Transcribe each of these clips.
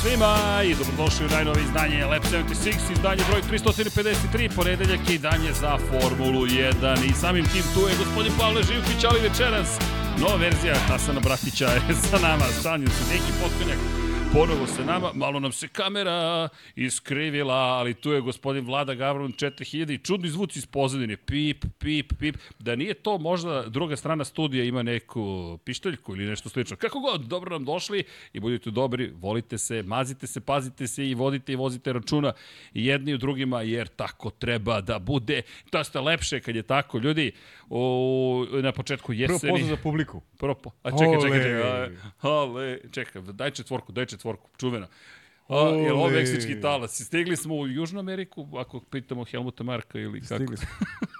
Svima i dobrodošli u najnovije izdanje Lab 76, izdanje broj 353, ponedeljak je izdanje za Formulu 1 i samim tim tu je gospodin Pavle Živković, ali večeras nova verzija Hasana Bratića je sa nama, stanju se neki potkonjak ponovo se nama, malo nam se kamera iskrivila, ali tu je gospodin Vlada Gavron 4000 i čudni zvuci iz pozadine, pip, pip, pip. Da nije to možda druga strana studija ima neku pištoljku ili nešto slično. Kako god, dobro nam došli i budite dobri, volite se, mazite se, pazite se i vodite i vozite računa jedni u drugima, jer tako treba da bude. To ste lepše kad je tako. Ljudi, u, na početku jeseni... Prvo pozdrav za publiku. Prvo po... A čekaj, čekaj, čekaj. Ale, čekaj, daj četvorku, daj četvorku, čuveno. A, je ovo meksički talas? Stigli smo u Južnu Ameriku, ako pitamo Helmuta Marka ili kako? Stigli smo.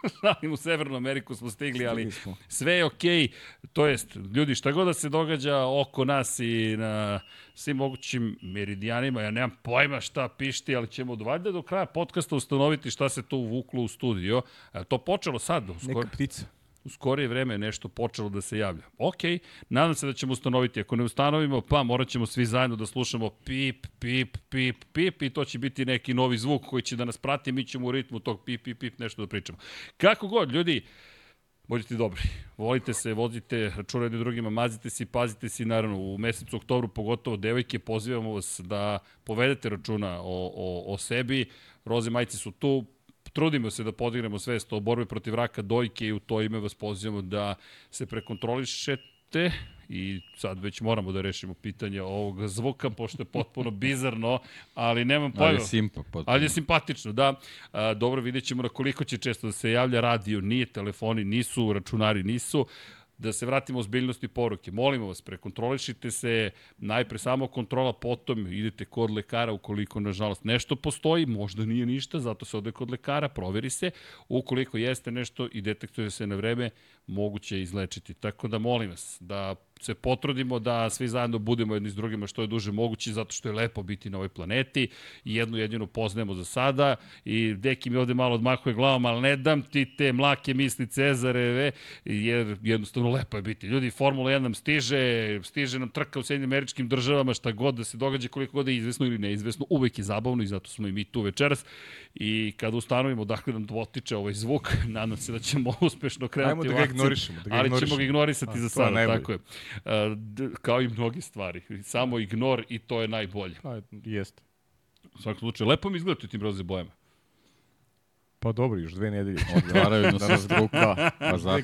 u Severnu Ameriku smo stigli, ali stigli smo. sve je okej. Okay. To jest, ljudi, šta god da se događa oko nas i na svim mogućim meridijanima, ja nemam pojma šta pišti, ali ćemo valjda do kraja podcasta ustanoviti šta se to uvuklo u studio. A to počelo sad. Skoro... Neka ptica u skorije vreme nešto počelo da se javlja. Ok, nadam se da ćemo ustanoviti. Ako ne ustanovimo, pa morat ćemo svi zajedno da slušamo pip, pip, pip, pip i to će biti neki novi zvuk koji će da nas prati. Mi ćemo u ritmu tog pip, pip, pip nešto da pričamo. Kako god, ljudi, budite dobri. Volite se, vozite računa jednim drugima, mazite se i pazite se. Naravno, u mesecu oktobru, pogotovo devojke, pozivamo vas da povedete računa o, o, o sebi. Roze majci su tu, trudimo se da podignemo svest o borbi protiv raka dojke i u to ime vas pozivamo da se prekontrolišete i sad već moramo da rešimo pitanje ovog zvuka, pošto je potpuno bizarno, ali nemam pojma. Ali je simpa, potpuno. Ali je simpatično, da. A, dobro, vidjet ćemo na koliko će često da se javlja radio, nije telefoni, nisu, računari nisu da se vratimo u zbiljnosti poruke. Molimo vas, prekontrolišite se, najpre samo kontrola, potom idete kod lekara ukoliko, nažalost, nešto postoji, možda nije ništa, zato se ode kod lekara, proveri se. Ukoliko jeste nešto i detektuje se na vreme, moguće je izlečiti. Tako da molim vas da se potrudimo da svi zajedno budemo jedni s drugima što je duže moguće, zato što je lepo biti na ovoj planeti i jednu jedinu poznajemo za sada i deki mi ovde malo odmahuje glavom, ali ne dam ti te mlake misli Cezareve, jer jednostavno lepo je biti. Ljudi, Formula 1 nam stiže, stiže nam trka u Sjedinim američkim državama, šta god da se događa, koliko god je izvesno ili neizvesno, uvek je zabavno i zato smo i mi tu večeras. I kada ustanovimo dakle nam dotiče ovaj zvuk, nadam se da ćemo uspešno krenuti Ajmo da ga ignorišemo. Da ga ali ćemo ga ignorisati A, za sada, tako je. Kao i mnogi stvari. Samo ignor i to je najbolje. Pa, jeste. U svakom slučaju, lepo mi izgledati tim roze bojama. Pa dobro, još dve nedelje. Odgovaraju na sa zvuka. Pa zato.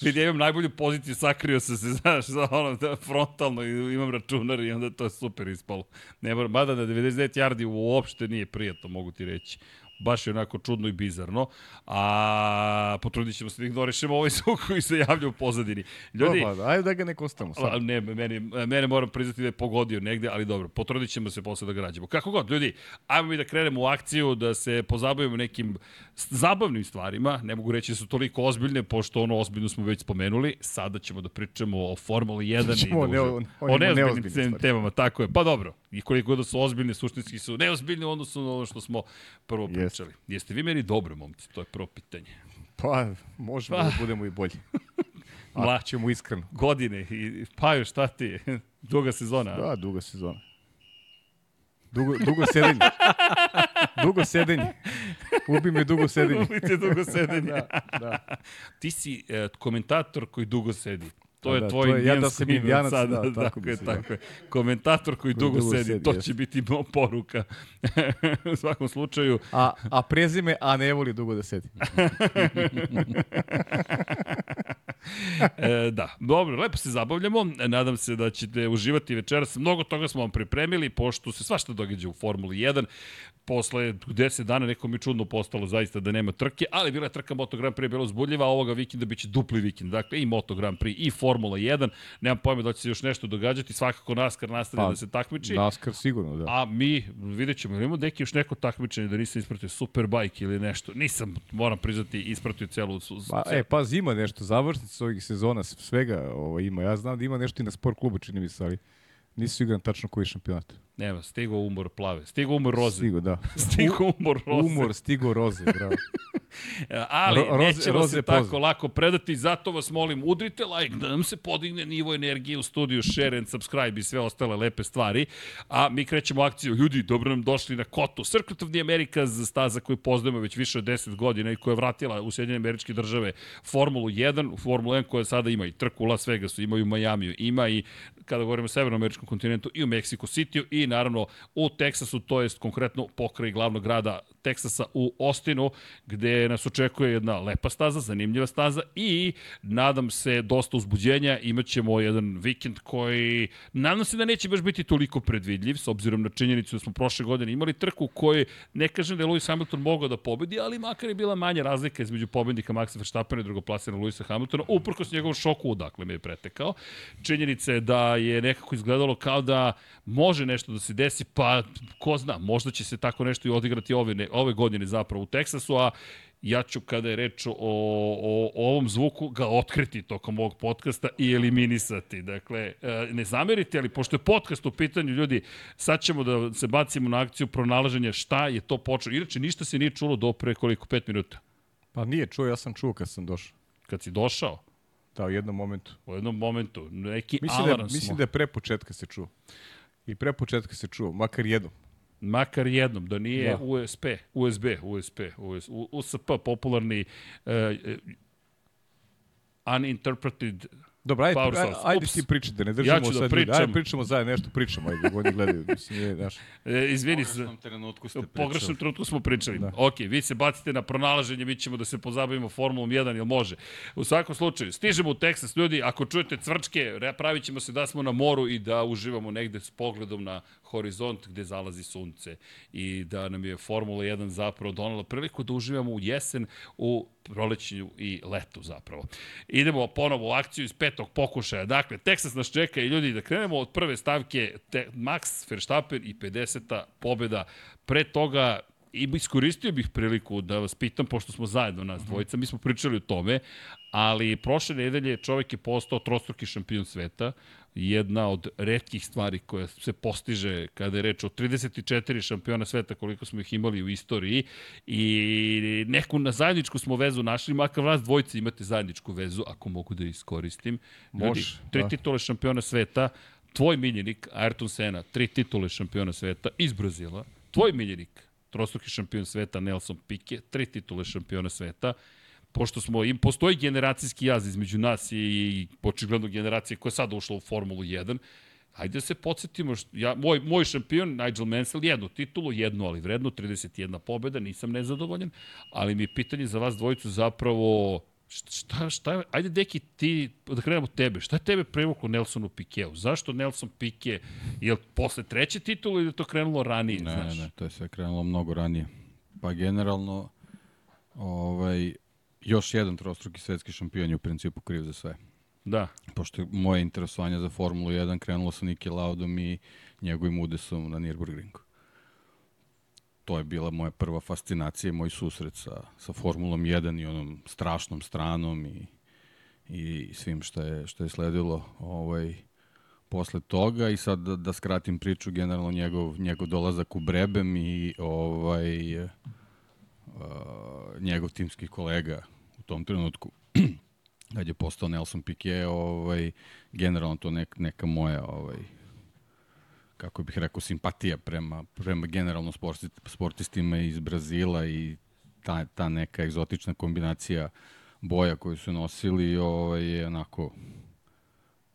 Vidi, ja imam najbolju poziciju, sakrio sam se, znaš, za ono, da, frontalno i imam računar i onda to je super ispalo. Ne moram, mada na 99 yardi uopšte nije prijatno, mogu ti reći baš je onako čudno i bizarno, a potrudit ćemo se da ignorišemo ovaj zvuk koji se javlja u pozadini. Ljudi, Opa, ajde da ga ne kostamo sad. Ne, mene, mene moram priznati da je pogodio negde, ali dobro, potrudit ćemo se posle da ga rađemo. Kako god, ljudi, ajmo mi da krenemo u akciju, da se pozabavimo nekim zabavnim stvarima, ne mogu reći da su toliko ozbiljne, pošto ono ozbiljno smo već spomenuli, sada ćemo da pričamo o Formuli 1 i o, ne, o, o, o neozbiljnim temama, tako je. Pa dobro, i koliko da su ozbiljne, suštinski su neozbiljne u odnosu na ono što smo prvo pričali. Jeste vi meni dobro, momci? To je prvo pitanje. Pa, možemo pa. da budemo i bolji. Mla, ćemo iskreno. Godine. I, pa još šta ti Duga sezona. Da, duga sezona. Dugo, dugo sedenje. dugo sedenje. Ubi me dugo sedenje. Ubi te dugo sedenje. da, da. Ti si e, komentator koji dugo sedi. To je da, tvoj to je, ja da sam indijanac, sada, da, tako, je, tako je. Komentator koji, koji dugo, dugo sedi, sedi to jest. će biti poruka. u svakom slučaju. A, a prezime, a ne voli dugo da sedi. e, da, dobro, lepo se zabavljamo. Nadam se da ćete uživati večeras. Mnogo toga smo vam pripremili, pošto se svašta događa u Formuli 1 posle 10 dana neko mi čudno postalo zaista da nema trke, ali bila je trka Moto Grand Prix, bilo zbudljiva, a ovoga vikenda biće dupli vikend. Dakle, i Moto Grand Prix, i Formula 1. Nemam pojma da će se još nešto događati, svakako NASCAR nastavlja pa, da se takmiči. NASCAR sigurno, da. A mi, vidjet ćemo, imamo neki još neko takmičenje da nisam ispratio Superbike ili nešto. Nisam, moram priznati, ispratio celu... Pa, e, pa ima nešto, završnice ovih sezona, svega ovo, ima. Ja znam da ima nešto i na sport klubu, čini mi se, ali Nisi siguran tačno koji šampionat. Nema, stigo umor plave. Stigo umor roze. Stigo, da. stigo umor roze. Umor, stigo roze, bravo. Ali Ro- roze- nećemo roze se poz. tako lako predati, zato vas molim, udrite like da nam se podigne nivo energije u studiju, share and subscribe i sve ostale lepe stvari. A mi krećemo akciju, ljudi, dobro nam došli na Kotu. Circuit of the Americas, staza koju poznajemo već više od 10 godina i koja je vratila u Sjedinjene američke države Formulu 1, Formulu 1 koja sada ima i trku u Las Vegasu, ima i u Majamiju, ima i kada govorimo o severnoameričkom kontinentu i u Mexico City i naravno u Teksasu, to jest konkretno pokraj glavnog grada Teksasa u Ostinu, gde nas očekuje jedna lepa staza, zanimljiva staza i nadam se dosta uzbuđenja, imaćemo jedan vikend koji nadam se da neće baš biti toliko predvidljiv, s obzirom na činjenicu da smo prošle godine imali trku kojoj ne kažem da je Lewis Hamilton mogao da pobedi, ali makar je bila manja razlika između pobednika Maxa Verstappena i drugoplasiranog Lewisa Hamiltona, uprkos njegovom šoku odakle me je pretekao. Činjenica je da je nekako izgledalo kao da može nešto da se desi, pa ko zna, možda će se tako nešto i odigrati ove, ne, ove godine zapravo u Teksasu, a ja ću kada je reč o, o, o ovom zvuku ga otkriti tokom ovog podcasta i eliminisati. Dakle, e, ne zamerite, ali pošto je podcast u pitanju, ljudi, sad ćemo da se bacimo na akciju pronalaženja šta je to počelo. Inače, ništa se nije čulo do pre koliko, pet minuta. Pa nije čuo, ja sam čuo kad sam došao. Kad si došao, Da, u jednom momentu. u jednom momentu, neki Mislim da, alarm mislim smo. da je pre početka se čuo. I pre početka se čuo, makar jednom. Makar jednom, da nije Da. USB, USB, USB, US, USP, popularni uh, uninterpreted Dobro, ajde, Power ajde Ups. ti pričaj, da ne držimo Ja da sad ljudi. pričam. Ajde, pričamo zajedno, nešto pričamo, ajde, oni gledaju. Mislim, nije, znaš. E, izvini se. pogrešnom trenutku ste U pričali. pogrešnom trenutku smo pričali. Da. Da. Ok, vi se bacite na pronalaženje, mi ćemo da se pozabavimo Formulom 1, jel može? U svakom slučaju, stižemo u Teksas, ljudi, ako čujete cvrčke, pravit ćemo se da smo na moru i da uživamo negde s pogledom na horizont gde zalazi sunce i da nam je Formula 1 zapravo donala priliku da uživamo u jesen, u prolećnju i letu zapravo. Idemo ponovo u akciju iz petog pokušaja. Dakle, Teksas nas čeka i ljudi da krenemo od prve stavke te, Max Verstappen i 50. pobeda. Pre toga i iskoristio bih priliku da vas pitam, pošto smo zajedno nas dvojica, mi smo pričali o tome, ali prošle nedelje čovjek je postao trostruki šampion sveta, jedna od redkih stvari koja se postiže kada je reč o 34 šampiona sveta koliko smo ih imali u istoriji i neku na zajedničku smo vezu našli, makar vas dvojice imate zajedničku vezu, ako mogu da iskoristim. Ljudi, Može, tri da. titule šampiona sveta, tvoj miljenik, Ayrton Senna, tri titule šampiona sveta iz Brazila, tvoj miljenik, trostruki šampion sveta Nelson Piquet, tri titule šampiona sveta, pošto smo, im postoji generacijski jaz između nas i, i očigledno generacije koja je sada ušla u Formulu 1, Hajde da se podsjetimo, što, ja, moj, moj šampion, Nigel Mansell, jednu titulu, jednu ali vrednu, 31 pobjeda, nisam nezadovoljan, ali mi je pitanje za vas dvojicu zapravo, šta, šta, ajde deki ti, da krenemo tebe, šta je tebe privuklo Nelsonu Pikeu? Zašto Nelson Pike, je posle treće titule ili je to krenulo ranije, Ne, znaš? ne, to je sve krenulo mnogo ranije. Pa generalno, ovaj, još jedan trostruki svetski šampion je u principu kriv za sve. Da, Pošto je moje interesovanje za Formulu 1 krenulo sa Niki Laudom i njegovim udesom na Nürburgringu. To je bila moja prva fascinacija i moj susret sa, sa Formulom 1 i onom strašnom stranom i, i svim što je, što je sledilo ovaj, posle toga. I sad da, da skratim priču generalno njegov, njegov dolazak u Brebem i ovaj, uh, njegov timski kolega u tom trenutku kad je postao Nelson Piquet, ovaj, generalno to nek, neka moja ovaj, kako bih rekao, simpatija prema, prema generalno sporti, sportistima iz Brazila i ta, ta neka egzotična kombinacija boja koju su nosili ovaj, je onako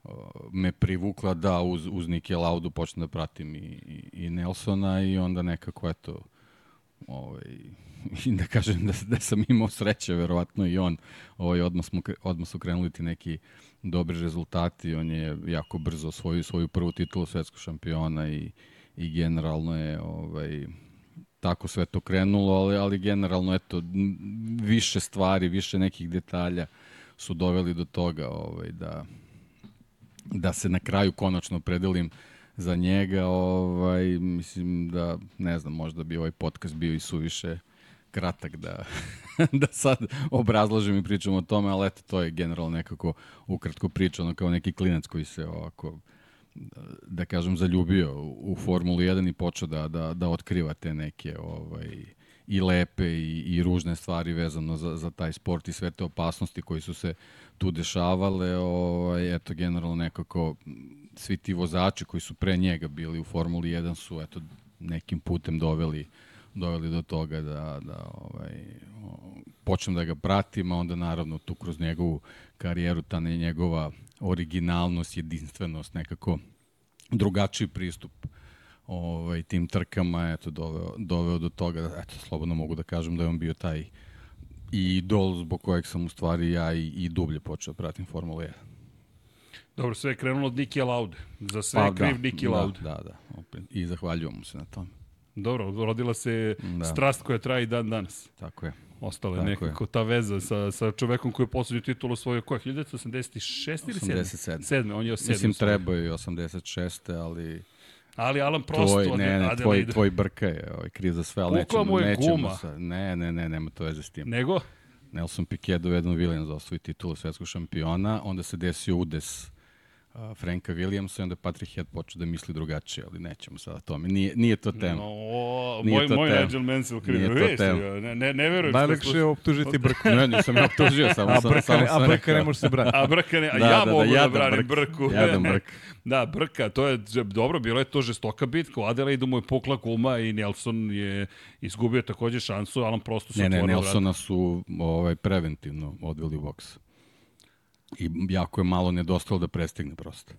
uh, me privukla da uz, uz Nike Laudu počnem da pratim i, i, i Nelsona i onda nekako eto ovaj, i da kažem da, da sam imao sreće, verovatno i on. Ovaj, odmah, smo, odmah su krenuli ti neki dobri rezultati, on je jako brzo osvojio svoju prvu titulu svetskog šampiona i, i generalno je ovaj, tako sve to krenulo, ali, ali generalno eto, više stvari, više nekih detalja su doveli do toga ovaj, da, da se na kraju konačno predelim za njega, ovaj, mislim da, ne znam, možda bi ovaj podcast bio i suviše kratak da, da sad obrazložim i pričam o tome, ali eto, to je generalno nekako ukratko priča, ono kao neki klinac koji se ovako, da, kažem, zaljubio u, Formulu 1 i počeo da, da, da otkriva te neke ovaj, i lepe i, i ružne stvari vezano za, za taj sport i sve te opasnosti koji su se tu dešavale. Ovaj, eto, generalno nekako svi ti vozači koji su pre njega bili u Formuli 1 su eto, nekim putem doveli doveli do toga da, da ovaj, počnem da ga pratim, a onda naravno tu kroz njegovu karijeru, ta ne njegova originalnost, jedinstvenost, nekako drugačiji pristup ovaj, tim trkama, eto, doveo, doveo do toga, eto, slobodno mogu da kažem da je on bio taj idol zbog kojeg sam u stvari ja i, i dublje počeo da pratim Formulu 1. Dobro, sve je krenulo od Niki Laude. Za sve pa, kriv da, Niki da, Laude. Da, da, opet. I zahvaljujem mu se na tom. Dobro, rodila se da. strast koja traje i dan danas. Tako je. Ostala je nekako je. ta veza sa, sa čovekom koji je poslednju titulu osvojio koja? 1986 ili 87? 7. On je o 7. Mislim, trebao je i 86. ali... Ali Alan prosto... Tvoj, ne, ne, tvoj, tvoj brka je ovaj, kriv za sve, ali Kukla nećemo, nećemo guma. sa, ne, ne, ne, nema to veze s tim. Nego? Nelson Piquet dovedeno Williams za osvoji titulu svetskog šampiona, onda se desio udes Franka Williamsa i onda Patrick Head počeo da misli drugačije, ali nećemo sada o tome. Nije, nije to tema. No, Nije moj, to moj tema. Nigel Mansell kriv. Nije to tema. Ne, ne, ne verujem. Najlekše je optužiti brku. Ne, nisam ja optužio, samo sam, brka, samo ne, sam a brka ne može se braniti. A brka ne, a Da, ja da, da, mogu da, jadan branim brk. brku. Jadan brk. Da, brka, to je dobro, bilo je to žestoka bitka. U Adelaidu mu je pukla guma i Nelson je izgubio takođe šansu, Alan prosto se Ne, ne, otvorio Nelsona su ovaj, preventivno odveli u boks. I jako je malo nedostalo da prestigne prosto.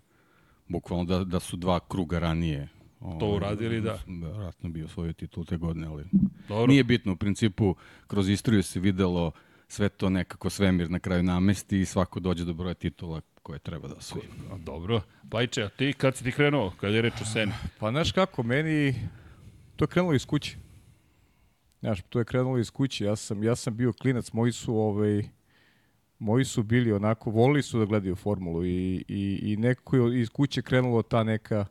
Bukvalno da, da su dva kruga ranije ovaj, To uradili, da. Verovatno bio svoju titul te godine, ali Dobro. nije bitno. U principu, kroz istoriju se videlo sve to nekako svemir na kraju namesti i svako dođe do broja titula koje treba da osvoji. Dobro. Pajče, a ti kad si ti krenuo, kad je reč o Seni? Pa znaš kako, meni to je krenulo iz kuće. Znaš, to je krenulo iz kuće. Ja sam, ja sam bio klinac, moji su ovaj, moji su bili onako, volili su da gledaju formulu i, i, i nekako je iz kuće krenulo ta neka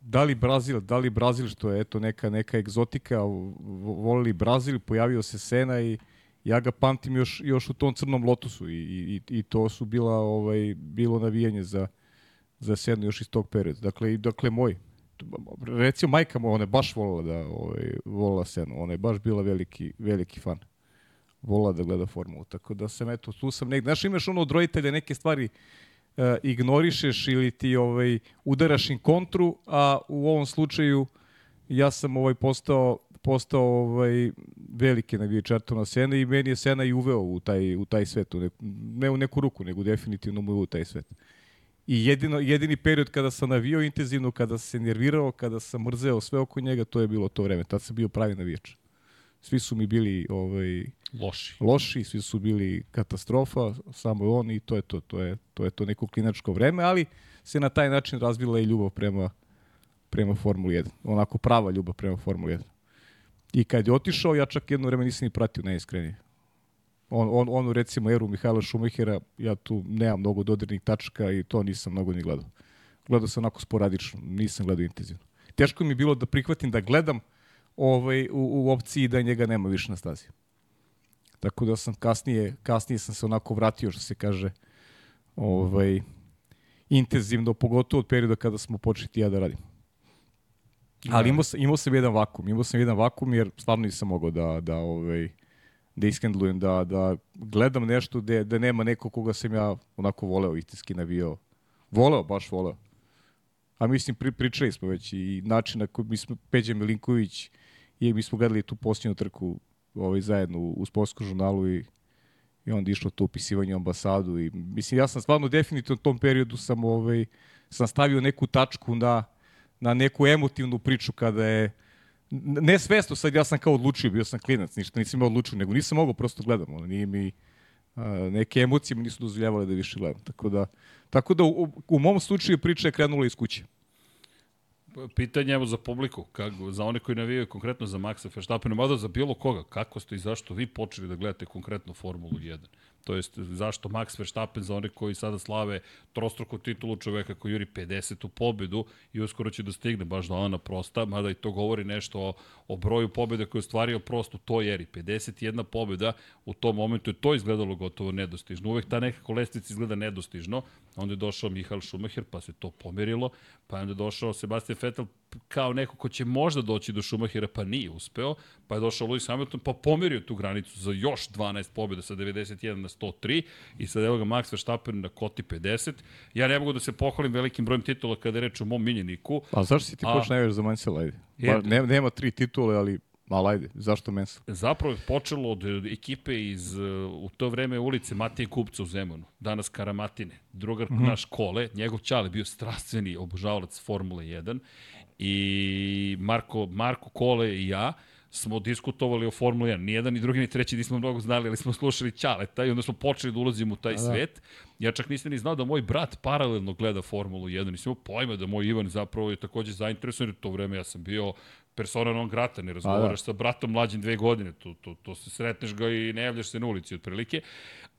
da li Brazil, da li Brazil što je eto neka neka egzotika, vo- volili Brazil, pojavio se Sena i ja ga pamtim još još u tom crnom lotusu i, i, i to su bila ovaj bilo navijanje za za Senu još iz tog perioda. Dakle i dakle moj recimo majka mu ona je baš volila da ovaj volila Senu, ona je baš bila veliki veliki fan. Volila da gleda formulu. Tako da sam eto tu sam negde, znaš imaš ono od roditelja neke stvari e, ignorišeš ili ti ovaj udaraš im kontru, a u ovom slučaju ja sam ovaj postao postao ovaj veliki navijač Ayrtona Sena i meni je Sena i uveo u taj u taj svet, u neku, ne u neku ruku, nego definitivno mu u taj svet. I jedino, jedini period kada sam navijao intenzivno, kada se nervirao, kada sam mrzeo sve oko njega, to je bilo to vreme. Tad sam bio pravi navijač. Svi su mi bili ovaj, Loši. loši, svi su bili katastrofa, samo on i to je to, to je to je to neko klinačko vreme, ali se na taj način razvila i ljubav prema prema Formuli 1. Onako prava ljubav prema Formuli 1. I kad je otišao, ja čak jedno vreme nisam ni pratio najiskrenije. On, on, onu recimo eru Mihajla Šumahera, ja tu nemam mnogo dodirnih tačaka i to nisam mnogo ni gledao. Gledao sam onako sporadično, nisam gledao intenzivno. Teško mi je bilo da prihvatim da gledam ovaj, u, u opciji da njega nema više na stazi. Tako da sam kasnije, kasnije sam se onako vratio, što se kaže, ovaj, intenzivno, pogotovo od perioda kada smo počeli ja da radim. Ali imao sam, imao sam jedan vakum, imao sam jedan vakum jer stvarno nisam mogao da, da, ovaj, da iskendlujem, da, da gledam nešto gde, da nema neko koga sam ja onako voleo, istinski navio. Voleo, baš voleo. A mislim, pri, pričali smo već i način na koji mi smo, Peđa Milinković i mi smo gledali tu posljednju trku ovaj, zajedno u, sportskom žurnalu i, i onda išlo to upisivanje u ambasadu i mislim ja sam stvarno definitivno u tom periodu sam ovaj sam stavio neku tačku na na neku emotivnu priču kada je ne svesno sad ja sam kao odlučio, bio sam klinac, ništa nisam imao odlučio, nego nisam mogao prosto gledam, ono, nije mi a, neke emocije mi nisu dozvoljavale da više gledam. Tako da, tako da u, u mom slučaju priča je krenula iz kuće. Pitanje evo za publiku, kako, za one koji navijaju konkretno za Maxa Verstappena, mada za bilo koga, kako ste i zašto vi počeli da gledate konkretno Formulu 1? To jest zašto Max Verstappen za one koji sada slave trostruku titulu čoveka koji juri 50. pobedu i uskoro će da stigne baš do Alana Prosta, mada i to govori nešto o, o broju pobjeda koje je ostvario Prost u toj eri. 51 pobjeda u tom momentu je to izgledalo gotovo nedostižno. Uvek ta nekako lestvica izgleda nedostižno. Onda je došao Mihael Schumacher, pa se to pomerilo, pa je onda došao Sebastian Vettel kao neko ko će možda doći do Schumachera, pa nije uspeo, pa je došao Lewis Hamilton, pa pomerio tu granicu za još 12 pobjeda sa 91 na 103 i sad evo ga Max Verstappen na koti 50. Ja ne mogu da se pohvalim velikim brojem titula kada je reč o mom miljeniku. A zašto si ti A- najviše za Mansell, ajde? Je- Ba, nema, nema tri titule, ali malo ajde, zašto Mansell? Zapravo je počelo od e, ekipe iz, e, u to vreme ulice Matije Kupca u Zemunu, danas Karamatine, drugar mm -hmm. naš Kole, njegov čale bio strastveni obožavalac Formule 1 i Marko, Marko Kole i ja smo diskutovali o Formuli 1. Nijedan ni drugi ni treći nismo mnogo znali, ali smo slušali Ćaleta i onda smo počeli da ulazimo u taj da. svet. Ja čak nisam ni znao da moj brat paralelno gleda Formulu 1. Nisam imao pojma da moj Ivan zapravo je takođe zainteresovan, jer u to vreme ja sam bio persona non grata, ne razgovaraš sa bratom mlađim dve godine, to, to, to se sretneš ga i ne javljaš se na ulici otprilike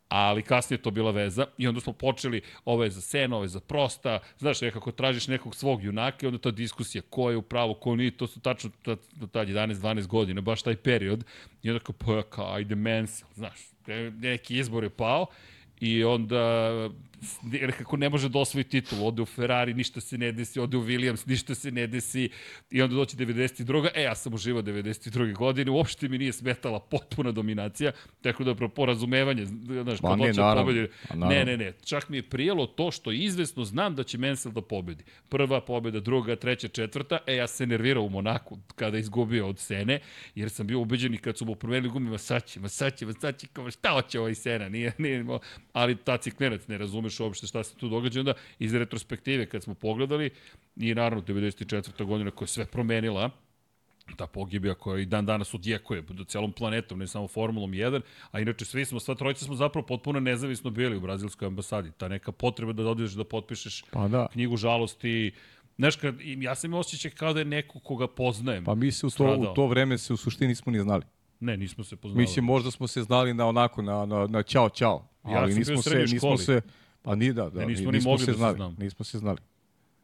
ali kasnije je to bila veza i onda smo počeli, ovo je za Sena, ovo je za Prosta, znaš, nekako tražiš nekog svog junaka i onda ta diskusija ko je u ko nije, to su tačno tad, tad 11-12 godina, baš taj period. I onda kao, pa, kao ajde Mansell, znaš, ne- neki izbor je pao i onda nekako ne može da osvoji titul, ode u Ferrari, ništa se ne desi, ode u Williams, ništa se ne desi i onda doći 92. E, ja sam uživao 92. godine, uopšte mi nije smetala potpuna dominacija, tako da pro porazumevanje, znaš, kad ne, hoće da pobedi, ne, ne, ne, čak mi je prijelo to što izvesno znam da će Mansell da pobedi. Prva pobeda, druga, treća, četvrta, e, ja se nervirao u Monaku kada izgubio od Sene, jer sam bio ubeđen i kad su mu promenili gumi, ma sad će, ma sad će, ma sad će, kao, šta hoće ovaj Sena, nije, nije, ali ta ciklenac, ne razumeš uopšte šta se tu događa, onda iz retrospektive kad smo pogledali, i naravno 94. godina koja je sve promenila, ta pogibija koja i dan danas odjekuje do celom planetom, ne samo Formulom 1, a inače svi smo, sva trojica smo zapravo potpuno nezavisno bili u brazilskoj ambasadi. Ta neka potreba da odeš da potpišeš Pa da. knjigu žalosti, Znaš, kad, ja sam imao osjećaj kao da je neko koga poznajem. Pa mi se u to, stradao. u to vreme se u suštini nismo ni znali. Ne, nismo se poznali. Mislim, možda smo se znali na onako, na, na, na čao, čao. Ja ali bio nismo se, nismo se, pa ni da, da, Ne, nismo ni- ni mogli se da se znali, znamo. nismo se znali.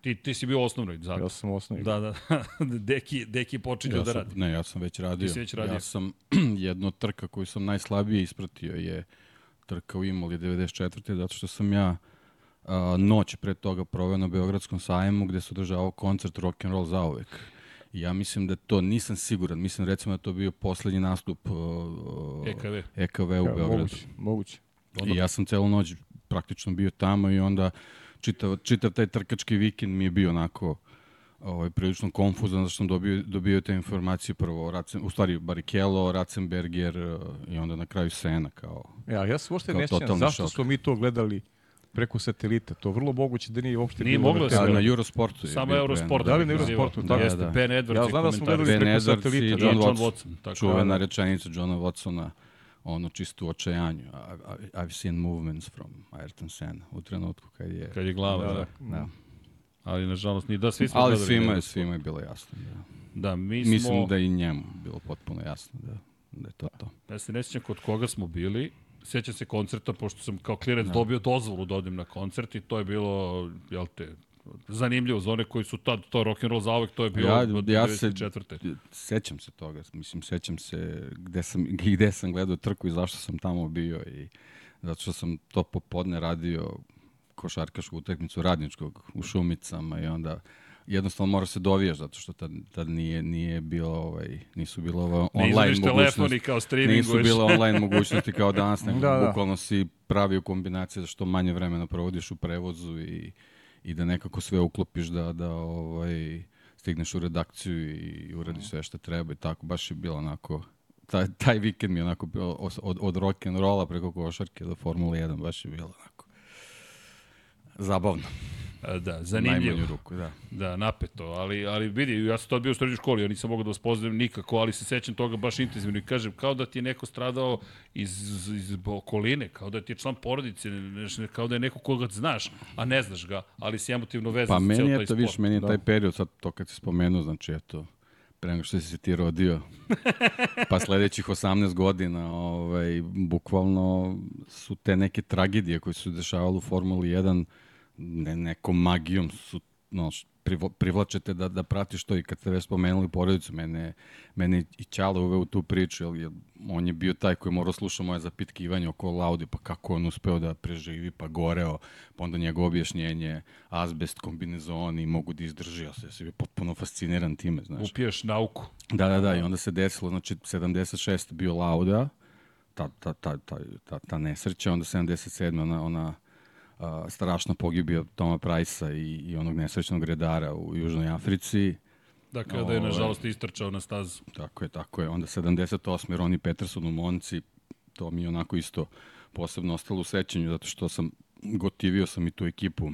Ti, ti si bio u osnovnoj, zato. Ja sam u osnovi. Da, da, deki, deki je počinio Ja da radi. ne, ja sam već radio. si već radio. Ja sam jedno trka koju sam najslabije ispratio je trka u Imoli 94. zato što sam ja a, noć pre toga proveo na Beogradskom sajmu gde se održavao koncert rock and roll zauvek. Ja mislim da to nisam siguran. Mislim recimo da to bio poslednji nastup uh, EKV. EKV u Ja, Beogradu. moguće, moguće. Onda- I ja sam celu noć praktično bio tamo i onda čitav, čitav taj trkački vikend mi je bio onako ovaj, prilično konfuzan, zato što sam dobio, dobio te informacije prvo, Racen, u stvari Barrichello, Ratzenberger eh, i onda na kraju Sena kao... Ja, ja se uopšte ne sjećam zašto šok. smo mi to gledali preko satelita. To vrlo moguće da nije uopšte Nije bilo moglo na da. Ali na Eurosportu je Samo Eurosport. Da li na prikazivao. Eurosportu, tako? Jeste, Da, da. Ben Edwards Ja je znam da smo gledali Ben preko Edwards satelita. i da. I John Watson. Watson. Tako, Čuvena da. rečenica Johna Watsona, ono čisto u očajanju. I, I've seen movements from Ayrton Senna u trenutku kad je... Kad je glava, da. Da, da. Da. Ali nažalost ni da svi smo Ali svima je, svima je bilo jasno. Da. Da, mi smo... Mislim da i njemu bilo potpuno jasno da, da je to to. Ja se ne sjećam kod koga smo bili. Sjećam se koncerta, pošto sam kao klinac da. dobio dozvolu da odem na koncert i to je bilo, jel te, zanimljivo za one koji su tad to rock and roll zauvek, to je bilo Ja- od ja se- 94. Sećam se toga, mislim, sećam se gde sam, gde sam gledao trku i zašto sam tamo bio i zato što sam to popodne radio košarkašku utakmicu radničkog u Šumicama i onda jednostavno mora se dovijaš zato što tad, tad nije, nije bilo ovaj, nisu bilo Ne online mogućnosti. kao Nisu streaminguješ. bile online mogućnosti kao danas, nego Da, da. bukvalno si pravio kombinacije za što manje vremena provodiš u prevozu i, i da nekako sve uklopiš da, da ovaj, stigneš u redakciju i uradiš sve što treba i tako. Baš je bilo onako, taj, taj vikend mi je onako bio od, od rock and rolla preko košarke do Formule 1, baš je bilo onako zabavno. A, Da, zanimljivo. najmanju ruku, da. Da, napeto, ali, ali vidi, ja sam tad bio u srednjoj školi, ja nisam mogao da vas pozdravim nikako, ali se sećam toga baš intenzivno i kažem, kao da ti je neko stradao iz, iz okoline, kao da ti je član porodice, neš, kao da je neko koga znaš, a ne znaš ga, ali si emotivno vezan Pa za meni ceo je taj to, sport. viš, meni je Da. taj period, sad to kad si spomenuo, znači eto, pre nego što si se ti rodio. Pa sledećih 18 godina, ovaj, bukvalno su te neke tragedije koje su dešavale u Formuli 1 ne, nekom magijom su no, privlačete da, da pratiš to i kad ste već spomenuli porodicu, mene, mene i Ćale uve u tu priču, jer on je bio taj koji morao sluša moje zapitkivanje oko Laudi, pa kako on uspeo da preživi, pa goreo, pa onda njegovo objašnjenje, azbest, kombinezoni, mogu da izdrži, ja se bio potpuno fasciniran time, znaš. Upiješ nauku. Da, da, da, i onda se desilo, znači, 76 bio Lauda, ta, ta, ta, ta, ta, ta nesreća, onda 77 ona, ona a, strašno pogibio Toma Prajsa i, i onog nesrećnog redara u Južnoj Africi. Da, kada je, ovaj, nažalost, istrčao na stazu. Tako je, tako je. Onda 78. Roni Peterson u Monci, to mi je onako isto posebno ostalo u sećanju, zato što sam gotivio sam i tu ekipu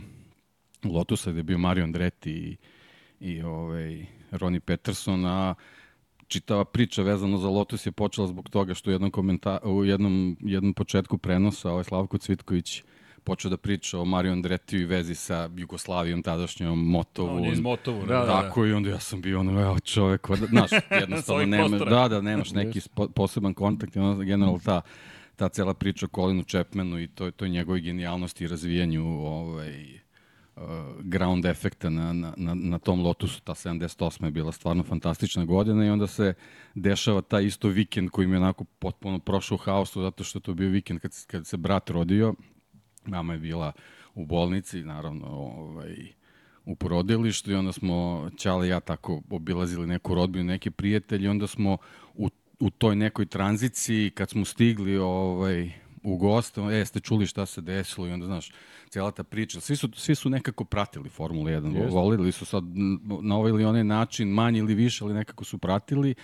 Lotusa, gde je bio Mario Andretti i, i ovaj, Roni Peterson, a čitava priča vezano za Lotus je počela zbog toga što u jednom, komenta, u jednom, jednom početku prenosa ovaj Slavko Cvitković počeo da priča o Mario Andretiju i vezi sa Jugoslavijom, tadašnjom Motovu. On je iz Motovu. Da, da, tako da. i onda ja sam bio ono, evo čovek, da, znaš, jednostavno nema, da, da, nemaš neki poseban kontakt onda generalno ta, ta cela priča o Colinu Chapmanu i to, to je njegove genijalnosti i razvijanju ovaj, uh, ground efekta na, na, na, na tom Lotusu, ta 78. je bila stvarno fantastična godina i onda se dešava taj isto vikend koji mi je onako potpuno prošao u haosu zato što to bio vikend kad, kad se brat rodio Mama je bila u bolnici, naravno, ovaj, u porodilištu i onda smo Ćale i ja tako obilazili neku rodbinu, neke prijatelji i onda smo u, u toj nekoj tranziciji kad smo stigli ovaj, u goste, e, ste čuli šta se desilo i onda, znaš, cijela ta priča, svi su, svi su nekako pratili Formulu 1, Just. volili su sad na ovaj ili onaj način, manje ili više, ali nekako su pratili,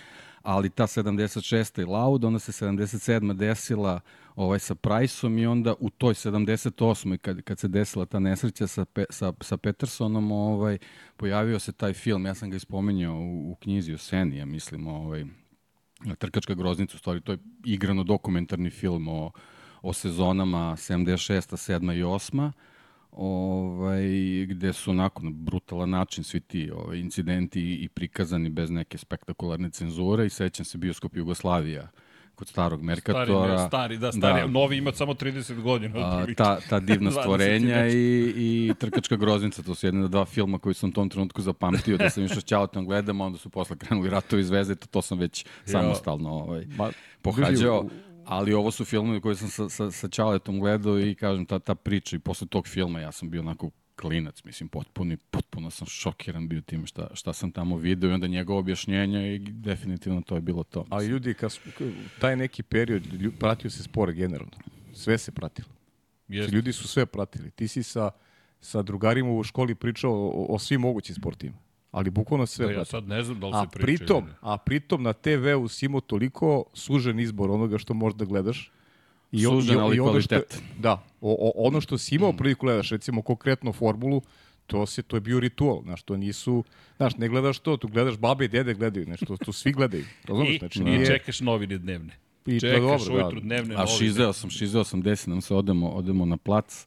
ali ta 76. je Loud, onda se 77. desila ovaj, sa Priceom i onda u toj 78. kad, kad se desila ta nesreća sa, Pe, sa, sa Petersonom, ovaj, pojavio se taj film, ja sam ga ispomenjao u, u knjizi o Seni, ja mislim, ovaj, Trkačka groznica, u stvari to je igrano dokumentarni film o, o sezonama 76. 7. i 8 ovaj, gde su onako na brutalan način svi ti ovaj, incidenti i prikazani bez neke spektakularne cenzure i sećam se bioskop Jugoslavija kod starog Merkatora. Stari, stari da, stari, da. novi ima samo 30 godina. A, ta, ta divna stvorenja i, i Trkačka groznica, to su jedne dva filma koji sam u tom trenutku zapamtio, da sam išao s Ćautom gledam, onda su posle krenuli Ratovi zvezde, to, to sam već jo. samostalno ovaj, Ma, pohađao. Ali ovo su filmovi koje sam sa, sa, sa Čaletom gledao i kažem, ta, ta priča i posle tog filma ja sam bio onako klinac, mislim, potpuno, potpuno sam šokiran bio tim šta, šta sam tamo video i onda njegove objašnjenja i definitivno to je bilo to. A ljudi, kad, taj neki period, pratio se sport generalno. Sve se pratilo. Yes. Ljudi su sve pratili. Ti si sa, sa drugarima u školi pričao o, o svim mogućim sportima. Ali bukvalno sve. Da, ja sad ne znam da li a se priča. Pritom, a pritom na TV-u si imao toliko sužen izbor onoga što možeš da gledaš I, Sužen, ali i ono što, Da, o, o, ono što si imao mm. priliku gledaš, recimo konkretno formulu, to se to je bio ritual, znaš, to nisu, znaš, ne gledaš to, tu gledaš babe i dede gledaju, znači to, to svi gledaju. Razumeš, znači nije... I čekaš novine dnevne. I Čekaš dobro, ujutru da. dnevne A šizeo sam, šizeo sam, desi nam se, odemo, odemo na plac,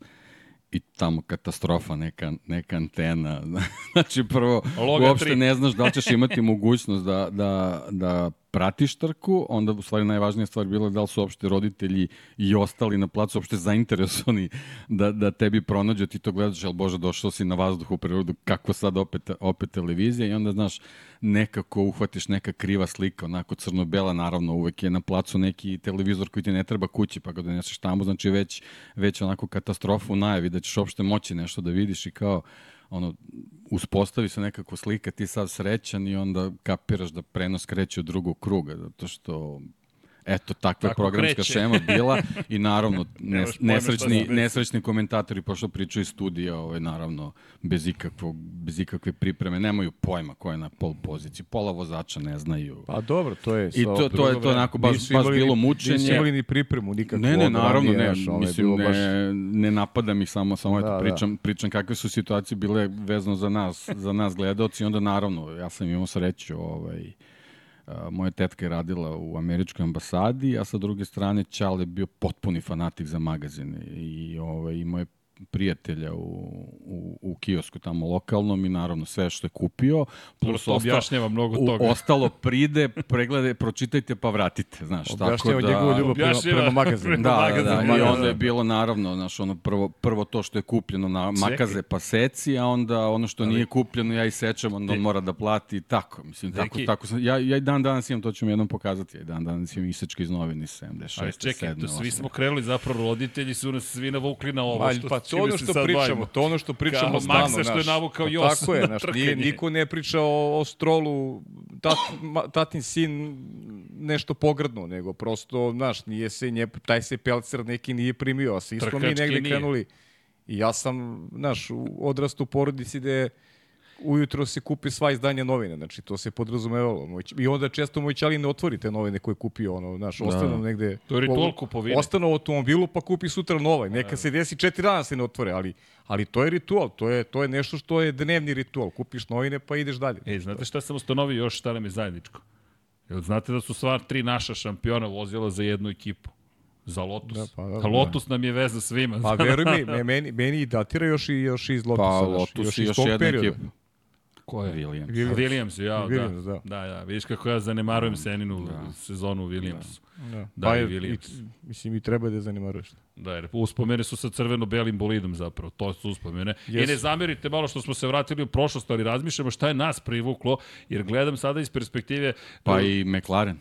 i tamo katastrofa, neka, neka antena. znači, prvo, Loga uopšte 3. ne znaš da li ćeš imati mogućnost da, da, da pratiš trku, onda u stvari najvažnija stvar bila da li su uopšte roditelji i ostali na placu uopšte zainteresovani da, da tebi pronađu, ti to gledaš, ali Bože, došao si na vazduh u prirodu, kako sad opet, opet televizija? I onda, znaš, nekako uhvatiš neka kriva slika, onako crno-bela, naravno, uvek je na placu neki televizor koji ti ne treba kući, pa ga doneseš tamo, znači već, već onako katastrofu najavi, da ćeš uopšte moći nešto da vidiš i kao, ono, uspostavi se nekako slika, ti sad srećan i onda kapiraš da prenos kreće u drugog kruga, zato što eto, takva Tako programska kreće. šema bila i naravno nes, nesrećni, nesrećni komentatori, pošto pričaju iz studija, ovaj, naravno, bez, ikakvog, bez ikakve pripreme, nemaju pojma ko je na pol poziciji, pola vozača ne znaju. Pa dobro, to je... I to, to je to onako baš, baš bilo mučenje. Nisi imali ni pripremu nikakvu. Ne, ne, naravno, ne, naš, mislim, ne, baš... ne napadam ih samo, samo da, eto, pričam, da. pričam kakve su situacije bile vezano za nas, za nas gledalci, onda naravno, ja sam imao sreću, ovaj, moja tetka je radila u američkoj ambasadi, a sa druge strane Čale je bio potpuni fanatik za magazine. I ovaj, imao je prijatelja u, u, u kiosku tamo lokalnom i naravno sve što je kupio. Plus to objašnjava mnogo toga. U, ostalo pride, preglede, pročitajte pa vratite. Znaš, objašnjava tako da, njegovu ljubav prema, prema magazinu. Da, da, magazinu, da, i da, onda je da. bilo naravno, znaš, ono prvo, prvo to što je kupljeno na makaze pa seci, a onda ono što nije kupljeno ja i sečem, onda on mora da plati i tako. Mislim, tako, Deki- tako sam, ja, ja i dan danas imam, to ću mi jednom pokazati, ja i dan danas imam isečke iz novine iz 76. Ali čekaj, 7, to svi 8. smo krenuli, zapravo roditelji su nas svi navukli na ovo. Pa, što, pa to ono što pričamo, bavimo. to ono što pričamo Kao stalno, Maksa što je navukao Pa Jos Tako je, na znaš, nije, niko ne priča o, o strolu, tat, ma, tatin sin nešto pogrdno, nego prosto, znaš, nije se, nje, taj se pelcer neki nije primio, a svi smo mi negde nije. krenuli. I ja sam, znaš, odrastu u porodici gde ujutro se kupi sva izdanja novina, znači to se podrazumevalo. Moj, I onda često moj ćali ne otvori te novine koje je kupio, ono, znaš, ostanu negde... To je ritual kupovine. Ostanu u automobilu pa kupi sutra nova. Neka se desi četiri dana se ne otvore, ali, ali to je ritual, to je, to je nešto što je dnevni ritual. Kupiš novine pa ideš dalje. E, znate šta sam ustanovio još šta nam je zajedničko? Jel znate da su sva tri naša šampiona vozila za jednu ekipu? Za Lotus. Da, pa da, A Lotus nam je veza svima. Pa veruj mi, me- meni, meni i datira još i još iz Lotusa. Pa, Lotus i iz još tog jedna ekipa. Ko je? Williams. Williams. Williams, ja, Williams, da. da. Da, da. Vidiš kako ja zanemarujem Seninu Da. sezonu u Williamsu. Da, Da, pa i je- Williams. I, mislim, i treba da je zanimaruješ. Da, jer uspomene su sa crveno-belim bolidom zapravo, to su uspomene. I Jesu. ne zamerite malo što smo se vratili u prošlost, ali razmišljamo šta je nas privuklo, jer gledam sada iz perspektive... Pa i McLaren.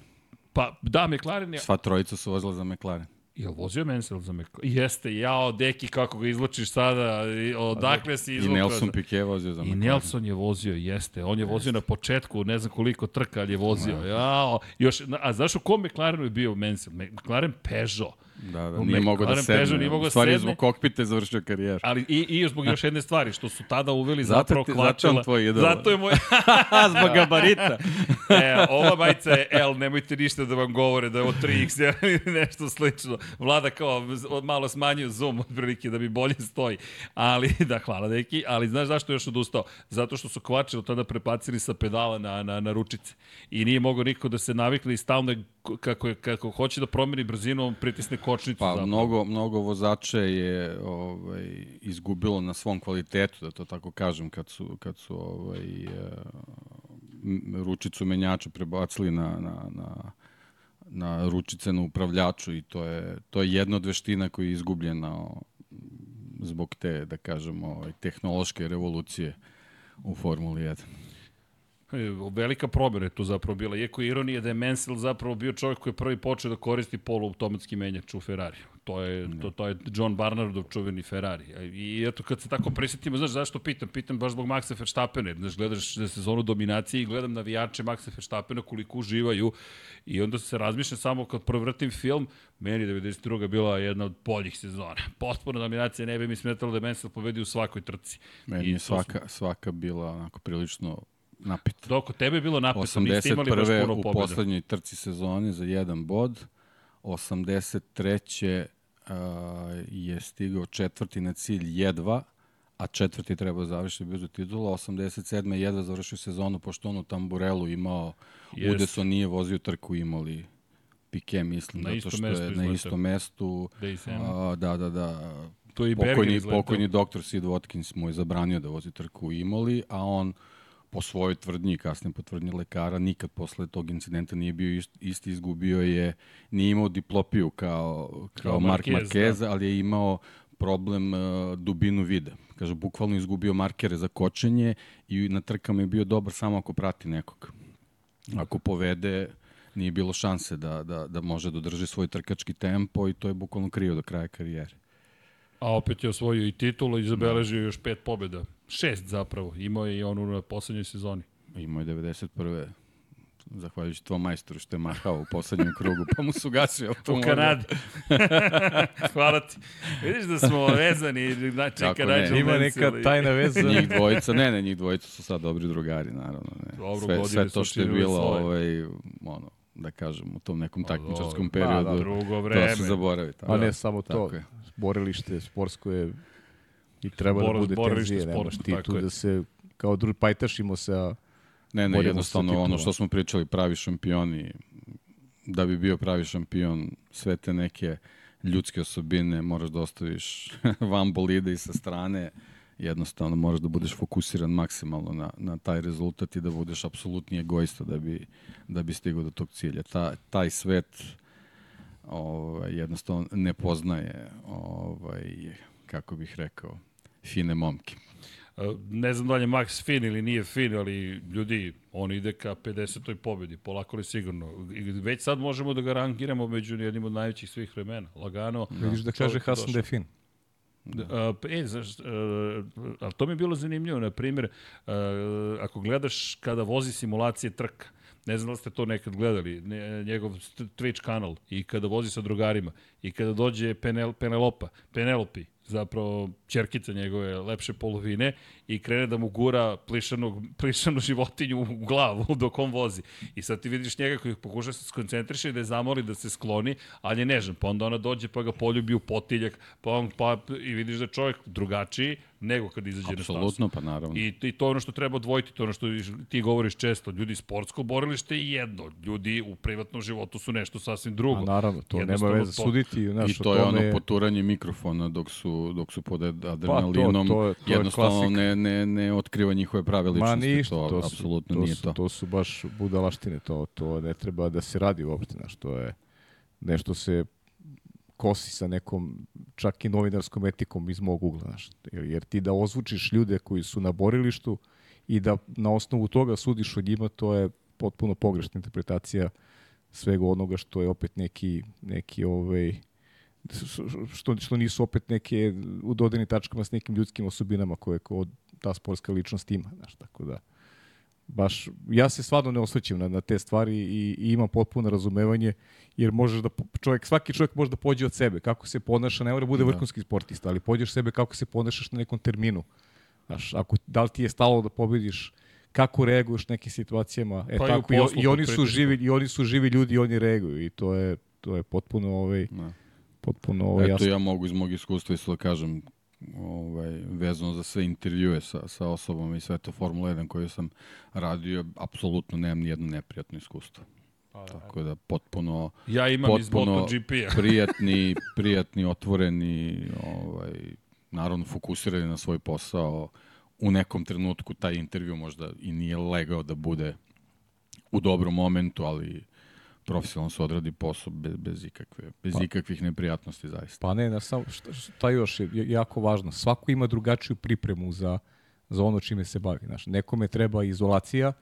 Pa, da, McLaren je... Sva trojica su vozila za McLaren. Jel vozio Mansell za McLaren? Jeste, jao, deki, kako ga izlučiš sada, i odakle si I izvukao? Nelson za- Piquet vozio za I McLaren. Nelson je vozio, jeste. On je vozio na početku, ne znam koliko trka, ali je vozio. Jao, još, a znaš u kom McLarenu je bio Mansell? McLaren Peugeot. Da, da, nije mogao da sedne. Peugeot nije mogao U stvari je sedne. zbog kokpita je završio karijeru. Ali i, i zbog još jedne stvari, što su tada uveli Zato zapravo ti- zato kvačila. tvoj idol. Zato je moj... zbog gabarita. e, ova majica je L, nemojte ništa da vam govore da je ovo 3X ili nešto slično. Vlada kao malo smanjio zoom otprilike da bi bolje stoji. Ali, da, hvala neki. Ali znaš zašto je još odustao? Zato što su kvačilo tada prepacili sa pedala na, na, na ručice. I nije mogao niko da se navikne i stalno je, kako, je, kako hoće da promeni brzinu, on pritisne kočnicu. Pa zapravo. mnogo, mnogo vozača je ovaj, izgubilo na svom kvalitetu, da to tako kažem, kad su, kad su ovaj, eh, ručicu menjača prebacili na, na, na, na ručice na upravljaču i to je, to je jedna od veština koja je izgubljena zbog te, da kažemo, ovaj, tehnološke revolucije u Formuli 1. E, Velika promjena je tu zapravo bila. Iako je ironija da je Mansell zapravo bio čovjek koji je prvi počeo da koristi poluautomatski menjač u Ferrari. To je, to, to je John Barnardov čuveni Ferrari. I eto, kad se tako prisetimo, znaš zašto pitam? Pitam baš zbog Maxa Verstappena. Znaš, gledaš za sezonu dominacije i gledam navijače Maxa Verstappena koliko uživaju. I onda se razmišljam samo kad provrtim film, meni 92. bila jedna od boljih sezona. Potpuno dominacija, ne bi mi smetalo da je Mansell pobedi u svakoj trci. Meni I je to svaka, svaka bila onako prilično napita. Dok kod tebe je bilo napeto, niste imali baš 81. puno u pobjeda. poslednjoj trci sezone za jedan bod. 83. Uh, je stigao četvrti na cilj jedva, a četvrti treba da završi bio za titula. 87. je jedva završio sezonu, pošto on u Tamburelu imao, Jeste. Udeson nije vozio trku, imali Pike, mislim, Na zato što je na istom mestu. Da. A, da, da, da. To je i Pokojni, pokojni doktor Sid Watkins mu je zabranio da vozi trku u Imoli, a on po svojoj tvrdnji i kasnije po tvrdnji lekara nikad posle tog incidenta nije bio ist, isti, izgubio je, nije imao diplopiju kao, kao, Kao Mark Marquez, Marquez, da. ali je imao problem uh, dubinu vida. Kaže, bukvalno izgubio markere za kočenje i na trkama je bio dobar samo ako prati nekog. Ako povede, nije bilo šanse da, da, da može da održi svoj trkački tempo i to je bukvalno krio do kraja karijere. A opet je osvojio i titulu i zabeležio još pet pobjeda. Šest zapravo. Imao je i onu na poslednjoj sezoni. Imao je 91. Zahvaljujući tvom majstoru što je mahao u poslednjem krugu, pa mu su gasili U. Kanadi. Hvala ti. Vidiš da smo vezani. Znači, Kako ne? Nigel Ima neka i- tajna veza. Njih dvojica, ne, ne, njih dvojica su sad dobri drugari, naravno. Ne. Dobro, sve, godine sve to što je bilo, svoje. ovaj, ono, da kažem, u tom nekom takmičarskom dobro. periodu, Da, da, drugo to vreme. se zaboravi. Tako. Pa ne samo to, Tako je. Borilište sportsko je i treba Bor- da bude borilište tenzije, nemaš sportsko, ti tako tu je. da se kao drugi pajtašimo sa Ne, ne, jednostavno ono što smo pričali, pravi šampioni, da bi bio pravi šampion, sve te neke ljudske osobine, moraš da ostaviš van bolide i sa strane, jednostavno moraš da budeš fokusiran maksimalno na, na taj rezultat i da budeš apsolutni egoista da bi, da bi stigao do tog cilja. Ta, taj svet ovaj, jednostavno ne poznaje ovaj, kako bih rekao, fine momke. Ne znam da li je Max fin ili nije fin, ali ljudi, on ide ka 50. pobedi, polako li sigurno. Već sad možemo da ga rangiramo među jednim od najvećih svih vremena. Lagano. Da. Vidiš da kaže Hasan da je fin. Da. Uh, e, zaš, uh, ali to mi je bilo zanimljivo, na primjer, ako gledaš kada vozi simulacije trka, ne znam da ste to nekad gledali, njegov Twitch kanal, i kada vozi sa drugarima, i kada dođe Penel, Penelopa, Penelopi, zapravo čerkica njegove lepše polovine i krene da mu gura plišanog, plišanu životinju u glavu dok on vozi. I sad ti vidiš njega koji pokuša da se skoncentriše i da je zamoli da se skloni, ali je nežan. Pa onda ona dođe pa ga poljubi u potiljak, pa on pa, i vidiš da je čovjek drugačiji, nego kad izađe Absolutno, na stazu. Apsolutno, pa naravno. I, I to je ono što treba odvojiti, to je ono što ti govoriš često. Ljudi sportsko borilište je jedno, ljudi u privatnom životu su nešto sasvim drugo. A naravno, to nema veze to... suditi. Znaš, I to je ono poturanje mikrofona dok su, dok su pod adrenalinom. Pa to, to, to jednostavno ne, ne, ne otkriva njihove prave ličnosti. Ma ništa, to, to su, apsolutno to nije su, to. To su baš budalaštine, to, to ne treba da se radi uopšte, znaš, to je nešto se kosi sa nekom čak i novinarskom etikom iz mog ugla. Znaš. Jer ti da ozvučiš ljude koji su na borilištu i da na osnovu toga sudiš o njima, to je potpuno pogrešna interpretacija svega onoga što je opet neki, neki ovaj, što, što nisu opet neke u dodenim tačkama s nekim ljudskim osobinama koje ko ta sportska ličnost ima. Znaš, tako da, baš, ja se stvarno ne osvrćem na, na te stvari i, i imam potpuno razumevanje, jer možeš da, čovjek, svaki čovjek može da pođe od sebe, kako se ponaša, ne mora da bude da. vrhunski sportista, ali pođeš sebe kako se ponašaš na nekom terminu. Znaš, ako, da li ti je stalo da pobediš, kako reaguješ nekim situacijama, e pa tako, i, i, i, oni su živi, i oni su živi ljudi i oni reaguju i to je, to je potpuno ovaj, da. potpuno ovaj, Eto jasno. ja mogu iz mog iskustva isto da kažem, ovaj, vezano za sve intervjue sa, sa osobama i sve to Formula 1 koju sam radio, apsolutno nemam ni jedno neprijatno iskustvo. Pa, Tako da potpuno ja imam potpuno prijatni, prijatni, otvoreni, ovaj, naravno fokusirani na svoj posao. U nekom trenutku taj intervju možda i nije legao da bude u dobrom momentu, ali profesionalno se odradi posao bez, bez, ikakve, bez pa, ikakvih neprijatnosti zaista. Pa ne, na sam, šta, šta još je jako važno, svako ima drugačiju pripremu za, za ono čime se bavi. Znaš, nekome treba izolacija,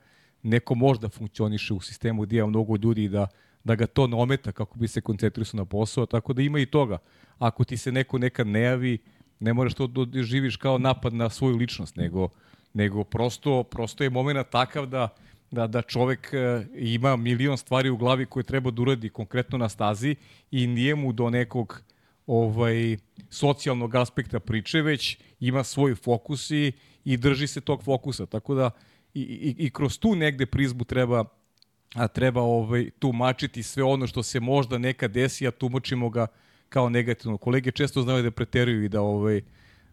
neko možda funkcioniše u sistemu gdje ima mnogo ljudi da, da ga to ne ometa kako bi se koncentrisao na posao, tako da ima i toga. Ako ti se neko nekad ne javi, ne moraš to da živiš kao napad na svoju ličnost, nego, nego prosto, prosto je moment takav da da, da čovek e, ima milion stvari u glavi koje treba da uradi konkretno na stazi i nije mu do nekog ovaj socijalnog aspekta priče, već ima svoj fokus i, i drži se tog fokusa. Tako da i, i, i kroz tu negde prizmu treba a treba ovaj tumačiti sve ono što se možda neka desi, a tumačimo ga kao negativno. Kolege često znaju da preteruju i da ovaj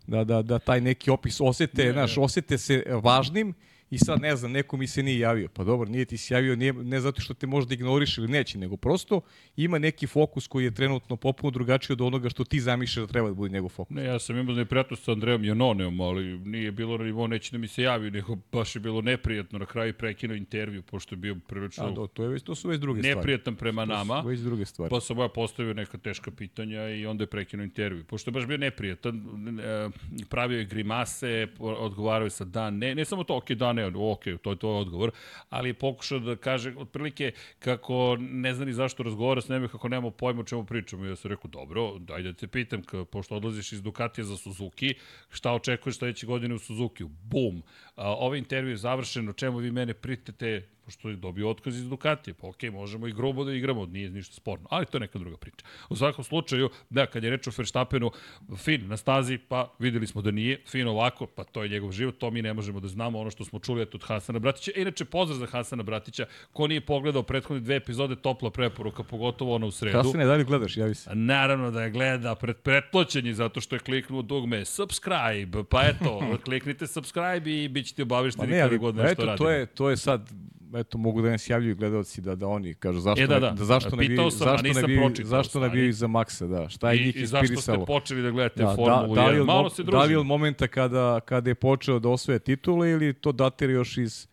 da, da, da taj neki opis osete, znaš, osete se važnim i sad ne znam, neko mi se nije javio. Pa dobro, nije ti se javio nije, ne zato što te možda ignoriš ili neće, nego prosto ima neki fokus koji je trenutno popuno drugačiji od onoga što ti zamišljaš da treba da bude njegov fokus. Ne, ja sam imao neprijatnost sa Andrejom Janoneom, ali nije bilo na nivou, neće da mi se javi, nego baš je bilo neprijatno na kraju prekinuo intervju, pošto je bio prilično... A, do, to, je već, to su već druge stvari. Neprijatan prema nama. To su već druge stvari. Pa sam ja postavio neka teška pitanja i onda je prekinuo intervju. Pošto je baš bio neprijatan, e, pravio je grimase, odgovarao je sa da, ne, ne samo to, ok, da, ne, ok, to je to odgovor, ali je pokušao da kaže otprilike kako ne zna ni zašto razgovara s neme, kako nemamo pojma o čemu pričamo. I ja sam rekao, dobro, daj da te pitam, pošto odlaziš iz Ducatija za Suzuki, šta očekuješ sledeće godine u Suzuki? Bum! A, ovaj intervju je završen, o čemu vi mene pritete, pošto je dobio otkaz iz Ducatija. Pa okej, okay, možemo i grubo da igramo, nije ništa sporno, ali to je neka druga priča. U svakom slučaju, da, kad je reč o Verstappenu, fin na stazi, pa videli smo da nije, fin ovako, pa to je njegov život, to mi ne možemo da znamo, ono što smo čuli od Hasana Bratića. E, inače, pozdrav za Hasana Bratića, ko nije pogledao prethodne dve epizode, topla preporuka, pogotovo ono u sredu. Hasane, da li gledaš, javi se. Naravno da je gleda, pred pretploćenji, zato što je kliknuo dugme subscribe, pa eto, kliknite subscribe i bit ćete obavešteni kada god nešto radimo. To je, to je sad eto, mogu da nas javljaju gledalci da, da oni kažu zašto, E, da, ne- da. da zašto ne bi, sam, zašto ne bi, pročitao, zašto ne bi za Maxa, da. Šta je I, njih I zašto ste inspirisalo? počeli da gledate Da, da, Formulu da, li 1? od, Malo se da li od družimo. momenta kada, kada je počeo da osvoje titule ili to datira još iz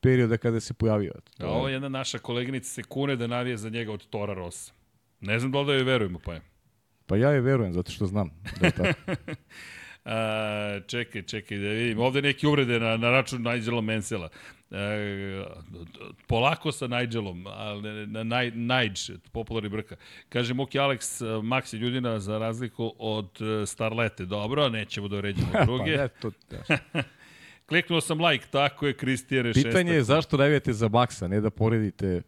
perioda kada se pojavio? Da, ovo je jedna naša koleginica se kune da navije za njega od Tora Rosa. Ne znam da li da joj verujemo, pa je. Pa ja je verujem, zato što znam da je tako. A, čekaj, čekaj da vidim. Ovde neki uvrede na, na račun Nigela Mansella. E, polako sa Nigelom, ali na Naj, Nige, popularni brka. Kaže Muki Alex, Max je ljudina za razliku od e, Starlete. Dobro, nećemo da uređemo pa druge. ne, to, da. Kliknuo sam like, tako je, Kristijane Šestak. Pitanje je zašto navijate za Maxa, ne da poredite.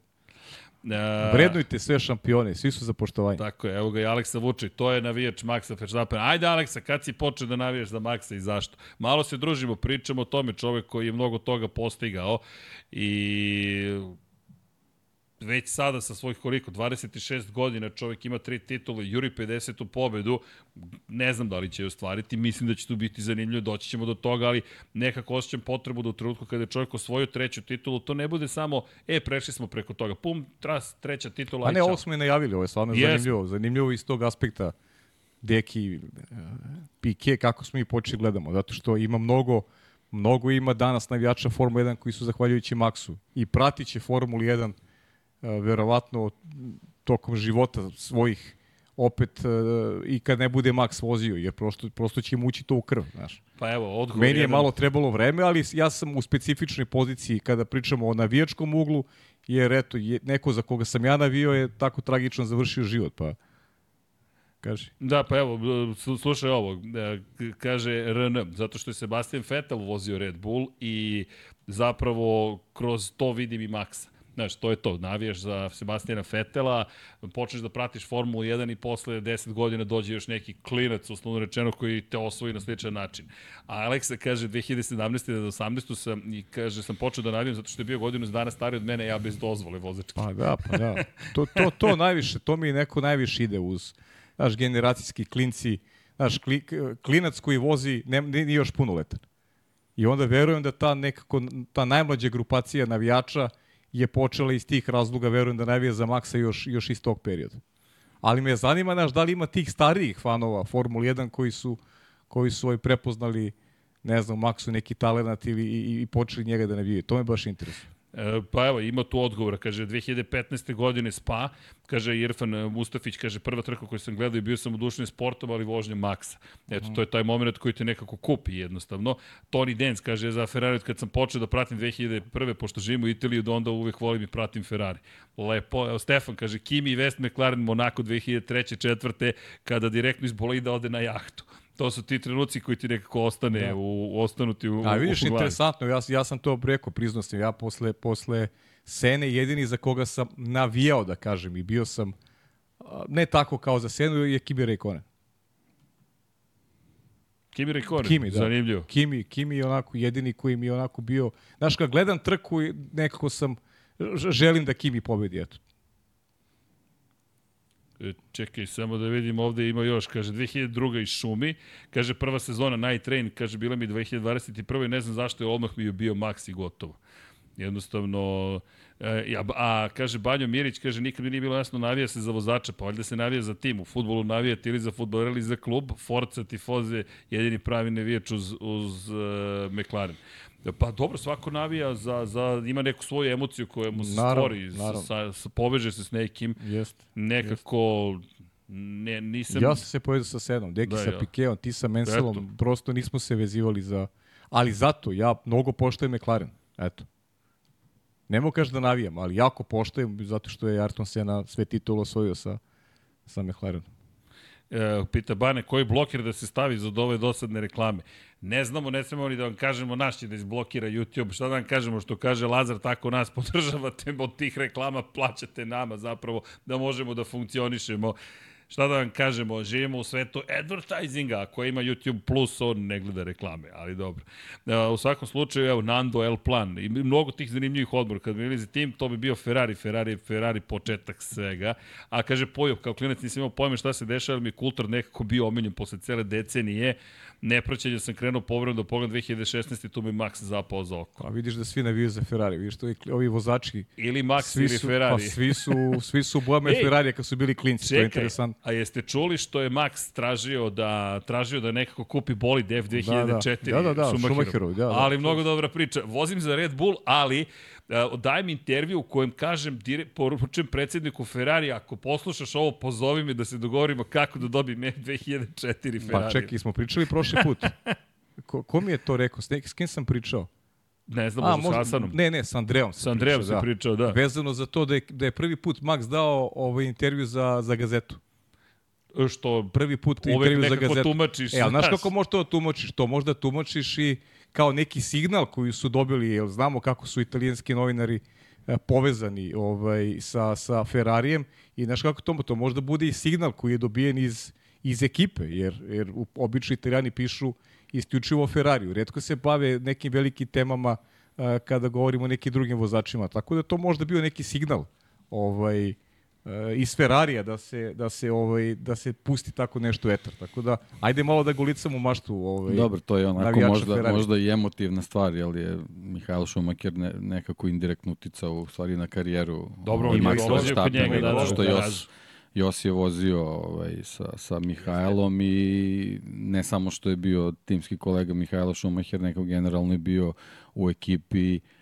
E, Vrednujte sve šampione, svi su za poštovanje. Tako je, evo ga i Aleksa Vučić, to je navijač Maxa Verstappena. Ajde Aleksa, kad si počeo da navijaš za Maxa i zašto? Malo se družimo, pričamo o tome, čovek koji je mnogo toga postigao i već sada sa svojih koliko, 26 godina čovek ima tri titule, juri 50. pobedu, ne znam da li će je ostvariti, mislim da će tu biti zanimljivo, doći ćemo do toga, ali nekako osjećam potrebu da u trenutku kada je čovjek osvojio treću titulu, to ne bude samo, e, prešli smo preko toga, pum, tras, treća titula, A ne, ovo smo i najavili, ovo je stvarno Jesmo. zanimljivo. Zanimljivo iz tog aspekta Deki, eh, Pike, kako smo i počeli gledamo. Zato što ima mnogo, mnogo ima danas navijača Formula 1 koji su zahvaljujući Maxu. I pratit će Formulu 1 eh, verovatno tokom života svojih opet eh, i kad ne bude Max vozio, jer prosto, prosto će im ući to u krv, znaš. Pa evo, odgovor Meni je jedan. malo trebalo vreme, ali ja sam u specifičnoj poziciji kada pričamo o navijačkom uglu, jer eto, je, neko za koga sam ja navio je tako tragično završio život, pa kaži. Da, pa evo, slu- slušaj ovo, e, kaže RN, zato što je Sebastian Vettel vozio Red Bull i zapravo kroz to vidim i Maxa. Znaš, to je to, navijaš za Sebastijana Fetela, počneš da pratiš Formulu 1 i posle 10 godina dođe još neki klinac, uslovno rečeno, koji te osvoji na sličan način. A Aleksa kaže 2017. do 18. sam, i kaže, sam počeo da navijam zato što je bio godinu dana stariji od mene, ja bez dozvole vozačke. Pa da, pa da. To, to, to najviše, to mi neko najviše ide uz, znaš, generacijski klinci, znaš, kli, klinac koji vozi, ne, nije još punoletan. I onda verujem da ta nekako, ta najmlađa grupacija navijača je počela iz tih razloga, verujem da navija za Maxa još, još iz tog perioda. Ali me zanima, znaš, da li ima tih starijih fanova Formula 1 koji su, koji su ovaj prepoznali, ne znam, Maxu neki talent ili i, i počeli njega da navijaju. To me baš interesuje. E, pa evo, ima tu odgovora, kaže 2015. godine Spa, kaže Irfan Mustafić, kaže prva trka koju sam gledao i bio sam udušen sportom, ali vožnja Maxa. Eto, to je taj moment koji te nekako kupi jednostavno. Tony Dance kaže za Ferrari kad sam počeo da pratim 2001. pošto živim u Italiji, da onda uvek volim i pratim Ferrari. Lepo, evo Stefan kaže Kimi i West McLaren Monaco 2003. četvrte kada direktno iz bolida ode na jahtu. To su ti trenuci koji ti nekako ostane da. u, ostanu ti u, A vidiš, u glavi. interesantno, ja, ja sam to rekao, priznao sam, ja posle, posle Sene jedini za koga sam navijao, da kažem, i bio sam, ne tako kao za Senu, je Kimi Rekonen. Kimi Rekonen, Kimi, da. zanimljivo. Kimi, Kimi je onako jedini koji mi je onako bio, znaš, kad gledam trku, i nekako sam, želim da Kimi pobedi, eto. E, Čekaj, samo da vidim, ovde ima još, kaže 2002. iz Šumi, kaže prva sezona Night Train, kaže bila mi 2021. ne znam zašto je odmah mi je bio i gotovo. Jednostavno, e, ja, a kaže Banjo Mirić, kaže nikad mi nije bilo jasno navija se za vozača, pa valjda se navija za tim, u futbolu navijate ili za futbol ili za klub, Forza Tifoze jedini pravi navijač uz, uz uh, McLaren. Pa dobro, svako navija za, za, ima neku svoju emociju koja mu se Naravno, stvori, naravno. sa, sa, poveže se s nekim, Jeste. nekako ne, nisam... Ja sam se povezao sa Senom, Deki Da, sa ja. Pikeom, ti sa Menselom, Eto. prosto nismo se vezivali za... Ali zato, ja mnogo poštojem McLaren, eto. Ne mogu kaži da navijam, ali jako poštojem zato što je Ayrton Senna sve titule osvojio sa, sa McLarenom. E, pita Bane, koji blokir da se stavi za ove dosadne reklame? Ne znamo, ne smemo ni da vam kažemo naš će da izblokira YouTube. Šta da vam kažemo što kaže Lazar, tako nas podržavate od tih reklama, plaćate nama zapravo da možemo da funkcionišemo. Šta da vam kažemo, živimo u svetu advertisinga, ako ima YouTube Plus, on ne gleda reklame, ali dobro. U svakom slučaju, evo, Nando L Plan i mnogo tih zanimljivih odbora. Kad bi bili tim, to bi bio Ferrari, Ferrari, Ferrari početak svega. A kaže Pojo, kao klinac nisam imao pojme šta se dešava, ali mi je kultur nekako bio omenjen posle cele decenije nepraćenje sam krenuo povredom do pogleda 2016. tu mi Max zapao za oko. A vidiš da svi naviju za Ferrari, vidiš to ovi vozači. Ili Max svi ili su, Ferrari. Pa svi su, svi su bojame Ferrari kad su bili klinci, čekaj, to je interesantno. a jeste čuli što je Max tražio da tražio da nekako kupi bolid F2004 da, da, da, da, Schumacheru, da, da, ali mnogo dobra priča. Vozim za Red Bull, ali dajem intervju u kojem kažem, dire, poručujem predsedniku Ferrari, ako poslušaš ovo, pozovi me da se dogovorimo kako da dobijem F2004 Ferrari. Pa čekaj, smo pričali prošli put. Ko, ko mi je to rekao? S, s kim sam pričao? Ne znam, možda, možda s Hasanom. Ne, ne, s Andreom S Andreom pričao, se pričao, da. Vezano za to da je, da je prvi put Max dao ovaj intervju za, za gazetu što prvi put intervju za gazetu. tumačiš. E, ali znaš kako možeš to tumačiš? To možda tumačiš i kao neki signal koji su dobili, jer znamo kako su italijanski novinari e, povezani ovaj, sa, sa Ferrarijem i znaš kako to, to možda bude i signal koji je dobijen iz, iz ekipe, jer, jer obično italijani pišu isključivo o Ferrariju. Redko se bave nekim velikim temama uh, kada govorimo o nekim drugim vozačima. Tako da to možda bio neki signal ovaj, iz Ferrarija da se da se ovaj da se pusti tako nešto etar. Tako da ajde malo da golicamo maštu ovaj. Dobro, to je onako možda Ferrari. možda i emotivna stvar, ali je Mihajlo Schumacher ne, nekako indirektno uticao u stvari na karijeru. Dobro, on je dolazio kod njega, da, da, što Jos, Jos je vozio ovaj, sa, sa Mihajlom i ne samo što je bio timski kolega Mihajlo Schumacher, nego generalno je bio u ekipi uh,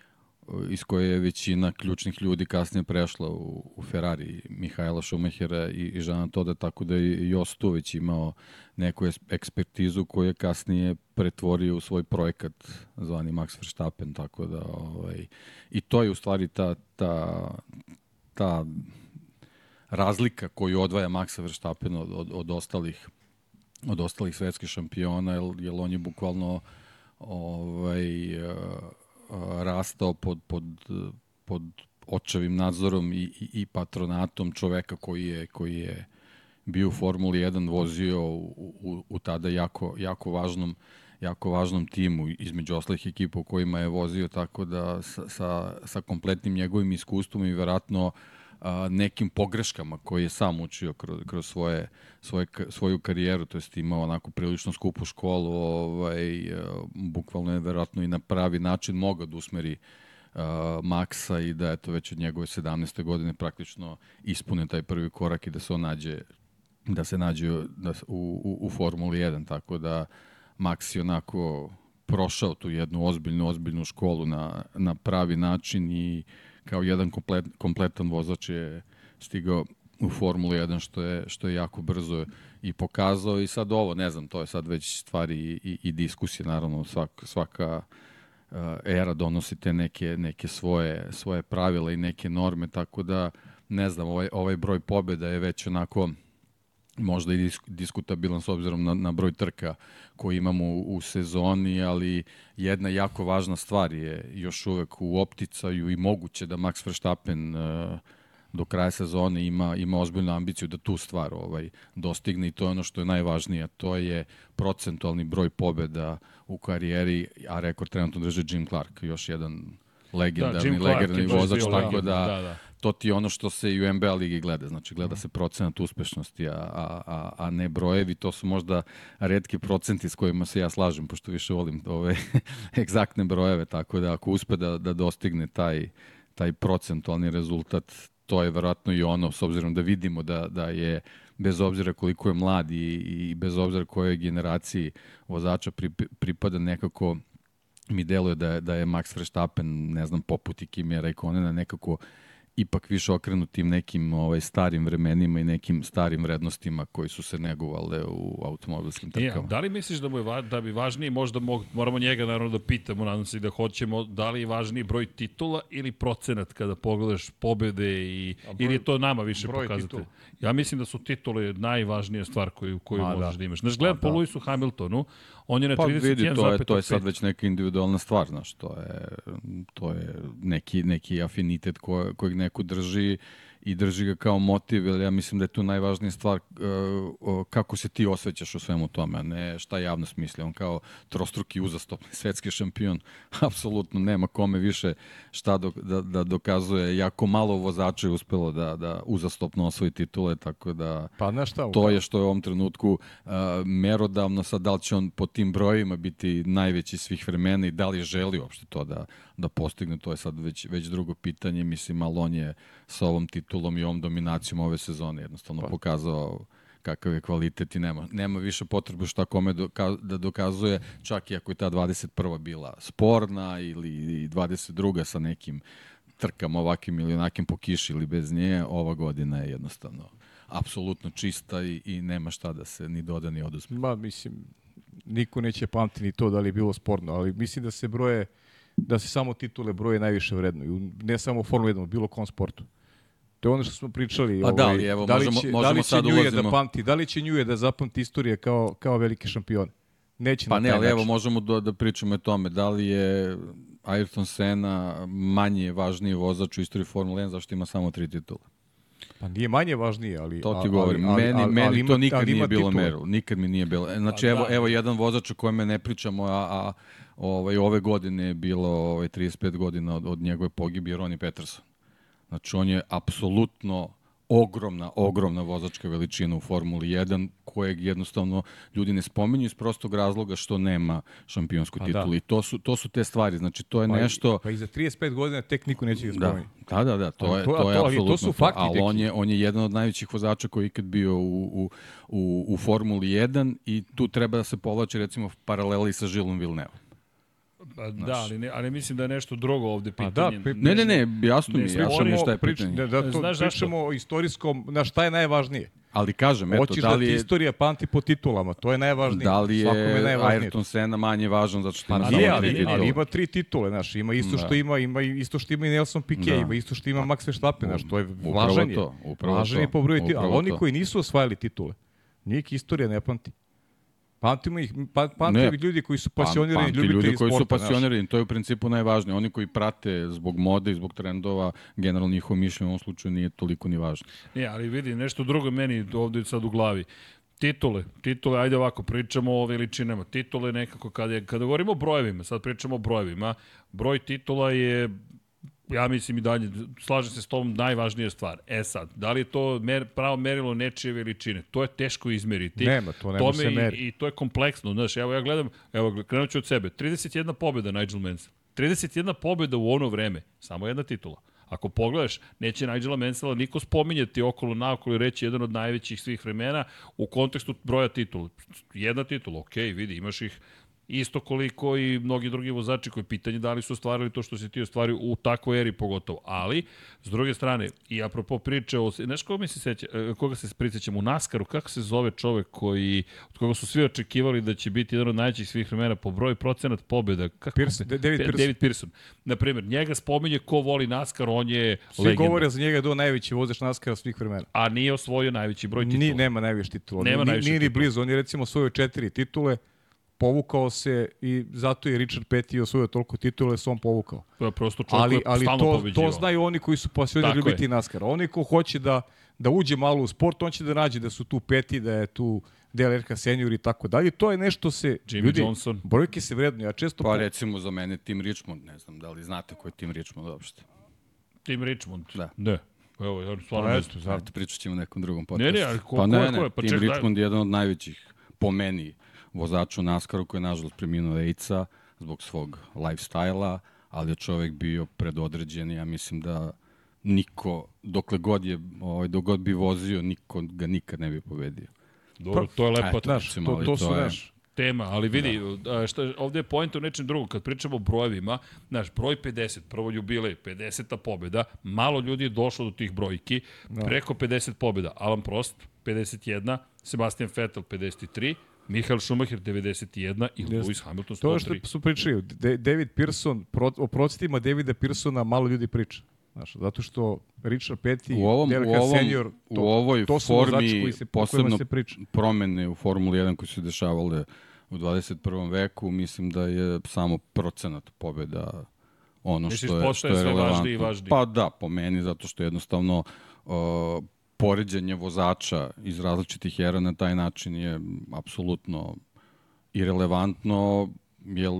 iz koje je većina ključnih ljudi kasnije prešla u, u Ferrari, Mihajla Šumahera i, i Žana Toda, tako da je Jos tu već imao neku ekspertizu koju je kasnije pretvorio u svoj projekat zvani Max Verstappen, tako da ovaj, i to je u stvari ta, ta, ta razlika koju odvaja Maxa Verstappen od, od, od ostalih od ostalih svetskih šampiona, jer, jer on je bukvalno ovaj, rastao pod, pod, pod očevim nadzorom i, i, i patronatom čoveka koji je, koji je bio u Formuli 1, vozio u, u, u tada jako, jako važnom jako važnom timu, između ostalih ekipa u kojima je vozio, tako da sa, sa, sa kompletnim njegovim iskustvom i verovatno a, nekim pogreškama koje je sam učio kroz, kroz svoje, svoje, svoju karijeru, to jest imao onako prilično skupu školu, ovaj, a, bukvalno je verovatno i na pravi način mogao da usmeri uh, Maksa i da eto već od njegove 17. godine praktično ispune taj prvi korak i da se on nađe da se nađe da, u, u, u Formuli 1, tako da Max je onako prošao tu jednu ozbiljnu, ozbiljnu školu na, na pravi način i uh, kao jedan komplet, kompletan vozač je stigao u Formulu 1 što je, što je jako brzo i pokazao. I sad ovo, ne znam, to je sad već stvari i, i, i diskusije, naravno svak, svaka uh, era donosi te neke, neke svoje, svoje pravila i neke norme, tako da ne znam, ovaj, ovaj broj pobjeda je već onako možda i diskutabilan s obzirom na, na broj trka koji imamo u, u sezoni, ali jedna jako važna stvar je još uvek u opticaju i moguće da Max Verstappen uh, do kraja sezone ima ima ozbiljnu ambiciju da tu stvar ovaj dostigne i to je ono što je najvažnije, to je procentualni broj pobeda u karijeri, a rekord trenutno drži Jim Clark, još jedan legendarni, da, legendarni vozač, tako da, da, da to ti je ono što se i u NBA ligi gleda. Znači, gleda se procenat uspešnosti, a, a, a, a ne brojevi. To su možda redki procenti s kojima se ja slažem, pošto više volim ove egzaktne brojeve, tako da ako uspe da, da dostigne taj, taj procentualni rezultat, to je verovatno i ono, s obzirom da vidimo da, da je bez obzira koliko je mlad i, i bez obzira kojoj generaciji vozača pripada nekako mi deluje da je, da je Max Verstappen, ne znam, poput i Kimi Raikkonena nekako ipak više okrenut tim nekim ovaj, starim vremenima i nekim starim vrednostima koji su se negovale u automobilskim trkama. Ja, da li misliš da, mu je, da bi važniji, možda mog, moramo njega naravno da pitamo, nadam se da hoćemo, da li je važniji broj titula ili procenat kada pogledaš pobede i, broj, ili je to nama više pokazati? Ja mislim da su titule najvažnija stvar koju, koju Ma, možeš da. da imaš. Znaš, gledam pa, po da. Lewisu Hamiltonu, on je na pa, 31,5. vidi, to je, to je sad već neka individualna stvar, znaš, to je, to je neki, neki afinitet ko, kojeg neko drži i drži ga kao motiv, jer ja mislim da je tu najvažnija stvar uh, kako se ti osvećaš u svemu tome, a ne šta javnost misli. On kao trostruki uzastopni svetski šampion, apsolutno nema kome više šta do, da, da dokazuje. Jako malo vozača je uspelo da, da uzastopno osvoji titule, tako da pa, na šta, to je što je u ovom trenutku uh, merodavno. Sad, da li će on po tim brojima biti najveći svih vremena i da li želi uopšte to da, da postigne, to je sad već, već drugo pitanje. Mislim, ali on je sa ovom titulom i ovom dominacijom ove sezone jednostavno pa. pokazao kakav je kvalitet i nema, nema više potrebe šta kome doka, da dokazuje, čak i ako je ta 21. bila sporna ili 22. sa nekim trkama ovakvim ili onakim po kiši ili bez nje, ova godina je jednostavno apsolutno čista i, i nema šta da se ni doda ni oduzme. Ma, mislim, niko neće pamti ni to da li je bilo sporno, ali mislim da se broje, da se samo titule broje najviše vredno. Ne samo u Formula 1, u bilo kom sportu. To je ono što smo pričali. Pa ovaj, da li, evo, da li možemo, će, možemo da li će sad Njuje da pamti, da li će Njuje da zapamti istorije kao, kao veliki šampion? Neće pa ne, ali način. evo možemo da, da pričamo o tome. Da li je Ayrton Senna manje važniji vozač u istoriji Formule 1 zašto ima samo tri titula? Pa nije manje važnije, ali... To ti govorim. Ali, meni, ali, meni ali, to nikad nije bilo titule. meru. Nikad mi nije bilo. Znači, evo, da. evo jedan vozač o kojem ne pričamo, a, a ovaj, ove godine je bilo ovaj, 35 godina od, od njegove pogibije Ronnie Peterson. Znači, on je apsolutno ogromna, ogromna vozačka veličina u Formuli 1, kojeg jednostavno ljudi ne spominju iz prostog razloga što nema šampionsku pa titulu. Da. I to su, to su te stvari. Znači, to je pa nešto... Pa i za 35 godina tek niko neće ga spominju. Da, da, da, to je, to, to je to, apsolutno. To su fakti. Ali on je, on je jedan od najvećih vozača koji je ikad bio u, u, u, u Formuli 1 i tu treba da se povlače recimo paraleli sa Žilom Vilnevom. Pa, da, ali, ne, ali mislim da je nešto drugo ovde pitanje. Pa da, pri, ne, ne, ne, jasno mi, jasno mi šta je pitanje. Da, da, to, Znaš pričamo o istorijskom, na šta je najvažnije. Ali kažem, eto, Hoćeš da li je... da ti istorija pamti po titulama, to je najvažnije. Da li je Ayrton Senna manje važan zato što pa, ima nije, samo tri titule? Ali ima tri titule, znaš, ima isto što da. ima, ima isto što ima i Nelson Piquet, da. ima isto što ima Max Verstappen, znaš, to je važan je. To, upravo važan je po broju titula, ali oni koji nisu osvajali titule, njih istorija ne pamti. Pamtimo ih, pa, pamtimo ih ljudi koji su pasionirani ljubitelji sporta. ljudi koji sporta, su pasionirani, to je u principu najvažnije. Oni koji prate zbog mode i zbog trendova, generalno njihovo mišljenje u ovom slučaju nije toliko ni važno. Ne, ali vidi, nešto drugo meni ovde sad u glavi. Titule, titule, ajde ovako, pričamo o veličinama. Titule nekako, kada, je, kada govorimo o brojevima, sad pričamo o brojevima, broj titula je ja mislim i dalje, slažem se s tom, najvažnija stvar. E sad, da li je to mer, pravo merilo nečije veličine? To je teško izmeriti. Nema, to nema se meri. I, I to je kompleksno, znaš, evo ja gledam, evo krenut ću od sebe, 31 pobjeda Nigel Mansell. 31 pobjeda u ono vreme, samo jedna titula. Ako pogledaš, neće Nigela Mansella niko spominjati okolo naokolo i reći jedan od najvećih svih vremena u kontekstu broja titula. Jedna titula, ok, vidi, imaš ih isto koliko i mnogi drugi vozači koji pitanje da li su ostvarili to što se ti ostvario u takvoj eri pogotovo. Ali, s druge strane, i apropo priče o... Znaš koga, mi se seća, e, koga se prisećamo u Naskaru, kako se zove čovek koji, od koga su svi očekivali da će biti jedan od najvećih svih vremena po broju procenat pobjeda? Kako Pearson, David Pearson. David Pearson. Naprimjer, njega spominje ko voli Naskar, on je Svi legenda. govore za njega da je najveći vozač Naskara svih vremena. A nije osvojio najveći broj titula. Ni, nema najviše titula. Nema ni, nije ni blizu. On je recimo osvojio četiri titule, povukao se i zato je Richard Petty osvojio toliko titula, se on povukao. To je prosto čovjek ali, ali to, to znaju oni koji su pasivni ljubiti NASCAR. Oni ko hoće da, da uđe malo u sport, on će da nađe da su tu Petty, da je tu DLRK senior i tako dalje. To je nešto se... Jimmy ljudi, Johnson. Brojke se vredno. Ja često... Pa po... recimo za mene Tim Richmond, ne znam da li znate ko je Tim Richmond uopšte. Tim Richmond? Da. Ne. Evo, ja stvarno pa, eto, znam. pričat ćemo nekom drugom podcastu. Ne, ne, ali ko, pa, ne, ne, ko je? Pa Tim ček, Richmond je jedan od najvećih, po meni, vozaču NASCAR-u koji je nažalost preminuo AIDS-a zbog svog lifestyle-a, ali je čovek bio predodređen ja mislim da niko, dokle god je, ovaj, dok god bi vozio, niko ga nikad ne bi pobedio. Dobro, to je lepo. Znaš, to, to, to su, znaš, tema, ali vidi, da. šta, ovde je point u nečem drugom. Kad pričamo o brojevima, znaš, broj 50, prvo jubilej, 50. pobjeda, malo ljudi je došlo do tih brojki, da. preko 50 pobjeda. Alan Prost, 51, Sebastian Vettel, 53, Michael Schumacher 91 i Just. Lewis Hamilton 103. To je što su pričali. David Pearson, pro, o procetima Davida Pearsona malo ljudi priča. Znaš, zato što Richard Petty, u ovom, Derek u ovom, senior, to, u ovoj to su formi koji se, posebno se priča. promene u Formuli 1 koji su se dešavale u 21. veku, mislim da je samo procenat pobjeda ono Misliš, što je, što je relevantno. važnije i važnije? Pa da, po meni, zato što jednostavno uh, poređenje vozača iz različitih era na taj način je apsolutno irelevantno, jer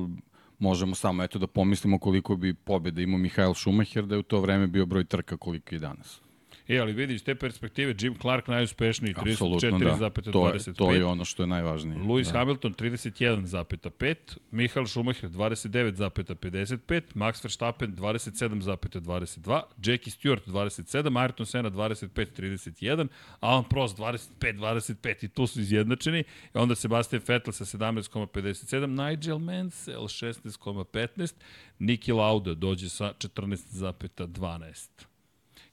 možemo samo eto da pomislimo koliko bi pobjeda imao Mihael Schumacher da je u to vreme bio broj trka koliko i danas. E, ali vidi, iz te perspektive, Jim Clark najuspešniji, Apsolutno da. To je, 34,25. to je ono što je najvažnije. Lewis da. Hamilton 31,5, Michael Schumacher 29,55, Max Verstappen 27,22, Jackie Stewart 27, Ayrton Senna 25,31, Alan Prost 25,25 i tu su izjednačeni. I onda Sebastian Vettel sa 17,57, Nigel Mansell 16,15, Niki Lauda dođe sa 14,12.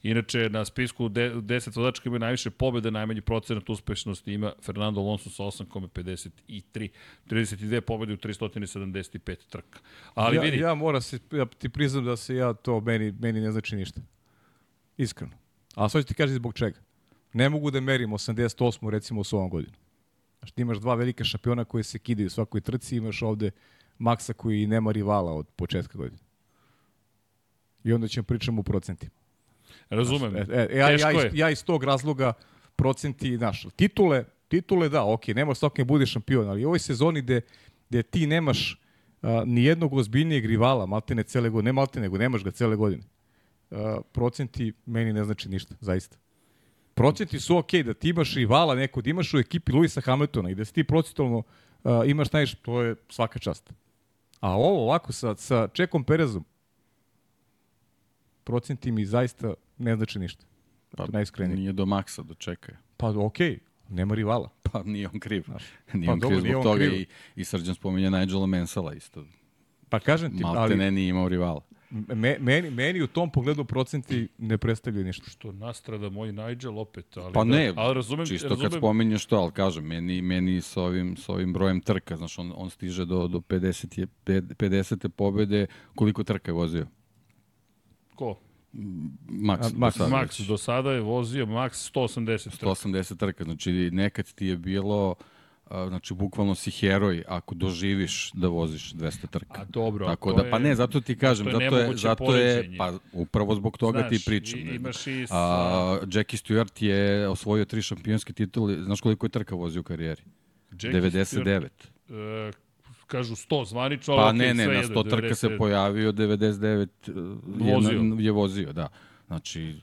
Inače, na spisku de, 10 vozača koji imaju najviše pobjede, najmanji procenat uspešnosti ima Fernando Alonso sa 8,53. 32 pobjede u 375 trka. Ali ja, vidi, Ja moram se, ja ti priznam da se ja to, meni, meni ne znači ništa. Iskreno. A sad ću ti kažem zbog čega. Ne mogu da merim 88. recimo s ovom godinu. Znaš, ti imaš dva velika šampiona koji se kidaju u svakoj trci, imaš ovde Maksa koji nema rivala od početka godine. I onda ćemo pričamo u procentima. Razumem, E, e, ja, ja, teško iz, ja iz tog razloga procenti, znaš, titule, titule da, ok, nema svaki bude šampion, ali u ovoj sezoni gde, gde ti nemaš a, ni jednog ozbiljnijeg rivala, maltene cele godine, ne maltene, nego nemaš ga cele godine, a, procenti meni ne znači ništa, zaista. Procenti su ok, da ti imaš rivala neko, da imaš u ekipi Luisa Hamiltona i da si ti procentualno a, imaš najviše, to je svaka čast. A ovo ovako sa, sa Čekom Perezom, procenti mi zaista ne znači ništa. Pa, najiskrenije. Nije do maksa, dočekaj. Pa okej, okay, nema rivala. Pa nije on kriv. Nije pa on dobro, kriv zbog on toga kriv. i, i Srđan spominje Nigela Mansella isto. Pa kažem ti, Malte ali ne nije imao rivala. me, meni, meni u tom pogledu procenti ne predstavljaju ništa. što nastrada moj Nigel opet. Ali Pa da, ne, ali razumem, čisto razumem, kad spominješ to, ali kažem, meni, meni s, ovim, s ovim brojem trka, znaš, on, on stiže do, do 50, je, 50. pobede, koliko trka je vozio? Ko? Max, A, do Max, sada Max, do sada je vozio Max 180 trka. 180 trka, znači nekad ti je bilo, znači bukvalno si heroj ako doživiš da voziš 200 trka. A dobro, Tako da, pa je- ne, zato ti kažem, to je zato je, zato je, poređenje. pa upravo zbog toga Znaš, ti pričam. i- imaš i sa- A, Jackie Stewart je osvojio tri šampionske titule, znaš koliko je trka vozio u karijeri? Jackie 99. Stewart, e, kažu 100 zvanično, ali Pa okej, ne, ne, sve na jedno, 100 trka se 99. pojavio, 99 uh, je, Vozio. na, je vozio, da. Znači,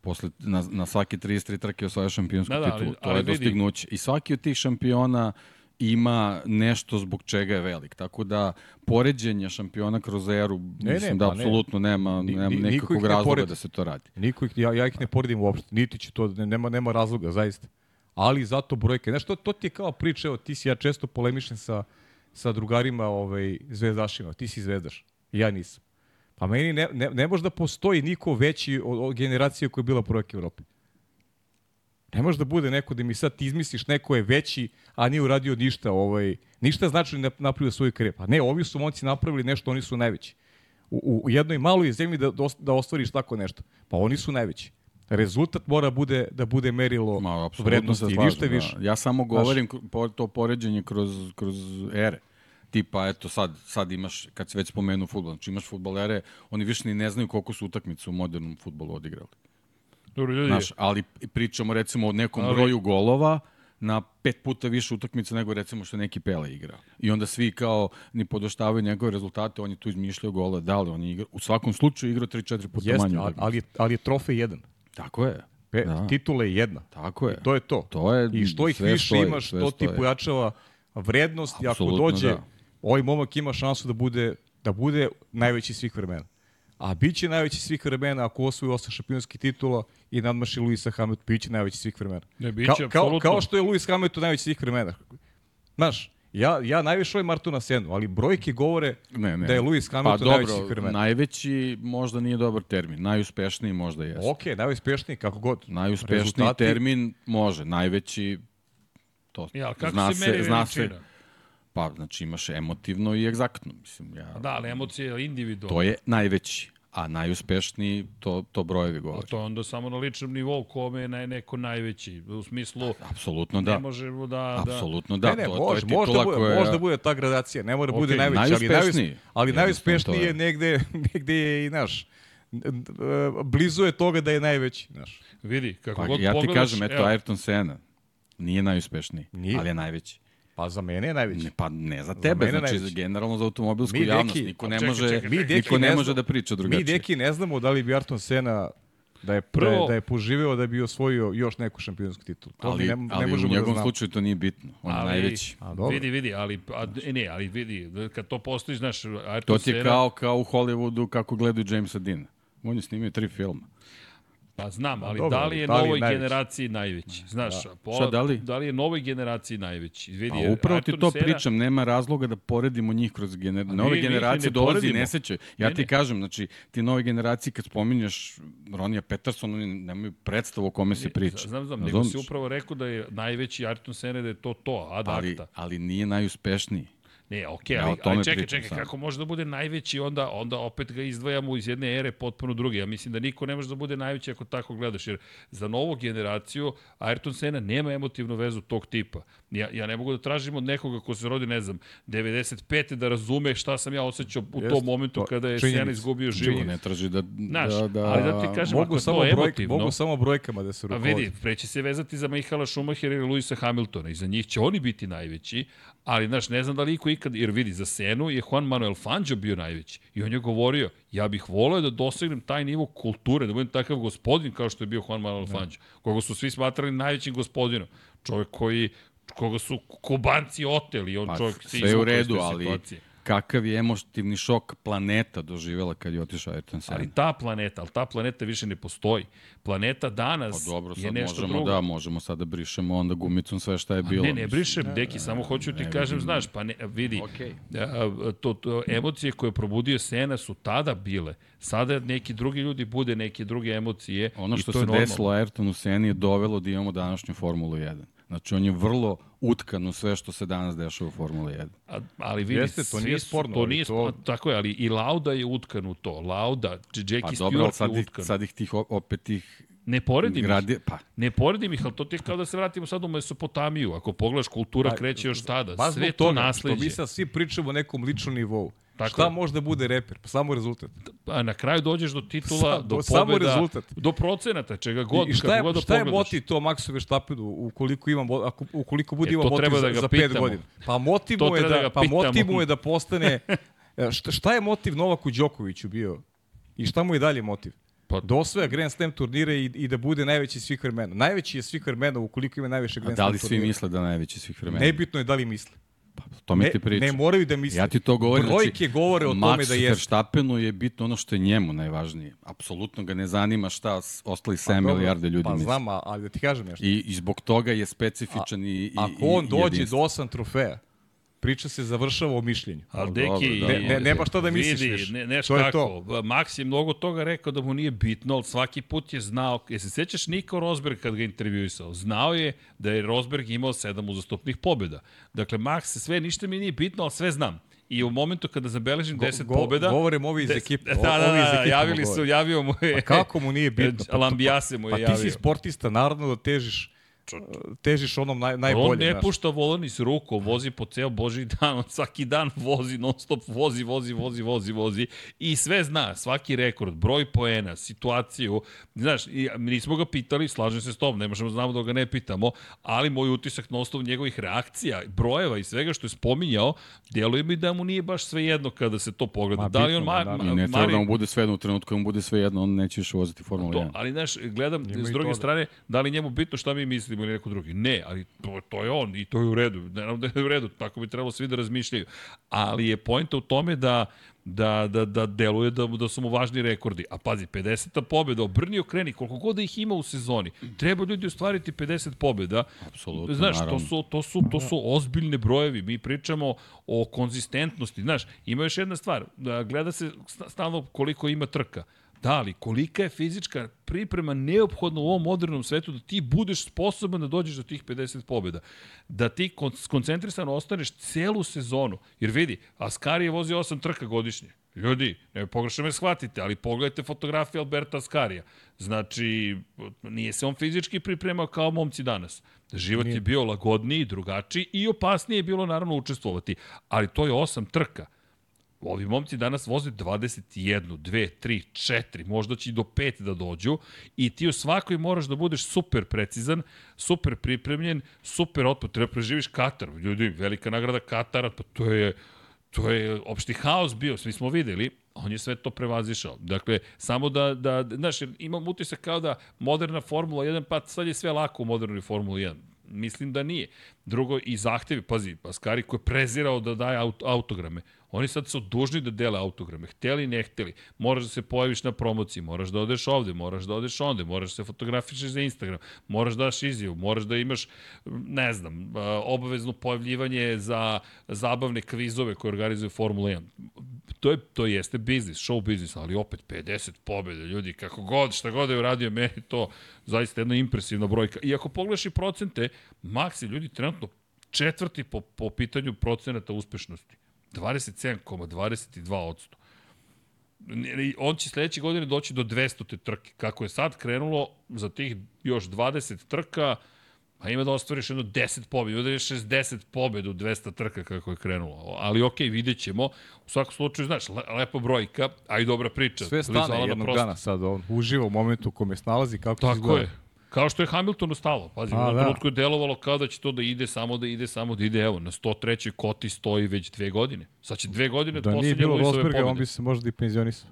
posle, na, na svake 33 trke osvaja šampionsku Da, da, ali- titulu. To ali je vidi- dostignuće. I svaki od tih šampiona ima nešto zbog čega je velik. Tako da, poređenja šampiona kroz eru, Ne, mislim ne, da pa ne. apsolutno nema, Ni- nema ni- niko nekakvog ih ne razloga poredi. da se to radi. Niko ih, ja, ja ih ne poredim uopšte, niti će to, ne- nema, nema razloga, zaista. Ali zato brojke. Znaš, to, to ti je kao priča, evo, ti si, ja često polemišem sa, sa drugarima ovaj, zvezdašima, ti si zvezdaš, ja nisam. Pa meni ne, ne, ne može da postoji niko veći od, od generacije koja je bila prvak Evrope. Ne može da bude neko da mi sad ti izmisliš neko je veći, a nije uradio ništa, ovaj, ništa znači ne napravio svoju karijeru. Pa ne, ovi su momci napravili nešto, oni su najveći. U, u jednoj maloj zemlji da, da, da ostvariš tako nešto. Pa oni su najveći. Rezultat mora bude da bude merilo Ma, vrednosti i ništa više. Da. Ja samo govorim Znaš, to poređenje kroz, kroz ere. Tipa, eto, sad, sad imaš, kad se već spomenu futbol, znači imaš futbolere, oni više ni ne znaju koliko su utakmice u modernom futbolu odigrali. Dobro, ljudi, Znaš, ali pričamo recimo o nekom Ali- broju golova na pet puta više utakmica nego recimo što neki Pele igrao. I onda svi kao ni podoštavaju njegove rezultate, on je tu izmišljao gole, da li on je igra, u svakom slučaju igrao 3-4 puta Jeste, manje ali, utakmica. ali, ali je trofej jedan. Tako je. Pe, Da. Titula je jedna. Tako je. To je to. To je- I što ih više stoji, imaš, to ti pojačava vrednost i ako dođe, da. ovaj momak ima šansu da bude, da bude najveći svih vremena. A bit će najveći svih vremena ako osvoji osam šampionskih titula i nadmaši Luisa Hamilton, bit će najveći svih vremena. Ne, bit Ka, će, kao, apsolutno. kao što je Luis Hamilton najveći svih vremena. Znaš, ja, ja najviše volim Martuna Senu, ali brojke govore Ne, ne. da je Luis Pa Hamilton najveći svih dobro, vremena. najveći možda nije dobar termin. Najuspešniji možda jeste. Ok, najuspešniji, kako god. Najuspešniji Rezultati- termin može. Najveći to Ja, kako zna se meri zna se? Pa, znači imaš emotivno i egzaktno. Mislim, ja, Da, ali emocije je individualno. To je najveći. A najuspešniji to, to brojevi A govori. to je onda samo na ličnom nivou kome je naj, neko najveći. U smislu, Apsolutno ne da. možemo da... da Apsolutno da. ne, ne, to, može, to je može, titula da bude, koja... može da bude ta gradacija, ne mora da bude Okej, najveći, ali, najus, ali najuspešniji je. je negde, negde je i naš. Blizu je toga da je najveći, znaš. Vidi, kako Pa, god ja ti pogledaš, kažem, eto, Ayrton Senna nije najuspešniji, Nije. ali je najveći. Pa za mene je najveći. Ne, pa ne za tebe, mene znači najveći. generalno za automobilsku Mi, javnost. deki- niko ne čekaj, može, čekaj, Mi, niko ne, ne može da priča drugačije. Mi, deki, ne znamo da li bi Ayrton Senna da je, Prvo- Prvo, da je poživeo da bi osvojio još neku šampionsku titulu. To ali, ne, ne ali u možemo da njegovom znamo. slučaju to nije bitno. On je najveći. A, dobro. Vidi, vidi, ali, a, ne, ali vidi, kad to postoji, znaš, Ayrton To ti je Senna- kao, kao u Hollywoodu kako gledaju Jamesa Deana. On je snimio tri filma. Pa znam, ali dobro, da li je da novoj najveći? generaciji najveći? Znaš, Da. pola- Šta, da li? da li je novoj generaciji najveći? Vidi, A upravo ti to Senna- pričam, nema razloga da poredimo njih kroz gener... mi- nove mi generacije ne dolazi i poredimo. ne sećaju. Ja Ne, ti ne. kažem, znači, ti nove generacije kad spominješ Ronija Petersona, oni nemaju predstavu o kome se priča. Znam, znam, nego si upravo rekao da je najveći Ayrton Senna da je to to, ad ali, acta. ali nije najuspešniji. Ne, okej, Ja o ali, tome ali čekaj, čekaj, kako može da bude najveći, onda, onda opet ga izdvajamo iz jedne ere potpuno druge. Ja mislim da niko ne može da bude najveći ako tako gledaš, jer za novu generaciju Ayrton Senna nema emotivnu vezu tog tipa. Ja, ja ne mogu da tražim od nekoga ko se rodi, ne znam, 95. da razume šta sam ja osjećao u Jeste, tom momentu to- kada je Senna izgubio život. Ne traži da... Znaš, da, da, ali da ti kažem, ako Mogu je samo, to brojk, emotivno... mogu samo brojkama da se A rukovodi. vidi, preće se vezati za Mihala Schumachera ili Luisa Hamiltona i za njih će oni biti najveći, ali znaš, ne znam da li iko ikad, jer vidi, za Senu je Juan Manuel Fangio bio najveći i on je govorio, ja bih voleo da dosegnem taj nivo kulture, da budem takav gospodin kao što je bio Juan Manuel Fangio, koga su svi smatrali najvećim gospodinom. Čovjek koji koga su kubanci oteli, on Pa, čovjek se sve je u izvukao iz redu, te ali situacije. Kakav je emotivni šok planeta doživjela kad je otišao Ayrton Senna. Ali ta planeta, ali ta planeta više ne postoji. Planeta danas Pa dobro, je sad nešto možemo drugo. da, možemo sad da brišemo onda gumicom sve šta je bilo. Ne, ne brišem, deki, samo hoću ti kažem, znaš, pa ne, vidi, Okej. a, to, to, emocije koje je probudio Sena su tada bile. Sada neki drugi ljudi bude neke druge emocije Ono i što to je se normalno. desilo Ayrtonu Seni je dovelo da imamo današnju Formulu 1. Znači, on je vrlo utkan u sve što se danas dešava u Formuli 1. A, ali vidi, Jeste, to nije sporno, To nije, to- to... Tako je, ali i Lauda je utkan u to. Lauda, Jackie Pa Stewart dobro, sad je ih, utkan. sad ih tih, opet tih Ne poredim ih. gradi... Pa, Ne poredim ih, ali to ti je kao da se vratimo sad u Mesopotamiju. Ako pogledaš, kultura Pa, kreće još tada. Sve to toga, nasleđe. Što mi sad svi pričamo o nekom ličnom nivou. Tako Šta je. može da bude reper? Pa samo rezultat. a na kraju dođeš do titula, Sa- do samo pobeda, rezultat. do procenata, čega god, I šta kako je, god da šta je motiv to Maxu Verstappenu ukoliko ima mo- ako ukoliko bude E, imao to motiv treba za, da ga za pet godina? Pa motiv mu je da, da pa motiv mu je da postane e, šta, šta je motiv Novaku Đokoviću bio? I šta mu je dalje motiv? Pa- Da osvaja Grand Slam turnire i, i da bude najveći svih vremena. Najveći je svih vremena ukoliko ima najviše a Grand da Slam li svi turnira. misle da najveći svih vremena? Nebitno je da li misle. To mi Ne, ti pričam. ne moraju da misle. Ja ti to govorim. Brojke znači, govore o tome Max da jeste. Verstappenu je bitno ono što je njemu najvažnije. Apsolutno ga ne zanima šta ostali 7 dobro, milijarde ljudi Pa misle. znam, a- ali da ti kažem nešto. I, I zbog toga je specifičan i, i Ako on i dođe jedinstven. do osam trofeja, priča se završava o mišljenju. Ali deki, da. Ne- ne- nema šta da misliš vidi, više. Ne, neš To je kako. Max je mnogo toga rekao da mu nije bitno, ali svaki put je znao, je se sećaš Niko Rosberg kad ga intervjuisao, znao je da je Rosberg imao sedam uzastopnih pobjeda. Dakle, Max, sve ništa mi nije bitno, ali sve znam. I u momentu kada zabeležim 10 go- pobjeda... govorim ovi iz ekipe, Da, da, iz da, ekipe javili su, javio mu je... Pa kako mu nije bitno? Pa, Lambijase mu je pa javio. ti si sportista, naravno da težiš težiš onom naj, najbolje. on ne znaš. pušta volan iz ruku, vozi po ceo boži dan, on svaki dan vozi, non stop vozi, vozi, vozi, vozi, vozi i sve zna, svaki rekord, broj poena, situaciju, znaš, i, nismo ga pitali, slažem se s tom, ne možemo znamo da ga ne pitamo, ali moj utisak na osnovu njegovih reakcija, brojeva i svega što je spominjao, djeluje mi da mu nije baš sve jedno kada se to pogleda. Ma, da li on, ma, mu, da, ma, ne treba Mari- da mu bude sve jedno u trenutku, mu bude sve jedno, on neće više voziti Formula to, 1. ali znaš, gledam Ima s druge strane, da li njemu bitno šta mi mislimo ili neko drugi. Ne, ali to, to je on i to je u redu. Naravno da je u redu, tako bi trebalo svi da razmišljaju. Ali je pojenta u tome da da, da, da deluje da, da su mu važni rekordi. A pazi, 50. pobjeda, obrni okreni, koliko god da ih ima u sezoni, treba ljudi ostvariti 50 pobjeda. Apsolutno, Znaš, to naravno. su, to, su, to su ozbiljne brojevi. Mi pričamo o konzistentnosti. Znaš, ima još jedna stvar. Da, Gleda se sta- stalno koliko ima trka. Da, ali kolika je fizička priprema neophodna u ovom modernom svetu da ti budeš sposoban da dođeš do tih 50 pobjeda. Da ti kon- skoncentrisano ostaneš celu sezonu. Jer vidi, Askari je vozio 8 trka godišnje. Ljudi, ne pogrešno me shvatite, ali pogledajte fotografije Alberta Askarija. Znači, nije se on fizički pripremao kao momci danas. Život nije. je bio lagodniji, drugačiji i opasnije je bilo naravno učestvovati. Ali to je osam trka. Ovi momci danas voze 21, 2, 3, 4, možda će i do 5 da dođu i ti u svakoj moraš da budeš super precizan, super pripremljen, super otpad. Treba preživiš Katar. Ljudi, velika nagrada Katara, pa to je to je opšti haos bio, svi smo videli, on je sve to prevazišao. Dakle, samo da, da znaš, imam utisak kao da moderna Formula 1, pa sad je sve lako u modernoj Formula 1. Mislim da nije. Drugo, i zahtevi, pazi, Paskari koji je prezirao da daje aut, autograme. Oni sad su dužni da dele autograme, hteli ne hteli. Moraš da se pojaviš na promociji, moraš da odeš ovde, moraš da odeš onde, moraš da se fotografišeš za Instagram, moraš da daš izjavu, moraš da imaš, ne znam, obavezno pojavljivanje za zabavne kvizove koje organizuje Formula 1. To, je, to jeste biznis, show biznis, ali opet 50 pobjede, ljudi, kako god, šta god je uradio, meni to zaista jedna impresivna brojka. I ako pogledaš i procente, Max je ljudi trenutno četvrti po, po pitanju procenata uspešnosti. 27,22%. On će sledeće godine doći do 200 te trke. Kako je sad krenulo, za tih još 20 trka, Pa ima da ostvariš jedno 10 pobjeda, da je 60 pobjeda u 200 trka kako je krenulo. Ali okej, okay, vidjet ćemo. U svakom slučaju, znaš, lepa brojka, a i dobra priča. Sve stane jednog prosto. dana sad, on uživa u momentu u kome se nalazi, kako Tako se izgleda. je. Kao što je Hamiltonu stalo. Pazi, A, na da. trenutku je delovalo kao da će to da ide, samo da ide, samo da ide. Evo, na 103. koti stoji već dve godine. Sad će dve godine da nije bilo Rosberga, on bi se možda i penzionisao.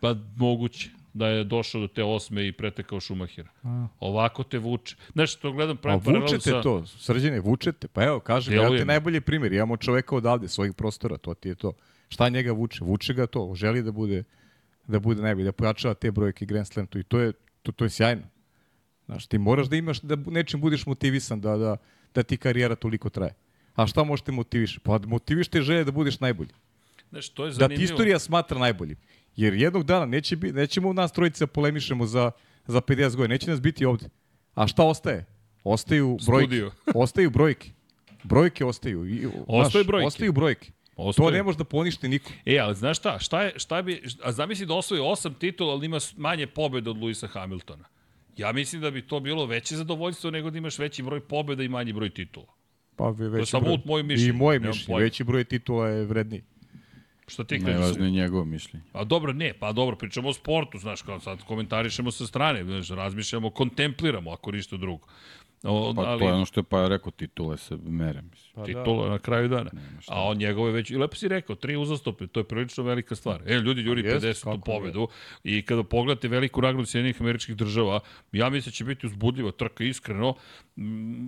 Pa moguće da je došao do te osme i pretekao Šumahira. A. Ovako te vuče. Znaš, to gledam pravim paralelu sa... vučete to, srđene, vučete. Pa evo, kažem, Delujem. ja ti najbolji primjer. Imamo čoveka odavde, svojih prostora, to ti je to. Šta njega vuče? Vuče ga to, želi da bude da bude najbolji, da pojačava te brojke Grand Slam, to, i to je, to, to je sjajno. Znaš, ti moraš da imaš, da nečim budeš motivisan, da, da, da ti karijera toliko traje. A šta možete motiviš? Pa motiviš te želje da budeš najbolji. Znaš, to je zanimljivo. Da ti istorija smatra najboljim. Jer jednog dana neće bi, nećemo nas trojice da polemišemo za, za 50 godina. Neće nas biti ovde. A šta ostaje? Ostaju brojke. ostaju brojke. Brojke ostaju. I, ostaju brojke. Ostaju brojke. Ostaje. To ne može da poništi niko. E, ali znaš šta? Šta, je, šta bi, a zamisli da osvoji osam titula, ali ima manje pobjede od Luisa Hamiltona. Ja mislim da bi to bilo veće zadovoljstvo nego da imaš veći broj pobjeda i manji broj titula. Pa veći to je samo broj, mišljenje. I moje mišljenje, veći broj titula je vredniji. Šta ti kažeš? Najvažno je njegovo mišljenje. A dobro, ne, pa dobro, pričamo o sportu, znaš, kao sad komentarišemo sa strane, znaš, razmišljamo, kontempliramo, ako ništa drugo. O, pa ali, to je ono što je pa rekao, titule se mere, mislim. Pa titule da. na kraju dana. A on njegove već, i lepo si rekao, tri uzastope, to je prilično velika stvar. E, ljudi, Juri, 50. pobedu je. i kada pogledate veliku nagradu Sjedinih američkih država, ja mislim da će biti uzbudljiva trka, iskreno.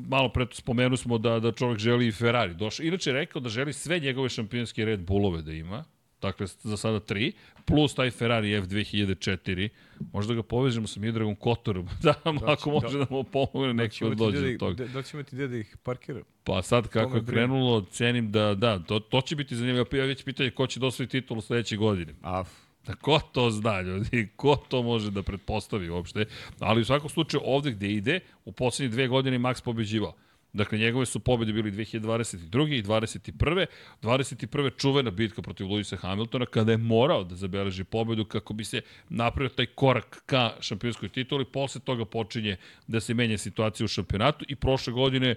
Malo pre spomenu smo da, da čovek želi i Ferrari. Došao. Inače je rekao da želi sve njegove šampionske Red Bullove da ima, dakle za sada tri, plus taj Ferrari F2004, možda ga povežemo sa Midragom Kotorom, da, da ako da, može da, da mu pomogne neki od dođe do toga. Da, da ćemo ti da ih parkira? Pa sad kako je krenulo, cenim da, da, to, to će biti zanimljivo. Ja već pitanje ko će dosvoj titul u sledeće godine. Af. Da ko to zna, ljudi, ko to može da pretpostavi uopšte. Ali u svakom slučaju ovde gde ide, u poslednje dve godine Max pobeđivao. Dakle, njegove su pobede bili 2022. i 21. 21. čuvena bitka protiv Luisa Hamiltona, kada je morao da zabeleži pobedu kako bi se napravio taj korak ka šampionskoj tituli. Posle toga počinje da se menja situacija u šampionatu i prošle godine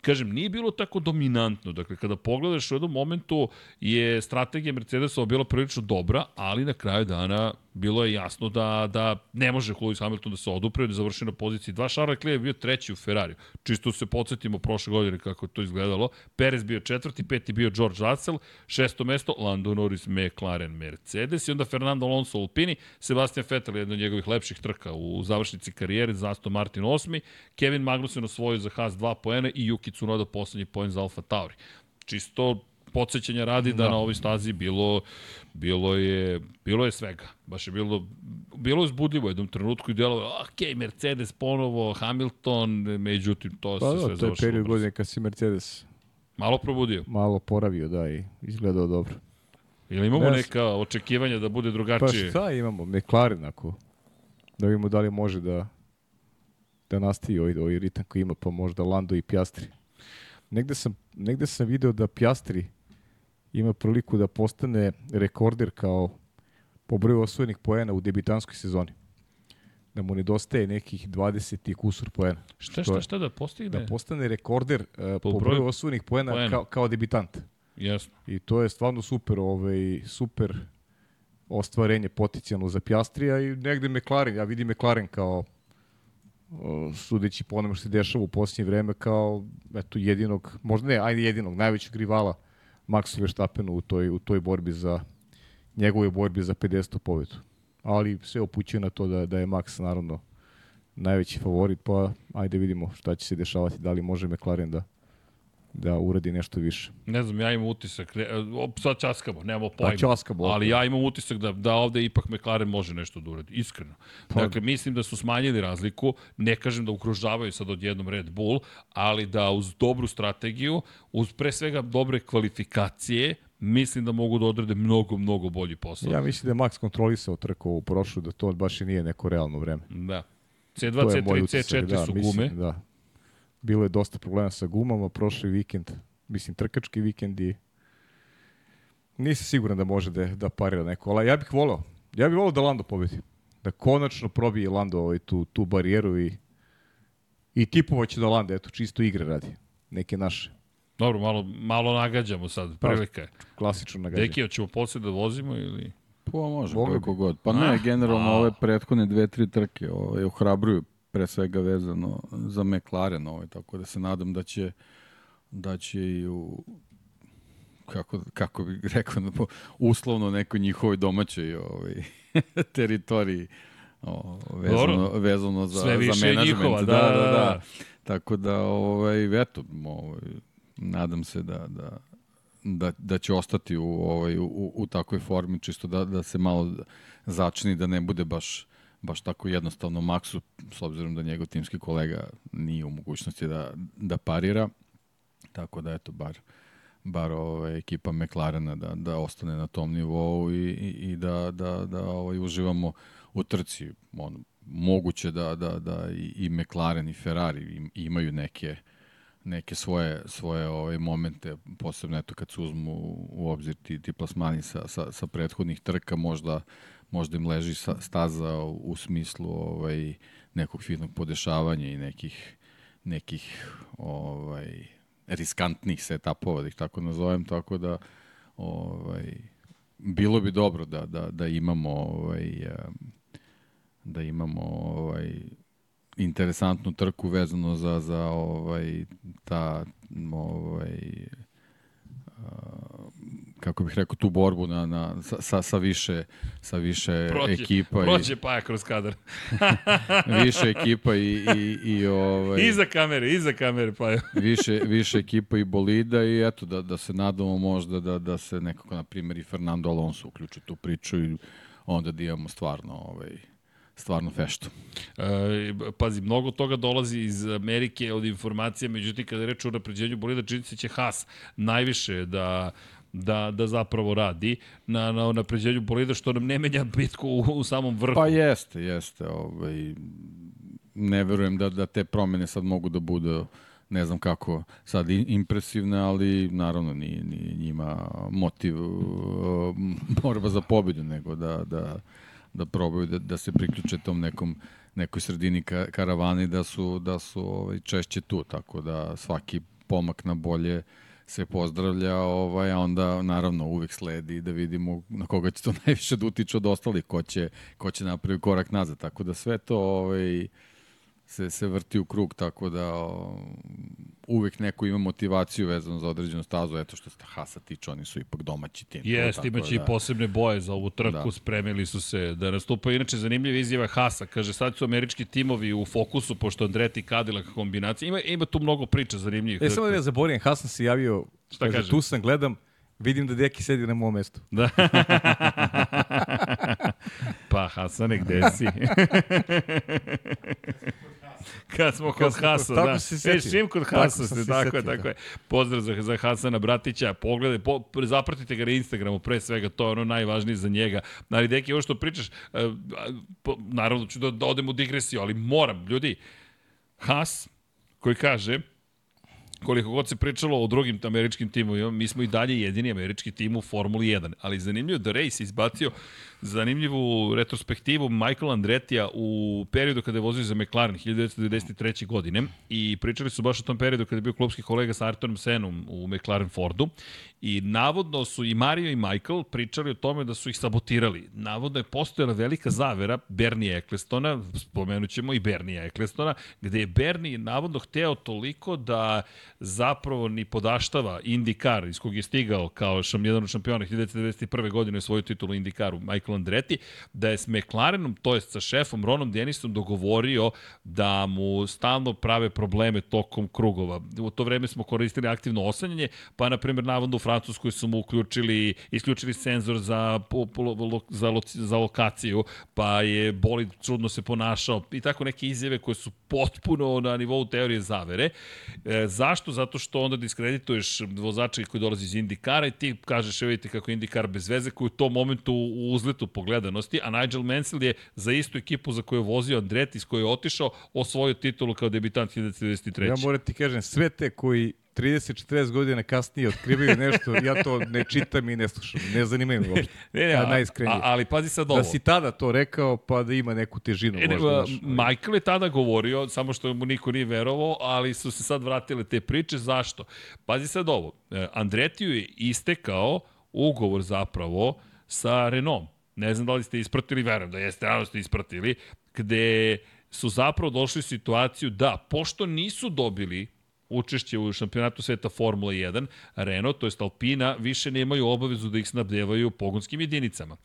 kažem, nije bilo tako dominantno. Dakle, kada pogledaš u jednom momentu je strategija Mercedesa bila prilično dobra, ali na kraju dana bilo je jasno da, da ne može Lewis Hamilton da se odupre, da završi na poziciji 2. Charles Leclerc je bio treći u Ferrari. Čisto se podsjetimo prošle godine kako je to izgledalo. Perez bio četvrti, peti bio George Russell, šesto mesto Lando Norris, McLaren, Mercedes i onda Fernando Alonso Alpini, Sebastian Vettel je jedno od njegovih lepših trka u završnici karijere za Aston Martin 8. Kevin Magnussen osvojio za Haas 2 poena i Yuki Tsunoda poslednji poen za Alfa Tauri. Čisto podsjećanja radi da, da na ovoj stazi bilo, bilo, je, bilo je svega. Baš je bilo, bilo je uzbudljivo u jednom trenutku i djelo, ok, Mercedes ponovo, Hamilton, međutim to pa, se da, sve završilo. To je period godine kad si Mercedes Malo probudio. Malo poravio, da, i izgledao dobro. Ili imamo Nes... neka očekivanja da bude drugačije? Pa šta imamo? McLaren, ako da vidimo da li može da da nastavi ovaj, ovaj ritam koji ima, pa možda Lando i Piastri. Negde sam, negde sam video da Piastri ima priliku da postane rekorder kao po broju osvojenih poena u debitanskoj sezoni. Da mu nedostaje nekih 20 i kusur poena. Šta, šta, šta da postigne? Da postane rekorder uh, po, broju broju osvojenih poena, poena. Kao, kao debitant. Jasno. I to je stvarno super, ovaj, super ostvarenje potencijalno za Pjastrija i negde McLaren, ja vidim McLaren kao sudeći po onome što se dešava u posljednje vreme kao eto jedinog, možda ne, ajde jedinog, najvećeg rivala Maxu Verstappenu u toj, u toj borbi za njegovoj borbi za 50. pobedu. Ali sve upućuje na to da, da je Max naravno najveći favorit, pa ajde vidimo šta će se dešavati, da li može McLaren da da uradi nešto više. Ne znam, ja imam utisak, ne, sad časkamo, nemamo pojma. Pa časkamo, Ali ja imam utisak da, da ovde ipak McLaren može nešto da uradi, iskreno. Pa- Dakle, mislim da su smanjili razliku, ne kažem da ukružavaju sad odjednom Red Bull, ali da uz dobru strategiju, uz pre svega dobre kvalifikacije, mislim da mogu da odrade mnogo, mnogo bolji posao. Ja mislim da je Max kontrolisao trku u prošlu, da to baš i nije neko realno vreme. Da. C2, To je moj C3, utisak, C4 da, su mislim, gume. Da. Bilo je dosta problema sa gumama prošli vikend, mislim trkački vikend i nisam siguran da može da, da parira neko, ali ja bih volao, ja bih volao da Lando pobedi. Da konačno probije Lando ovaj, tu, tu barijeru i i tipovaće da Lando, eto, čisto igre radi. Neke naše, Dobro, malo, malo nagađamo sad, prilika je. klasično nagađanje. Deki, hoćemo posle da vozimo ili... Pa može, Mogli koliko god. Pa ne, Ah, generalno a. ove prethodne dve, tri trke ovaj, ohrabruju pre svega vezano za McLaren, ovaj, tako da se nadam da će da će i u kako, kako bih rekao, uslovno nekoj njihovoj domaćoj ovaj, teritoriji o, vezano, Dobro. vezano za, Sve za više je menadžment. njihova, da, da, da. Tako da, ovaj, eto, ovaj, nadam se da, da, da, da će ostati u, ovaj, u, u takvoj formi, čisto da, da se malo začini, da ne bude baš baš tako jednostavno Maksu, s obzirom da njegov timski kolega nije u mogućnosti da, da parira. Tako da, eto, bar, bar ovaj, ekipa McLarena da, da ostane na tom nivou i, i, i da, da, da ovaj, uživamo u trci. On, moguće da, da, da i, i McLaren i Ferrari im- imaju neke neke svoje svoje ove momente posebno eto kad se uzmu u obzir ti, ti plasmani sa, sa, sa prethodnih trka možda možda im leži staza u, smislu ovaj nekog fitnog podešavanja i nekih nekih ovaj riskantnih setapova da ih tako nazovem tako da ovaj bilo bi dobro da da da imamo ovaj da imamo ovaj interesantnu trku vezano za za ovaj ta ovaj kako bih rekao tu borbu na, na sa, sa, više sa više Prođe, ekipa prođe Paja kroz kadar. i više ekipa i i i ovaj Iza kamere, iza kamere Paja. više, više ekipa i bolida i eto da, da se nadamo možda da, da se nekako na primjer i Fernando Alonso uključi tu priču i onda da imamo stvarno ovaj, stvarno feštu. E, pazi, mnogo toga dolazi iz Amerike od informacija, međutim kada je reč o napređenju bolida, čini se će Haas najviše da da, da zapravo radi na, na napređenju bolida, što nam ne menja bitku u, u samom vrhu. Pa jeste, jeste. Ovaj, ne verujem da, da te promene sad mogu da budu ne znam kako sad impresivne, ali naravno nije, nije njima motiv uh, borba za pobedu, nego da, da, da probaju da, da se priključe tom nekom nekoj sredini ka, karavani da su da su ovaj češće tu tako da svaki pomak na bolje se pozdravlja, ovaj, a onda naravno uvek sledi da vidimo na koga će to najviše da utiče od ostalih, ko će, ko će napraviti korak nazad. Tako da sve to ovaj, se, se vrti u krug, tako da uvek neko ima motivaciju vezano za određenu stazu, eto što se Hasa tiče, oni su ipak domaći tim. Jest, tako imaće i da- posebne boje za ovu trku, Da. spremili su se da nastupaju. Inače, zanimljiva izjava Hasa, kaže, sad su američki timovi u fokusu, pošto Andretti i Cadillac kombinacija. Ima, ima tu mnogo priča zanimljivih. E, samo da ne zaboravim, Hasan se javio, Šta kaže? tu sam, gledam, vidim da Deki sedi na mom mestu. Da. pa, Hasane, gde si? Kad smo kod kod- Hasa, tako da. si E, se setio. čim kod Tako Hasa se tako je, setio, tako da. je. Pozdrav za, za Hasana Bratića, pogledaj, po, zapratite ga na Instagramu, pre svega, to je ono najvažnije za njega. Ali, deki, ovo što pričaš, e, po, naravno ću da, da odem u digresiju, ali moram, ljudi, Has, koji kaže, koliko god se pričalo o drugim američkim timovima, mi smo i dalje jedini američki tim u Formuli 1. Ali zanimljivo da Race izbacio zanimljivu retrospektivu Michael Andretija u periodu kada je vozio za McLaren 1993. godine i pričali su baš o tom periodu kada je bio klubski kolega sa Artonom Senom u McLaren Fordu i navodno su i Mario i Michael pričali o tome da su ih sabotirali. Navodno je postojala velika zavera Bernie Ecclestona, spomenut ćemo i Bernie Ecclestona, gde je Bernie navodno hteo toliko da zapravo ni podaštava IndyCar iz kog je stigao kao jedan od šampiona 1991. godine svoju titulu IndyCaru Michael Andretti, da je s McLarenom, to je sa šefom Ronom Denisom dogovorio da mu stalno prave probleme tokom krugova. U to vreme smo koristili aktivno osanjanje, pa na primjer navodno u Francuskoj su mu uključili, isključili senzor za, za, za lokaciju, pa je bolid čudno se ponašao i tako neke izjave koje su potpuno na nivou teorije zavere. E, zašto? Zato što onda diskredituješ vozača koji dolazi iz Indikara i ti kažeš, evo vidite kako Indikar bez veze, koji u tom momentu u uzletu po gledanosti, a Nigel Mansell je za istu ekipu za koju je vozio Andretti, iz koje je otišao, osvojio titulu kao debitant 1993. Ja moram ti kažem, sve te koji 30-40 godina kasnije otkrivaju nešto, ja to ne čitam i ne slušam. Ne zanimaju me uopšte. Ne, ne, a, a, ali pazi sad ovo. Da si tada to rekao, pa da ima neku težinu. E, ne, možda, naš, Michael je tada govorio, samo što mu niko nije verovao, ali su se sad vratile te priče. Zašto? Pazi sad ovo. E, Andretiju je istekao ugovor zapravo sa Renault. Ne znam da li ste ispratili, verujem da jeste, naravno ste ispratili, gde su zapravo došli u situaciju da, pošto nisu dobili učešće u šampionatu sveta Formula 1, Renault, to je Alpina, više nemaju obavezu da ih snabdevaju pogonskim jedinicama.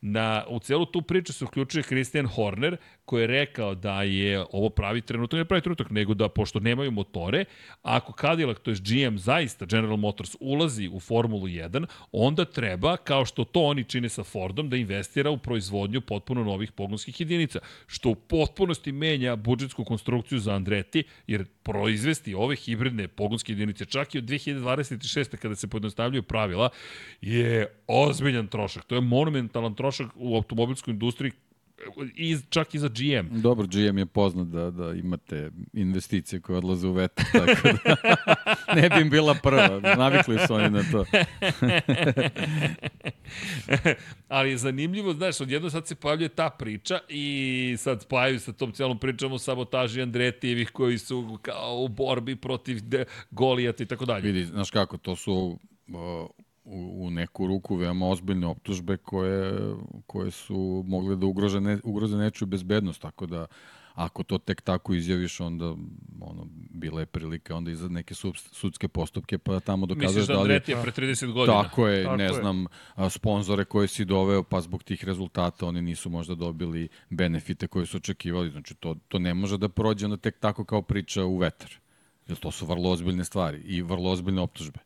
Na, u celu tu priču se uključuje Christian Horner, koji je rekao da je ovo pravi trenutak, ne pravi trenutak, nego da pošto nemaju motore, ako Cadillac, to je GM, zaista General Motors ulazi u Formulu 1, onda treba, kao što to oni čine sa Fordom, da investira u proizvodnju potpuno novih pogonskih jedinica, što u potpunosti menja budžetsku konstrukciju za Andretti, jer proizvesti ove hibridne pogonske jedinice, čak i od 2026. kada se pojednostavljaju pravila, je ozbiljan trošak. To je monumentalan trošak u automobilskoj industriji i čak i za GM. Dobro, GM je poznat da, da imate investicije koje odlaze u vetar, tako da ne bi im bila prva. Navikli su oni na to. Ali je zanimljivo, znaš, odjedno sad se pojavljuje ta priča i sad spajaju sa tom celom pričom o sabotaži Andretijevih koji su kao u borbi protiv Golijata i tako dalje. Vidi, znaš kako, to su uh, u, u neku ruku veoma ozbiljne optužbe koje, koje su mogle da ugrože, ne, ugroze nečiju bezbednost, tako da ako to tek tako izjaviš, onda ono, bila je prilika onda iza neke sud, sudske postupke, pa tamo dokazaš da li... Misliš da Andretija pre 30 godina? Tako je, tako ne je. znam, sponzore koje si doveo, pa zbog tih rezultata oni nisu možda dobili benefite koje su očekivali. Znači, to, to ne može da prođe onda tek tako kao priča u vetar. Jer to su vrlo ozbiljne stvari i vrlo ozbiljne optužbe.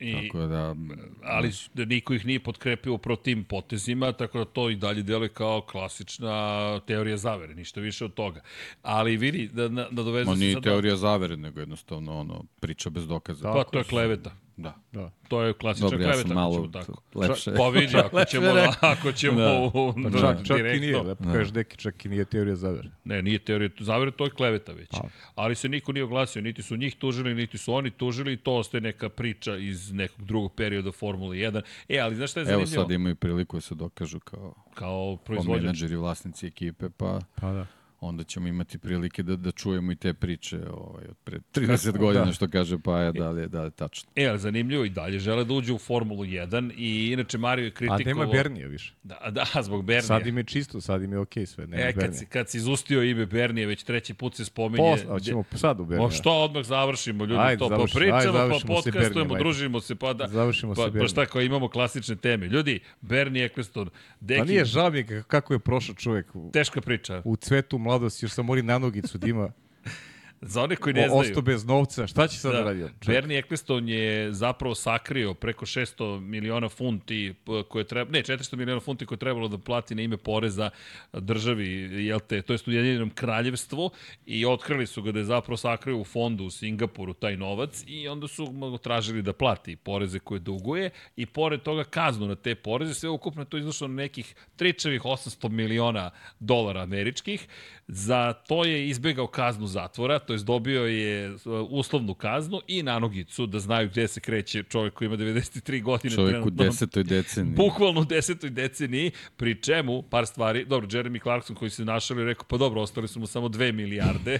I, tako da, ali da niko ih nije potkrepio pro tim potezima, tako da to i dalje deluje kao klasična teorija zavere, ništa više od toga. Ali vidi, da, da, da doveze Ma nije teorija zavere, nego jednostavno ono, priča bez dokaza. Pa to je kleveta. Da. da. To je klasična Dobro, kleveta, ja malo tako. lepše. Pa vidi, ako ćemo, da, ako ćemo da. Pa da, čak, čak direktno. i nije, lepo da. kažeš deki, čak i nije teorija zavere. Ne, nije teorija zavere, to je kleveta već. A. Ali se niko nije oglasio, niti su njih tužili, niti su oni tužili, to ostaje neka priča iz nekog drugog perioda Formule 1. E, ali znaš šta je zanimljivo? Evo sad imaju priliku da se dokažu kao, kao proizvođač. menadžeri, vlasnici ekipe, pa... Pa da onda ćemo imati prilike da, da čujemo i te priče ovaj, od pre 30 godina, da. što kaže Paja, da li je, da li je tačno. E, ali zanimljivo i dalje žele da uđe u Formulu 1 i inače Mario je kritikovao... A nema Bernija više. Da, da, zbog Bernija. Sad im je čisto, sad im je okej okay sve, nema e, kad si, kad si izustio ime Bernije, već treći put se spominje... Pos, ćemo sad u Bernija. Pa što odmah završimo, ljudi, ajde, to pa pričamo, ajde, pa podcastujemo, družimo se, pa da... Završimo pa, se Pa šta, kao imamo klasične teme. Ljudi, Bernie Eccleston, Deki... Pa nije žao mi kako je prošao čovjek. Teška priča. U cvetu mladosti, još sam mori nanogicu da ima. Za one koji ne znaju. Osto bez novca, šta će sad da, da radi? Bernie Eccleston je zapravo sakrio preko 600 miliona funti koje treba, ne, 400 miliona funti koje trebalo da plati na ime poreza državi, jel te, to je Ujedinjenom kraljevstvu i otkrili su ga da je zapravo sakrio u fondu u Singapuru taj novac i onda su mnogo tražili da plati poreze koje duguje i pored toga kaznu na te poreze, sve ukupno to izašlo na nekih tričevih 800 miliona dolara američkih. Za to je izbegao kaznu zatvora, to jest dobio je uh, uslovnu kaznu i nanogicu da znaju gde se kreće čovjek koji ima 93 godine. Čovjek u desetoj deceniji. Bukvalno u desetoj deceniji, pri čemu, par stvari, dobro, Jeremy Clarkson koji se našao i rekao, pa dobro, ostali su mu samo 2 milijarde.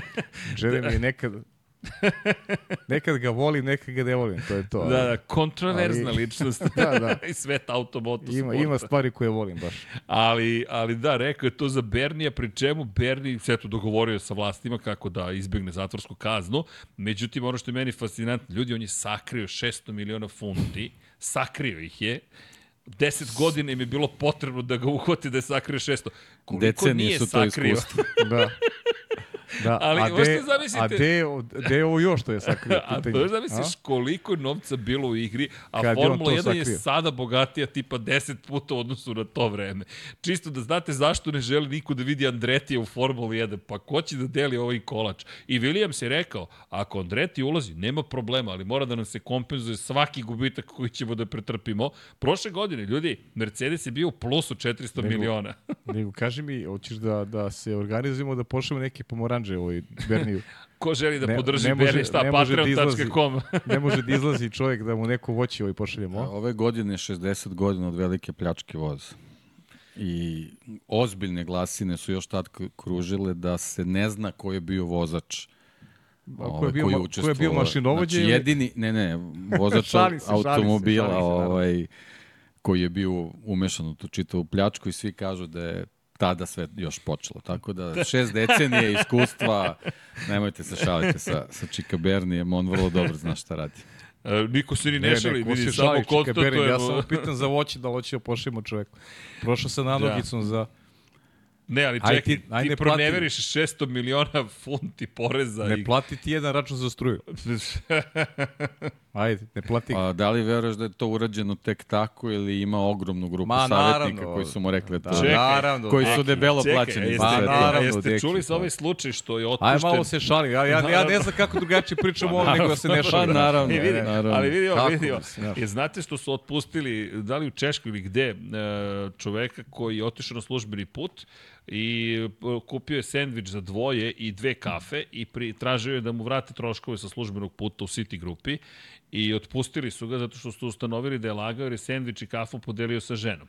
Jeremy nekad, nekad ga volim, nekad ga ne volim, to je to. da, da, kontroverzna Ali- ličnost. Da, da. I svet automoto Ima, sporta. ima stvari koje volim baš. Ali, ali da, rekao je to za Bernija, pri čemu Berni se to dogovorio sa vlastima kako da izbegne zatvorsku kaznu. Međutim, ono što je meni fascinantno, ljudi, on je sakrio 600 miliona funti, sakrio ih je, 10 godina im je bilo potrebno da ga uhvati da je sakrio 600. Koliko Decenije nije su to sakrio? Da. Da, Ali a možete de, zamislite- A de, de je ovo još što je sakrio? A pitanje? to je zamisliš koliko je novca bilo u igri, a Kad je Formula to 1 je sakrio. sada bogatija tipa 10 puta u odnosu na to vreme. Čisto da znate zašto ne želi niko da vidi Andretija u Formula 1, pa ko će da deli ovaj kolač. I Williams je rekao, ako Andreti ulazi, nema problema, ali mora da nam se kompenzuje svaki gubitak koji ćemo da pretrpimo. Prošle godine, ljudi, Mercedes je bio u plusu 400 Nego- miliona. Nego, kaži mi, hoćeš da, da se organizujemo da pošljemo neke pomoranđe ovoj Berniju? Ko želi da Ne- podrži ne može- Bernie, šta, da patreon.com. Ne može da izlazi čovjek da mu neko voće ovaj pošaljemo. Ove godine je 60 godina od velike pljačke voza. I ozbiljne glasine su još tad kružile da se ne zna ko je bio vozač. Ko ovaj, je bio, ma- ko je bio mašinovođe? Znači, jedini, ne, ne, vozač Šalim se, šalim se, automobila šalim se, ovaj, koji je bio umešan u tu čitavu pljačku i svi kažu da je tada sve još počelo. Tako da šest decenije iskustva, nemojte se šaliti sa, sa Čika Bernijem, on vrlo dobro zna šta radi. E, niko se ni ne, Ne, šali, vidi, se samo Berin, ja konstatujemo. samo pitan za voće, da li hoće da čoveku. Prošao sam nanogicom za... Ne, ali Aj čekaj, ti- ti, aj ti ne proneveriš 600 miliona funti poreza. Ne i... plati ti jedan račun za struju. Ajde, ne plati. A da li veruješ da je to urađeno tek tako ili ima ogromnu grupu Ma, savjetnika naravno. koji su mu rekli da to Čekaj, naravno. koji su debelo Čekaj, plaćeni. jeste, to. naravno, naravno, jeste deki, čuli za pa. ovaj slučaj što je Aj otpušten? malo se šali. Ja, ja, ja ne znam kako drugačije pričam o ovom, nego da se ne Pa šalim. naravno, E, vidi, naravno. ali vidi, ovo, Kako vidi, ovo. mislim, znaš. Je, znate što su otpustili, da li u Češkoj ili gde, e, čoveka koji je otišao na službeni put i e, kupio je sendvič za dvoje i dve kafe i pri, tražio je da mu vrate troškove sa službenog puta u City grupi i otpustili su ga zato što su ustanovili da je lagao jer je i kafu podelio sa ženom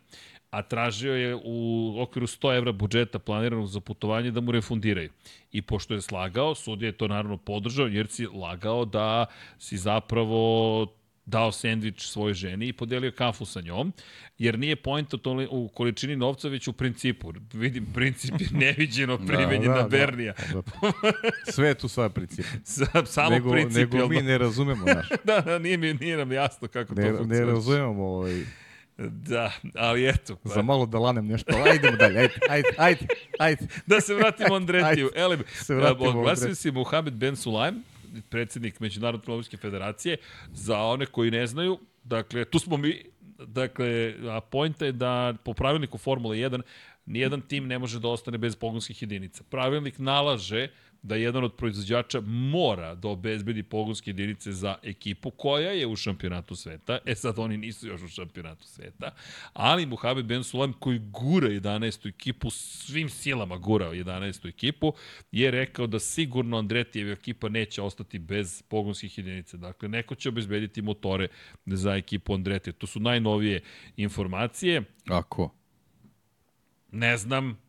a tražio je u okviru 100 evra budžeta planiranog za putovanje da mu refundiraju. I pošto je slagao, sudija je to naravno podržao jer si lagao da si zapravo dao sendvič svojoj ženi i podelio kafu sa njom, jer nije point u, toli, u količini novca, već u principu. Vidim, princip je neviđeno primenjen da, na da. Bernija. Sve je tu sva princip. Sa- Samo nego, principijalno. nego mi ne razumemo naš. da, da, nije, mi, nije nam jasno kako Ne, to ne funkcioniše. razumemo ovaj, Da, ali eto. pa- za malo da lanem nešto. Ali Idemo dalje, ajde, ajde, ajde, ajde. da se vratimo Andretiju. Ajde, Ele, se vratimo oglasio Andretiju. se Mohamed Ben Sulaim, predsednik Međunarodne automobilske federacije. Za one koji ne znaju, dakle, tu smo mi, dakle, a pojnta je da po pravilniku Formule 1 nijedan tim ne može da ostane bez pogonskih jedinica. Pravilnik nalaže da jedan od proizvođača mora da obezbedi pogonske jedinice za ekipu koja je u šampionatu sveta. E sad oni nisu još u šampionatu sveta, ali Mohamed Ben Sulam koji gura 11. ekipu, svim silama gurao 11. ekipu, je rekao da sigurno Andretijeva ekipa neće ostati bez pogonskih jedinica. Dakle, neko će obezbediti motore za ekipu Andretije. To su najnovije informacije. Ako? Ne znam,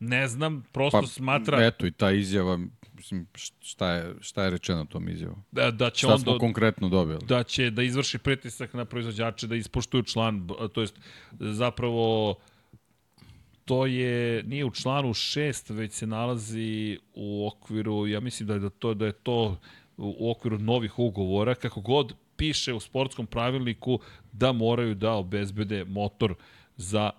ne znam, prosto Pa, smatra Eto i ta izjava, mislim, šta je, šta je rečeno tom izjavom? da, da će Šta on smo do, konkretno dobili? da će da izvrši pritisak na proizvođače da ispoštuju član, to jest zapravo to je nije u članu 6 već se nalazi u okviru ja mislim da je da to da je to u okviru novih ugovora kako god piše u sportskom pravilniku da moraju da obezbede motor za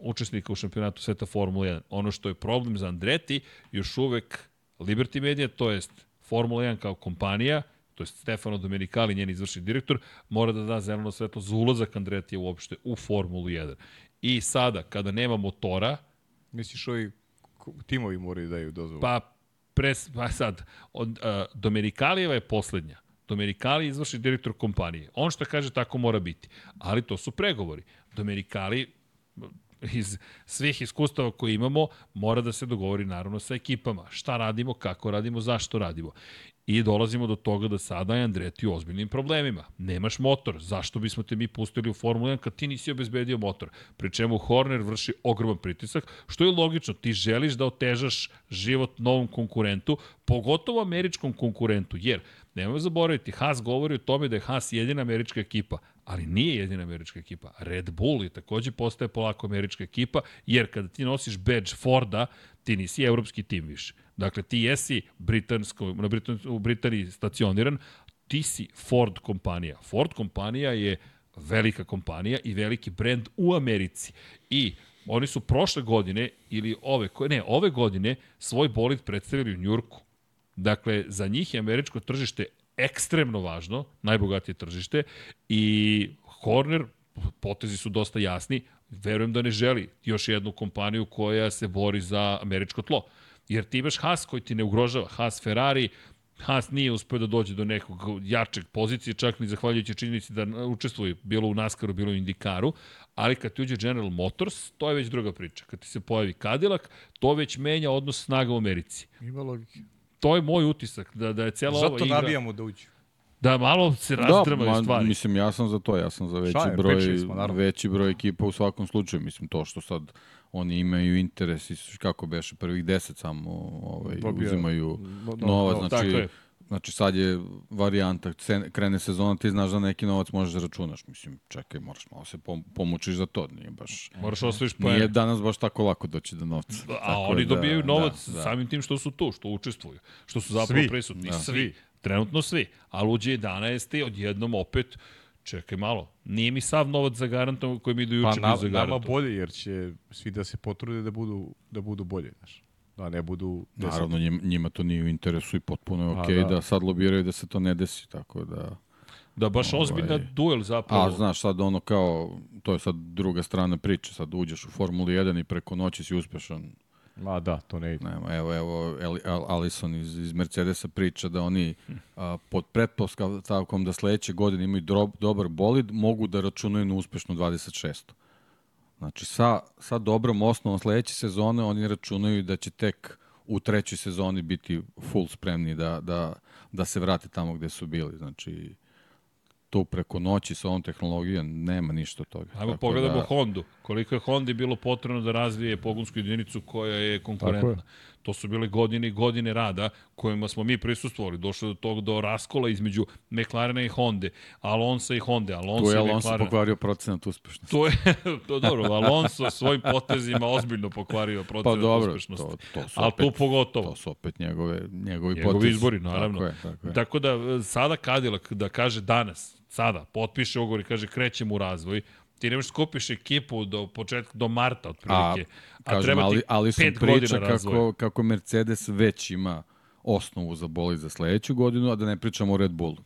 učesnika u šampionatu sveta Formula 1. Ono što je problem za Andreti, još uvek Liberty Media, to jest Formula 1 kao kompanija, to je Stefano Domenicali, njen izvršni direktor, mora da da zeleno svetlo za ulazak Andretija uopšte u Formulu 1. I sada, kada nema motora, Misliš ovi timovi moraju da daju dozvolu? pa, pres, pa sad, od, uh, Domenikalijeva je poslednja. Domenikali je izvršni direktor kompanije. On što kaže tako mora biti. Ali to su pregovori. Domenikali iz svih iskustava koje imamo, mora da se dogovori naravno sa ekipama. Šta radimo, kako radimo, zašto radimo. I dolazimo do toga da sada je Andretti u ozbiljnim problemima. Nemaš motor, zašto bismo te mi pustili u Formulu 1 kad ti nisi obezbedio motor? Pri čemu Horner vrši ogroman pritisak, što je logično, ti želiš da otežaš život novom konkurentu, pogotovo američkom konkurentu, jer Nemoj zaboraviti, Haas govori o tome da je Haas jedina američka ekipa, ali nije jedina američka ekipa. Red Bull je takođe postaje polako američka ekipa, jer kada ti nosiš badge Forda, ti nisi evropski tim više. Dakle, ti jesi britansko, na Britan, u Britaniji stacioniran, ti si Ford kompanija. Ford kompanija je velika kompanija i veliki brend u Americi. I oni su prošle godine, ili ove, ne, ove godine, svoj bolid predstavili u Njurku. Dakle, za njih je američko tržište ekstremno važno, najbogatije tržište, i Horner, potezi su dosta jasni, verujem da ne želi još jednu kompaniju koja se bori za američko tlo. Jer ti imaš Haas koji ti ne ugrožava. Haas Ferrari, Haas nije uspeo da dođe do nekog jačeg pozicije, čak ni zahvaljujući činjenici da učestvuje bilo u NASCAR-u, bilo u Indikaru, ali kad ti uđe General Motors, to je već druga priča. Kad ti se pojavi Cadillac, to već menja odnos snaga u Americi. Ima logike. To je moj utisak, da, da je cijela Zato ova igra... Zato nabijamo da uđu. Da malo se razdrmaju da, stvari. Mislim, ja sam za to, ja sam za veći Šta je, broj, smo, veći broj ekipa u svakom slučaju. Mislim, to što sad oni imaju interes i kako beše prvih deset samo ovaj, Dobio, uzimaju no, no, novac. No, znači, tako je. Znači sad je varijanta, krene sezona, ti znaš da neki novac možeš da računaš. Mislim, čekaj, moraš malo se pomoćiš za to, nije baš... Moraš osvojiš poene. Nije danas baš tako lako doći do novca. A tako oni da, dobijaju novac da, da. samim tim što su tu, što učestvuju, što su zapravo svi. prisutni. Da. Svi. Trenutno svi. Ali uđe 11. odjednom opet Čekaj malo, nije mi sav novac za garantom koji mi do juče pa, bio za garantom. Nama bolje, jer će svi da se potrude da budu, da budu bolje, znaš da ne budu... Deset. Naravno, njima, njima to nije u interesu i potpuno je okej okay da. da sad lobiraju da se to ne desi, tako da... Da, baš ovaj, ozbiljna duel zapravo. A, znaš, sad ono kao, to je sad druga strana priče, sad uđeš u Formuli 1 i preko noći si uspešan. Ma da, to ne ide. Nema, evo, evo, Alison iz, iz Mercedesa priča da oni a, pod pretpostavkom da sledeće godine imaju drob, dobar bolid, mogu da računaju na uspešnu 26. Znači, sa, sa dobrom osnovom sledeće sezone oni računaju da će tek u trećoj sezoni biti full spremni da, da, da se vrate tamo gde su bili. Znači, tu preko noći sa ovom tehnologijom nema ništa od toga. Ajmo pogledamo da... Hondu. Koliko je Hondi bilo potrebno da razvije pogonsku jedinicu koja je konkurentna. To su bile godine i godine rada kojima smo mi prisustvovali. Došlo do tog do raskola između McLarena i Honde, Alonso i Honda, Alonso tu je Alonso McLaren. pokvario procenat uspešnosti. To je, to dobro, Alonso svojim potezima ozbiljno pokvario procenat pa dobro, uspešnosti. To, to su Ali tu pogotovo. To su opet njegove, njegovi, njegovi potezi. izbori, naravno. Tako, je, tako, je. tako da sada Cadillac da kaže danas, sada, potpiše ugovor i kaže krećemo u razvoj, ti nemaš skupiš ekipu do početka, do marta otprilike. A, a treba ti ali, ali pet godina kako, kako Mercedes već ima osnovu za boli za sledeću godinu, a da ne pričamo o Red Bullu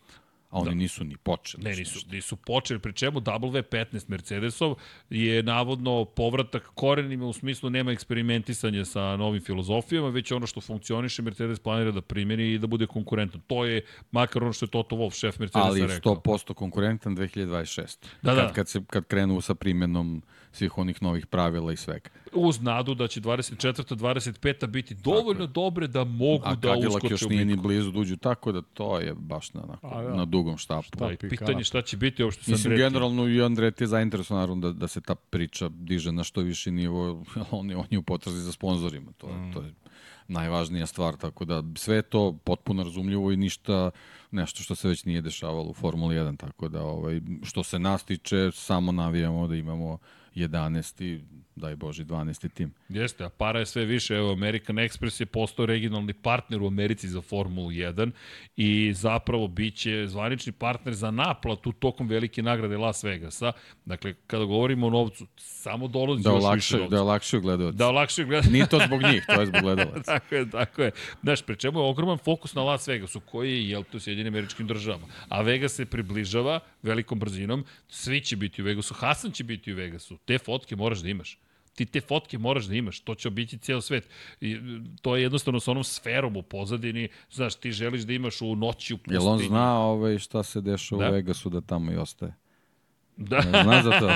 a oni da. nisu ni počeli. Ne, nisu, nisu počeli, pri čemu W15 Mercedesov je navodno povratak korenima u smislu nema eksperimentisanja sa novim filozofijama, već ono što funkcioniše Mercedes planira da primjeni i da bude konkurentan. To je makar ono što je Toto Wolff, šef Mercedesa rekao. Ali 100% konkurentan 2026. Da, kad, da. Kad, se, kad krenu sa primjenom svih onih novih pravila i svega. Uz nadu da će 24. 25. biti dovoljno dobre da mogu A da uskoče u bitku. A još nije ni blizu da uđu, tako da to je baš na, onako, A, ja. na dugom štapu. Šta, da, pitanje šta će biti uopšte sa Mislim, Andreti. generalno i Andreti je zainteresovan naravno da, da se ta priča diže na što više nivo, on je, on je u potrazi za sponzorima. To, mm. to je najvažnija stvar, tako da sve to potpuno razumljivo i ništa nešto što se već nije dešavalo u Formuli 1, tako da ovaj, što se nas tiče, samo navijamo da imamo 11 daj Bože, 12. tim. Jeste, a para je sve više. Evo, American Express je postao regionalni partner u Americi za Formulu 1 i zapravo biće zvanični partner za naplatu tokom velike nagrade Las Vegasa. Dakle, kada govorimo o novcu, samo dolazi da još više novca. Da olakšaju gledalac. Da olakšaju gledalac. Nije to zbog njih, to je zbog gledalaca. tako je, tako je. Znaš, pre čemu je ogroman fokus na Las Vegasu, koji je, jel to, Sjedine američkim državama. A Vegas se približava velikom brzinom, svi će biti u Vegasu, Hasan će biti u Vegasu. Te fotke moraš da imaš ti te fotke moraš da imaš, to će obići cijel svet. I, to je jednostavno sa onom sferom u pozadini, znaš, ti želiš da imaš u noći u pustinji. Jel on zna ovaj, šta se dešava da? u Vegasu da tamo i ostaje? Da. Zna za to.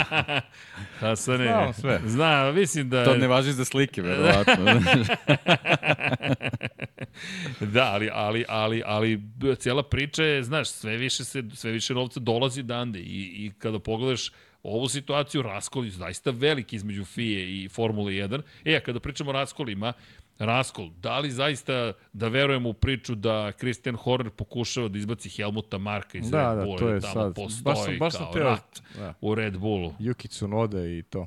Hasane, Zna on sve. Zna, mislim da... To ne važi za slike, verovatno. da, ali, ali, ali, ali cijela priča je, znaš, sve više, se, sve više novca dolazi dande i, i kada pogledaš ovu situaciju, raskol je zaista veliki između FIE i Formule 1. E, a kada pričamo o raskolima, Raskol, da li zaista da verujemo u priču da Christian Horner pokušava da izbaci Helmuta Marka iz Da, Red da, Bulla, to je tamo sad. postoji Baš sam- baš sam kao teo- rat Da. u Red Bullu. Yuki Tsunoda i to.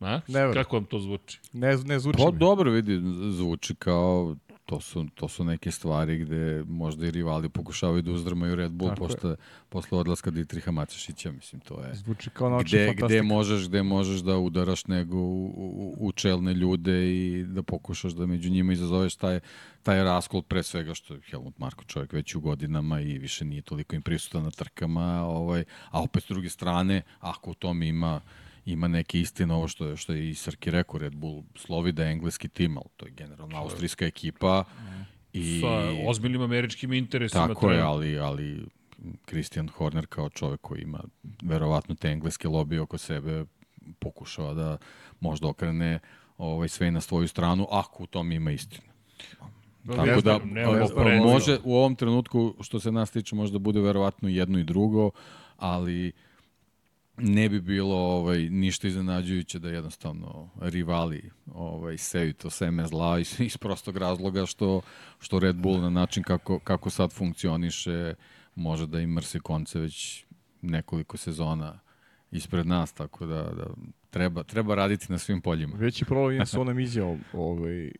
A? Ne. Kako vam to zvuči? Ne, ne zvuči Pa mi. dobro vidi, zvuči kao to su, to su neke stvari gde možda i rivali pokušavaju da uzdrmaju Red Bull Tako je. posle, posle odlaska Dietriha Matešića, mislim, to je Zvuči kao naučna gde, fantastika. gde, možeš, gde možeš da udaraš nego u, u, u čelne ljude i da pokušaš da među njima izazoveš taj, taj raskol pre svega što je Helmut Marko čovjek već u godinama i više nije toliko im prisutan na trkama, ovaj, a opet s druge strane, ako u tom ima ima neke istine, ovo što je, što je i Srki rekao, Red Bull slovi da je engleski tim, ali to je generalno austrijska ekipa. I, Sa ozbiljnim američkim interesima. Tako je, ali, ali Christian Horner kao čovek koji ima verovatno te engleske lobije oko sebe pokušava da možda okrene ovaj, sve na svoju stranu, ako u tom ima istinu. Tako da, nemamo e, poređenja. može u ovom trenutku, što se nas tiče, možda bude verovatno jedno i drugo, ali ne bi bilo ovaj ništa iznenađujuće da jednostavno rivali ovaj seju to seme zla iz, iz prostog razloga što što Red Bull na način kako kako sad funkcioniše može da im mrsi konce već nekoliko sezona ispred nas tako da, da treba treba raditi na svim poljima. Veći problem je sa onom izjavom ovaj,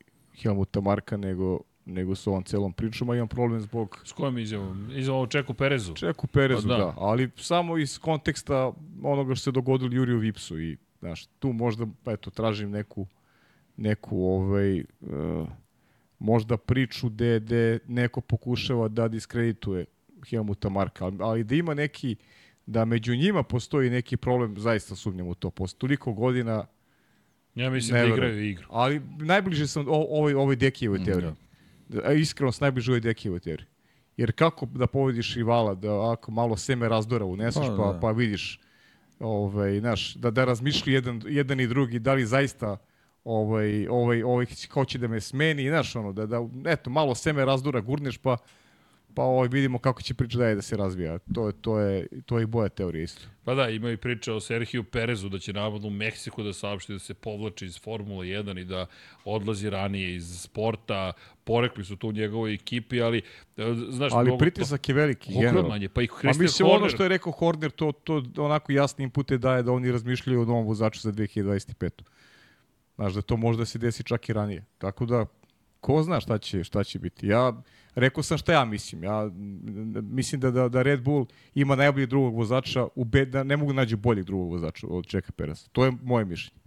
Helmuta Marka nego, nego sa ovom celom pričom, a imam problem zbog S kojom izjavom? Izjavom o Čeku Perezu? Čeku Perezu, Pa da. da. ali samo iz konteksta onoga što se dogodilo Juriju Vipsu i znaš, tu možda pa eto tražim neku neku ovaj uh, možda priču gde, gde neko pokušava da diskredituje Helmuta Marka, ali, ali da ima neki da među njima postoji neki problem, zaista sumnjam u to. Posle toliko godina, Ja mislim Ne da igraju igru. ali najbliže sam ovoj, ovoj Dekijevoj teoriji. Da. Iskreno sam najbliže ovoj Dekijevoj teoriji. Jer kako da povediš rivala, da ako malo seme razdora uneseš, Pa, pa, da. pa vidiš, ovaj, znaš, da, da razmišlju jedan, jedan i drugi, da li zaista ovaj, ovaj, ovaj hoće da me smeni, znaš, ono, da, da, eto, malo seme razdora gurneš, pa, pa ovaj, vidimo kako će priča dalje da se razvija. To, je- to, je, to je i boja teorija isto. Pa da, ima i priča o Serhiju Perezu da će navodno u Meksiku da saopšti da se povlači iz Formule 1 i da odlazi ranije iz sporta. Porekli su tu u njegovoj ekipi, ali e, znaš, Ali mnogo- pritisak je veliki. Ogroman je, pa i A Christian mislim, Horner. ono što je rekao Horner, to, to onako jasni impute daje da oni razmišljaju o novom vozaču za 2025. Znaš, da to može da se desi čak i ranije. Tako da, ko zna šta će, šta će biti. Ja rekao sam šta ja mislim. Ja mislim da, da, da Red Bull ima najbolji drugog vozača, u be, da ne mogu nađu boljeg drugog vozača od Čeka Peresa. To je moje mišljenje.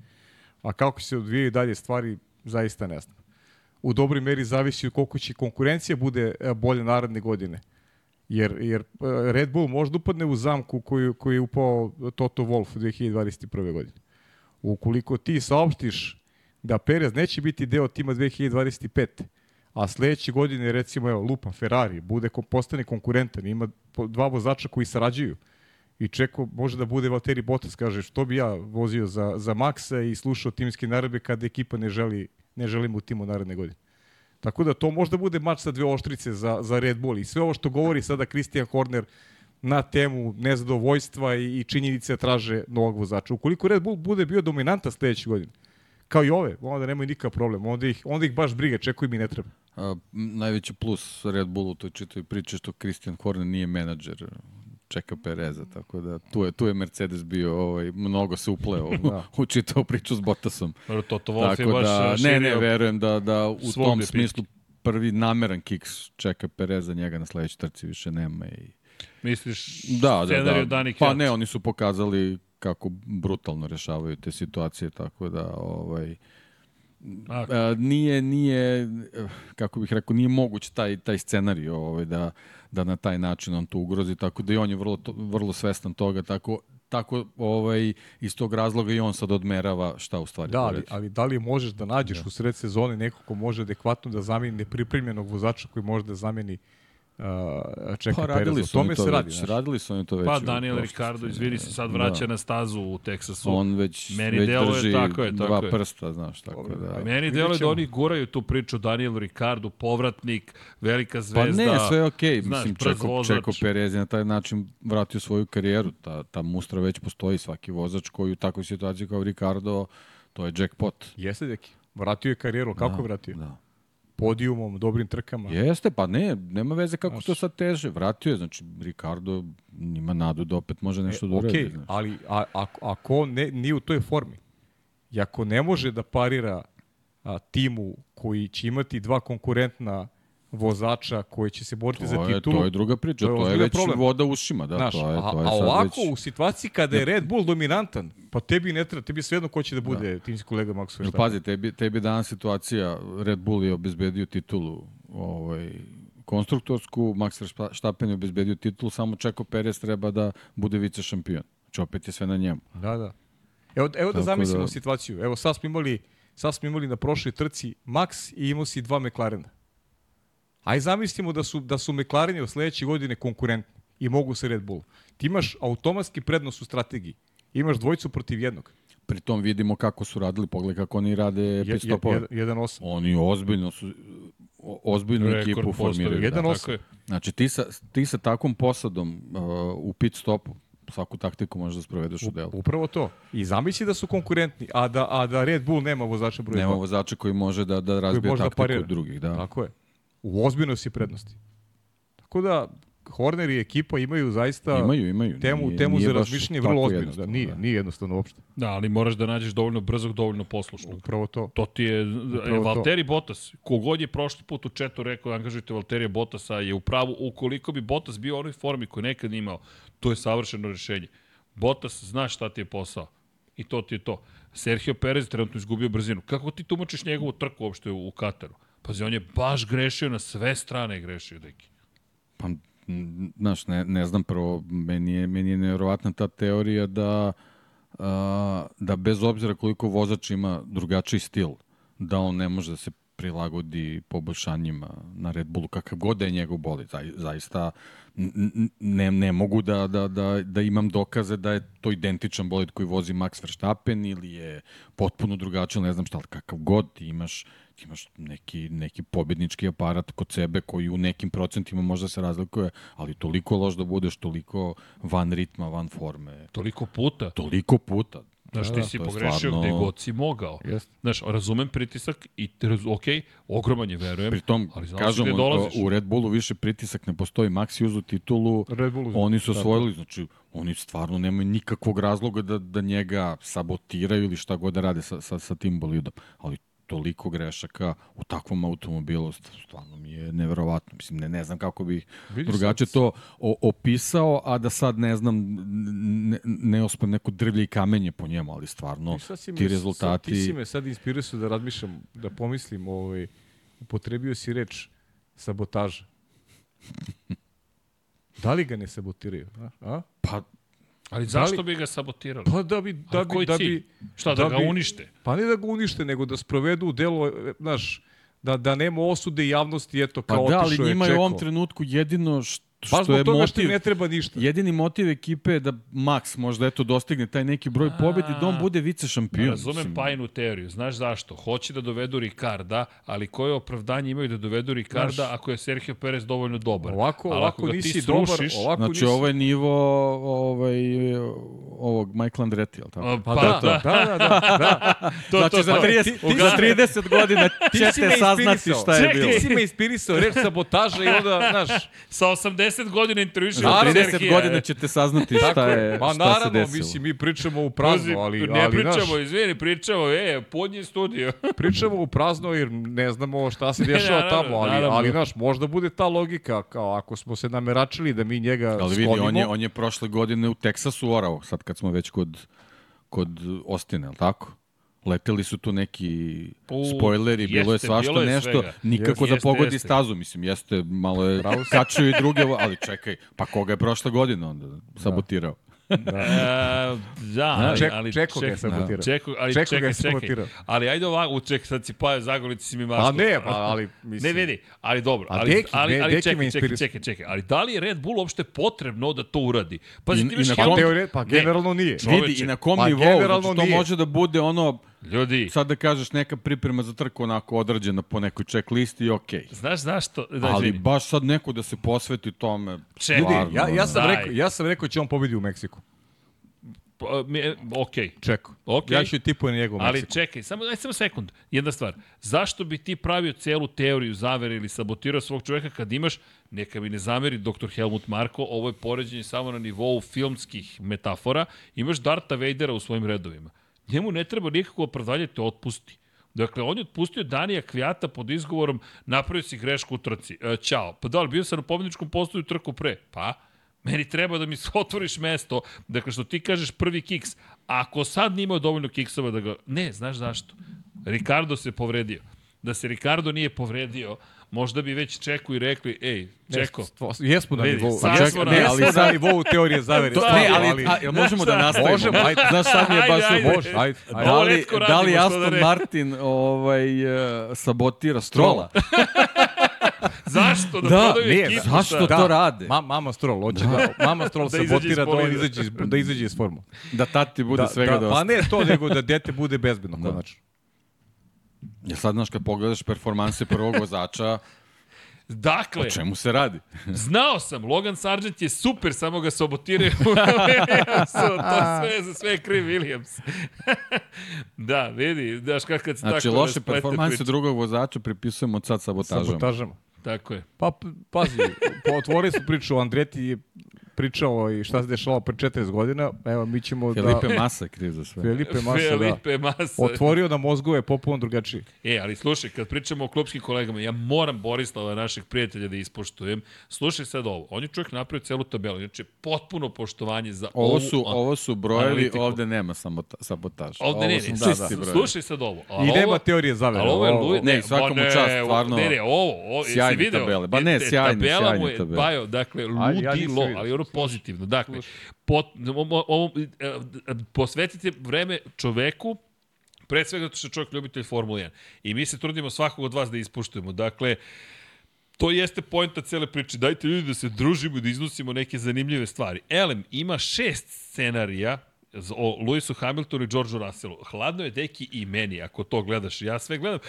A kako se odvijaju dalje stvari, zaista ne znam. U dobroj meri zavisi koliko će konkurencija bude e, bolje naredne godine. Jer, jer e, Red Bull možda upadne u zamku koju, koju je upao Toto Wolff 2021. godine. Ukoliko ti saopštiš da Perez neće biti deo tima 2025. A sledeće godine, recimo, evo, lupa Ferrari, bude, postane konkurentan, ima dva vozača koji sarađuju i čeko može da bude Valtteri Bottas, kaže, što bi ja vozio za, za Maxa i slušao timske naredbe kada ekipa ne želi, ne želimo u timu naredne godine. Tako da to možda bude mač sa dve oštrice za, za Red Bull i sve ovo što govori sada Christian Horner na temu nezadovoljstva i, i činjenice da traže novog vozača. Ukoliko Red Bull bude bio dominanta sledeće godine, kao i ove, onda nemaju nikakav problem, onda ih, onda ih baš briga, čekuju mi ne treba. A, najveći plus Red Bullu u toj čitoj priči je što Christian Horner nije menadžer Čeka Pereza, tako da tu je, tu je Mercedes bio, ovaj, mnogo se upleo u, Da. u čitavu priču s Bottasom. Toto Wolff je Tako baš da, ne, ne, verujem da, da u tom depitke. smislu prvi nameran kiks čeka Pereza, njega na sledećoj trci više nema. I... Misliš Da, da, scenariju da. Dani Pa ne, oni su pokazali kako brutalno rešavaju te situacije, tako da ovaj, A, nije, nije, kako bih rekao, nije moguć taj, taj scenarij ovaj, da, da na taj način on to ugrozi, tako da i on je vrlo, to, vrlo svestan toga, tako, tako ovaj, iz tog razloga i on sad odmerava šta u stvari Da, ali, ali da li možeš da nađeš u sred sezone nekog ko može adekvatno da zameni nepripremljenog vozača koji može da zameni uh, čeka Pa Perez. radili O su tome to se radi. već, radili su oni to već. Pa Daniel. Ricardo, izvini se, sad vraća na stazu u Teksasu. On već, Meni već deluje drži tako je, tako dva je. prsta, znaš, tako Dobro, da... Meni Vidjet deluje da oni guraju tu priču Danielu Ricardu, povratnik, velika Pa zvezda. ne, sve je okej. znaš, Mislim, Čeko. Čeko Perez je na taj način vratio svoju karijeru. Ta, ta mustra već postoji. Svaki vozač koji u takvoj situaciji kao Ricardo, to je jackpot. Jeste, deki. Vratio je karijeru, kako je vratio? Da. Podijumom, dobrim trkama. Jeste, pa ne, nema veze kako to sad teže. Vratio je, znači Ricardo ima nadu da opet može nešto da uradi. Ok, znaš. ali a, ako, ako on ne, nije u toj formi i ako ne može da parira a, timu koji će imati dva konkurentna vozača koji će se boriti za To je, titulu, to je druga priča, to je to je, već problem. voda u ušima. Da, Znaš, to je, a, to je a sad ovako već... u situaciji kada je Red Bull dominantan, pa tebi ne treba, tebi svejedno ko će da bude da. timski kolega Max Verstappen. pazi, tebi, tebi danas situacija, Red Bull je obezbedio titulu ovaj, konstruktorsku, Max Verstappen je obezbedio titulu, samo Čeko Perez treba da bude vice šampion. Znači opet je sve na njemu. Da, da. Evo, evo da zamislimo da- situaciju. Evo sad smo imali sad smo imali na prošloj trci Max i imao si dva McLarena. Aj zamislimo da su, da su McLareni od sledeće godine konkurentni i mogu se Red Bull. Ti imaš automatski prednost u strategiji. Imaš dvojicu protiv jednog. Pritom vidimo kako su radili, pogledaj kako oni rade pit stopove. jed- jedan osam. Oni ozbiljno su ozbiljnu Rekord ekipu formiraju. Jedan da, osam. tako je. Znači ti sa, ti sa takvom posadom uh, u pit stopu svaku taktiku možeš da sprovedeš u delu. Upravo to. I zamisli da su konkurentni, a da, a da Red Bull nema vozača broj Nema vozača koji može da, da razbije da taktiku parira. od drugih. Da. Tako je. U ozbiljnoj si prednosti. Tako da Horner i ekipa imaju zaista Imaju, imaju. temu, Nije- temu nije za razmišljanje vrlo ozbiljno. Da, nije, da. nije jednostavno uopšte. Da, ali moraš da nađeš dovoljno brzog, dovoljno poslušnog. Upravo to. To ti je, to. Valtteri Bottas, kogod je prošli put u četu rekao da angažujete Valterija Bottasa, je u pravu, ukoliko bi Bottas bio u onoj formi koju nekad imao, to je savršeno rešenje. Bottas zna šta ti je posao. I to ti je to. Sergio Perez trenutno izgubio brzinu. Kako ti tumačiš njegovu trku uopšte u, u Kataru? Pazi, on je baš grešio na sve strane grešio, deki. Pa, znaš, ne, ne znam, prvo, meni je, meni je nevjerovatna ta teorija da, a, da bez obzira koliko vozač ima drugačiji stil, da on ne može da se prilagodi poboljšanjima na Red Bullu, kakav god da je njegov bolid. Zai- Zaista ne, ne mogu da, da, da, da imam dokaze da je to identičan bolid koji vozi Max Verstappen ili je potpuno drugačiji, ne znam šta, ali kakav god ti imaš, ti imaš neki, neki pobjednički aparat kod sebe koji u nekim procentima možda se razlikuje, ali toliko loš da budeš, toliko van ritma, van forme, Toliko puta. toliko puta. Znaš, ti si to je pogrešio stvarno- gde god si mogao. Jeste. Znaš, razumem pritisak i, te raz- ok, ogroman je, verujem. Pritom, ali znaš kažem, gde dolaziš. u Red Bullu više pritisak ne postoji. Max je uzu titulu, Red Bull uzeo. oni su osvojili, znači oni stvarno nemaju nikakvog razloga da, da njega sabotiraju ili šta god da rade sa, sa, sa tim bolidom. Ali toliko grešaka u takvom automobilu, stvarno mi je neverovatno. Mislim, ne, ne znam kako bih Vidi drugačije to o, opisao, a da sad ne znam, ne, ne ospem neko drvlje i kamenje po njemu, ali stvarno I sad si me- ti rezultati... Sad, ti si me sad inspirisao da razmišljam, da pomislim, ovaj, upotrebio si reč sabotaža. Da li ga ne sabotiraju? A? A? Pa, Ali Da zašto li- bi ga sabotirali? Pa da bi, da Ali bi, da cilj? bi, Šta, da, ga bi- unište? Pa ne da ga unište, nego da sprovedu u delo, znaš, da, da nema osude javnosti, eto, pa kao da, ali njima je u ovom trenutku jedino što, Baš što je toga što motiv... ne treba ništa. Jedini motiv ekipe je da Max možda eto dostigne taj neki broj pobedi da on bude vice šampion. Razumem Pajinu teoriju. Znaš zašto? Hoće da dovedu Ricarda, ali koje opravdanje imaju da dovedu Ricarda Znaš, ako je Sergio Perez dovoljno dobar? Ovako, Ali ovako nisi dobar, srušiš, ovako Znači, nisi... ovo je nivo ovaj, ovog Michael Andretti, jel tako? Pa, Pa da, da. da, da, da, da. to, znači, to, za, to. 30, Ti- ti- za 30 godina ćete saznati šta je bilo. Ti si me inspirisao, reč sabotaža i onda, znaš, Sa 80 godina intervjušao Za Naravno, 30 Serhija. godina ćete saznati šta je, Pa šta se naravno, desilo. mislim, mi pričamo u prazno, ali, ne ali pričamo, znaš, izvini, pričamo, e, podnji studio. pričamo u prazno jer ne znamo šta se Ne, dešava naravno, tamo, ali, naravno. ali znaš, možda bude ta logika, kao ako smo se nameračili da mi njega Ali vidi, sklonimo, on je, on je prošle godine u Teksasu orao, sad kad smo već kod, kod Ostina, je tako? Leteli su tu neki U, spoileri, bilo je svašta bilo je nešto, svega. nikako da Jeste, pogodi jeste. stazu, mislim, jeste, malo je kačio i druge, ali čekaj, pa koga je prošle godine onda sabotirao? E, da, ali, Ček, ali Čeko ga je ček- sabotirao. Čeko, ali Čeko ga čekaj, je čekaj. sabotirao. Ali ajde ovako, ček, sad si pao zagolici si mi maško. A ne, pa, ali Ne mislim... vidi, ali dobro. A Ali, Deki, ali, ali Deki čekaj, čekaj, inspiris- čekaj, čekaj. Ali da li je Red Bull uopšte potrebno da to uradi? Pazi, I- ti i na Pa, Helmut- teore, pa Ne, generalno nije. Čoveče, Vidi i na kom pa nivou, znači, to nije. može da bude ono, Ljudi, sad da kažeš neka priprema za trku onako određena po nekoj checklisti i okej. znaš zašto? Da, Ali izvini. baš sad neko da se posveti tome. Čekaj, Ljudi, ja, ja, sam Daj. rekao, ja sam rekao će on pobedi u Meksiku. Pa, mi- Okej. Čeko. Okej. Ja ću tipujem na njegov Ali Meksiku. čekaj, samo, aj samo sekund. Jedna stvar. Zašto bi ti pravio celu teoriju zavere ili sabotirao svog čoveka kad imaš, neka mi ne zameri dr. Helmut Marko, ovo je poređenje samo na nivou filmskih metafora, imaš Darta Vadera u svojim redovima. Njemu ne treba nikako opravdanje te otpusti. Dakle, on je otpustio Danija Kvijata pod izgovorom napravio si grešku u trci. E, ćao. Pa da li, bio sam na pobedničkom postoju trku pre? Pa, Meni treba da mi otvoriš mesto, dakle što ti kažeš prvi kiks, ako sad nije imao dovoljno kiksova da ga... Ne, znaš zašto? Ricardo se povredio. Da se Ricardo nije povredio, možda bi već Čeku i rekli, ej, Čeko, Jesmo, na nivou. sad Ček, smo na- ne, ali na nivou teorije zavere. To, stvarno, ne, ali, a, jel možemo da nastavimo? Možemo, ajde. Znaš, sad mi je baš... Ajde. Može, ajde. ajde. Da li, da li da Aston ne. Martin ovaj, uh, sabotira Strola? zašto da, Da, prodaju nije, ekipu? zašto šta? to rade? Ma, mama Stroll, hoće da, mama Stroll Da sabotira da on izađe iz, da izađe iz formu. Da tati bude Da, svega da, dosta. pa ne to, nego da dete bude bezbedno, konačno. Ja sad, znaš, kad pogledaš performanse prvog vozača, Dakle, o čemu se radi? Znao sam, Logan Sargent je super, samo ga sabotiraju u Williamsu. To sve za sve je kriv Williams. da, vidi, daš kad se Znači, tako loše rasplete performanse priča. drugog vozača pripisujemo od sad sabotažama. Sabotažama. Tako je. Pa, pazi, po- otvorili smo priču, Andreti je pričao i šta se dešavalo pre 40 godina, evo mi ćemo Felipe da... Massa je kriv za sve. Felipe Massa, da. Felipe Massa. Otvorio nam mozgove popuno drugačiji. E, ali slušaj, kad pričamo o klubskim kolegama, ja moram Borislava, našeg prijatelja, da ispoštujem. Slušaj sad ovo. On je čovjek napravio celu tabelu. Znači, potpuno poštovanje za Ovo ovu su, ovo su brojevi, analitiku. ovde nema samota, sabotaža. Ovde ne, Ovo ne, da, da. slušaj sad ovo. A I ovo, nema teorije zavere. Ali ovo je Luis, ne, ma mu ne, čast, stvarno. Ne, ne, ovo, ovo Sjajne video? tabele. Ba ne, sjajne, tabela sjajne mu je tabele. Bajo, dakle, ludilo, ali ono pozitivno. Dakle, pot, ovo, ovo, e, posvetite vreme čoveku, pre svega zato što je čovjek ljubitelj Formule 1. I mi se trudimo svakog od vas da ispuštujemo. Dakle, to jeste pojenta cele priče. Dajte ljudi da se družimo i da iznosimo neke zanimljive stvari. Elem ima šest scenarija o Lewisu Hamiltonu i Georgeu Russellu. Hladno je deki i meni, ako to gledaš. Ja sve gledam.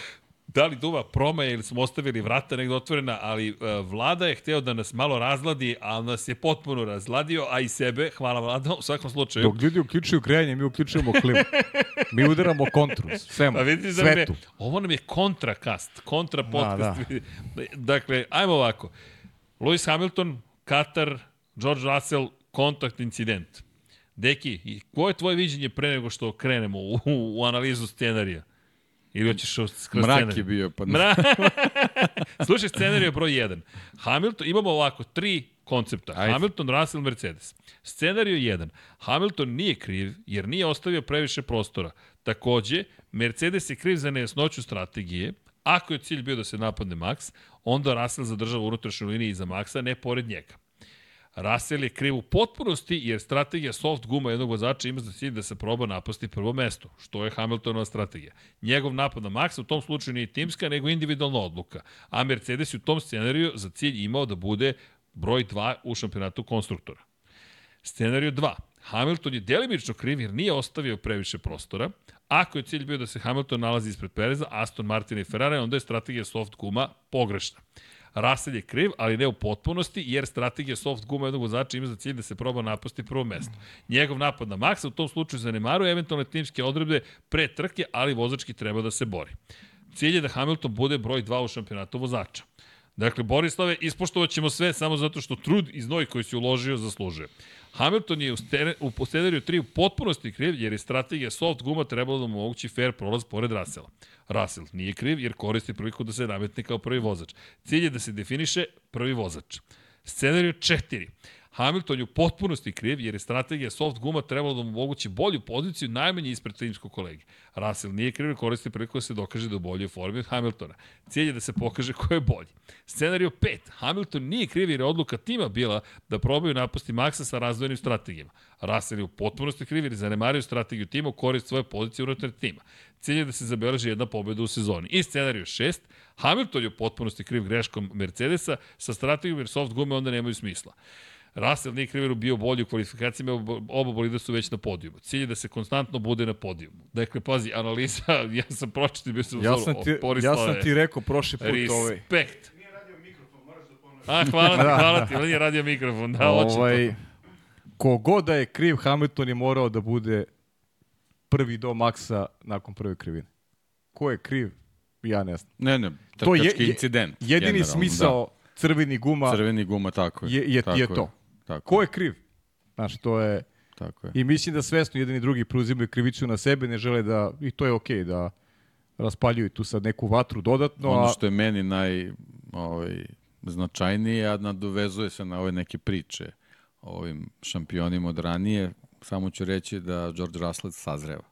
Da li duva promaja ili smo ostavili vrata negde otvorena, ali uh, Vlada je hteo da nas malo razladi, ali nas je potpuno razladio, a i sebe, hvala Vlada, u svakom slučaju. Dok ljudi uključuju grejanje, mi uključujemo klimu. Mi udaramo kontru, svemu, Pa vidiš da nam je, svetu. ovo nam je kontrakast, kontra podcast. da. dakle, ajmo ovako. Lewis Hamilton, Katar, George Russell, kontakt incident. Deki, koje je tvoje viđenje pre nego što krenemo u, u analizu scenarija? Ili hoćeš kroz kroz Mrak scenarij? je bio, pa ne. Mra... Slušaj, scenarij broj 1. Hamilton, imamo ovako, tri koncepta. Ajde. Hamilton, Russell, Mercedes. Scenarij 1. Hamilton nije kriv jer nije ostavio previše prostora. Takođe, Mercedes je kriv za nejasnoću strategije. Ako je cilj bio da se napadne Max, onda Russell zadržava unutrašnju liniju iza Maxa, ne pored njega. Russell je kriv u potpunosti jer strategija soft guma jednog vozača ima za cilj da se proba napasti prvo mesto, što je Hamiltonova strategija. Njegov napad na Maxa u tom slučaju nije timska, nego individualna odluka. A Mercedes u tom scenariju za cilj imao da bude broj 2 u šampionatu konstruktora. Scenariju 2. Hamilton je delimično kriv jer nije ostavio previše prostora. Ako je cilj bio da se Hamilton nalazi ispred Pereza, Aston Martina i Ferrari, onda je strategija soft guma pogrešna. Russell je kriv, ali ne u potpunosti, jer strategija soft guma jednog vozača ima za cilj da se proba napasti prvo mesto. Njegov napad na Maxa u tom slučaju zanemaruje eventualne timske odredbe pre trke, ali vozački treba da se bori. Cilj je da Hamilton bude broj 2 u šampionatu vozača. Dakle, Borislave, ispoštovat ćemo sve samo zato što trud i znoj koji si uložio zaslužuje. Hamilton je u, stene, u scenariju 3 u potpunosti kriv jer je strategija soft guma trebala da mu omogući fair prolaz pored Rasela. Russell nije kriv jer koristi priliku da se nametne kao prvi vozač. Cilj je da se definiše prvi vozač. Scenariju 4. Hamilton je u potpunosti kriv jer je strategija soft guma trebala da mu omogući bolju poziciju najmanje ispred timskog kolege. Russell nije kriv jer koristi priliku da se dokaže da u boljoj formi od Hamiltona. Cilj je da se pokaže ko je bolji. Scenario 5. Hamilton nije kriv jer je odluka tima bila da probaju napasti Maxa sa razvojenim strategijama. Russell je u potpunosti kriv jer je zanemario strategiju tima u korist svoje pozicije unutar tima. Cilj je da se zabeleži jedna pobeda u sezoni. I scenario 6. Hamilton je u potpunosti kriv greškom Mercedesa sa strategijom jer soft gume onda nemaju smisla. Russell nije kriv bio bolji u kvalifikacijama, oba bolida su već na podijumu. Cilj je da se konstantno bude na podijumu. Dakle, pazi, analiza, ja sam pročitao, bio sam ja sam ti, ja sam ti rekao prošli put ovaj. Respekt. A, hvala ti, hvala ti, ali nije radio mikrofon, da, ovaj, Kogoda da je kriv, Hamilton je morao da bude prvi do maksa nakon prve krivine. Ko je kriv? Ja ne znam. Ne, ne, trkački je, incident. Jedini smisao da. crveni guma, crveni guma tako je. je, je, tako je to. Tako Ko je kriv? Znaš, to je... Tako je. I mislim da svesno jedan i drugi preuzimaju krivicu na sebe, ne žele da, i to je okej, okay, da raspaljuju tu sad neku vatru dodatno. Ono što je meni naj ovaj, značajnije, a nadovezuje se na ove neke priče o ovim šampionima od ranije, samo ću reći da George Russell sazreva.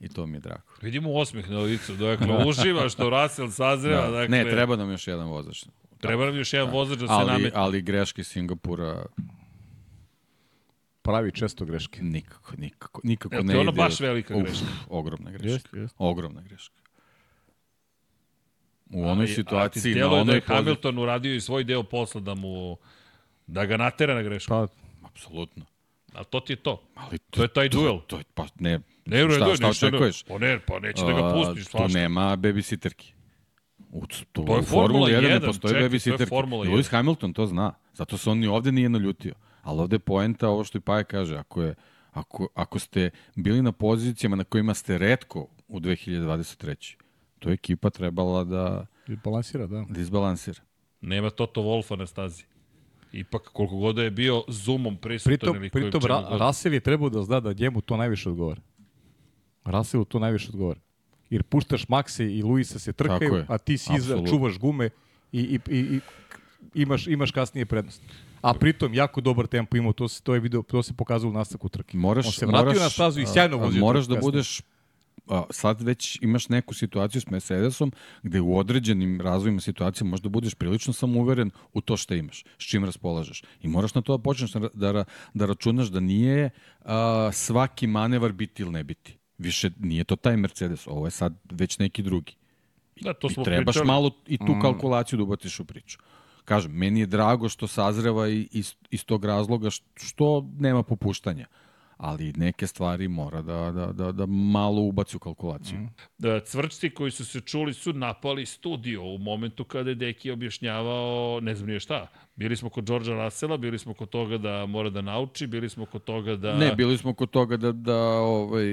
I to mi je drago. Vidimo osmeh na licu. Dakle, uživa što Russell sazreva. Da. Dakle, ne, treba nam još jedan vozač. Treba nam još jedan da. vozač da ali, se nametne. Ali greške Singapura pravi često greške. Nikako, nikako, nikako Jel, ne ide. To je ono baš velika Uf, greška. Ogromna greška. Jest, jest. Ogromna greška. U onoj a, situaciji, a na onoj da je Hamilton uradio i svoj deo posla da mu da ga natera na grešku. Pa, apsolutno. A to ti je to. Ali to, to je taj duel. To, to je, pa ne, ne, šta, ne, šta očekuješ? Pa ne, pa neće da ga pustiš. Tu nema babysitterki. U, to, to je Formula 1, 1 ne postoji babysitterki. Lewis Hamilton to zna. Zato se on ni ovde nije naljutio. Ali ovde je poenta, ovo što i Paja kaže, ako, je, ako, ako ste bili na pozicijama na kojima ste redko u 2023. To je ekipa trebala da... Izbalansira, da. Da izbalansira. Nema Toto Wolfa na stazi. Ipak, koliko god je bio zoomom prisutan pritom, ili kojim pritom, Ra god... Russell je trebao da zna da njemu to najviše odgovara. Russellu to najviše odgovara. Jer puštaš Maxe i Luisa se trkaju, a ti si iza, čuvaš gume i, i, i, i imaš, imaš kasnije prednost. A pritom jako dobar tempo imao, to se to je video, to se pokazalo u nastavku trke. Moraš, On se vratio moraš, na stazu i sjajno vozio. Moraš da budeš a, sad već imaš neku situaciju s Mercedesom gde u određenim razvojima situacije možda budeš prilično samouveren u to što imaš, s čim raspolažeš. I moraš na to da počneš da, da, da računaš da nije a, svaki manevar biti ili ne biti. Više nije to taj Mercedes, ovo je sad već neki drugi. Da, to smo I trebaš pričali. malo i tu mm. kalkulaciju da ubatiš u priču. Kažem, meni je drago što sazreva i iz, iz tog razloga što nema popuštanja ali neke stvari mora da, da, da, da malo ubaci u kalkulaciju. Mm. Da, cvrčci koji su se čuli su napali studio u momentu kada je Deki objašnjavao, ne znam nije šta, Bili smo kod Đorđa Russella, bili smo kod toga da mora da nauči, bili smo kod toga da... Ne, bili smo kod toga da, da ovaj,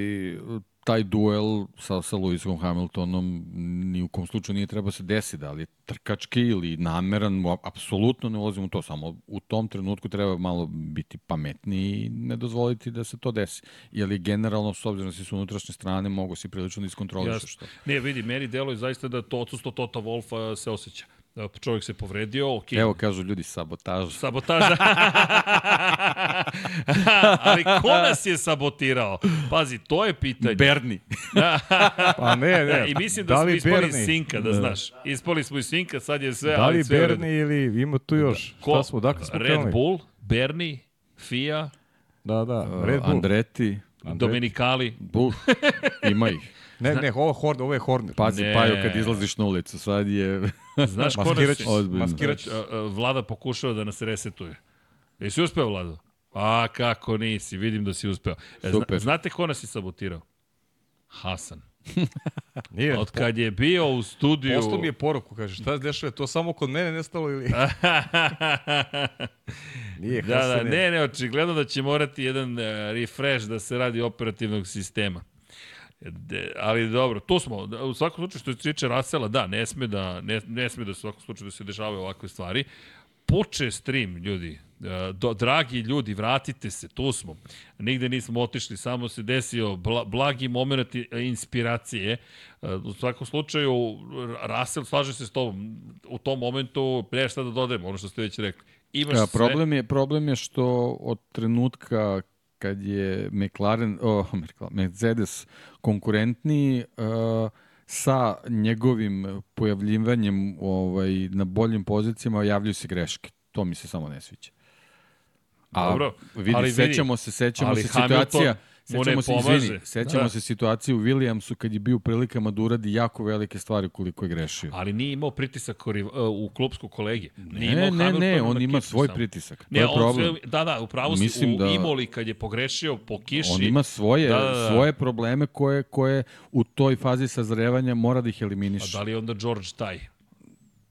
taj duel sa, sa Lewisom Hamiltonom ni u kom slučaju nije treba se desi, da li je trkački ili nameran, apsolutno ne ulazimo u to, samo u tom trenutku treba malo biti pametniji i ne dozvoliti da se to desi. Jer generalno, s obzirom da si su unutrašnje strane, mogu si prilično da iskontrolišeš što. Ne, vidi, meni deluje zaista da to odsustvo Tota Wolfa se osjeća. Da, čovjek se povredio, ok. Evo kažu ljudi, sabotaža. Sabotaža. Ali ko nas je sabotirao? Pazi, to je pitanje. Berni. pa ne, ne. I mislim da, da smo ispali Berni? sinka, da, da znaš. Ispali smo iz sinka, sad je sve... Da li sve Berni ili ima tu još? Ko? Šta smo, dakle smo Red krenuli? Bull, Berni, Fia. Da, da, Red Bull. Andreti. Andreti. Domenicali. Bull. Ima ih. Ne, ne, ovo, Horn, ovo je Horner. Pazi, ne. Paju, kad izlaziš na ulicu, sad je... Znaš ko nas... Maskirać. Vlada pokušava da nas resetuje. Jesi uspeo, Vlado? A, kako nisi, vidim da si uspeo. E, Super. Znate ko nas je sabotirao? Hasan. Nije. Od kad je bio u studiju... Poslao mi je poruku, kaže, šta se dešava, to samo kod mene nestalo ili... Nije, da, da, ne, ne, očigledno da će morati jedan uh, refresh da se radi operativnog sistema. De, ali dobro, tu smo. U svakom slučaju što se tiče Rasela, da, ne sme da, ne, ne sme da u svakom slučaju da se dešavaju ovakve stvari. Puče stream, ljudi. E, do, dragi ljudi, vratite se, tu smo. Nigde nismo otišli, samo se desio bla, blagi moment inspiracije. E, u svakom slučaju, Rasel slaže se s tobom. U tom momentu, ne šta da dodajem, ono što ste već rekli. imaš sve... problem, je, problem je što od trenutka kad je McLaren, oh, Mercedes konkurentniji, uh, sa njegovim pojavljivanjem ovaj, na boljim pozicijama javljaju se greške. To mi se samo ne sviđa. A Dobro, vidi, ali vidi, sećamo se, sećamo ali se Hamilton situacija, ne sećamo se, pomaže. izvini, sećamo Da. se situacije u Williamsu kad je bio u prilikama da uradi jako velike stvari koliko je grešio. Ali nije imao pritisak u klubsku kolegi. Nije Ne, ne, ne, na on ima svoj samo. pritisak. To Ne, je problem. sve, da, da, upravo si, u da- Imoli kad je pogrešio po kiši, On ima svoje, Da, da, da. svoje probleme koje, koje u toj fazi sazrevanja mora da ih a eliminiše. da li je onda George taj?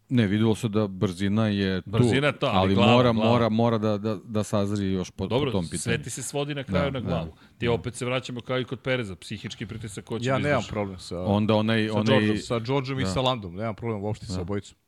Ne, videlo se da brzina je tu, Brzina ali ali glava, mora, glava. mora, mora da, da, da sazri još po, Dobro, po tom pitanju. sve ti se svodi na kraju Da, na glavu. Ti opet se vraćamo kao i kod Pereza, psihički pritisak ko će Ja da nemam problem sa, Onda onaj, sa, onaj Georgeom, sa Georgeom i da. sa Landom. Nemam problem uopšte sa obojicom.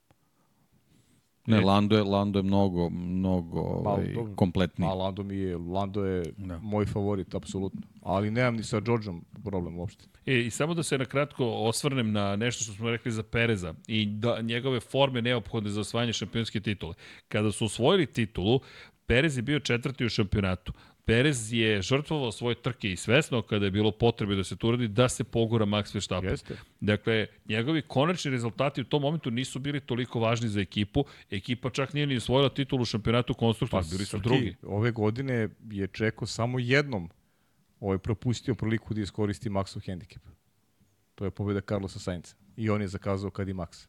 Ne, Lando je, Lando je mnogo, mnogo ovaj, dobro. kompletniji. A Lando mi je, Lando je Da. moj favorit, apsolutno. Ali nemam ni sa Georgeom problem uopšte. E, I samo da se na kratko osvrnem na nešto što smo rekli za Pereza i da njegove forme neophodne za osvajanje šampionske titule. Kada su osvojili titulu, Perez je bio četvrti u šampionatu. Perez je žrtvovao svoje trke i svesno kada je bilo potrebe da se to uradi, da se pogura Max Verstappen. Jeste. Dakle, njegovi konačni rezultati u tom momentu nisu bili toliko važni za ekipu. Ekipa čak nije ni osvojila titulu u šampionatu konstruktora, bili su Srki, drugi. Ove godine je Čeko samo jednom ovaj, propustio priliku da iskoristi Maxov hendikep. To je pobjeda Carlosa Sainca. I on je zakazao kad i Max.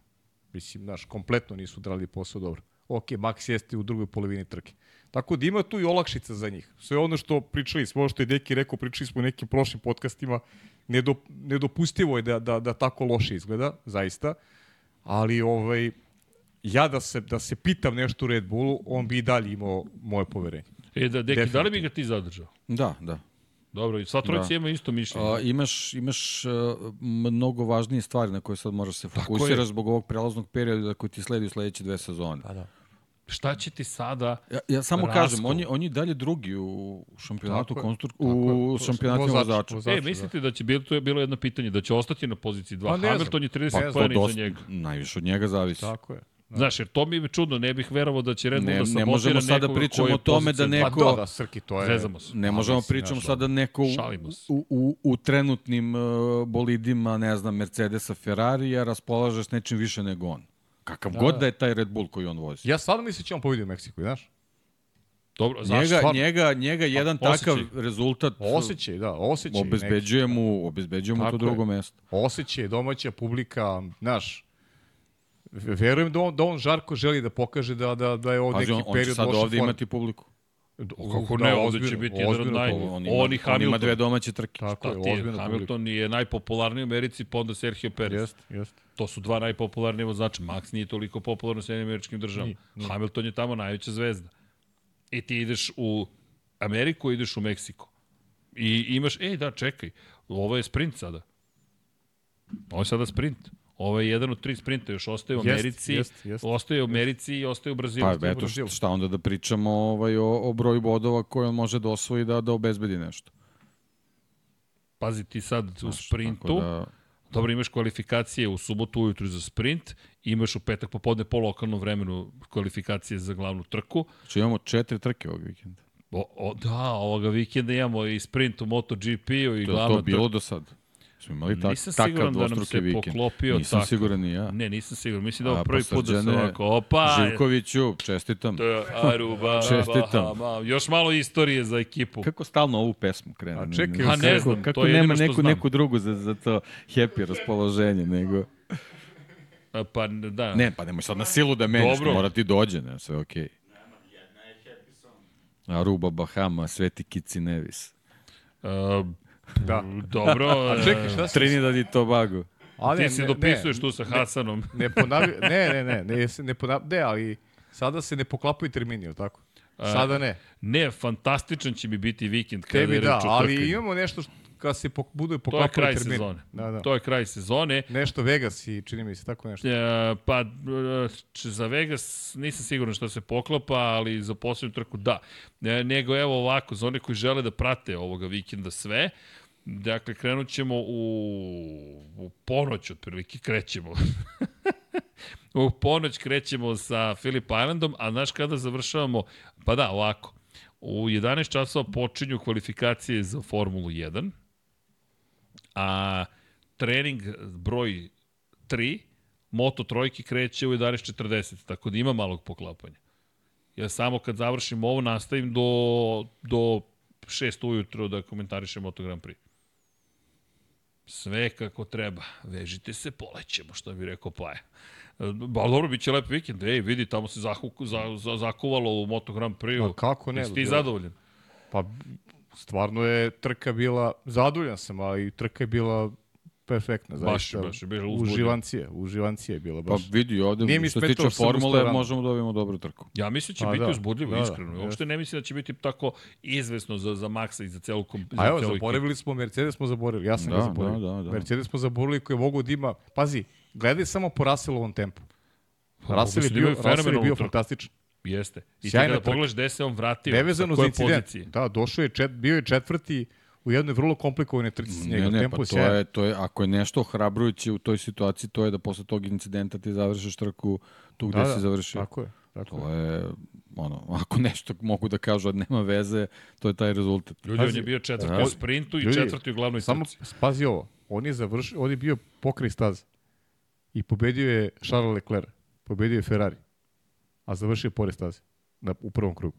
Mislim, znaš, kompletno nisu drali posao dobro. Ok, Max jeste u drugoj polovini trke. Tako da ima tu i olakšica za njih. Sve ono što pričali smo, ono što je Deki rekao, pričali smo u nekim prošlim podcastima, nedop, nedopustivo je da, da, da tako loše izgleda, zaista. Ali ovaj, ja da se, da se pitam nešto u Red Bullu, on bi i dalje imao moje poverenje. E, da, Deki, da li bi ga ti zadržao? Da, da. Dobro, i sva trojica Da. ima isto mišljenje. A, imaš imaš a, mnogo važnije stvari na koje sad možeš se je. fokusiraš zbog ovog prelaznog perioda koji ti sledi u sledeće dve sezone. Da, da. Šta će ti sada Ja, ja samo Raskol. kažem, on je, on je dalje drugi u šampionatu Tako konstru... tako u vozač, vozača. vozač. E, mislite da će bilo to je bilo jedno pitanje da će ostati na poziciji 2. Pa ne. Hamilton je 30 Pa pa, poena iza njega. Najviše od njega zavisi. Tako je. Znaš, jer to mi je čudno, ne bih verovao da će Red Bull Ne- da ne sabotira možemo sada pričamo o tome da neko- Pa da, da, Srki, to je... Zezamo se. Ne možemo pričamo sada neko u, u, u, u trenutnim uh, bolidima, ne znam, Mercedesa, Ferrarija, raspolaže s nečim više nego on. Kakav god da je taj Red Bull koji on vozi. Ja stvarno mislim da će on pobediti u Meksiku, znaš? Dobro, zašto? Njega, Stvarno? njega, njega jedan osjećaj. takav rezultat Osjećaj, da, osjećaj. obezbeđuje mu, obezbeđuje mu to je. drugo mesto. Osjećaj, domaća publika, znaš, verujem da on, da on žarko želi da pokaže da, da, da je ovo Pazi, neki on, on će period sad ovde forme. imati publiku. Kako Da, ne, ovde ozbiljno, će biti jedan od naj... On ima, On i on ima Hamilton. dve domaće trke. Tako Šta je, ti je? publika. Hamilton je najpopularniji u Americi, pa onda Sergio Perez. Jeste, jeste. To su dva najpopularnije vozača. Max nije toliko popularan u Sjedinim američkim državama. Nije, nije. Hamilton je tamo najveća zvezda. I ti ideš u Ameriku, ideš u Meksiko. I imaš, ej da, čekaj, ovo je sprint sada. Ovo je sada sprint. Ovo je jedan od tri sprinta, još ostaje u Jest, Americi, jest, jest. ostaje u Americi i ostaje u Brazilu. Pa u eto, Brazilu. šta, onda da pričamo ovaj, o, o broju bodova koje on može da osvoji da, da obezbedi nešto. Pazi ti sad u Znaš, sprintu, tako Da, Dobro, imaš kvalifikacije u subotu ujutru za sprint, imaš u petak popodne po lokalnom vremenu kvalifikacije za glavnu trku. znači imamo četiri trke ovog vikenda. O, o, da, ovoga vikenda imamo i sprint u MotoGP-u i To je glavna to bilo trka. do sad. Smo imali tak, Nisam takav siguran da nam se vikend. poklopio Nisam tako. siguran ni ja. Ne, nisam siguran. Mislim da ovo prvi put da se ovako, opa, Živkoviću, čestitam. to je Aruba, Čestitam. Bahama, još malo istorije za ekipu. Kako stalno ovu pesmu krene? A čekaj, Pa ne znam, kako to je jedino nema što neku, znam. neku drugu za, za to happy raspoloženje, nego... A, Pa da. Ne, pa nemoj sad na silu da menjaš, Dobro. mora ti dođe, ne, sve okej. Aruba, Bahama, Sveti Kici Nevis. A, Da. dobro. A čekaj, šta si? Trinidad i Tobago. A Ti se ne, dopisuješ ne, tu sa Hasanom. Ne, ponavi, ne, ne, ne, ne, se ne ponavi, ne, ali sada se ne poklapaju termini, jel tako? Sada ne. Ne, fantastičan će mi biti vikend kada Tebi je da, reč o ali imamo nešto što, kada se pok, budu To je poklapali kraj termini. sezone. Da, da. To je kraj sezone. Nešto Vegas i čini mi se tako nešto. E, pa, e, za Vegas nisam siguran šta se poklapa, ali za posljednju trku da. E, nego evo ovako, za one koji žele da prate ovoga vikenda sve, dakle, krenut ćemo u, u ponoć, otprilike, krećemo. U ponoć krećemo sa Philip Islandom, a znaš kada završavamo? Pa da, ovako. U 11 časova počinju kvalifikacije za Formulu 1, a trening broj 3, Moto trojki kreće u 11.40, tako da ima malog poklapanja. Ja samo kad završim ovo nastavim do, do 6 ujutro da komentarišem Moto Grand Prix. Sve kako treba. Vežite se, polećemo, što bi rekao Paja. Ba, dobro, bit će lep vikend. Ej, vidi, tamo se zahu, za, za, zakuvalo u Moto Grand Prix. Pa kako ne? Jesi ti zadovoljan? Pa stvarno je trka bila, zadovoljan sam, ali trka je bila perfektna. Baš, zaista, baš je bilo uzbudljivo. Uživancije, uživancije je bila Pa baš. vidi, ovde Nije mi što se tiče formule rano. možemo da dobijemo dobru trku. Ja mislim da će Pa biti da, uzbudljivo, da, da, iskreno. jeste. Uopšte ne mislim da će biti tako izvesno za, za Maxa i za celu kom, za A evo, zaboravili smo, Mercedes smo zaboravili, ja sam Da, ga zaboravio. da, da, da. Mercedes smo zaboravili koji mogu da ima, pazi, gledaj samo po Russellovom tempu. Pa, Russell je da bio, Russell je bio fantastičan. Jeste. I ti Sjajna kada trka. pogledaš gde se on vratio, Nevezano za koje pozicije. Da, došao je, čet, bio je četvrti u jednoj vrlo komplikovanoj trci s njega. Ne, ne, Tempo pa to je, to je, ako je nešto ohrabrujuće u toj situaciji, to je da posle tog incidenta ti završiš trku tu gde Da, si da, završio. Tako je. Tako To je. je, ono, ako nešto mogu da kažu, a nema veze, to je taj rezultat. Ljudi, on Pazi, je bio četvrti da. u sprintu i Ljudi, četvrti u glavnoj Samo trci. pazi ovo, on je završio, on je bio pokraj staze i pobedio je Charles Leclerc, pobedio je Ferrari, a završio je pored staze na, u prvom krugu.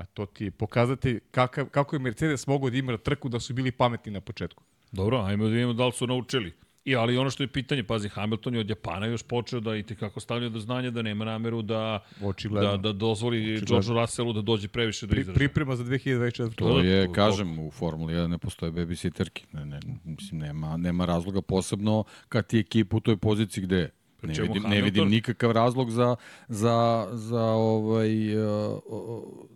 A to ti je pokazati kakav, kako je Mercedes mogao da ima trku da su bili pametni na početku. Dobro, ajmo da vidimo da li su naučili. I, ali ono što je pitanje, pazi, Hamilton je od Japana još počeo da i tekako stavlja do znanja da nema nameru da, Očigledno. da, da dozvoli Očigledno. George Russellu da dođe previše do Pri, izražaja. priprema za 2024. To je, to- kažem, u Formuli 1 ne postoje babysitterki. Ne, ne, mislim, nema, nema razloga posebno kad ti ekipa u toj poziciji gde je. Ne čemu vidim, ne vidim nikakav razlog za, za, za ovaj, uh,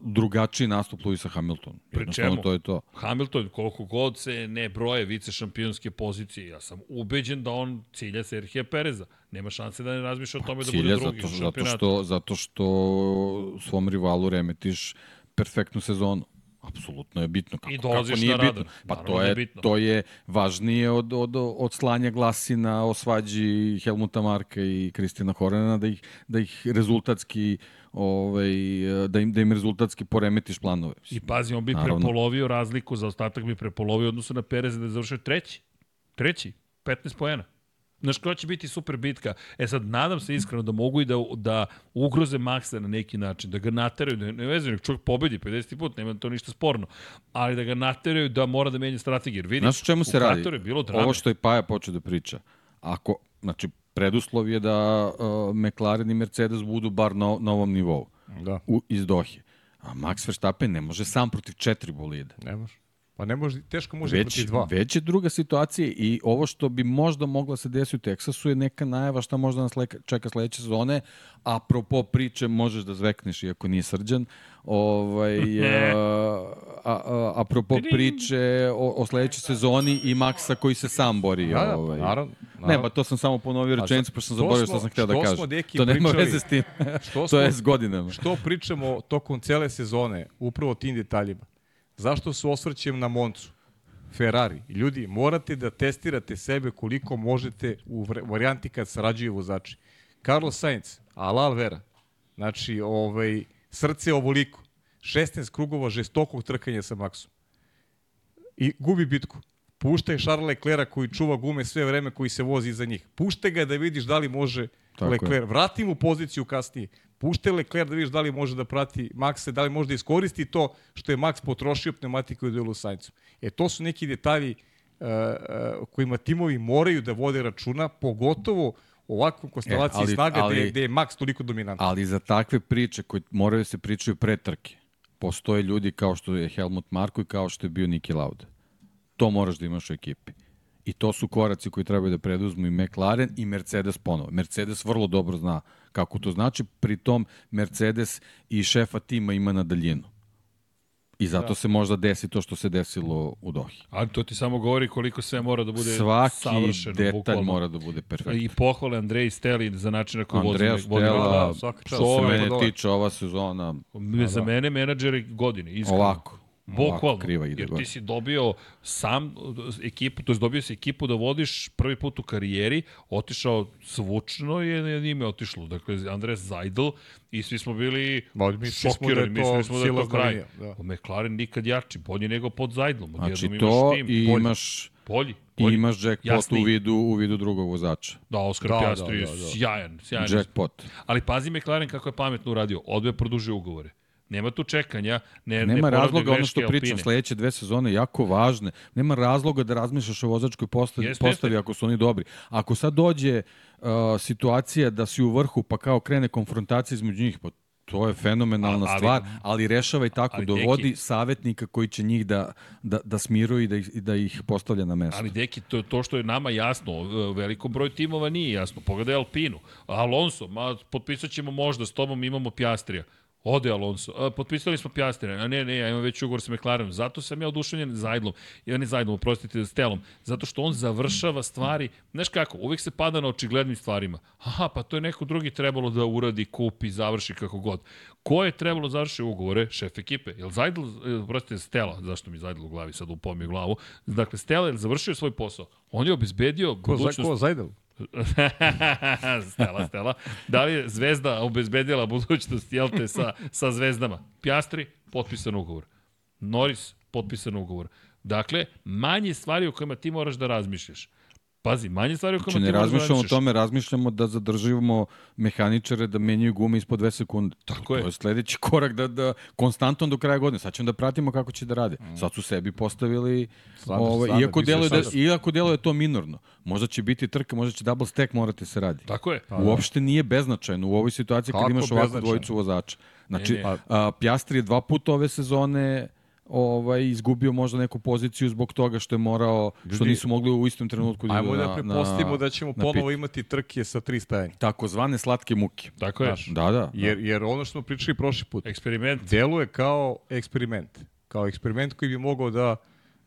drugačiji nastup Luisa Hamiltona. Jednostavno, čemu? to je to. Hamilton, koliko god se ne broje vice šampionske pozicije, ja sam ubeđen da on cilja Serhija Pereza. Nema šanse da ne razmišlja o tome da bude drugi zato, zato, što, zato što svom rivalu remetiš perfektnu sezonu. Apsolutno je bitno. Kako, I dolaziš kako nije na bitno? Pa Naravno to da je je, bitno. to je važnije od, od, od slanja glasina o svađi Helmuta Marka i Kristina Hornena da ih, da ih rezultatski ovaj, da im, da im rezultatski poremetiš planove. I pazi, on bi Naravno. prepolovio razliku, za ostatak bi prepolovio odnosu na Pereza da je završio treći. Treći, 15 poena. Znaš koja će biti super bitka? E sad, nadam se iskreno da mogu i da, da ugroze Maxa na neki način, da ga nateraju, da ne nek čovjek pobedi 50. put, nema to ništa sporno, ali da ga nateraju da mora da menja strategiju. Jer vidi, Znaš o čemu se u radi? Je bilo drame. Ovo što je Paja počeo da priča. Ako, znači, preduslov je da uh, McLaren i Mercedes budu bar na, na ovom nivou Da, u, iz Dohe. A Max Verstappen ne može sam protiv četiri bolida. ne može. Pa ne može, teško može Već, protiv dva. već je druga situacija i ovo što bi možda mogla se desiti u Teksasu je neka najava šta možda nas leka, čeka sledeće sezone. Apropo priče, možeš da zvekneš iako nije srđan. Ovaj, a, a, a, apropo priče o, o sledećoj sezoni i Maksa koji se sam bori. Da, da, ovaj. naravno, Ne, naravno. pa to sam samo ponovio rečenicu, što- pošto sam što zaboravio šta sam htio da što kažem. To nema pričali- veze s tim. Što to smo- je s godinama. Što pričamo tokom cele sezone, upravo o tim detaljima? Zašto se osvrćem na Moncu? Ferrari. Ljudi, morate da testirate sebe koliko možete u varijanti kad sarađuju vozači. Carlos Sainz, Alal Vera, znači ovaj, srce ovoliko, 16 krugova žestokog trkanja sa Maxom. I gubi bitku. Puštaj Charles Leclerc koji čuva gume sve vreme koji se vozi iza njih. Puštaj ga da vidiš da li može Tako je. Leclerc. Vrati mu poziciju kasnije. Puštaj Leclerc da vidiš da li može da prati Maxa, da li može da iskoristi to što je Max potrošio pneumatiku u duelu Sainzu. E, to su neki detalji uh, uh, kojima timovi moraju da vode računa, pogotovo u ovakvom konstelaciji E, ali- snaga gde, ali- gde je Max toliko dominantan. Ali za takve priče koje moraju da se pričaju pre trke, postoje ljudi kao što je Helmut Marko i kao što je bio Niki Lauda. To moraš da imaš u ekipi. I to su koraci koji trebaju da preduzmu i McLaren i Mercedes ponovo. Mercedes vrlo dobro zna kako to znači, pritom Mercedes i šefa tima ima na daljinu. I zato da. se možda desi to što se desilo u Dohi. Ali to ti samo govori koliko sve mora da bude Svaki savršeno. detalj bukvalno. mora da bude perfektan. I pohvale Andrej Steli za način na koji vozi. Andreja svaka čast. što se mene dole. tiče ova sezona, Za mene menadžeri godine, iskreno. ovako. Bukvalno. kriva ide Jer ti si dobio sam ekipu, to je dobio si ekipu da vodiš prvi put u karijeri, otišao zvučno je na njime otišlo. Dakle, Andres Zajdl i svi smo bili Ma, mislili smo da je šokirani, to da je to kraj. da. McLaren nikad jači, bolji nego pod Zajdlom. Znači Odjednom to imaš tim, i bolji, imaš, bolji, i bolji. imaš jackpot Jasniji. u vidu, u vidu drugog vozača. Da, Oscar Da, Piastri, da, da, da. sjajan, sjajan. Jackpot. Ali pazi McLaren kako je pametno uradio. Odbe produžio ugovore. Nema tu čekanja, ne, ne Nema ponavljaj razloga, ono što pričam, Alpine. sledeće dve sezone jako važne. Nema razloga da razmišljaš o vozačkoj postavi, Jeste, postavi jeste. ako su oni dobri. Ako sad dođe uh, situacija da si u vrhu, pa kao krene konfrontacija između njih, pa to je fenomenalna ali- stvar, ali rešava i tako, ali, dovodi Deki- savjetnika koji će njih da, da, da smiruje i da, ih, da ih postavlja na mesto. Ali deki, to, to što je nama jasno, velikom broju timova nije jasno. Pogledaj Alpinu. Alonso, ma, potpisat ćemo možda, s tobom imamo Pjastrija. Ode Alonso. A, potpisali smo Pjastrija. A ne, ne, ja imam već ugovor sa McLarenom. Zato sam ja oduševljen Zajdlom. Ja ne Zajdlom, oprostite, Stelom. Zato što on završava stvari. Znaš kako, uvijek se pada na očiglednim stvarima. Aha, pa to je neko drugi trebalo da uradi, kupi, završi kako god. Ko je trebalo da završi ugovore? Šef ekipe. Jel Zajdl, e, oprostite, Stela, zašto mi Zajdl u glavi sad upao mi u glavu. Dakle, Stela je završio svoj posao. On je obezbedio Ko, budućnost ko Zajdel? Stela, Stela. Da li je Zvezda obezbedila budućnost, jel te, sa, sa Zvezdama? Pjastri, potpisan ugovor. Norris, potpisan ugovor. Dakle, manje stvari o kojima ti moraš da razmišljaš. Pazi, manje stvari o kojima Znači ne da razmišljamo o tome, razmišljamo da zadržimo mehaničare da menjaju gume ispod 2 sekunde. Tako je. To je sledeći korak da, da konstantno do kraja godine. Sad ćemo da pratimo kako će da rade. Sad su sebi postavili, Standard, ovaj, standard, iako, deluje da, iako deluje to minorno. Možda će biti trka, možda će double stack morati se radi. Tako je. Pa, Uopšte nije beznačajno u ovoj situaciji kad Kako imaš ovakvu dvojicu vozača. Znači, Ne, ne. A, Pjastri je dva puta ove sezone ovaj izgubio možda neku poziciju zbog toga što je morao što Ljudi, nisu mogli u istom trenutku da Ajmo da na, da ćemo ponovo pit. imati trke sa tri stajanja. takozvane slatke muke. Tako je. Znaš, Da, da. Jer, jer ono što smo pričali prošli put, Eksperiment. deluje kao eksperiment. Kao eksperiment koji bi mogao da,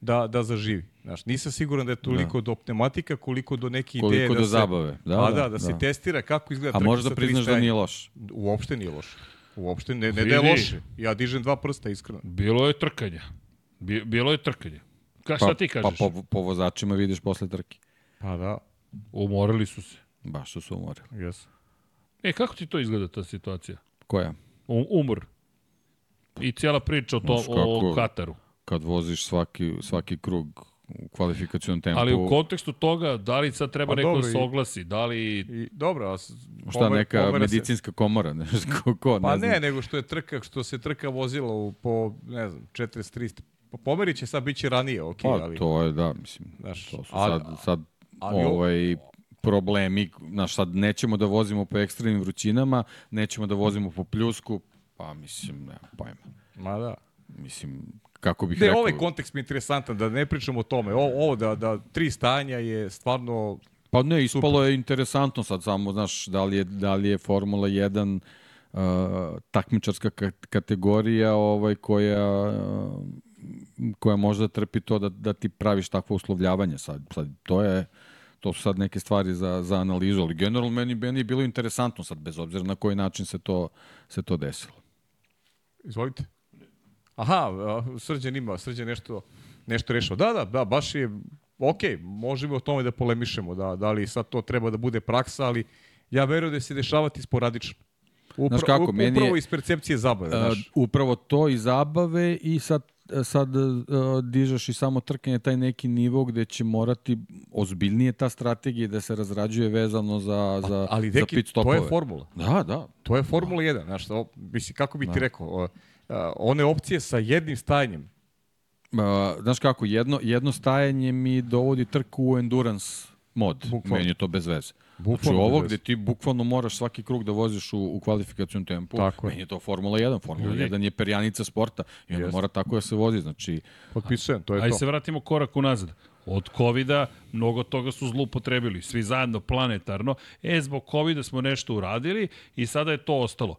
da, da zaživi. Znaš, nisam siguran da je toliko do pneumatika koliko do neke Koliko ideje da do se, zabave. Da, a da, da, da, se da. testira kako izgleda A možda priznaš da nije loš. Uopšte nije loše. Uopšte ne, ne da je loše. Ja dižem dva prsta, iskreno. Bilo je trkanja. Bi- Bilo je trkanja. Ka, šta ti kažeš? Pa po, po vozačima vidiš posle trke. Pa da, Umorili su se. Baš su se umorili. jes. E, kako ti to izgleda ta situacija? Koja? Um, umor. I cijela priča o, to, Znaš o kako- Kataru. Kad voziš svaki, svaki krug u kvalifikacijnom tempu. Ali u kontekstu toga, da li sad treba Pa neko dobro, da se oglasi, da li... I, dobro, a šta pomer- neka pomera se- medicinska komora, ne znam ko, ko Pa ne, znam. ne, nego što je trka, što se trka vozila u, po, ne znam, 43. Pa pomerit će sad, bit će ranije, ok, Pa ali... to je, da, mislim, Znaš, to su ali- sad, sad ali ovaj, problemi, znaš, sad nećemo da vozimo po ekstremnim vrućinama, nećemo da vozimo po pljusku, pa mislim, nema pojma. Ma da. Mislim, kako bih Ne, rekao... ovaj kontekst mi je interesantan, da ne pričamo o tome. O, ovo da, da tri stanja je stvarno... Pa ne, ispalo je interesantno sad samo, znaš, da li je, da li je Formula 1 uh, takmičarska ka kategorija ovaj, koja, uh, koja možda trpi to da, da ti praviš takvo uslovljavanje sad. sad to je to su sad neke stvari za, za analizu, ali generalno meni, meni je bilo interesantno sad, bez obzira na koji način se to, se to desilo. Izvolite. Aha, a, Srđan ima, Srđan nešto, nešto rešao. Da, da, da, baš je, ok, možemo o tome da polemišemo, da, da li sad to treba da bude praksa, ali ja verujem da se dešavati sporadično. Upra, Znaš kako, up- meni je- upravo iz percepcije zabave, Uh, znaš. upravo to i zabave i sad sad uh, dižeš i samo trkanje taj neki nivo gde će morati ozbiljnije ta strategija da se razrađuje vezano za, za, ali za deki, pit to stopove. je formula. Da, da. To je Formula 1, znaš, to, mislim, kako bi ti rekao, a, one opcije sa jednim stajanjem, Uh, znaš kako, jedno, jedno stajanje mi dovodi trku u endurance mod. Bukvalno. Meni je to bez veze. Znači Bukvalno ovo bez gde ti bukvalno moraš svaki krug da voziš u, u kvalifikacijom tempu, Tako je. meni je to Formula 1. Formula Ljudi. 1 je perjanica sporta i onda Jeste. mora tako da se vozi. Znači, potpisujem, to je Ajde to. se vratimo korak unazad. Od COVID-a mnogo toga su zlupotrebili, svi zajedno planetarno. E, zbog COVID-a smo nešto uradili i sada je to ostalo.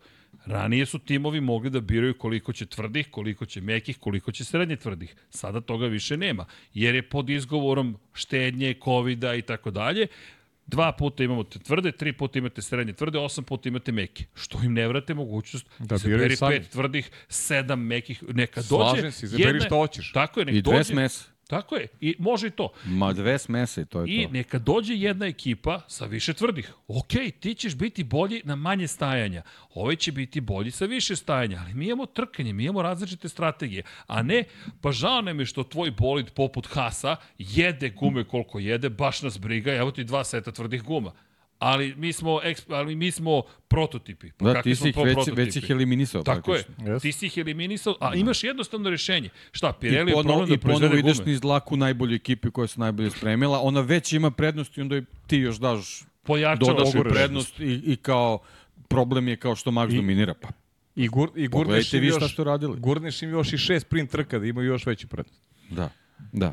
Ranije su timovi mogli da biraju koliko će tvrdih, koliko će mekih, koliko će srednje tvrdih. Sada toga više nema, jer je pod izgovorom štednje, COVID-a i tako dalje, Dva puta imamo te tvrde, tri puta imate srednje tvrde, osam puta imate meke. Što im ne vrate mogućnost Da da biraju sami. pet tvrdih, sedam mekih, neka dođe. Slažem se, izaberi šta hoćeš. Tako je, nek I dve dođe. smese. Tako je, i može i to. Ma dve smese, to je I to. neka dođe jedna ekipa sa više tvrdih. Ok, ti ćeš biti bolji na manje stajanja. Ovaj će biti bolji sa više stajanja, ali mi imamo trkanje, mi imamo različite strategije. A ne, pa žao nam je što tvoj bolid poput Hasa jede gume koliko jede, baš nas briga, evo ti dva seta tvrdih guma. Ali mi smo, eksp- ali mi smo prototipi. Pa Da, kakvi ti smo si ih već, prototipi? već ih eliminisao. Tako je, praktično. Yes. ti si ih eliminisao, a imaš jednostavno rešenje. Šta, I Pirelli je problem da i ponovo ideš gume. niz dlaku najbolju ekipi koja se najbolje spremila. Ona već ima prednost i onda ti još daš, Pojačava dodaš prednost i, i kao problem je kao što Max dominira. Pa I, gur, i gurneš im još, ste radili. gurneš im još i šest sprint trka da imaju još veću prednost. Da, da.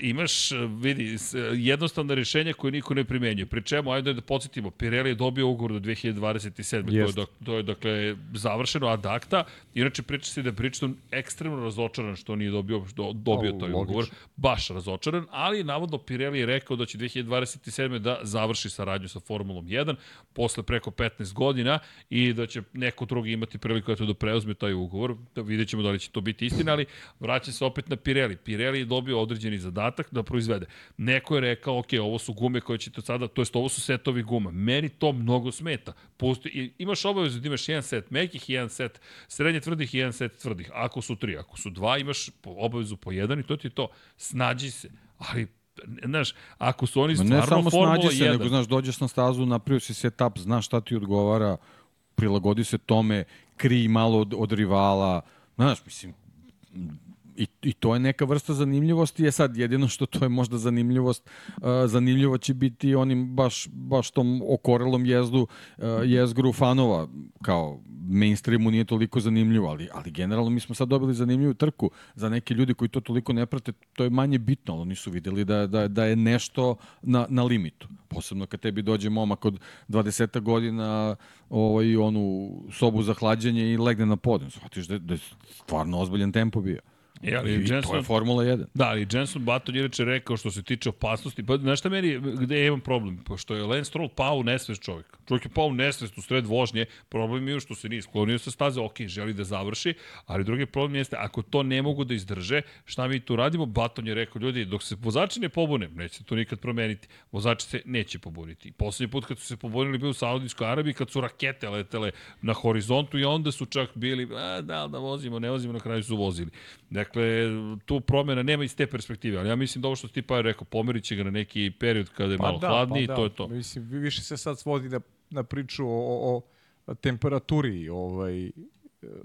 Imaš, vidi, jednostavna rešenja koje niko ne primenjuje. Pri čemu, ajde da podsjetimo, Pirelli je dobio ugovor do 2027. To je, to je, dakle, završeno ad acta. Inače, priča se da je Bridgestone ekstremno razočaran što nije dobio, što dobio A, taj logično. ugovor. Baš razočaran, ali navodno Pirelli je rekao da će 2027. da završi saradnju sa Formulom 1 posle preko 15 godina i da će neko drugi imati priliku da preuzme taj ugovor. Da vidjet ćemo da li će to biti istina, ali vraća se opet na Pirelli. Pirelli je dobio određeni zadatak da proizvede. Neko je rekao, ok, ovo su gume koje ćete sada, to jest ovo su setovi guma. Meni to mnogo smeta. Pusti, imaš obavezu da imaš jedan set mekih, jedan set srednje tvrdih i jedan set tvrdih. Ako su tri, ako su dva, imaš obavezu po jedan i to ti je to. Snađi se. Ali znaš, ako su oni stvarno ne samo Formula snađi se, 1, nego znaš, dođeš na stazu, napravio si setup, znaš šta ti odgovara, prilagodi se tome, krij malo od, od rivala, znaš, mislim, i, i to je neka vrsta zanimljivosti. Je sad, jedino što to je možda zanimljivost, uh, zanimljivo će biti onim baš, baš tom okorelom jezdu, uh, jezgru fanova, kao mainstreamu nije toliko zanimljivo, ali, ali generalno mi smo sad dobili zanimljivu trku za neke ljudi koji to toliko ne prate, to je manje bitno, ali oni su videli da, da, da je nešto na, na limitu. Posebno kad tebi dođe momak od 20 godina ovaj, onu sobu za hlađenje i legne na podijum. Shvatiš da, da je stvarno ozbiljan tempo bio. E, ali I, I to je Formula 1. Da, ali Jenson Button je reče rekao što se tiče opasnosti, pa znaš šta meni, gde ja imam problem? Pošto je Lance Stroll pao u nesvest čovjek. Čovjek je pao u nesvest u sred vožnje, problem je što se nije sklonio sa staze, ok, želi da završi, ali drugi problem jeste, ako to ne mogu da izdrže, šta mi tu radimo? Button je rekao, ljudi, dok se vozači ne pobune, neće se to nikad promeniti, vozači se neće pobuniti. Poslednji put kad su se pobunili bio u Saudijskoj Arabiji, kad su rakete letele na horizontu i onda su čak bili, a, da, da vozimo, ne vozimo, na kraju su vozili. Dakle, tu promjena nema iz te perspektive, ali ja mislim da ovo što ti pa rekao, pomerit će ga na neki period kada je malo hladniji i to je to. Mislim, vi- više se sad svodi na, na priču o, o, o temperaturi, ovaj,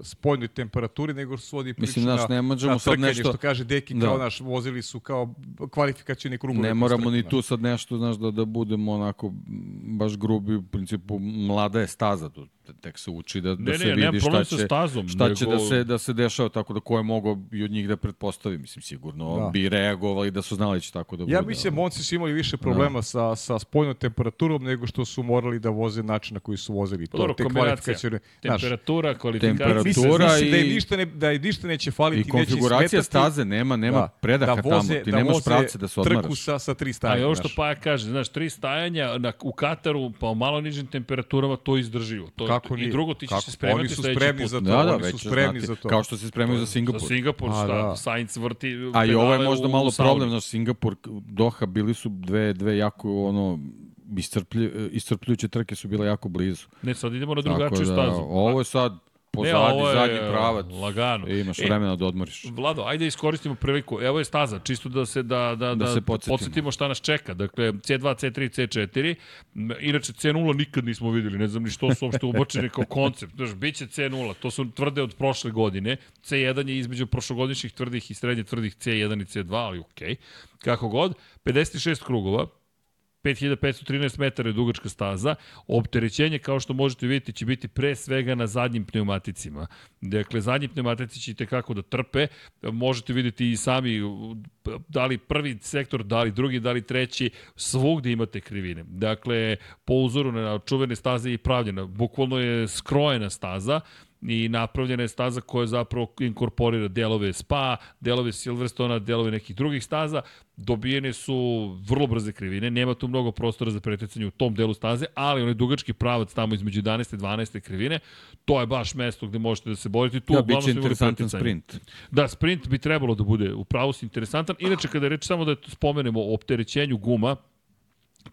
spoljnoj temperaturi, nego se svodi priču Mislim, znaš, na, ne možemo na sad trkanje, nešto- što kaže Deki, Da. kao naš, vozili su kao kvalifikacijni krugove. Ne moramo ni tu sad nešto, znaš, da, da budemo onako baš grubi, u principu mlada je staza, tu tek se uči da, da Ne, se ne, vidi šta će, stazom, šta će nego- da se, da se dešava, tako da ko je mogao i od njih da pretpostavi, mislim, sigurno Da. bi reagovali da su znali da će tako da bude. Ja mislim, momci su imali više problema sa, sa spoljnom temperaturom nego što su morali da voze način na koji su vozili. Pa dobro, te znaš, Temperatura, kvalifikacija. Temperatura. Mislim, mislim da, i- ništa ne, da im ništa neće faliti, I neće konfiguracija smetati, staze, nema, nema da, predaha da voze, tamo, ti da nemaš voze pravce da se trku odmaraš. sa, sa tri A stajanja. i ovo što. Paja kaže, znaš, tri stajanja na, u Kataru, pa u malo nižim temperaturama, to je izdrživo. To, Kako I nije? drugo, ti ćeš Kako? se spremati Oni su spremni put. za to. Da, da, oni su spremni znati. za to. Kao što se spremaju za Singapur. Za Singapur, šta, da. Sainz vrti A i ovo je možda malo problem, znaš, Singapur, Doha, bili su dve, dve jako, ono, iscrplju, iscrpljujuće trke su bile jako blizu. Ne, sad idemo na drugačiju da, stazu. ovo je sad pozadi, Ne, je, zadnji pravac. lagano. I imaš E, vremena da odmoriš. Vlado, ajde iskoristimo priliku. Evo je staza, čisto da se da da da, se podsjetimo. podsjetimo šta nas čeka. Dakle C2, C3, C4. M, Inače C0 nikad nismo videli, ne znam ni što su uopšte ubačeni kao koncept. Znaš, biće C0, to su tvrde od prošle godine. C1 je između prošlogodišnjih tvrdih i srednje tvrdih C1 i C2, ali okej. Kako god, 56 krugova, 5513 metara je dugačka staza. Opterećenje, kao što možete vidjeti, će biti pre svega na zadnjim pneumaticima. Dakle, zadnji pneumatici će kako da trpe. Možete vidjeti i sami da li prvi sektor, da li drugi, da li treći, svugde imate krivine. Dakle, po uzoru na čuvene staze je i pravljena. Bukvalno je skrojena staza i napravljena je staza koja zapravo inkorporira delove Spa, delove Silverstona, delove nekih drugih staza, dobijene su vrlo brze krivine, nema tu mnogo prostora za preticanje u tom delu staze, ali onaj dugački pravac tamo između 11. i 12. krivine, to je baš mesto gde možete da se borite. Tu ja, bit će interesantan sprint. Da, sprint bi trebalo da bude u pravu interesantan. Inače, kada reč samo da spomenemo o opterećenju guma,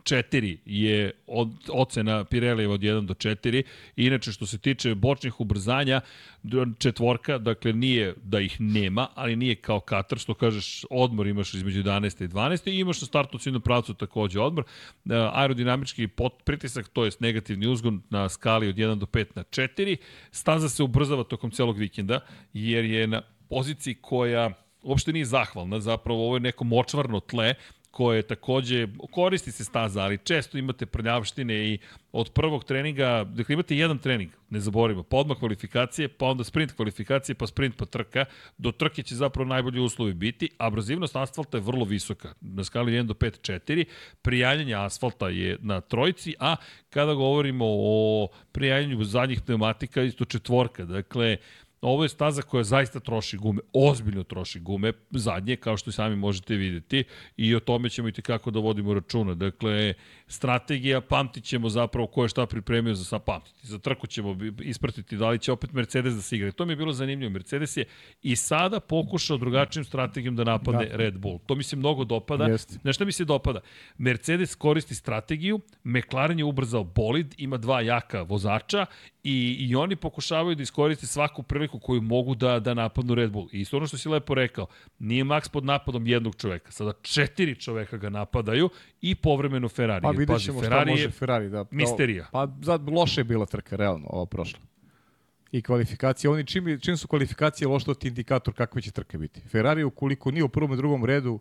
4 je od, ocena Pirelli od 1 do 4. Inače, što se tiče bočnih ubrzanja, četvorka, dakle nije da ih nema, ali nije kao Katar, što kažeš, odmor imaš između 11. i 12. i imaš na startu ciljnom pravcu takođe odmor. E, aerodinamički pot, pritisak, to je negativni uzgon na skali od 1 do 5 na 4. Staza se ubrzava tokom celog vikenda, jer je na poziciji koja uopšte nije zahvalna, zapravo ovo je neko močvarno tle koje takođe koristi se staza, ali često imate prljavštine i od prvog treninga, dakle imate jedan trening, ne zaboravimo, pa odmah kvalifikacije, pa onda sprint kvalifikacije, pa sprint pa trka, do trke će zapravo najbolji uslovi biti, abrazivnost asfalta je vrlo visoka, na skali 1 do 5, 4, prijanjanje asfalta je na trojci, a kada govorimo o prijanjanju zadnjih pneumatika, isto četvorka, dakle, Ovo je staza koja zaista troši gume, ozbiljno troši gume, zadnje, kao što sami možete videti, i o tome ćemo i tekako da vodimo računa. Dakle, strategija, pamtit ćemo zapravo ko je šta pripremio za sam pamtiti. Za trku ćemo ispratiti da li će opet Mercedes da se igra. To mi je bilo zanimljivo. Mercedes je i sada pokušao drugačijom strategijom da napadne da. Red Bull. To mi se mnogo dopada. Znaš šta mi se dopada? Mercedes koristi strategiju, McLaren je ubrzao bolid, ima dva jaka vozača i, i oni pokušavaju da iskoriste svaku priliku koju mogu da, da napadnu Red Bull. I isto ono što si lepo rekao, nije Max pod napadom jednog čoveka, sada četiri čoveka ga napadaju i povremeno Ferrari. Pa vidjet ćemo Ferrari šta može Ferrari. Da, misterija. Pa za, loše je bila trka, realno, ovo prošlo. I kvalifikacije, oni čim, čim su kvalifikacije loš, to ti indikator kakve će trke biti. Ferrari ukoliko nije u prvom i drugom redu,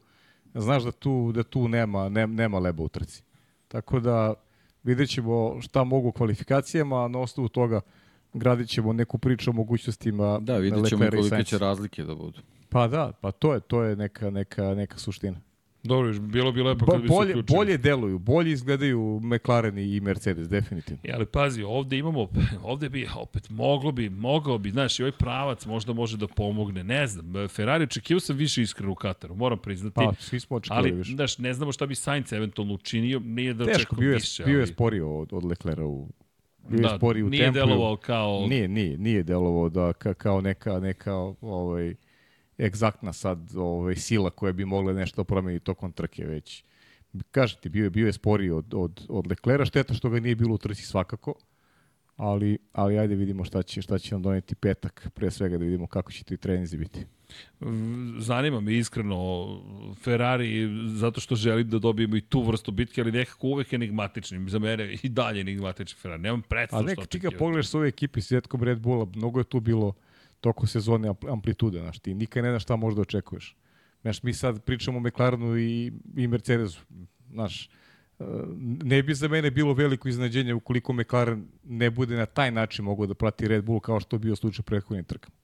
znaš da tu, da tu nema, ne, nema leba u trci. Tako da vidjet ćemo šta mogu kvalifikacijama, a na osnovu toga gradit ćemo neku priču o mogućnostima Da, vidjet ćemo kolike će razlike da budu. Pa da, pa to je, to je neka, neka, neka suština. Dobro, bilo bi lepo kad bi bolje, se uključili. Bolje deluju, bolje izgledaju McLaren i Mercedes, definitivno. Ja, ali pazi, ovde imamo, ovde bi, opet, moglo bi, mogao bi, znaš, i ovaj pravac možda može da pomogne, ne znam, Ferrari očekivao sam više iskreno u Kataru, moram priznati. Pa, svi smo očekivali ali, više. znaš, ne znamo šta bi Sainz eventualno učinio, nije da Teško, bio je, više. bio je sporio od, od Leclera u bio da, je spori u nije tempu. Nije delovao kao... Nije, nije, nije delovao da, ka, kao neka, neka ovaj, egzaktna sad ovaj, sila koja bi mogla nešto da promeni tokom trke već. Kažete, bio je, bio je sporiji od, od, od Leklera, šteta što ga nije bilo u trci svakako, ali, ali ajde vidimo šta će, šta će nam doneti petak, pre svega da vidimo kako će ti trenizi biti. Zanima me iskreno Ferrari zato što želim da dobijemo i tu vrstu bitke, ali nekako uvek enigmatični. Za mene i dalje enigmatični Ferrari. Nemam predstav što očekivati. Ali neka ti ga pogledaš s ove ekipe s Vjetkom Red Bulla, mnogo je tu bilo toko sezone amplitude, znaš, ti nikad ne znaš šta možda očekuješ. Znaš, mi sad pričamo o McLarenu i, i Mercedesu, znaš, e, ne bi za mene bilo veliko iznenađenje ukoliko McLaren ne bude na taj način mogao da prati Red Bull kao što je bio slučaj prethodnim trkama.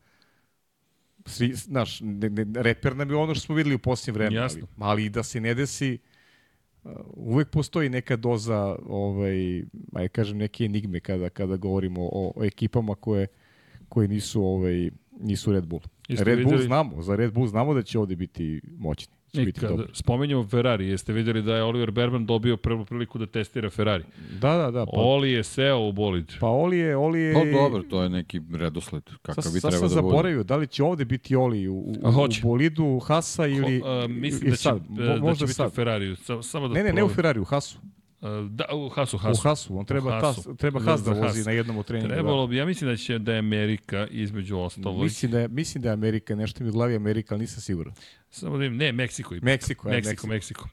Svi, znaš, ne, ne, reper nam je ono što smo videli u posljednjem vremenu, ali, ali da se ne desi, uh, uvek postoji neka doza, ovaj, aj kažem, neke enigme kada, kada govorimo o, o ekipama koje koji nisu ovaj nisu Red Bull. Jeste Red videli... Bull znamo, za Red Bull znamo da će ovde biti moćni. Će I biti dobro. spomenjamo Ferrari, jeste videli da je Oliver Berman dobio prvu priliku da testira Ferrari? Da, da, da. Pa, Oli je seo u bolid. Pa Oli je... Oli je... Pa dobro, to je neki redosled kakav sa, bi treba da bude. Sad sam zaboravio, da li će ovde biti Oli u, u, u bolidu Hasa ili... Ko, uh, mislim da će, sad, da će biti u Ferrariju. Samo da ne, ne, ne u Ferrariju, Hasu. Da, u Hasu, Hasu. U Hasu, on treba, Hasu. Tas, treba Has da vozi Has. na jednom u treningu. Trebalo da. bi, ja mislim da će da je Amerika između ostalog. Mislim da je, mislim da je Amerika, nešto mi u glavi Amerika, ali nisam siguran. Samo da im, ne, Meksiko. Ipak. Meksiko, je, Meksiko, Meksiko.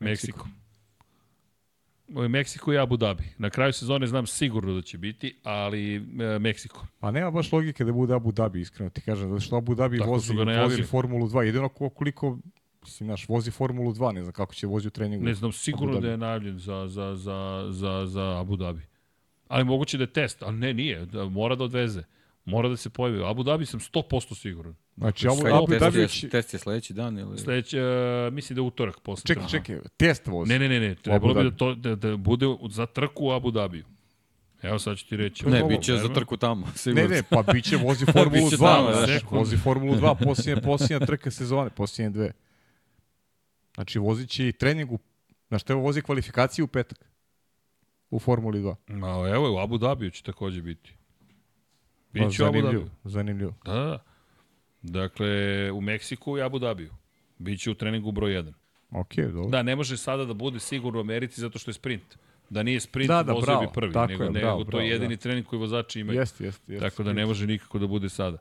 Meksiko. Meksiko. Meksiko i Abu Dhabi. Na kraju sezone znam sigurno da će biti, ali e, Meksiko. Pa nema baš logike da bude Abu Dhabi, iskreno ti kažem, zato što Abu Dhabi Tako vozi, vozi Formulu 2. Jedino koliko Mislim, naš, vozi Formulu 2, ne znam kako će vozi u treningu. Ne znam, sigurno da je najavljen za, za, za, za, za Abu Dhabi. Ali moguće da je test, ali ne, nije. Da, mora da odveze. Mora da se pojavi. Abu Dhabi sam 100% siguran. Znači, Abu, Abu Dhabi... Je, test je sledeći dan ili... Sledeći, uh, mislim da je utorak posle. Čekaj, čekaj, test vozi. Ne, ne, ne, ne. Trebalo bi da, to, da, da bude za trku u Abu Dhabiju. Evo sad ću ti reći. Ne, bit će za trku tamo. Ne, sigurno. ne, pa biće vozi Formulu Biće 2, tamo, sekund. vozi Formulu 2, posljednja, posljednja trka sezone, posljednje dve. Znači, i trening u, znaš, treba vozi kvalifikaciju u petak u Formuli 2. Ma, evo, u Abu Dhabiju će takođe biti. Pa, Biće u Abu zanimljivo, Dhabiju. zanimljivo. Da, da. Dakle, u Meksiku i Abu Dhabiju. Biće u treningu broj 1. Ok, dobro. Da, ne može sada da bude sigurno u Americi zato što je sprint. Da nije sprint, Da, da, vozio bravo. bi prvi, Tako nego, je, nego bravo, to bravo, je jedini da. trening koji vozači imaju. Jeste, jeste, jeste. Tako da ne može nikako da bude sada.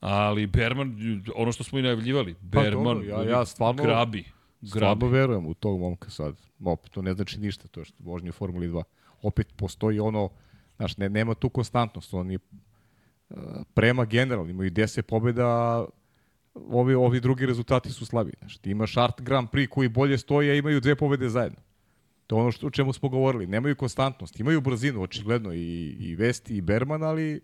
Ali Berman, ono što smo i najavljivali, Pa Berman dobro, ja- ja stvarno- grabi. Grabi. Verujem u tog momka sad. Opet, to ne znači ništa, to je što vožnje u Formuli 2. Opet postoji ono, znaš, ne, nema tu konstantnost. Oni uh, prema generalno imaju 10 pobjeda, ovi, ovi drugi rezultati su slabi. Znaš, ti imaš Art Grand Prix koji bolje stoji, a imaju dve pobjede zajedno. To je ono što, o čemu smo govorili. Nemaju konstantnost. Imaju brzinu, očigledno, i, i Vesti i Berman, ali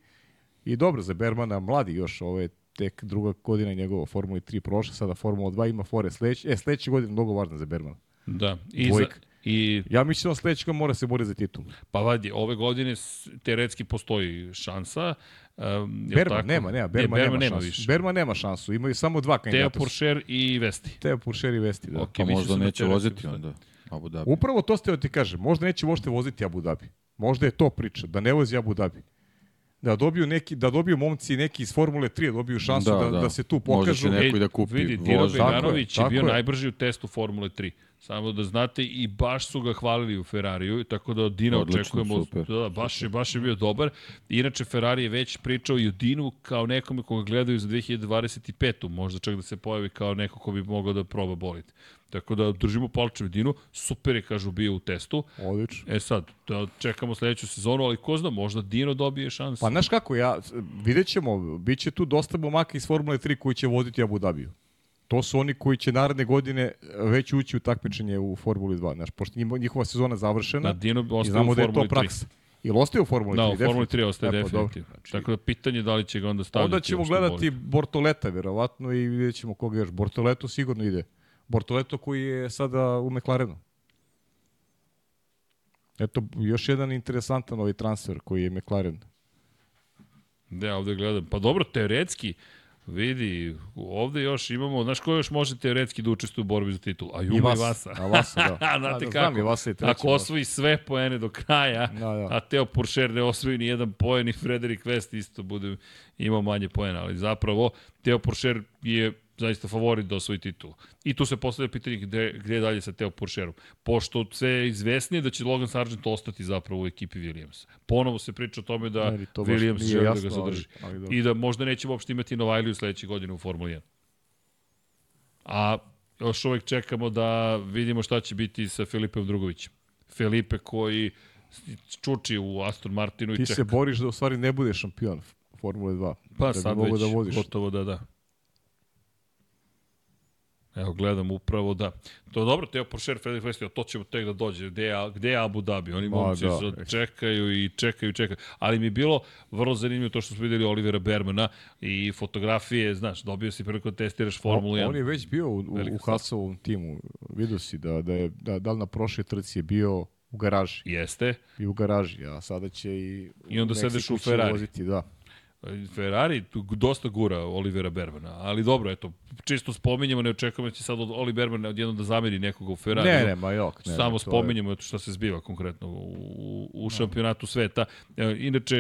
i dobro za Bermana, mladi još, ovo je tek druga godina njegova Formula 3 prošla, sada Formula 2 ima fore sledeće. E, sledeće godine mnogo važno za Bermana. Da. I, za, Dvojka. i Ja mislim da sledeće godine mora se boriti za titul. pa vadi, ove godine teoretski postoji šansa. Um, jel Berman tako? nema, nema, Ne, Berman, Berman nema, nema šansu. više. Berman nema šansu, imaju samo dva Teo kandidata. Porcher i Vesti. Teo Puršer i Vesti, da. Ok, Pa možda da neće voziti onda. Abu Dhabi. Upravo to ste da ti kažem, možda neće uopšte voziti Abu Dhabi. Možda je to priča, da ne vozi Abu Dhabi. Da dobiju neki da dobiju momci neki iz Formule 3 da dobiju šansu da, Da, da, da. se tu Možda pokažu. će neko i da kupi Vidi, Dino Tako je bio je. najbrži u testu Formule 3. Samo da znate, i baš su ga hvalili u Ferrariju, tako da od Dina Odlično, očekujemo, super. da, baš je, baš je bio dobar. Inače, Ferrari je već pričao i o Dinu kao nekome koga gledaju za 2025. Možda čak da se pojavi kao neko ko bi mogao da proba boliti. Tako da držimo palčevi Dinu, super je, kažu, bio u testu. Odlično. E sad, da čekamo sledeću sezonu, ali ko zna, možda Dino dobije šansu. Pa znaš kako, ja, vidjet ćemo, bit će tu dosta momaka iz Formule 3 koji će voditi Abu Dhabiju. To su oni koji će naredne godine već ući u takmičenje u Formuli 2. Znaš, pošto njihova sezona završena da, Dino i znamo da je to Formuli 3. praksa. Ili ostaje u Formuli Da, 3? u Formuli 3 ostaje E, pa definitivno. Znači, Tako da pitanje je da li će ga onda stavljati. Onda ćemo gledati. Bortoleta, verovatno, i vidjet ćemo koga još. Bortoleto sigurno ide. Bortoleto koji je sada u McLarenu. Eto, još jedan interesantan ovaj transfer koji je McLaren. Da, ovde gledam. Pa dobro, teoretski, vidi, ovde još imamo, znaš ko još može teoretski da učestvuje u borbi za titul? A Juma i Vas- Vasa. A Vasa, da. A, znate da, kako? Znam Vasa i treći. Ako osvoji sve poene do kraja, Da, da. a Teo Puršer ne osvoji ni jedan poen i Frederik West isto bude imao manje poena, ali zapravo Teo Puršer je zaista favorit da osvoji titul. I tu se postavlja pitanje gde, gde je dalje sa Teo Puršerom. Pošto je izvesnije da će Logan Sargent ostati zapravo u ekipi Williamsa. Ponovo se priča o tome da Meni to Williams želi da ga zadrži. ali- ali. I da možda neće uopšte imati Novajliju sledeće godine u Formuli 1. A još uvek čekamo da vidimo šta će biti sa Filipem Drugovićem. Filipe koji čuči u Aston Martinu Ti i se čeka. boriš da u stvari ne budeš šampion Formule 2. Pa da sad već da voziš. gotovo da da. Evo, gledam upravo da. To je dobro, Teo Porcher, Fredrik Vestio, to ćemo tek da dođe. Gde je, gde je Abu Dhabi? Oni momci da. čekaju i čekaju i čekaju. Ali mi je bilo vrlo zanimljivo to što smo videli Olivera Bermana i fotografije, znaš, dobio si priliku da testiraš Formulu 1. On je već bio u, u, u. Hasovom timu. Vidio si da, da je, da, da li na prošloj trci je bio u garaži. Jeste. I u garaži, a sada će i... I onda sedeš u Ferrari. Voziti, da. Ferrari tu dosta gura Olivera Bermana, ali dobro, eto, čisto spominjemo, ne očekujemo da će sad od Oli Berman odjednom da zameri nekoga u Ferrari. Ne, ne, ma jok. Ne, Samo ne, je- spominjemo eto šta se zbiva konkretno u, u šampionatu sveta. E, Inače,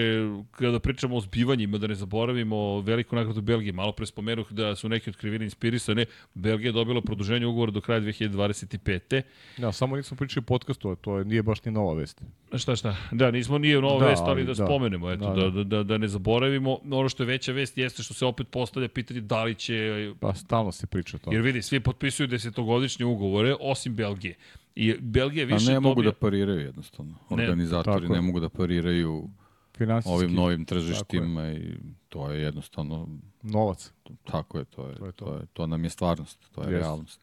kada pričamo o zbivanjima, da ne zaboravimo veliku nagradu Belgije, malo pre spomenuh da su neki od krivine inspirisane, Belgija je dobila produženje ugovora do kraja 2025. Da, samo nismo pričali podcastu, to je, nije baš ni nova vest. Šta, šta? Da, nismo nije nova Da, vest, ali ali da, da. spomenemo, eto, Da, da, da. da, da, da ne zaboravimo. Ono što je veća vest jeste što se opet postavlja pitanje da li će Pa stalno se priča o tome. Jer vidi, svi potpisuju desetogodišnje ugovore, osim Belgije. I Belgija A više ne mogu dobija... da pariraju jednostavno. Ne, Organizatori tako ne je. mogu da pariraju Finansijski ovim novim tržištima i to je jednostavno novac. tako je, to je, To to, je to. to. je, to nam je stvarnost, to je Jeste. realnost.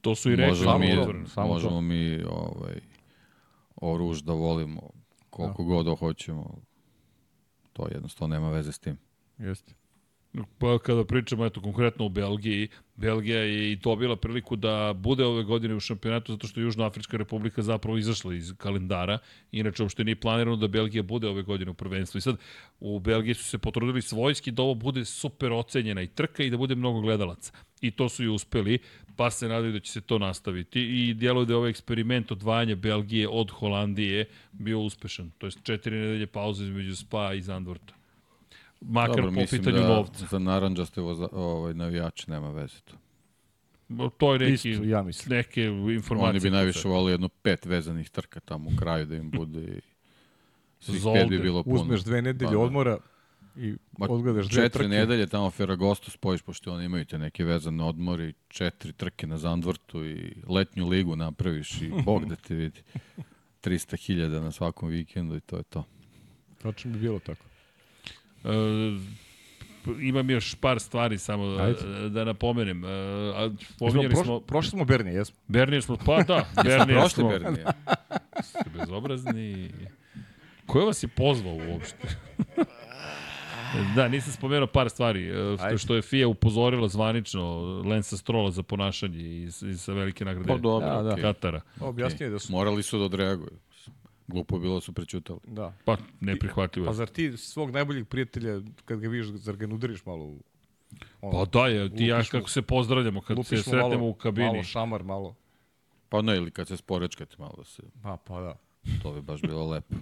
To su i rekli. Možemo samo mi, to, samo možemo to. mi ovaj, oruž da volimo koliko god da hoćemo. To jednostavno nema veze s tim. Jeste. Pa kada pričamo eto konkretno o Belgiji, Belgija je i dobila priliku da bude ove godine u šampionatu zato što je Južnoafrička republika zapravo izašla iz kalendara. Inače, uopšte nije planirano da Belgija bude ove godine u prvenstvu. I sad, u Belgiji su se potrudili svojski da ovo bude super ocenjena i trka i da bude mnogo gledalaca. I to su i uspeli, pa se nadaju da će se to nastaviti. I djeluje da je ovaj eksperiment odvajanja Belgije od Holandije bio uspešan. To je četiri nedelje pauze između Spa i Zandvorta makar Dobro, po pitanju da novca. za naranđaste voza, ovaj, navijače nema veze to. To je neki, Isto, ja mislim. neke informacije. Oni bi najviše volili jedno pet vezanih trka tamo u kraju da im bude i svih Zolde. pet bi bilo puno. Uzmeš dve nedelje Pa da. odmora i Ma, odgledaš dve četiri trke. nedelje tamo Ferragosto spojiš, pošto oni imaju te neke vezane odmori, četiri trke na Zandvortu i letnju ligu napraviš i bog da te vidi. 300.000 na svakom vikendu i to je to. Tačno bi bilo tako. E, imam još par stvari samo da, Ajde. da napomenem. E, a, pominjali prošli, smo... prošli smo Bernije, jesmo. Bernije smo... Pa da, Bernije Prošli smo... Bernije. Ste bezobrazni. Ko je vas je pozvao uopšte? da, nisam spomenuo par stvari. e, Ajde. Što je FIA upozorila zvanično Lensa Strola za ponašanje iz, iz sa velike nagrade Pa dobro, Da, da. okej. Katara. Objasnije da su... Morali su da odreaguju. Glupo je bilo da su prećutali. Da. Pa, neprihvatljivo. Pa zar ti svog najboljeg prijatelja, kad ga vidiš, zar ga ne udariš malo u... ono, Pa da je, ti i ja kako se pozdravljamo kad se sretnemo malo, u kabini. Malo šamar, malo. Pa ne, ili kad se sporečkate malo da se, Pa, pa da. to bi baš bilo lepo.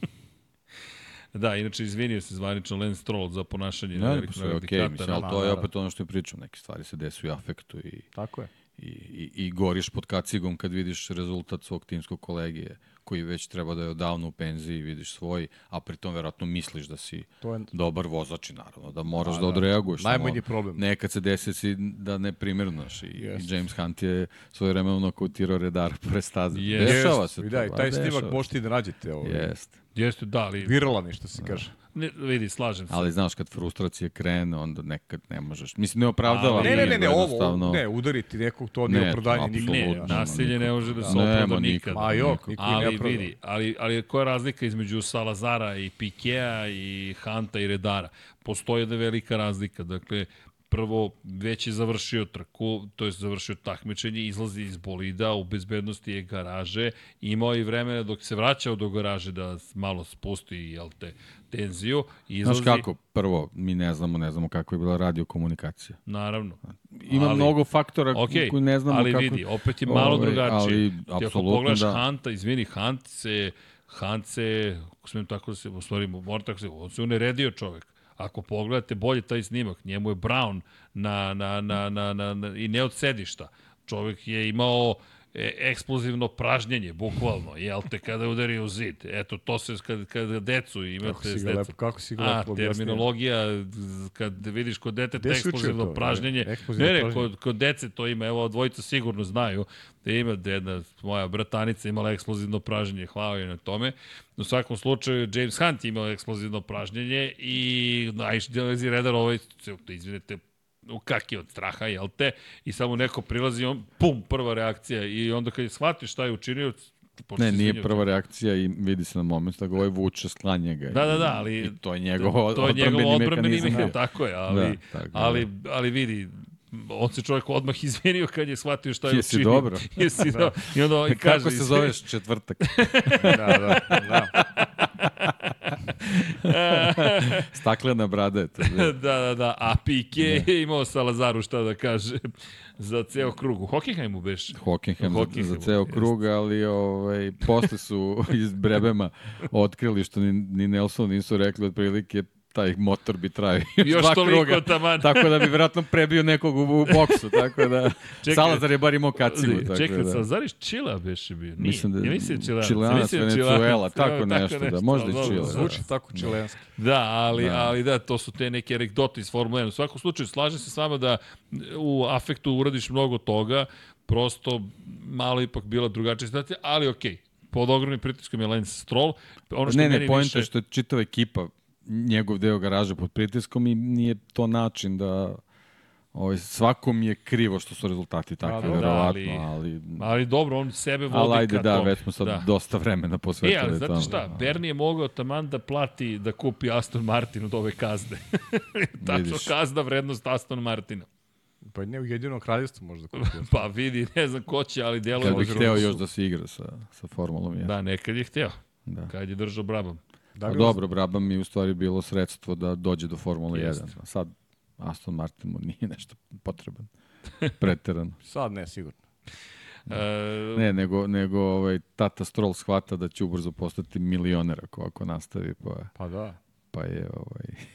Da, inače izvinio se zvanično Lance Stroll za ponašanje na Ne, pa velikom sve je nagradi okej, Katara. mislim, ali to je opet ono što je pričao, neke stvari se desuju u afektu i, Tako je. i, i, i goriš pod kacigom kad vidiš rezultat svog timskog kolegije koji već treba da je odavno u penziji, vidiš svoj, a pritom verovatno misliš da si To je dobar vozač i naravno da moraš Pa, da, da. odreaguješ. najmanji problem. Nekad se desi si da ne primirnaš i, Jest. i James Hunt je svoje vremeno nokautirao redar pored staze. Jest. Dešava se I to. da, i ba, taj snimak možete i da nađete. Ovaj. Jeste. Jeste, da, ali Viralan je, što se kaže. ne, vidi, slažem se. Ali znaš, kad frustracije krene, onda nekad ne možeš. Mislim, ne opravdava. Ali- Ne, ne, ne, ne, ovo, ne, udariti nekog, to nije Ne, opravdanje nikad. ne, nasilje ne može da se opravda nikad. Ma jok, niko i ne Ali opravda. vidi, ali, ali koja je razlika između Salazara i Pikea i Hanta i Redara? Postoji jedna velika razlika. Dakle, prvo, već je završio trku, to je završio takmičenje, izlazi iz bolida, u bezbednosti je garaže, imao je i vremena dok se vraćao do garaže da malo spusti jel te, tenziju. Izlazi, Znaš kako, prvo, mi ne znamo, ne znamo kako je bila radio komunikacija. Naravno. Ima Ali- mnogo faktora Ok, koji ne znamo ali kako... vidi, opet je malo Ovaj, drugačije. ali ako pogledaš da. Hanta, izvini, Hunt se, Hunt se, ako smijem tako da se, u stvari, mora tako se, on se uneredio čovek. Ako pogledate bolje taj snimak, njemu je Brown na, na, na, na, na, na, i ne od sedišta. Čovek je imao e, eksplozivno pražnjenje, bukvalno, jel te, kada udari u zid. Eto, to se, kad, kada decu imate Kako si ga lepo, kako si ga A, lepo objasnio. terminologija, kad vidiš kod deteta si učio eksplozivno to? pražnjenje. Eksplozivno Ne, ne, pražnjenje. kod, kod dece to ima, evo, dvojica sigurno znaju da ima jedna moja bratanica imala eksplozivno pražnjenje, hvala joj na tome. U svakom slučaju, James Hunt imao eksplozivno pražnjenje i delazi redar ovaj, izvinete, u kaki od straha, jel te? I samo neko prilazi, on, pum, prva reakcija. I onda kad je shvati šta je učinio, počne Ne, nije prva reakcija i vidi se na moment da ga ovaj vuče, sklanja ga. Da, da, da, ali- I to je njegov to je njegov mehanizam. mehanizam, tako je, ali, Da, tako da. ali, ali vidi, on se čovjek odmah izvinio kad je shvatio šta je Jesi učinio. dobro? Jesi da. I onda i kaže, Kako se zoveš četvrtak? Da, da, da. Staklena brada je to. da, da, da. A Pike je imao Salazaru šta da kaže za ceo krug. U Hockenheimu beš. Hockenheim za, za Hockenheimu, ceo krug, ali ovaj, posle su iz Brebema otkrili što ni, ni Nelson nisu rekli otprilike taj motor bi trajao Još dva toliko kruga. taman. Tako da bi vjerojatno prebio nekog u, u boksu, tako da Čekaj. Salazar je bar imao kacigu. Tako Čekaj, da. Salazar iz Čila beše bio. Nije. Mislim da je ja mislim Čilanac. Čilanac, Venezuela, Čilanac. tako Evo, nešto, da, možda i dobro, Čile, da. Zvuči tako čilenski. Da, ali, Da. da. ali da, to su te neke anegdote iz Formule 1. U svakom slučaju, slažem se s vama da u afektu uradiš mnogo toga, prosto malo ipak bila drugačija situacija, ali okej. Pod ogromnim pritiskom je Lance Stroll. Ono što ne, ne, meni pojenta je više... što je čitava ekipa njegov deo garaže pod pritiskom i nije to način da Ovaj, svakom je krivo što su rezultati takvi, da, verovatno, ali- ali... Ali dobro, on sebe vodi Ali ajde, ka da, tome. već smo sad Da. dosta vremena E, posvetili ali znate tome. šta, Bernie je mogao taman da plati da kupi Aston Martin od ove kazne. Tačno kazna vrednost Aston Martina. Pa ne u jedinom kraljevstvu možda kupio. Pa vidi, ne znam ko će, ali djeluje Kad bih da hteo još da se igra sa, sa Formulom 1. Da, nekad je hteo. Da. Kad je držao Brabham. Da Pa li dobro, Brabham mi je u stvari bilo sredstvo da dođe do Formule 1. Jeste. A Sad Aston Martin mu nije nešto potreban. Preterano. Sad ne, sigurno. E, Ne, nego, nego ovaj, tata Stroll shvata da će ubrzo postati milioner ako, ako nastavi, pa, Pa da. pa je ovaj,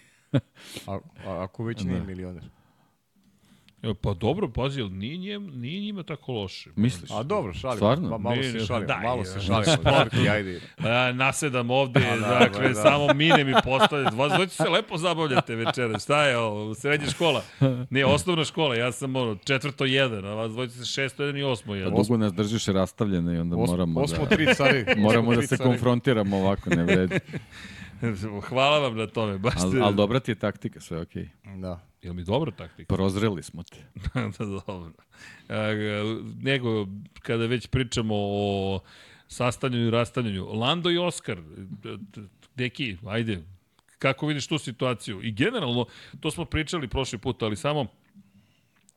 A, a ako već nije milioner. E, Pa dobro, pazi, ali nije, njem, nije njima tako loše. misliš? A dobro, šalimo. Stvarno? Ma, malo Ne, se ne, šalimo, daj, malo se šalimo. Sporti, ajde. Ja, nasedam ovde, da, dakle, da, da. samo mine mi postavljate. Vas dvojice se lepo zabavljate večera. Šta je ovo? Srednja škola? Nije, osnovna škola. Ja sam ono, četvrto jedan, a vas dvojice se šesto jedan i osmo Pa jedan. dugo nas držiš rastavljene i onda Os, moramo osmo da... tri cari. Moramo da se konfrontiramo ovako, ne vredi. Hvala vam na tome. Baš ste... Ali al dobra ti je taktika, sve okej. Da. Jel mi dobra taktika? Prozreli smo te. da, dobro. A, nego, kada već pričamo o sastavljanju i rastavljanju, Lando i Oskar, deki, ajde, kako vidiš tu situaciju? I generalno, to smo pričali prošli put, ali samo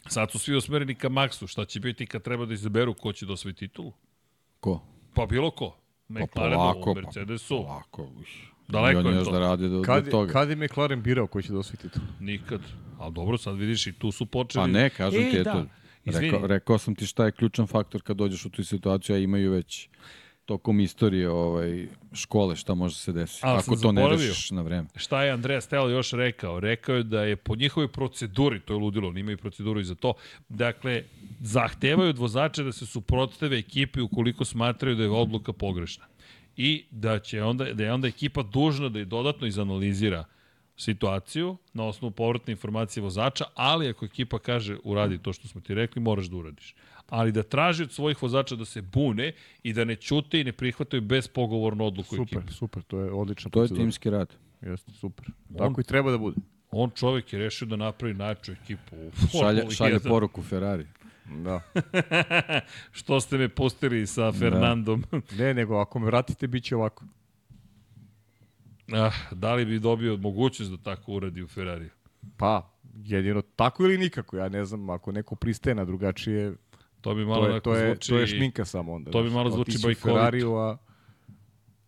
sad su svi osmereni ka Maxu, šta će biti kad treba da izaberu ko će da osvoji titulu? Ko? Pa bilo ko. Pa McLarenu, polako, pa Mercedesu, polako. uš. Daleko I je još to. da radi do, Kad, do toga. kad je McLaren birao koji će da osvoji titul? nikad. Ali dobro, sad vidiš i tu su počeli. Pa ne, kažem E, ti, da. eto, Izvini. rekao, rekao sam ti šta je ključan faktor kad dođeš u tu situaciju, a imaju već tokom istorije ovaj, škole šta može se desiti. Ali Ako to ne rešiš na vreme. Šta je Andreja Stel još rekao? Rekao je da je po njihovoj proceduri, to je ludilo, oni imaju proceduru i za to, dakle, zahtevaju od vozača da se suprotstave ekipi ukoliko smatraju da je odluka pogrešna. I da, će onda, da je onda ekipa dužna da je dodatno izanalizira situaciju na osnovu povratne informacije vozača, ali ako ekipa kaže uradi to što smo ti rekli, moraš da uradiš. Ali da traži od svojih vozača da se bune i da ne ćute i ne prihvataju bespogovornu odluku Super, ekipe. super, to je odlična To je timski rad. Jeste, super. Tako i treba da bude. On čovjek je rešio da napravi najjaču ekipu u Šalje, šalje 1. poruku Ferrari. Da. Što ste me pustili sa Fernandom? Ne, nego ako me vratite, bit će ovako. ah, da li bi dobio mogućnost da tako uradi u Ferrari? Pa, jedino tako ili nikako. Ja ne znam, ako neko pristaje na drugačije, To bi malo to je, to je, zvuči... to je šminka samo onda. to bi malo zvuči bajkovito. Ferrariju, a,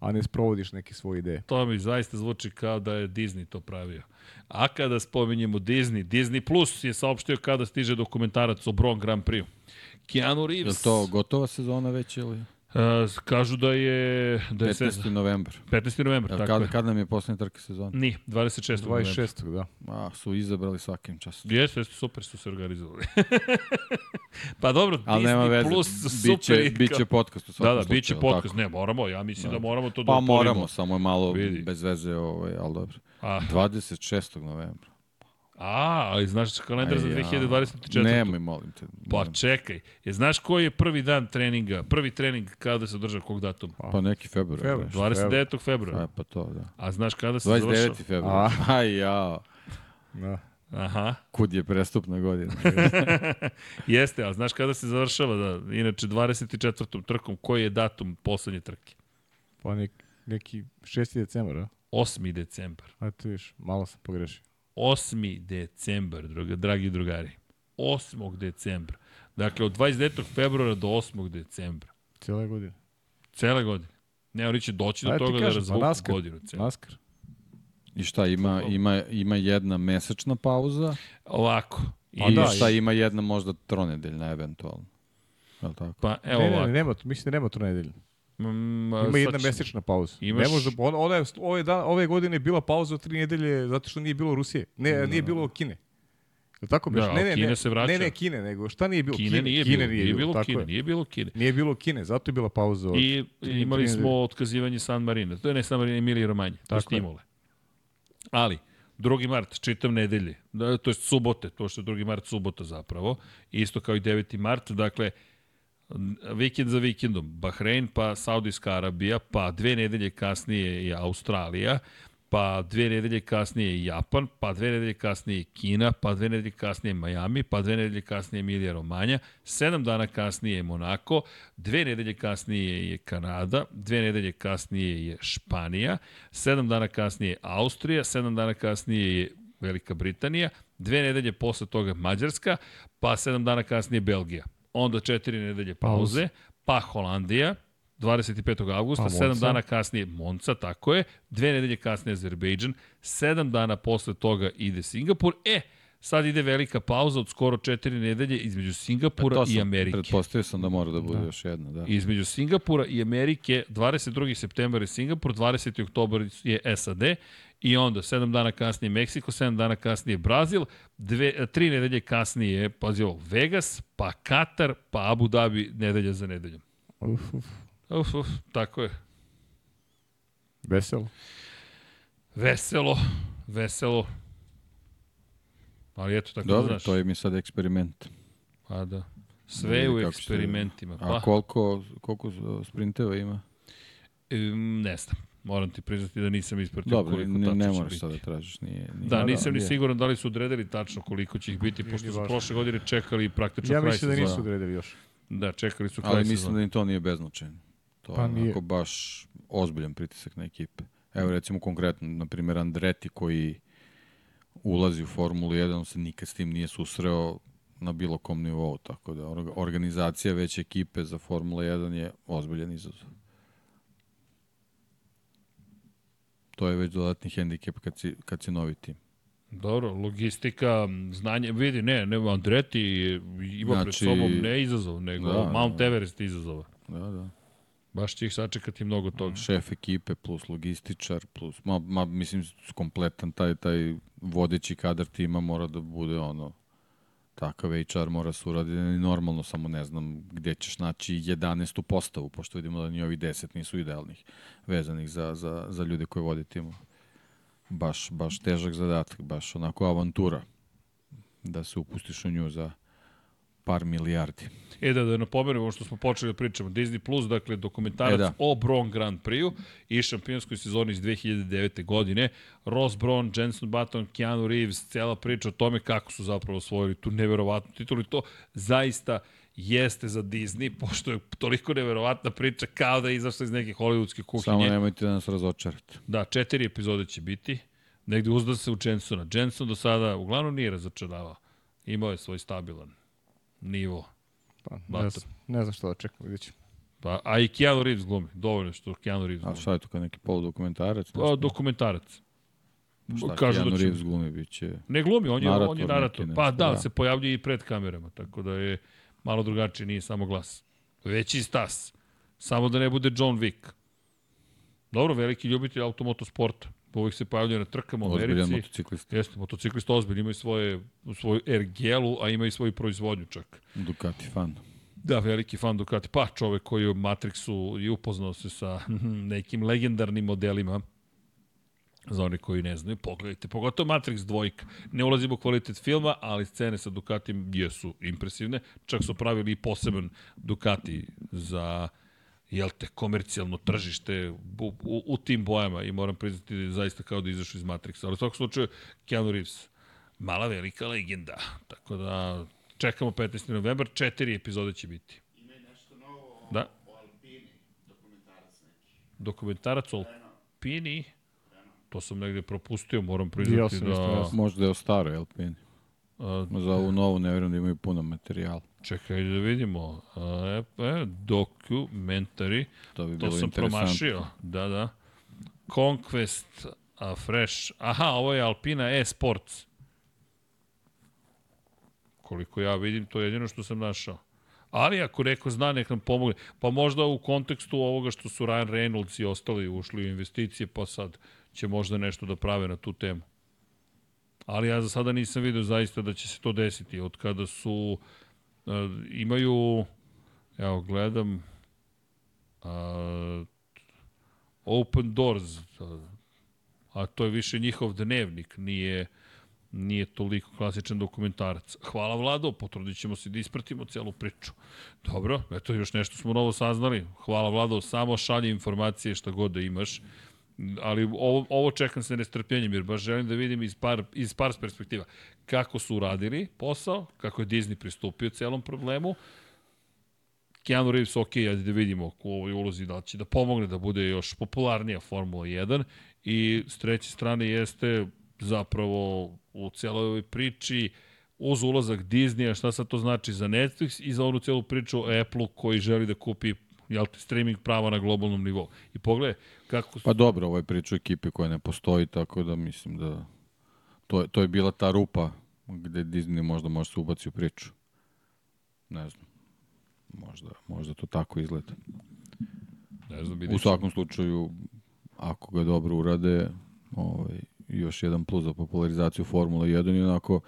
a ne sprovodiš neke svoje ideje. To mi zaista zvuči kao da je Disney to pravio. A kada spominjemo Disney, Disney Plus je saopštio kada stiže dokumentarac o Bron Grand Prix. Keanu Je Reeves. to gotova sezona već ili? Uh, kažu da je... Da je 15. se, novembar. 15. novembar, Jel, tako kad, je. kad nam je poslednja trka sezona? Ni, 26. novembra. 26. da. A, su izabrali svakim časom. Jeste, jeste, super su se organizovali. pa dobro, Ali Disney nema veze, Plus super biće, i biće podcast u svakom Da, da, slučaju. biće podcast. tako? Ne, moramo, ja mislim da, moramo to da Pa moramo, samo je malo Vidi. bez veze, ovaj, ali dobro. A, 26. novembra. A, ali znaš kalendar za Aj, ja. 2024. Nemoj, molim te. Pa čekaj, je znaš koji je prvi dan treninga, prvi trening kada se održava kog datuma? Pa neki februar. Februar. Februar. 29. februara. A, pa to, da. A znaš kada se 29. završava? februar. Aj, ja. da. Aha, Kud je prestupna godina? jeste, a znaš kada se završava? Da, inače, 24. trkom, koji je datum poslednje trke? Pa nek, neki 6. decembar, a? 8. decembar. A ti viš, malo sam pogrešio. 8. decembar, druga, dragi drugari. 8. decembra. Dakle, od 29. februara do 8. decembra. Cijela godina. Cele godine. Ne, oni će doći do Ajde ti toga da kažem, pa razvuku NASCAR. godinu. Celu. Naskar. I šta, ima, ima, ima jedna mesečna pauza Ovako. I, Pa da, šta ima jedna možda tronedeljna eventualno. Je li tako? Pa, evo Ne, ne, ovako. ne, nema, mislim da nema to nedelje. Mm, Ima sad jedna mesečna pauza. Imaš- Ne može, on, ona je, ove, dan, ove godine je bila pauza od tri nedelje zato što nije bilo Rusije. Ne, nije bilo Kine. Je tako Da, biš? ali ne, ne, Kina ne, se vraća. Ne, ne, Kine, nego šta nije bilo? Kine nije bilo, nije bilo tako Kine, je. nije bilo Kine. Nije bilo Kine, zato je bila pauza od... I imali smo otkazivanje San Marina. To je ne San Marina, Emilija Romanje. Tako je. stimule. Ali, 2. mart, čitam nedelje, da, to je subote, to što je 2. mart subota zapravo, isto kao i 9. mart, dakle, vikend za vikendom, Bahrein, pa Saudijska Arabija, pa dve nedelje kasnije je Australija, pa dve nedelje kasnije Japan, pa dve nedelje kasnije Kina, pa dve nedelje kasnije Miami, pa dve nedelje kasnije Emilija Romanja, sedam dana kasnije je Monako, dve nedelje kasnije je Kanada, dve nedelje kasnije je Španija, sedam dana kasnije je Austrija, sedam dana kasnije je Velika Britanija, dve nedelje posle toga Mađarska, pa sedam dana kasnije Belgija. Onda četiri nedelje pauze, pa Holandija, 25. augusta, Pa, 7 Monza. dana kasnije Monca, tako je, dve nedelje kasnije Azerbejdžan, 7 dana posle toga ide Singapur, e, sad ide velika pauza od skoro 4 nedelje između Singapura Pa to i sam, Amerike. Pretpostavio sam da mora da bude da. još jedna, da. Između Singapura i Amerike 22. septembar je Singapur, 20. oktobar je SAD i onda 7 dana kasnije Meksiko, 7 dana kasnije Brazil, dve, tri nedelje kasnije, pazi ovo, Vegas, pa Katar, pa Abu Dhabi nedelja za nedeljom. Uf, uf. Uf, uf, tako je. Veselo. Veselo, veselo. Ali eto, tako da Dobro, znaš. to je mi sad eksperiment. Pa da. Sve u eksperimentima. A Pa, koliko, koliko sprinteva ima? em, ne znam. Moram ti priznati da nisam ispratio Dobro, koliko ne, tačno ne će moraš biti. sad da tražiš. Nije, nije. Da, Da, nisam ni nije. siguran da li su odredili tačno koliko će ih biti, Nije pošto su važno. prošle godine čekali praktično Ja kraj mislim da nisu odredili još. Da, čekali su kraj Ali mislim da ni to nije beznačajno. To Pa je nije. onako baš ozbiljan pritisak na ekipe. Evo recimo konkretno, na primjer Andreti koji ulazi u Formulu 1, on se nikad s tim nije susreo na bilo kom nivou, tako da orga- organizacija već ekipe za Formula 1 je ozbiljan izazov. To je već dodatni hendikep kad si, kad si novi tim. Dobro, logistika, znanje, vidi, ne, ne, Andreti ima pred Znači- sobom ne izazov, nego Da, Mount da. Everest izazova. Da, da. Baš će ih sačekati mnogo toga. Šef ekipe plus logističar plus, ma, ma mislim, kompletan taj, taj vodeći kadar tima mora da bude ono, takav HR mora se uraditi normalno, samo ne znam gde ćeš naći 11. postavu, pošto vidimo da ni ovi 10 nisu idealnih, vezanih za, za, za ljude koje vode timo. Baš, baš težak zadatak, baš onako avantura da se upustiš u nju za par milijardi. E da, da napomenemo što smo počeli da pričamo. Disney Plus, dakle, dokumentarac E, da. o Braun Grand Prix-u i šampionskoj sezoni iz 2009. godine. Ross Braun, Jenson Button, Keanu Reeves, cela priča o tome kako su zapravo osvojili tu neverovatnu titulu i to zaista jeste za Disney, pošto je toliko neverovatna priča kao da je izašla iz neke hollywoodske kuhinje. Samo nemojte da nas razočarate. Da, četiri epizode će biti. Negde uzda se u Jensona. Jenson do sada uglavnom nije razočaravao. Imao je svoj stabilan nivo. Pa, ne, znam, ne znam šta da čekam, vidjet ćemo. Pa, a i Keanu Reeves glumi. Dovoljno što Keanu Reeves A glumi. šta je to kao neki poludokumentarac? Pa, dokumentarac. Šta, Kažu Keanu da će... Reeves glumi, bit će... Ne glumi, on je Narator on je narator. Pa da, da. se pojavljuje i pred kamerama, tako da je malo drugačije, nije samo glas. Veći stas. Samo da ne bude John Wick. Dobro, veliki ljubitelj automotosporta. Uvijek se pojavljuje na trkama u Ozbiljan Americi. motociklista. Jeste, motociklista ozbiljno, imaju svoje, svoju ergelu, a ima i svoju proizvodnju čak. Ducati fan. Da, veliki fan Ducati. Pa čovek koji je u Matrixu i upoznao se sa nekim legendarnim modelima. Za one koji ne znaju, pogledajte. Pogotovo Matrix dvojka. Ne ulazimo u kvalitet filma, ali scene sa Ducatim jesu impresivne. Čak su pravili i poseban Ducati za jel te, komercijalno tržište u, u, u tim bojama i moram priznati da je zaista kao da izašao iz Matrixa. Ali u svakom slučaju, Keanu Reeves, mala velika legenda. Tako da čekamo 15. novembar, četiri epizode će biti. Ima nešto novo Da. o Alpini, dokumentarac neki. Dokumentarac o Alpini, to sam negde propustio, moram Ja priznati sam isto, ja da... sam. Možda je o staroj Alpini. A, Za ovu novu ne vjerujem da imaju puno materijala. Čekaj da vidimo. E, e, documentary, To bi to bilo sam interesantno. promašio. Da, da. Conquest a, Fresh. Aha, ovo je Alpina e-sports. Koliko ja vidim, to je jedino što sam našao. Ali ako neko zna, nek nam pomogne. Pa možda u kontekstu ovoga što su Ryan Reynolds i ostali ušli u investicije, pa sad će možda nešto da prave na tu temu. Ali ja za sada nisam vidio zaista da će se to desiti. Od kada su, uh, imaju, evo gledam, uh, Open Doors, a to je više njihov dnevnik, nije nije toliko klasičan dokumentarac. Hvala Vlado, potrudit ćemo se da ispratimo celu priču. Dobro, eto još nešto smo novo saznali. Hvala Vlado, samo šalje informacije šta god da imaš. Ali ovo, ovo čekam sa nestrpljenjem, jer baš želim da vidim iz par, iz par perspektiva. Kako su uradili posao, kako je Disney pristupio celom problemu, Keanu Reeves, ok, ajde da vidimo u ovoj ulozi da će da pomogne da bude još popularnija Formula 1 i s treće strane jeste zapravo u celoj ovoj priči uz ulazak Disneya, šta sad to znači za Netflix i za onu celu priču o Apple-u koji želi da kupi jel streaming prava na globalnom nivou. I pogledaj kako... Pa dobro, ovo je priča o ekipi koja ne postoji, tako da mislim da to je, to je bila ta rupa gde Disney možda može se ubaci u priču. Ne znam. Možda, možda to tako izgleda. Ne znam, U svakom slučaju, ako ga dobro urade, ovaj, još jedan plus za popularizaciju Formule 1 i onako,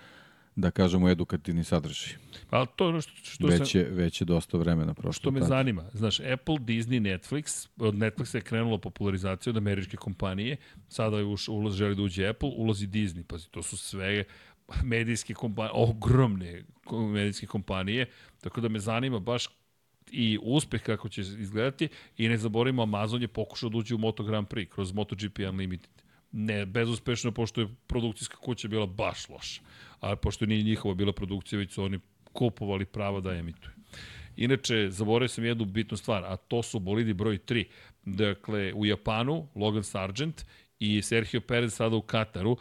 da kažemo, edukativni sadržaj. Pa to što, što Već sam... je, već je dosta vremena prošlo. Što me tad. zanima, znaš, Apple, Disney, Netflix, od Netflixa je krenulo popularizacija od američke kompanije, sada je ulaz želi da uđe Apple, ulazi Disney, pazi, to su sve medijske kompanije, ogromne medijske kompanije, tako da me zanima baš i uspeh kako će izgledati i ne zaboravimo Amazon je pokušao da uđe u Moto Grand Prix kroz MotoGP Unlimited. Ne, bezuspešno, pošto je produkcijska kuća bila baš loša. Ali pošto nije njihova bila produkcija, već su oni kupovali prava da emituju. Inače, zaboravio sam jednu bitnu stvar, a to su bolidi broj 3. Dakle, u Japanu, Logan Sargent i Sergio Perez sada u Kataru,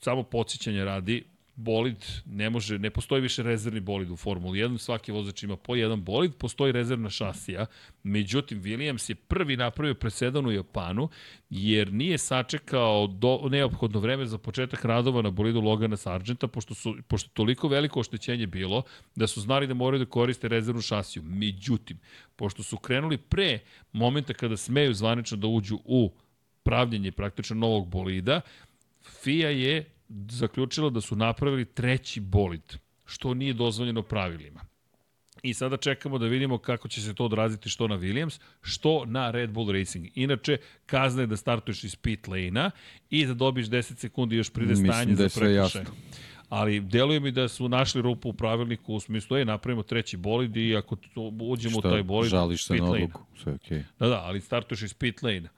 samo podsjećanje radi, bolid ne može, ne postoji više rezervni bolid u Formuli 1, svaki vozač ima po jedan bolid, postoji rezervna šasija, međutim Williams je prvi napravio presedan u Japanu, jer nije sačekao do, neophodno vreme za početak radova na bolidu Logana Sargenta, pošto, su, pošto toliko veliko oštećenje bilo, da su znali da moraju da koriste rezervnu šasiju. Međutim, pošto su krenuli pre momenta kada smeju zvanično da uđu u pravljenje praktično novog bolida, FIA je zaključila da su napravili treći bolid, što nije dozvoljeno pravilima. I sada čekamo da vidimo kako će se to odraziti što na Williams, što na Red Bull Racing. Inače, kazna je da startuješ iz pit lane-a i da dobiš 10 sekundi još pride Mislim stanje da je za prekršaj. jasno. Ali deluje mi da su našli rupu u pravilniku u smislu, ej, napravimo treći bolid i ako to, uđemo u taj bolid, žališ se pit na odluku, sve okej. Da, da, ali startuješ iz pit lane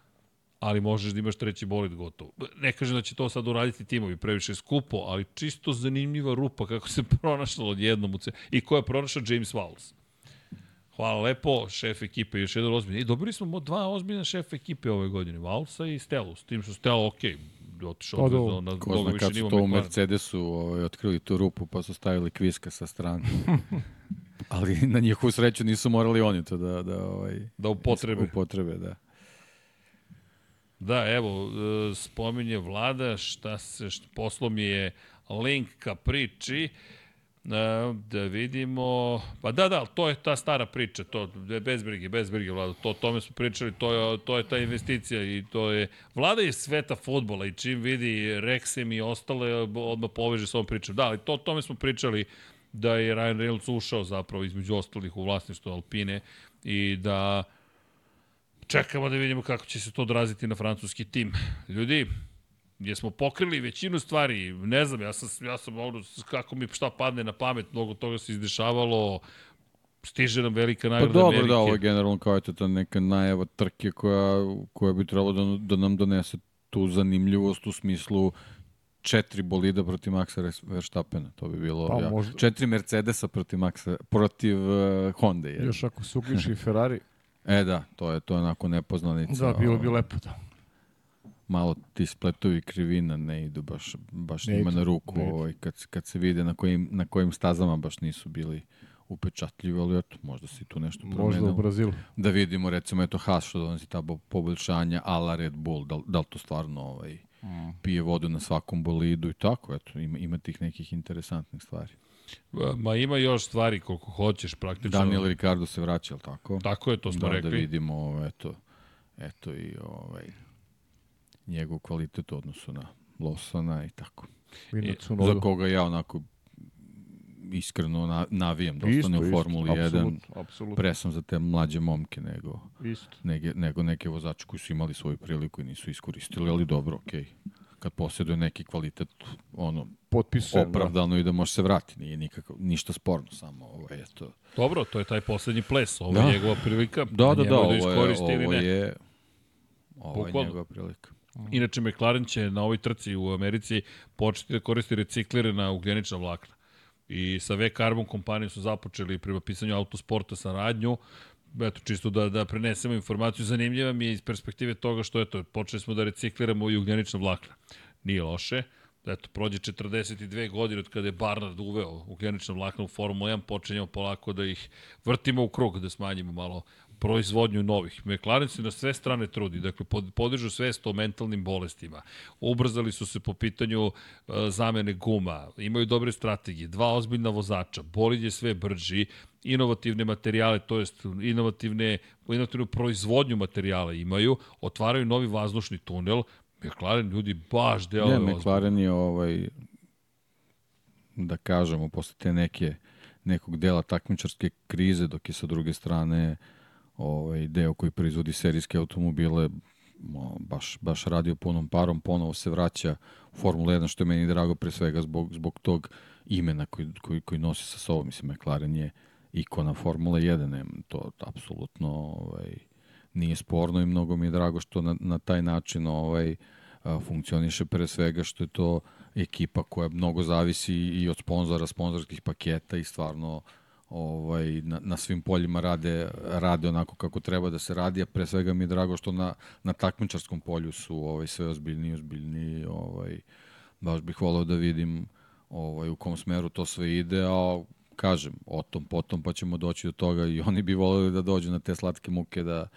ali možeš da imaš treći bolid gotovo. Ne kažem da će to sad uraditi timovi, previše skupo, ali čisto zanimljiva rupa kako se pronašla odjednom u ce... I ko je pronašao James Wallace. Hvala lepo, šef ekipe, još jedan ozbiljni. I dobili smo mo- dva ozbiljna šef ekipe ove godine, Valsa i Stelu, s tim što Stella, ok, otišao Pa odvezao dobro. na Ko mnogo zna više kad su to u. Mercedesu ovaj, otkrili tu rupu pa su stavili kviska sa strane. Ali na njihovu sreću nisu morali oni to da, da, ovaj, Da upotrebe. upotrebe, da. Da, evo, e, spominje vlada, šta se, šta, poslo mi je link ka priči, E, da vidimo, pa da, da, to je ta stara priča, to bez brige, bez brige vlada, to tome smo pričali, to je, to je ta investicija i to je, vlada je sveta futbola i čim vidi Rexem i ostale, odmah poveže s ovom pričom. Da, ali to tome smo pričali da je Ryan Reynolds ušao zapravo između ostalih u vlasništvo Alpine i da čekamo da vidimo kako će se to odraziti na francuski tim. Ljudi, jesmo pokrili većinu stvari, ne znam, ja sam, ja sam ono, kako mi šta padne na pamet, mnogo toga se izdešavalo, stiže nam velika Pa nagrada dobro, Amerike. da, ovo je generalno kao eto ta neka najava trke koja, koja bi trebalo da, da nam donese tu zanimljivost u smislu četiri bolida protiv Maxa Verstappena. To bi bilo Pa ja. možda- Četiri Mercedesa protiv Maxa, protiv uh, Honda. Je. Još ako se uključi Ferrari, E da, to je to je onako nepoznanica. da, bilo bi ovaj, lepo da. Malo ti spletovi krivina ne idu baš, baš Ne njima idu, na ruku ovaj, kad, kad se vide na kojim, na kojim stazama baš nisu bili upečatljivi, ali eto, možda se i tu nešto Možda promenilo. u Brazilu. Da vidimo, recimo, eto Haas što donosi ta bo- poboljšanja, ala Red Bull, da, da li to stvarno ovaj, Mm. pije vodu na svakom bolidu i tako, eto, ima, ima tih nekih interesantnih stvari. Ma ima još stvari koliko hoćeš praktično. Daniel Ricardo se vraća, jel tako? Tako je, to smo da, rekli. Da vidimo, eto, eto i ovaj, njegov kvalitet u odnosu na Losana i tako. I Za koga ja onako iskreno na, navijam da ostane Isto, u isto, Formuli 1. apsolutno, apsolutno. Pre sam za te mlađe momke nego, Isto. nege, nego neke vozače koji su imali svoju priliku i nisu iskoristili, ali dobro, okej. Kad posjeduje neki kvalitet, ono, Potpisujem. opravdano i da može se vrati, nije nikakav, ništa sporno, samo ovo, eto. Dobro, to je taj poslednji ples, ovo Da. je njegova prilika. Da, da, njemu da, ovo je, iskoristi ili ovo ne. je, Ovo je Bukvalno. njegova prilika. Inače, McLaren će na ovoj trci u Americi početi da koristi reciklirana ugljenična vlakna. I sa V Carbon kompanijom su započeli prema pisanju autosporta saradnju. Eto, čisto da, da prenesemo informaciju. Zanimljiva mi je iz perspektive toga što eto, počeli smo da recikliramo i ugljenična vlakna. Nije loše. Eto, prođe 42 godine od kada je Barnard uveo ugljenična vlakna u Formulu 1, počinjemo polako da ih vrtimo u krug, da smanjimo malo proizvodnju novih. McLaren se na sve strane trudi, dakle pod, podižu svest o mentalnim bolestima. Ubrzali su se po pitanju uh, zamene guma, imaju dobre strategije, dva ozbiljna vozača, bolid je sve brži, inovativne materijale, to jest inovativne, inovativnu proizvodnju materijala imaju, otvaraju novi vazdušni tunel, McLaren ljudi baš deo Ne, McLaren je ovaj, da kažemo, posle te neke, nekog dela takmičarske krize, dok je sa druge strane ovaj, deo koji proizvodi serijske automobile mo, baš, baš radio punom parom, ponovo se vraća u Formula 1, što je meni drago pre svega zbog, zbog tog imena koji, koji, koji nosi sa sobom. Mislim, McLaren je ikona Formula 1, ne, to apsolutno ovaj, nije sporno i mnogo mi je drago što na, na taj način ovaj, funkcioniše pre svega što je to ekipa koja mnogo zavisi i od sponzora, sponzorskih paketa i stvarno ovaj, na, na svim poljima rade, rade onako kako treba da se radi, a pre svega mi je drago što na, na takmičarskom polju su ovaj, sve ozbiljniji i ozbiljniji. Ovaj, baš bih voleo da vidim ovaj, u kom smeru to sve ide, a kažem, o tom potom pa ćemo doći do toga i oni bi voleli da dođu na te slatke muke da,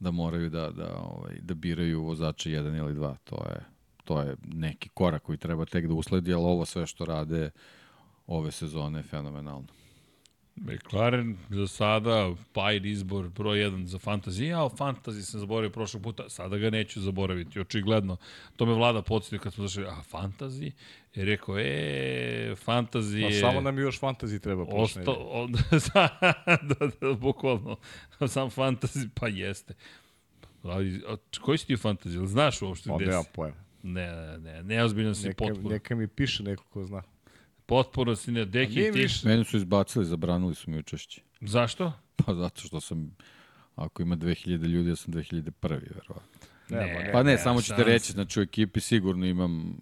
da moraju da, da, ovaj, da biraju vozača jedan ili dva. To je, to je neki korak koji treba tek da usledi, ali ovo sve što rade ove sezone je fenomenalno. McLaren za sada, Pajr izbor broj 1 za fantasy. Ja, o fantasy sam zaboravio prošlog puta, sada ga neću zaboraviti, očigledno. To me vlada podsjetio kad smo došli, a fantasy? I rekao, e, fantasy Pa je... samo nam još fantasy treba prošle Osta, nedelje. on, da, da, bukvalno, sam fantasy, pa jeste. Ali, koji si ti u fantasy? Znaš uopšte Pa gde nemam si? pojma. Ne, ne, ne, neozbiljno si Neka, potpuno. neka mi piše neko ko zna. Potpuno si ne, deki ti. više. Mene su izbacili, zabranili su mi učešće. Zašto? Pa zato što sam, ako ima 2000 ljudi, ja sam 2001. verovatno. Ne, ma ne. Pa ne, samo ću te šanse. reći, znači u ekipi sigurno imam,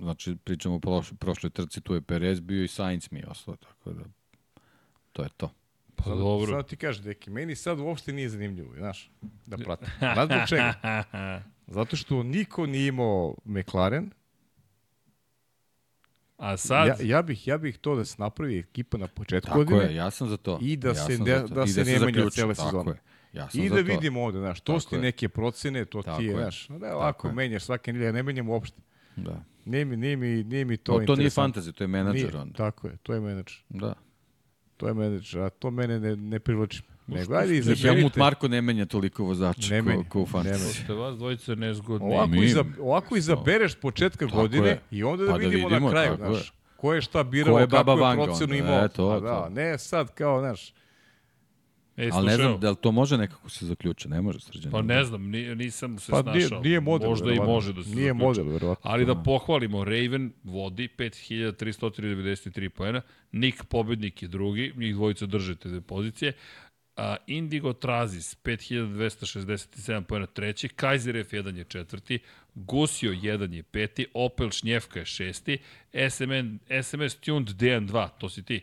znači pričamo o prošloj, prošloj trci, tu je Perez bio i Sainz mi je ostao, tako da to je to. Pa Sad, dobro. Sad ti kažeš, deki, meni sad uopšte nije zanimljivo, znaš, da pratim. Znaš zbog čega? Zato što niko nije imao McLaren. A sad, Ja, ja, bih, ja bih to da se napravi ekipa na početku Tako godine je, ja sam za to. i da ja se da I se ne menja cele tako sezone. je. Ja sam i za da to. vidimo ovde, znaš, to Tako su ti neke procene, to Tako ti je, znaš, ne, ovako menjaš svake nedelje, ja ne menjam uopšte. Da. Nije mi, nije mi, nije mi to To, to nije fantasy, to je menadžer onda. Tako je, to je menadžer. Da. To je menadžer, a to mene ne, ne privlači. Nego, ajde, izaberite. Helmut Marko ne menja toliko vozača Ne ko, menja, ko u ne fantasy. Ste vas dvojice nezgodni. Ovako, mi- iza, ovako izabereš početka Tako godine je. i onda da, Pa da vidimo, vidimo, na kraju, znaš. je. Ko je šta birao, Ko je kako Baba je Vanga procenu imao. E, to, Pa da, to. ne sad kao, znaš, E, Ali ne znam, da li to može nekako se zaključi? Ne može srđan. Pa ne znam, ni, nisam se pa nije, snašao. nije model. Možda i verovatno. može da se Nije zaključi. model, verovatno. Ali da pohvalimo, Raven vodi 5393 poena, Nick pobednik je drugi, njih dvojica drže te pozicije, a Indigo Trazis 5267 poena treći, Kaiser F1 je četvrti, Gusio 1 je peti, Opel Šnjevka je šesti, SMN, SMS Tuned DN2, to si ti.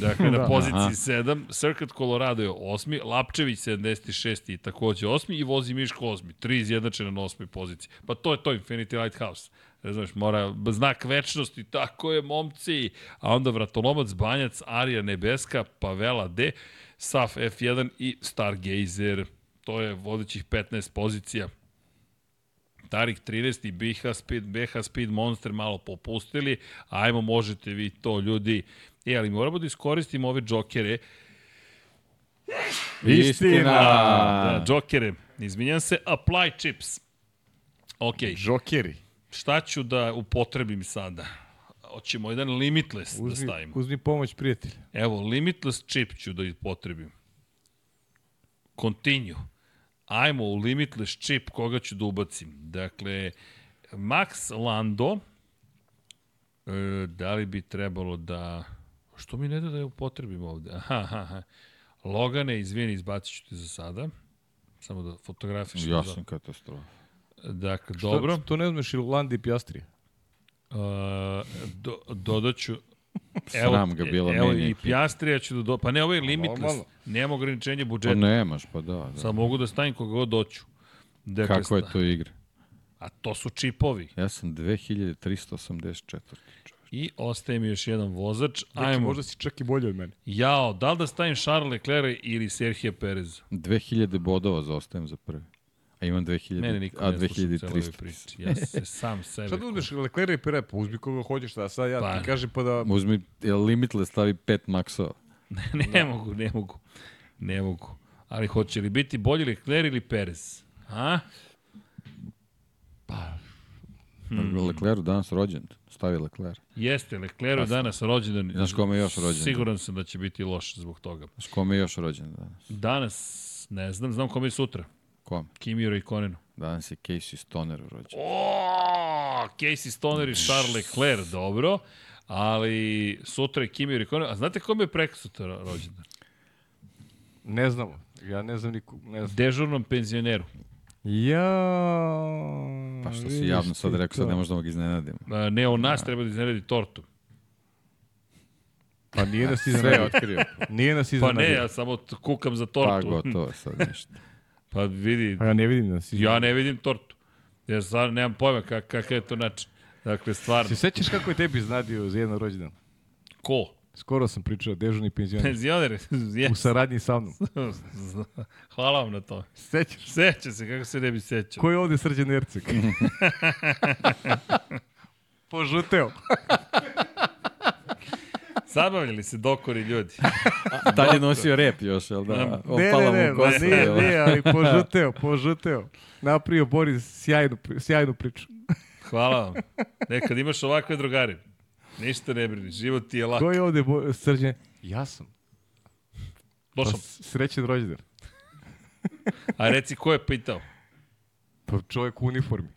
Dakle, na Da. poziciji Aha. 7, Circuit Colorado je osmi, Lapčević 76. i takođe osmi i Vozi Miško osmi. Tri izjednačene na osmoj poziciji. Pa to je to Infinity Lighthouse. Ne znaš, mora znak večnosti, tako je, momci. A onda Vratolomac, Banjac, Arija Nebeska, Pavela D, Saf F1 i Stargazer. To je vodećih 15 pozicija. Tarik 13 i BH Speed, BH Speed Monster malo popustili. Ajmo, možete vi to, ljudi. E, ali moramo da iskoristimo ove džokere. Istina! Da, džokere. Izvinjam se, apply chips. Ok, Žokeri. šta ću da upotrebim sada? Hoćemo jedan limitless da Uzmi, stavimo. uzmi pomoć prijatelja. Evo, limitless chip ću da upotrebim. Continue. Ajmo u limitless chip koga ću da ubacim. Dakle, Max Lando, e, da li bi trebalo da... Što mi ne da da je upotrebim ovde? Aha, aha. Logane, izvini, izbacit ću ti za sada. Samo da fotografiš. Ja sam katastrofa. Dakle, Šta- dobro. To ne znaš ili Landi i Piastri? Uh, do, dodaću Sram ga bilo evo meni i ekipa. Piastrija ću da do... Pa ne, ovo je limitless. normalno. Nema ograničenja Pa budžeta. nemaš, pa da. da. Samo mogu da stavim koga god doću. Dakle, Kako je to igra? A to su čipovi. Ja sam 2384. I ostaje mi još jedan vozač. Ajmo. Ajmo. Možda si čak i bolji od mene. Jao, da li da stavim Charles Leclerc ili Serhija Perez? 2000 bodova zaostajem za prvi. A imam 2000, Mene niko a ne celoj ovoj 2300. priči. Ja se sam sebe... Šta da uzmeš Leclerc i Pere? Pa uzmi koga hoćeš, da sad ja Pa. ti kažem pa da... Uzmi limitless stavi 5 maksova. ne mogu, ne mogu. Ne mogu. Ali hoće li biti bolji Leclerc ili Perez? A? Hmm. Leclerc danas rođen. Stavi Leclerc. Jeste, Leclerc danas rođendan. Znaš kome još rođendan? Siguran sam da će biti loš zbog toga. Znaš kome je još rođen danas? Danas, ne znam, znam kome je sutra. Kome? Kimiro i Konenu. Danas je Casey Stoner rođen. O, Casey Stoner i Charles Leclerc, dobro. Ali sutra je Kimi Rikonen. A znate kome je preko sutra rođendan? Ne znamo. Ja ne znam niku, ne znam. Dežurnom penzioneru. Ja... Pa što si javno sad rekao, sad to. ne možemo da ga iznenadimo. A, Ne, on nas treba da iznenadi tortu. Pa nije nas Sve iznenadio. otkrio. Nije nas Pa iznenadio. ne, ja samo kukam za Pa tortu. gotovo sad ništa. Pa vidi, Pa ja ne vidim da iznenadio. ja ne vidim tortu. Ja stvarno nemam pojma kak, kakav je to način. Dakle, stvarno. Se sećaš kako je tebi iznadio za jedan rođendan? Ko? Skoro sam pričao, dežurni penzioner. Penzioner? U Yes. saradnji sa mnom. Hvala vam na to. Sećaš? Seća se, kako se ne bi sećao. Ko je ovde Srđan Erceg? Požuteo. Zabavljali se dokori ljudi. Tad je nosio rep još, jel da? Ne, Opala ne, ne, mu ma kosa, nije, jel da? nije, ali požuteo, požuteo. Napravio Boris sjajnu, sjajnu priču. Hvala vam. Nekad imaš ovakve drugari. Ništa ne brini, život ti je lak. Ko je ovde Bo- Srđan? Ja sam. Pa Došao, s- srećan rođendan. a reci ko je pitao? Pa čovjek u uniformi.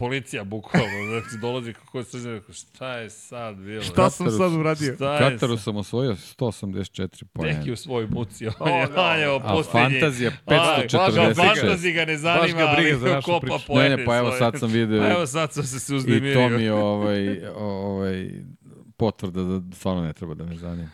Policija, bukvalno. Znači, dolazi kako je srđan, šta je sad bilo? Šta sam sad uradio? Šta je Kataru sad? sam osvojio 184 pojena. Neki u svojoj muci. O, On je, da. on je A opustenje. fantazija baš ga 546. Fantazi ga ne zanima, Baš ga briga ali za našu kopa priču. Ne, ne, pa evo sad sam video Pa evo sad sam se i suznemirio. to mi je ovaj, ovaj, potvrda da stvarno ne treba da me zanima.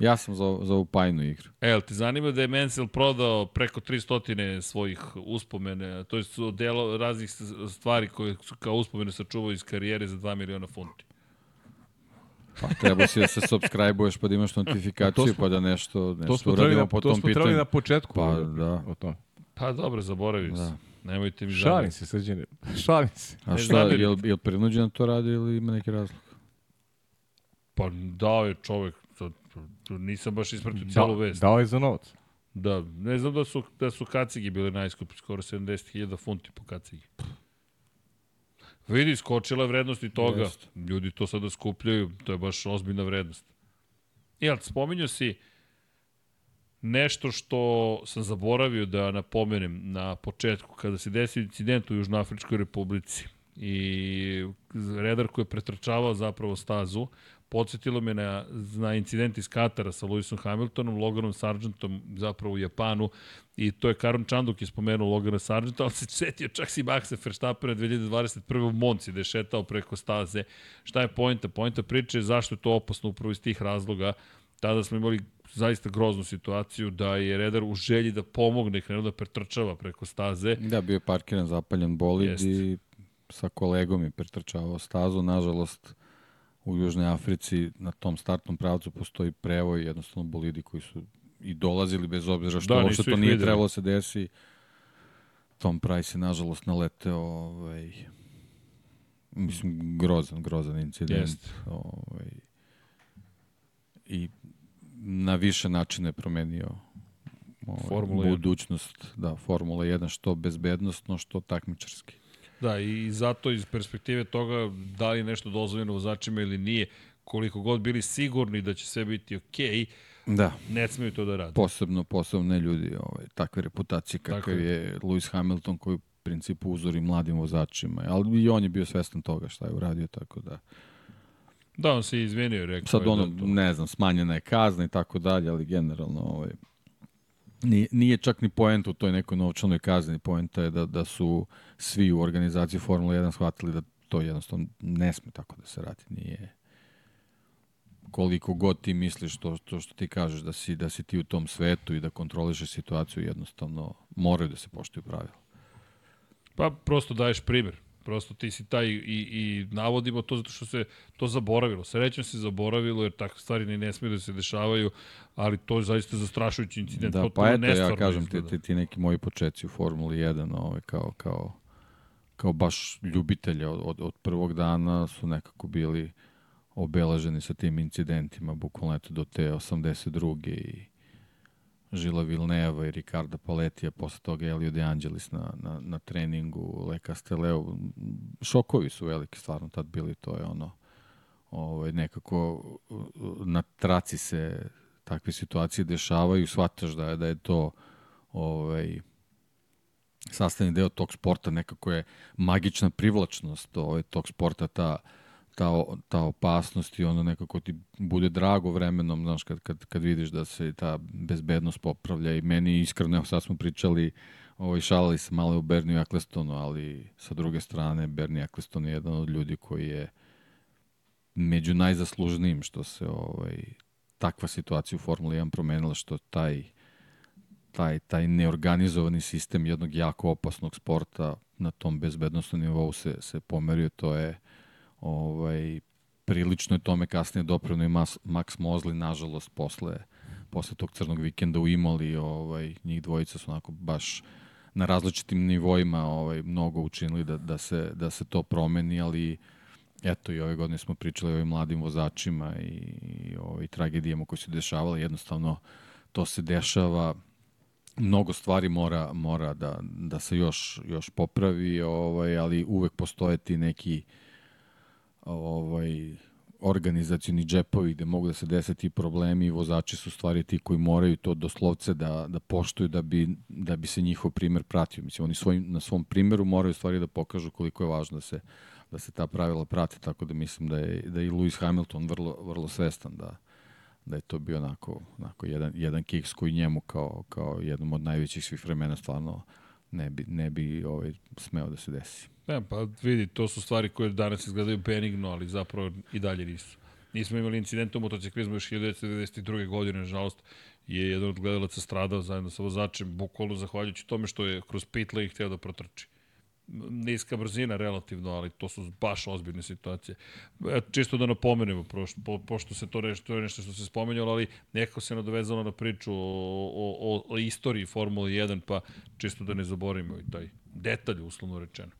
Ja sam za, za ovu pajnu igru. E, jel ti zanima da je Mansell prodao preko 300 svojih uspomene, to je su delo raznih stvari koje su kao uspomene sačuvao iz karijere za 2 miliona funti. Pa treba si da se subscribe-uješ pa da imaš notifikaciju smo- pa da nešto, To nešto smo trebali uradimo na, po to tom smo trebali pitanju. na početku. Pa, da da. O tome. Pa dobro, zaboravim se. Da. Nemojte mi Šalim žaliti. se, Srđane. Šalim se. A šta, je li, je li prinuđen to radi ili ima neki razlog? Pa dao je čovek, to, to, to nisam baš ispratio celu Da, vest. dao je za novac. Da, ne znam da su, da su kacigi bile najskupi, skoro 70.000 funti po kacigi. Vidi, skočila je vrednost i toga. Jeste. Ljudi to sada skupljaju, to je baš ozbiljna vrednost. Jel, spominjao si nešto što sam zaboravio da napomenem na početku, kada se desio incident u Južnoafričkoj republici i redar koji je pretrčavao zapravo stazu, podsjetilo me na, na incident iz Katara sa Lewisom Hamiltonom, Loganom Sargentom zapravo u Japanu i to je Karon Čanduk je spomenuo Logana Sargenta, ali se setio čak si Maxa Verstappena 2021. u Monci da je šetao preko staze. Šta je pojenta? Pojenta priče je zašto je to opasno upravo iz tih razloga. Tada smo imali zaista groznu situaciju da je redar u želji da pomogne krenuo da pretrčava preko staze. Da, bio je parkiran zapaljen bolid Jest. i sa kolegom je pretrčavao stazu. Nažalost, u Južnoj Africi na tom startnom pravcu postoji prevoj, jednostavno bolidi koji su i dolazili bez obzira što Da, da, uopšte to nije videli. trebalo se desi. Tom Price je nažalost naleteo ovaj, mislim, grozan, grozan incident. Jeste. Ovaj, I na više načina je promenio ovaj, Formula 1. budućnost, da, Formula 1, što bezbednostno, što takmičarski. Da, i zato iz perspektive toga da li je nešto dozvoljeno vozačima ili nije, koliko god bili sigurni da će sve biti okej, Da, ne smeju to da rade. posebno, posebno ne ljudi ovaj, takve reputacije Tako kakav je. je Lewis Hamilton koji u principu uzori mladim vozačima, ali i on je bio svestan toga šta je uradio, tako da Da, on se izvinio, rekao sad je ono, da to... ne znam, smanjena je kazna i tako dalje, ali generalno ovaj, Nije, nije čak ni poent u toj nekoj novčanoj kazni. Poenta je da, da su svi u organizaciji Formula 1 shvatili da to jednostavno ne sme tako da se radi. Nije koliko god ti misliš to, to što ti kažeš da si, da si ti u tom svetu i da kontrolišeš situaciju, jednostavno moraju da se poštuju pravila. Pa prosto daješ primjer. Prosto ti si taj i, i navodimo to zato što se to zaboravilo. Srećno se zaboravilo jer takve stvari ne, ne smiju da se dešavaju, ali to je zaista zastrašujući incident. Da, pa eto, ja kažem ti, ti, ti neki moji početci u Formuli 1, ovaj, kao, kao, kao baš ljubitelja od, od, prvog dana su nekako bili obeleženi sa tim incidentima, bukvalno eto do te 82. i Žila Vilneva i Ricarda Paletija, posle toga Elio De Angelis na, na, na treningu, Le Casteleo. Šokovi su veliki stvarno tad bili, to je ono, ovaj, nekako na traci se takve situacije dešavaju, shvataš da je, da je to ovaj, sastavni deo tog sporta, nekako je magična privlačnost ovaj, tog sporta, ta, ta, ta opasnost i ono nekako ti bude drago vremenom, znaš, kad, kad, kad vidiš da se ta bezbednost popravlja. I meni iskreno, evo sad smo pričali, ovaj, šalali se malo o Berniju Ecclestonu, ali sa druge strane Bernie Eccleston je jedan od ljudi koji je među najzaslužnijim što se ovaj, takva situacija u Formuli 1 promenila, što taj taj, taj neorganizovani sistem jednog jako opasnog sporta na tom bezbednostnom nivou se, se pomerio, to je ovaj, prilično je tome kasnije dopreno i Mas, Max Mosley, nažalost, posle, posle tog crnog vikenda u Imoli, ovaj, njih dvojica su onako baš na različitim nivoima ovaj, mnogo učinili da, da, se, da se to promeni, ali eto i ove godine smo pričali o ovim mladim vozačima i, i ovaj, tragedijama koje se dešavale, jednostavno to se dešava, mnogo stvari mora mora da, da se još još popravi, ovaj ali uvek postoje ti neki ovaj organizacioni džepovi gde mogu da se dese ti problemi i vozači su stvari ti koji moraju to doslovce da, da poštuju da bi, da bi se njihov primer pratio. Mislim, oni svojim, na svom primeru moraju stvari da pokažu koliko je važno da se, da se ta pravila prate, tako da mislim da je, da je i Lewis Hamilton vrlo, vrlo svestan da, da je to bio onako, onako jedan, jedan kiks koji njemu kao, kao jednom od najvećih svih vremena stvarno ne bi, ne bi ovaj, smeo da se desi. Ne, pa vidi, to su stvari koje danas izgledaju benigno, ali zapravo i dalje nisu. Nismo imali incidenta u motociklizmu još 1992. godine, nažalost, je jedan od gledalaca stradao zajedno sa vozačem, bukvalno zahvaljujući tome što je kroz pit lane hteo da protrči. Niska brzina relativno, ali to su baš ozbiljne situacije. E, čisto da napomenemo, po, pošto se to nešto, to je nešto što se spomenjalo, ali nekako se nadovezalo na priču o, o, o, istoriji Formule 1, pa čisto da ne zaboravimo i taj detalj, uslovno rečeno.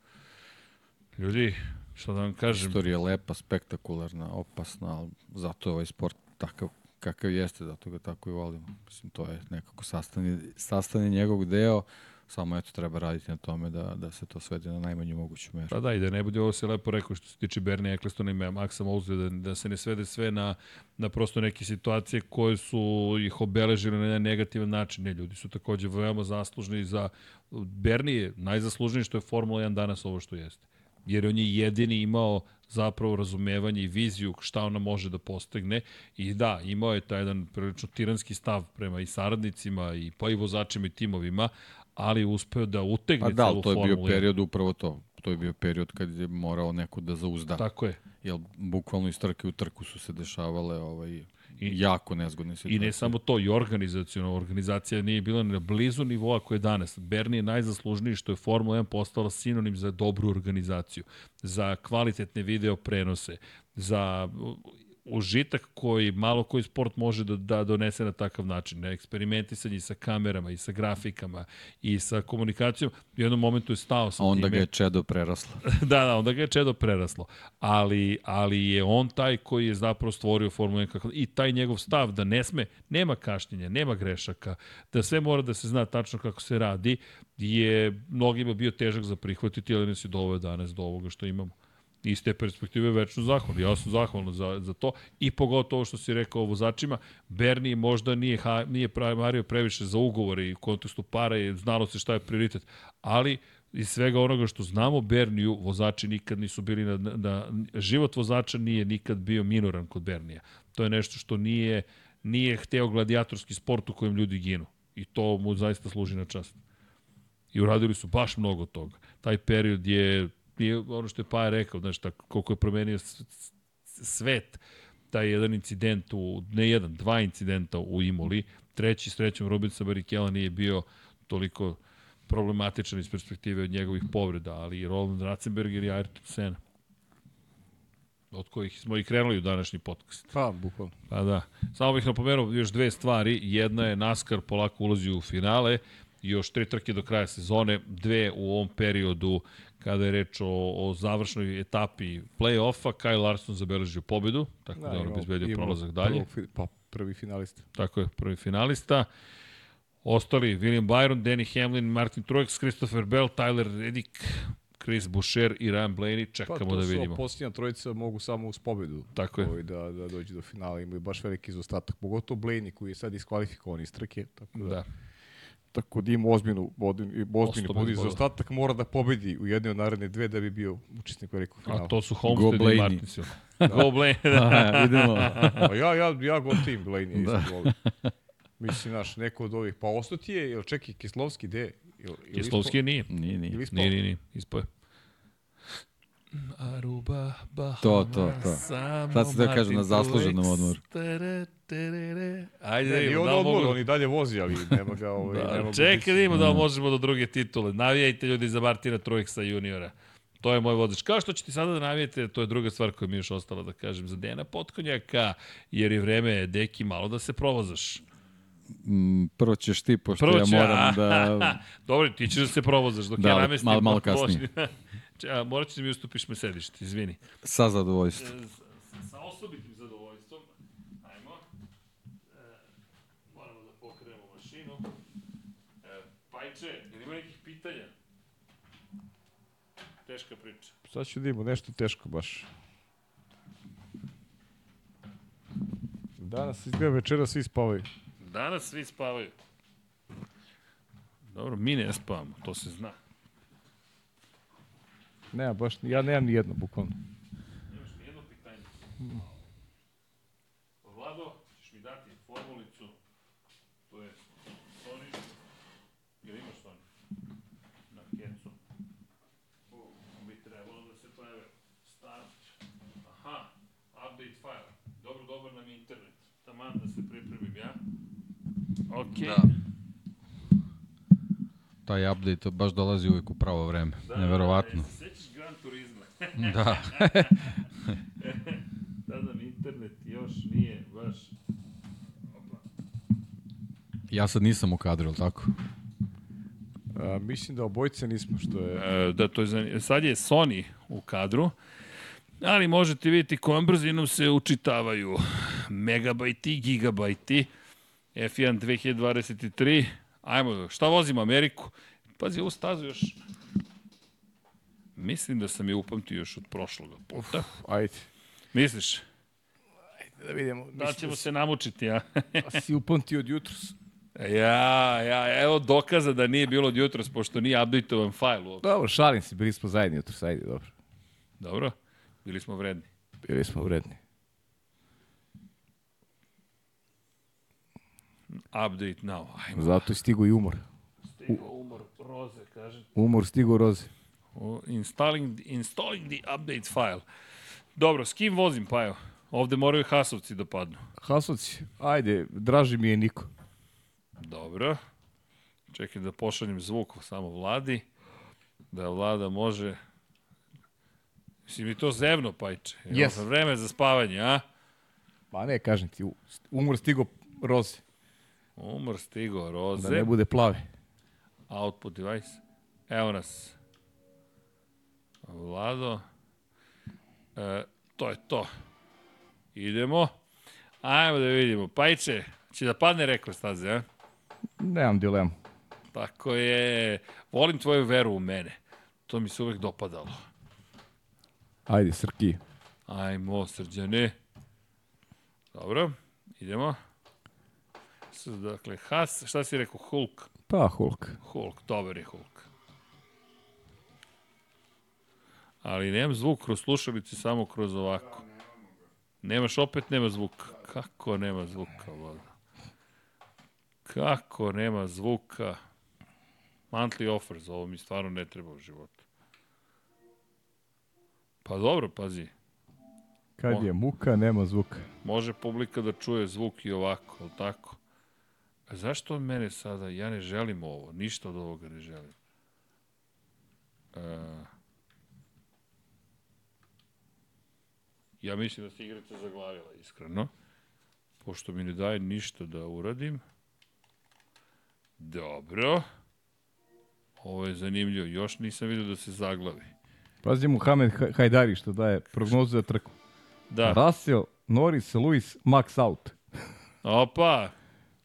Ljudi, što da vam kažem... Istorija je lepa, spektakularna, opasna, ali zato je ovaj sport takav kakav jeste, zato ga tako i volimo. Mislim, to je nekako sastavni, sastavni njegov deo, samo eto treba raditi na tome da, da se to svede na najmanju moguću meru. Pa da, i da ne bude ovo se lepo rekao što se tiče Bernie Ecclestona i Maxa Mosley, da, da se ne svede sve na, na prosto neke situacije koje su ih obeležile na negativan način. Ne, ljudi su takođe veoma zaslužni za... Bernie je najzaslužniji što je Formula 1 danas ovo što jeste. Jer on je jedini imao zapravo razumevanje i viziju šta ona može da postigne i da, imao je taj jedan prilično tiranski stav prema i saradnicima i pa i vozačima i timovima, ali uspeo da utegne Pa da, celu ali to je bio Formulu 1. period upravo to. To je bio period kad je morao neko da zauzda. Tako je. Jer bukvalno iz trke u trku su se dešavale ovaj, I- jako nezgodne situacije. I ne samo to, i organizacijono. Organizacija nije bila na blizu nivoa koje je danas. Bernie je najzaslužniji što je Formula 1 postala sinonim za dobru organizaciju, za kvalitetne video prenose, za užitak koji malo koji sport može da, da donese na takav način. Na eksperimentisanje i sa kamerama, i sa grafikama, i sa komunikacijom. U jednom momentu je stao sa onda time. ga je Čedo prerasla. da, da, onda ga je Čedo preraslo. Ali, ali je on taj koji je zapravo stvorio Formulu 1 kako, i taj njegov stav da ne sme, nema kašnjenja, nema grešaka, da sve mora da se zna tačno kako se radi, je mnogima bio težak za prihvatiti, ali nas je doveo danas do ovoga što imamo. Iz te perspektive večno zahvalan. Ja sam zahvalan za, za to i pogotovo što si rekao o vozačima, Bernie možda nije, ha, nije mario previše za ugovore i u kontekstu para i znalo se šta je prioritet, ali iz svega onoga što znamo, Berniju vozači nikad nisu bili na, na život vozača nije nikad bio minoran kod Bernija. To je nešto što nije nije hteo gladijatorski sport u kojem ljudi ginu. I to mu zaista služi na čast. I uradili su baš mnogo toga. Taj period je, je ono što je Paja rekao, znaš, tako, koliko je promenio svet, taj jedan incident, u, ne jedan, dva incidenta u Imoli, treći srećom Robinsa Barikela nije bio toliko problematičan iz perspektive od njegovih povreda, ali i Roland Ratzenberger i Ayrton Senna od kojih smo i krenuli u današnji podcast. Pa, bukvalno. Pa da. Samo bih napomenuo još dve stvari. Jedna je NASCAR polako ulazi u finale, i još tri trke do kraja sezone, dve u ovom periodu kada je reč o, o završnoj etapi play-offa, Kyle Larson zabeležio pobedu, tako da, da on obezbedio prolazak dalje. prvog fi- Pa, prvi finalista. Tako je, prvi finalista. Ostali, William Byron, Danny Hamlin, Martin Truex, Christopher Bell, Tyler Reddick, Chris Boucher i Ryan Blaney. Pa, Čekamo to da su vidimo. posljednja trojica mogu samo uz pobedu Tako je. ovaj, da, da dođe do finala. Imaju baš veliki izostatak. Pogotovo Blaney koji je sad iskvalifikovan iz trke. Tako da, Da. Tako da ima ozbiljnu, bez pobedu. bodova. Izostatak mora da pobedi u jednoj od naredne dve da bi bio učesnik velikog finala. A to su Go Homestead i Blaney. Martinsville. Go Blaney, da. Da, idemo. Pa ja, ja, ja go tim Blaney da. Mislim, naš, neko od ovih. Pa ostao ti je, jel čekaj, Kislovski gde? Jel, jel Kislovski je nije. Nije, nije. Nije, nije, nije. Ispoje. Aruba, Bahamas, To, to, to. samo Sad se da kažem, na zasluženom odmoru. Tere, terere. Ajde, da Ne, vidimo, on da li odmor, mogu... on i dalje vozi, ali nema ga ovaj, nema Da, ga čekaj da vidimo da li možemo do druge titule. Navijajte ljudi za Martina Truexa juniora. To je moj vozač. Kao što ćete sada da navijete, to je druga stvar koja mi je još ostala da kažem za Dejana Potkonjaka, jer je vreme, deki, malo da se provozaš. Mm, Prvo ćeš ti, pošto Prvo ja moram da... Dobro, ti ćeš da se provozaš dok Da, ja namestim. malo- malo da kasnije. A, morat ćeš da mi ustupiš me sedište, izvini. Sa zadovoljstvom. Sa osobitim zadovoljstvom. Ajmo. E, moramo da pokrenemo mašinu. E, Pajče, ili ima nekih pitanja? Teška priča. Sad ću da imamo nešto teško baš. Danas izgleda večera svi spavaju. Danas svi spavaju. Dobro, mi ne spavamo, to se zna. Nema baš, ja nemam ni jedno, bukvalno. Nemaš ni jedno pitanje. Vlado, ćeš mi dati formulicu. To je Sony. Ili imaš Sony? Na kecu. Bi trebalo da se pojave. Start. Aha, update file. Dobro, dobar nam je internet. Taman da se pripremim ja. Okej. Da. Taj update baš dolazi uvijek u pravo vreme. Neverovatno. Da, se sećaš Gran Turizma? Da. Tada mi internet još nije baš... Opa. Ja sad nisam u kadru, ili tako? A, mislim da obojce nismo, što je... E, da, to je zanimljivo. Sad je Sony u kadru, ali možete vidjeti kojom brzinom se učitavaju megabajti, gigabajti. F1 2023. Ajmo, šta vozimo Ameriku? Pazi, ovu stazu još... Mislim da sam je upamtio još od prošloga puta. Ajde. Misliš? Da vidimo. Da ćemo se namučiti, ja? da si upamti od jutros. ja, ja, evo dokaza da nije bilo od jutros, pošto nije update-ovan fajl uopšte. Dobro, šalim se, bili smo zajedni jutros, ajde, dobro. Dobro, bili smo vredni. Bili smo vredni. Update now, ajmo. Zato je stigo i umor. Stigao umor roze, kaže. Umor stigo roze. Installing, installing the update file. Dobro, s kim vozim, pa evo? Ovde moraju Hasovci da padnu. Hasovci, ajde, draži mi je Niko. Dobro. Čekaj da pošaljem zvuk samo vladi. Da vlada može... Si mi to zevno, pajče? Evo, Yes. Vreme za spavanje, a? Pa ne, kažem ti, umor stigo roze. Umor stigo Da roze. ne bude plave. Output device. Evo nas. Vlado. E, to je to. Idemo. Ajmo da vidimo. Pajče, će da padne rekord staze, a? Nemam dilemu. Tako je. Volim tvoju veru u mene. To mi se uvek dopadalo. Ajde, Srki. Ajmo, srđane. Dobro, idemo. Dakle, Has, šta si rekao? Hulk. Pa, Hulk. Hulk, dobar je Hulk. Ali nemam zvuk kroz slušalice, samo kroz ovako. Nemaš opet, nema zvuk. Kako nema zvuka, voda? Kako nema zvuka? Monthly offers, ovo mi stvarno ne treba u životu. Pa dobro, pazi. Kad je muka, nema zvuka. Može publika da čuje zvuk i ovako, ali tako? A zašto od mene sada? Ja ne želim ovo, ništa od ovoga ne želim. E, ja mislim da se igrica zaglavila, iskreno. Pošto mi ne daje ništa da uradim. Dobro. Ovo je zanimljivo. Još nisam vidio da se zaglavi. Pazi Muhamed Ha- Hajdari što daje prognozu za trku. Da. Russell, Norris, Lewis, Max out. Opa!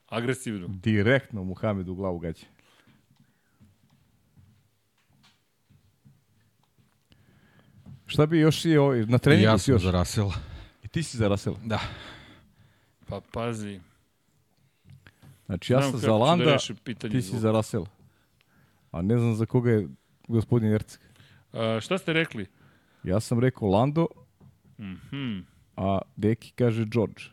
Agresivno. Direktno Muhamed u glavu gaće. Šta bi još i ovaj, na treningu ja si sam još? za Rasela. I ti si za Russell. Da. Pa pazi. Znači ja sam kako za da Landa, pitanje ti si zvuka. za Russell. A ne znam za koga je gospodin Erceg. A, šta ste rekli? Ja sam rekao Lando, Mhm. a Deki kaže George.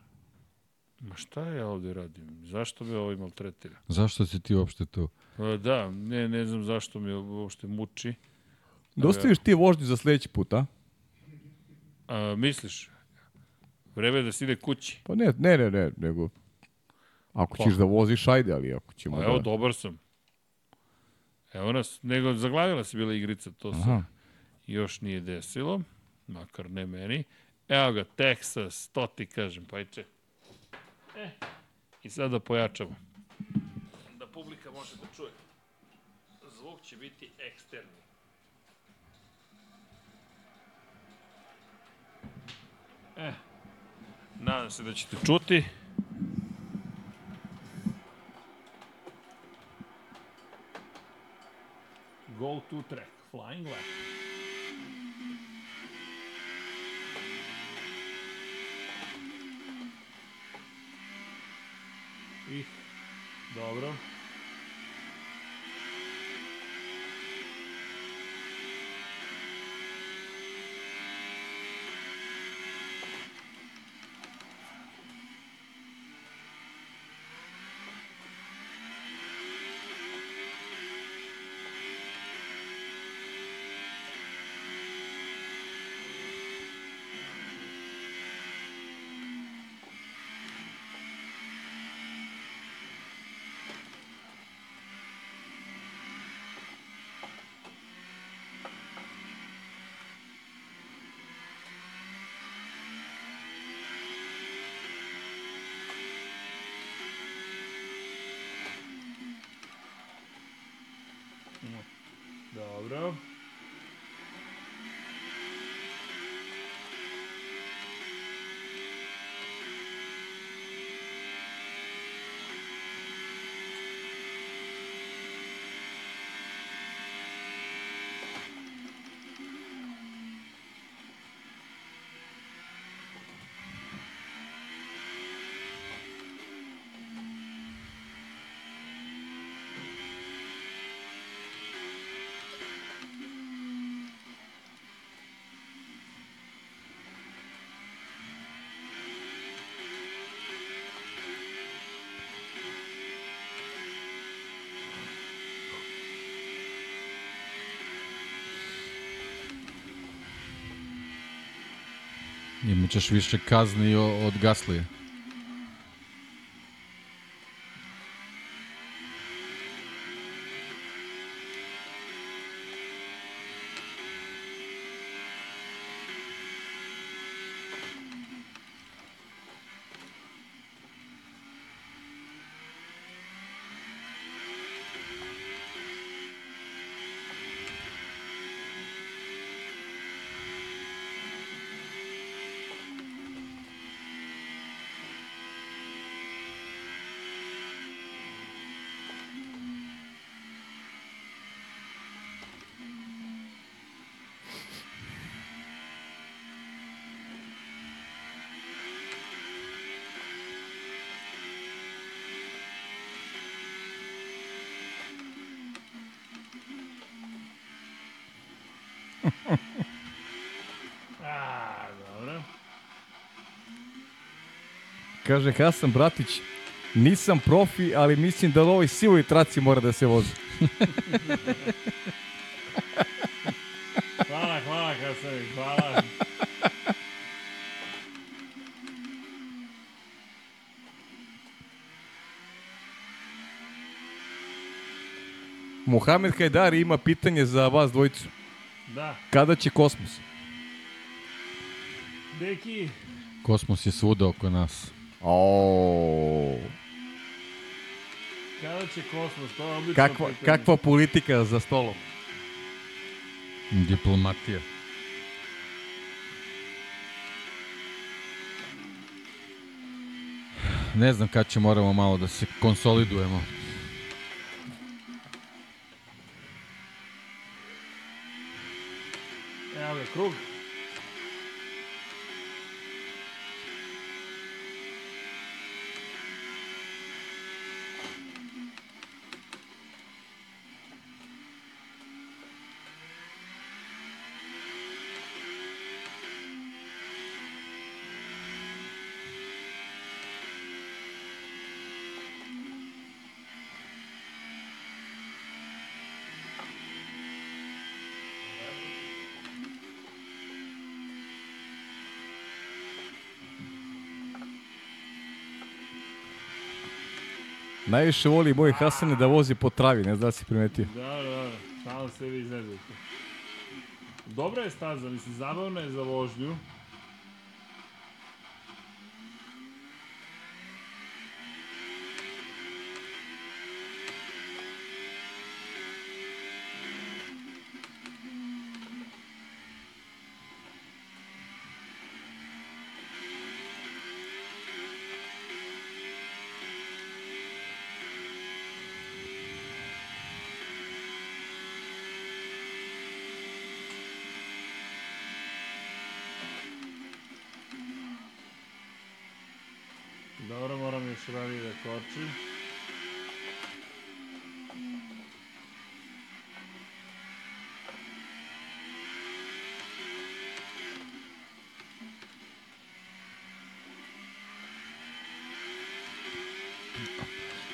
Ma šta ja ovde radim? Zašto me ovaj maltretira? Zašto si ti uopšte tu? A, da, ne, ne znam zašto me uopšte muči. Dostaviš ti vožnju za sledeći put, a? A, misliš? Vreme je da se ide kući. Pa ne, ne, ne, ne, nego... Ako Pa. ćeš da voziš, ajde, ali ako ćemo Pa evo, da... dobar sam. Evo nas, nego zaglavila se bila igrica, to se Aha. još nije desilo, makar ne meni. Evo ga, Texas, to ti kažem, pa iče. E, i sada pojačamo. Da publika može da čuje. Zvuk će biti eksterni. E, nadam se da ćete čuti. Go to track, flying left. I, dobro. Dobro. Imaćeš više kazni od Gaslija. A, dobro. Kaže Hasan Bratić, Nisam profi, ali mislim da na ovoj sivoj traci mora da se vozi. Hvala, hvala, Hasan, hvala. Muhamed Hajdari ima pitanje za vas dvojicu. Da, Kada će kosmos? deki, Kosmos je svuda oko nas. O, kada će kosmos? To je odlično kakva, pitanje. kakva politika za stolom? Diplomatija. Ne znam kad će moramo malo da se konsolidujemo. Evo ga, krug. Najviše voli moj Hasane da vozi po travi, ne znam da si primetio. Da, da. Stalno se vi iznezujete. Dobra je staza, mislim, zabavna je za vožnju. Kočim.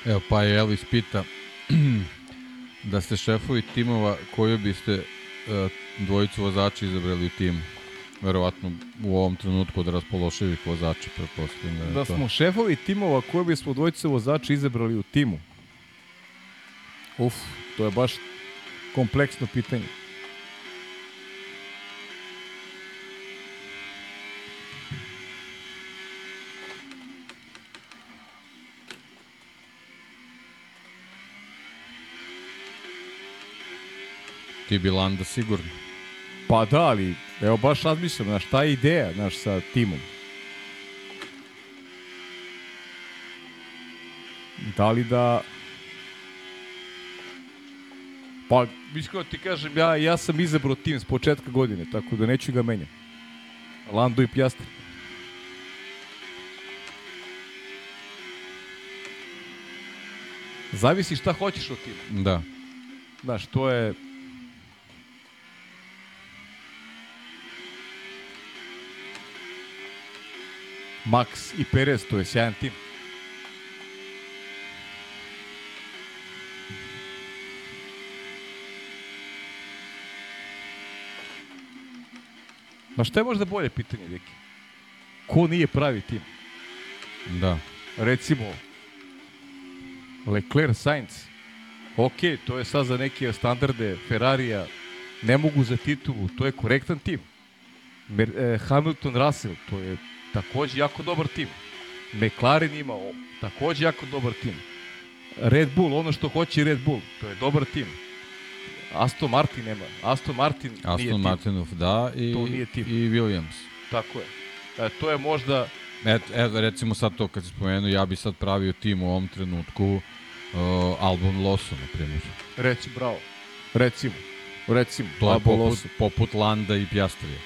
Evo, pa je Elvis pita da ste šefovi timova koju biste uh, dvojicu vozača izabrali u timu. Verovatno u ovom trenutku od raspološivih vozača, pretpostavljam da je Da to. smo šefovi timova koje bismo dvojice vozača izabrali u timu. Uf, to je baš kompleksno pitanje. Ti bi Landa sigurno. Pa da, ali evo baš razmišljam, znaš, šta je ideja, znaš, sa timom? Da li da... Pa, iskreno ti kažem, ja, ja sam izabrao tim s početka godine, tako da neću ga menjati. Lando i Pjastri. Zavisi šta hoćeš od tima. Da. Znaš, to je... Max i Perez, to je sjajan tim. Ma šta je možda bolje pitanje, Deki? Ko nije pravi tim? Da. recimo Leclerc Sainz ok, to je sad za neke standarde Ferrarija ne mogu za titulu, to je korektan tim eh, Hamilton Russell to je takođe jako dobar tim McLaren ima takođe jako dobar tim Red Bull, ono što hoće Red Bull to je dobar tim Aston Martin nema Aston Martin nije Aston tim Martinov da i, To nije tim. i Williams. tako je e, to je možda Et, evo, recimo sad to kad si spomenuo, ja bi sad pravio tim u ovom trenutku uh, Albon Loso, na primjer. Reci, bravo. Recimo. Recimo. To je poput, Loso. poput Landa i Pjastrija.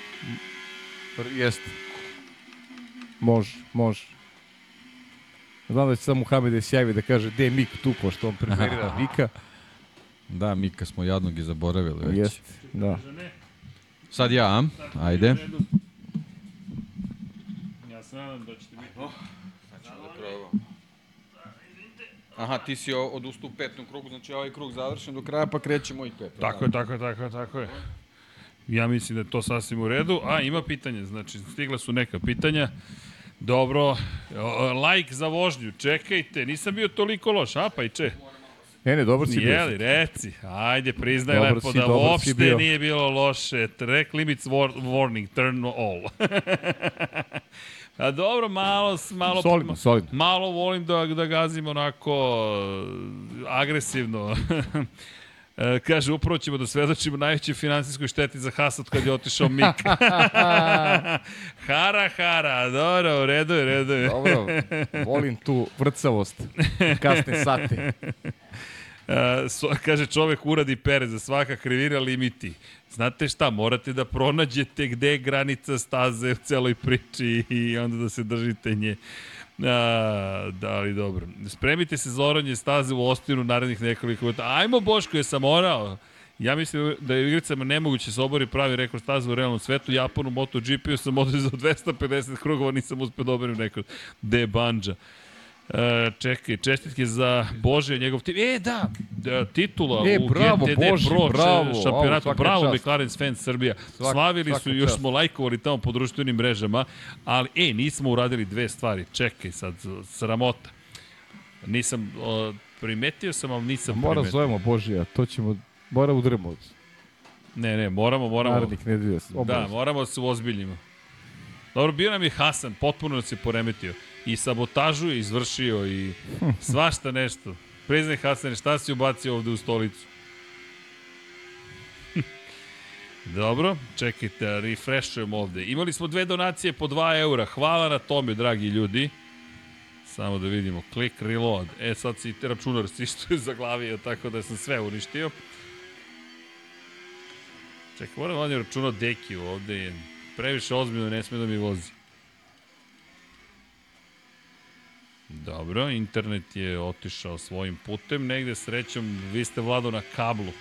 Jeste. Može, može. Znam da će samo Muhammed se javi da kaže gde je Mik tu, pošto on preferira Mika. Da, Mika smo jadnog i zaboravili već. Jeste, da. Sad ja, a? ajde. Ja se nadam da ćete biti. Aha, ti si odustao u petom krugu, znači ovaj krug završen do kraja, pa kreće moj pet. Tako je, tako je, tako je, tako je. Ja mislim da je to sasvim u redu. A, ima pitanje, znači, stigla su neka pitanja. Dobro, like za vožnju, čekajte, nisam bio toliko loš, a pa i če? Ne, ne, dobar si bio. Jeli, reci, ajde, priznaj Dobar lepo si, da uopšte bio. nije bilo loše. Track limits war, warning, turn all. A dobro, malo, malo, Solidno, solidno. malo volim da, da gazim onako e, agresivno. E, kaže, upravo ćemo da svedočimo najvećoj finansijskoj šteti za Hasad kad je otišao Mik. hara, hara, dobro, u redu je, redu je. Dobro, volim tu vrcavost. Kasne sate. E, so, kaže čovek uradi pere za svaka krivira limiti. Znate šta, morate da pronađete gde je granica staze u celoj priči i onda da se držite nje. A, da, ali dobro. Spremite se za oranje staze u Ostinu narednih nekoliko minuta. Ajmo Boško, je sam orao. Ja mislim da je u igricama nemoguće se obori pravi rekord staze u realnom svetu. Japanu MotoGP-u sam odvezao 250 krugova, nisam uspio da oborim rekord. De Banja. E, čekaj, čestitke za Bože, njegov tim. E, da, da titula E, u bravo, GTD Bože, Pro bravo, šampionatu. Bravo, čast. McLaren fans Srbija. Svaka- Slavili su, još čast. smo lajkovali tamo po društvenim mrežama, ali, e, nismo uradili dve stvari. Čekaj, sad, sramota. Nisam, o, primetio sam, ali nisam Mora primetio. zovemo Božija, to ćemo, mora udremo Ne, ne, moramo, moramo. narednih nedelja. Da, moramo da se uozbiljimo. Dobro, bio nam je Hasan, potpuno nas je poremetio. I sabotažu je izvršio i svašta nešto. Priznaj Hasan, šta si ubacio ovde u stolicu? Dobro, čekajte, refreshujemo ovde. Imali smo dve donacije po 2 eura. Hvala na tome, dragi ljudi. Samo da vidimo. Click reload. E, sad si računar si što je zaglavio, tako da sam sve uništio. Čekaj, moram ovdje računao Dekiju, ovde je previše ozbiljno, ne sme da mi vozi. Dobro, internet je otišao svojim putem, negde srećom, vi ste vlado na kablu.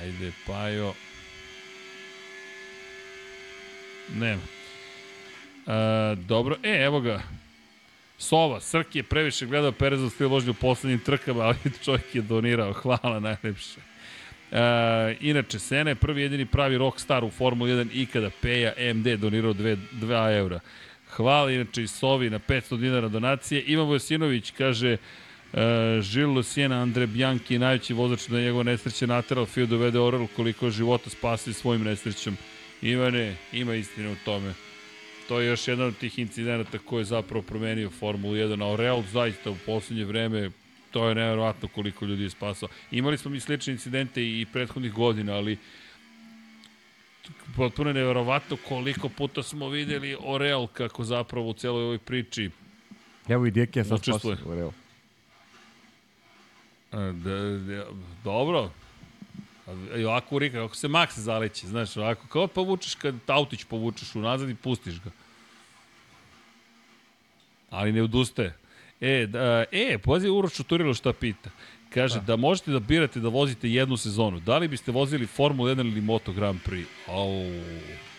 Ajde, Pajo. Nema. E, dobro, e, evo ga. Sova, Srki je previše gledao Perezov stil vožnje u poslednjim trkama, ali čovjek je donirao. Hvala najlepše. E, inače, Sena je prvi jedini pravi rockstar u Formuli 1 ikada Peja MD donirao 2, 2 eura. Hvala inače i Sovi na 500 dinara donacije. Ivan Vojsinović kaže Uh, Žil Luciena Andre Bianchi, najveći vozač da je njegov nesreće nateral Fio dovede Orel koliko života spasili svojim nesrećom. Ivane, ima istine u tome. To je još jedan od tih incidenata koji je zapravo promenio Formulu 1. Aurel zaista u poslednje vreme to je nevjerovatno koliko ljudi je spasao. Imali smo mi slične incidente i prethodnih godina, ali potpuno je nevjerovatno koliko puta smo videli Orel kako zapravo u celoj ovoj priči Evo i Dijek sad Učestvuje. spasio. Evo. A, Da, da, dobro. I ovako urika, kako se Max zaleće, znaš, ovako, kao povučeš kad autić povučeš unazad i pustiš ga. Ali ne odustaje. E, da, e, pozi Uroš Čuturilo šta pita. Kaže da. da možete da birate da vozite jednu sezonu. Da li biste vozili Formula 1 ili Moto Grand Prix? Au,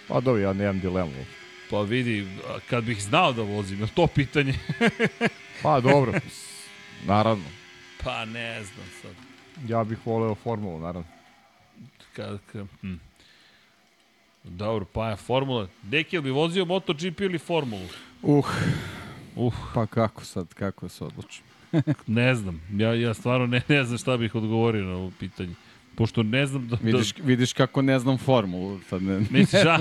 Pa dobro, ja nemam dilemu. pa vidi, kad bih znao da vozim, je to pitanje? Pa dobro, naravno. pa ne znam sad. Ja bih voleo formulu, naravno. Kad, kad, hm. Dobro, pa je formula. Deki, bi vozio MotoGP ili formulu? Uh, Uf, pa kako sad, kako se odlučim? ne znam. Ja, ja stvarno ne, ne znam šta bih odgovorio na ovo pitanje. Pošto ne znam da... Vidiš, vidiš kako ne znam formulu. Sad ne, Da, misliš, a?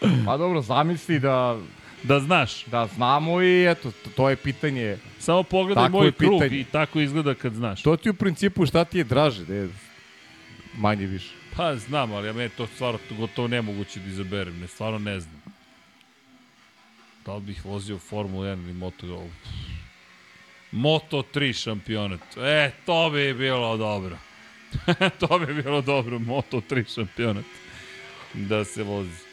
Pa dobro, zamisli da, da znaš. da znamo i eto, to, to je pitanje. Samo pogledaj Tako moj krug pitanje. i tako izgleda kad znaš. To ti u principu šta ti je draže, da je manje više. Pa znam, ali ja meni to stvarno gotovo nemoguće da izaberem. Ne, stvarno ne znam. Da li bih vozio Formulu 1 ili Moto... Moto 3 šampionat. E, to bi bilo dobro. to bi bilo dobro, Moto 3 šampionat. Da se vozi.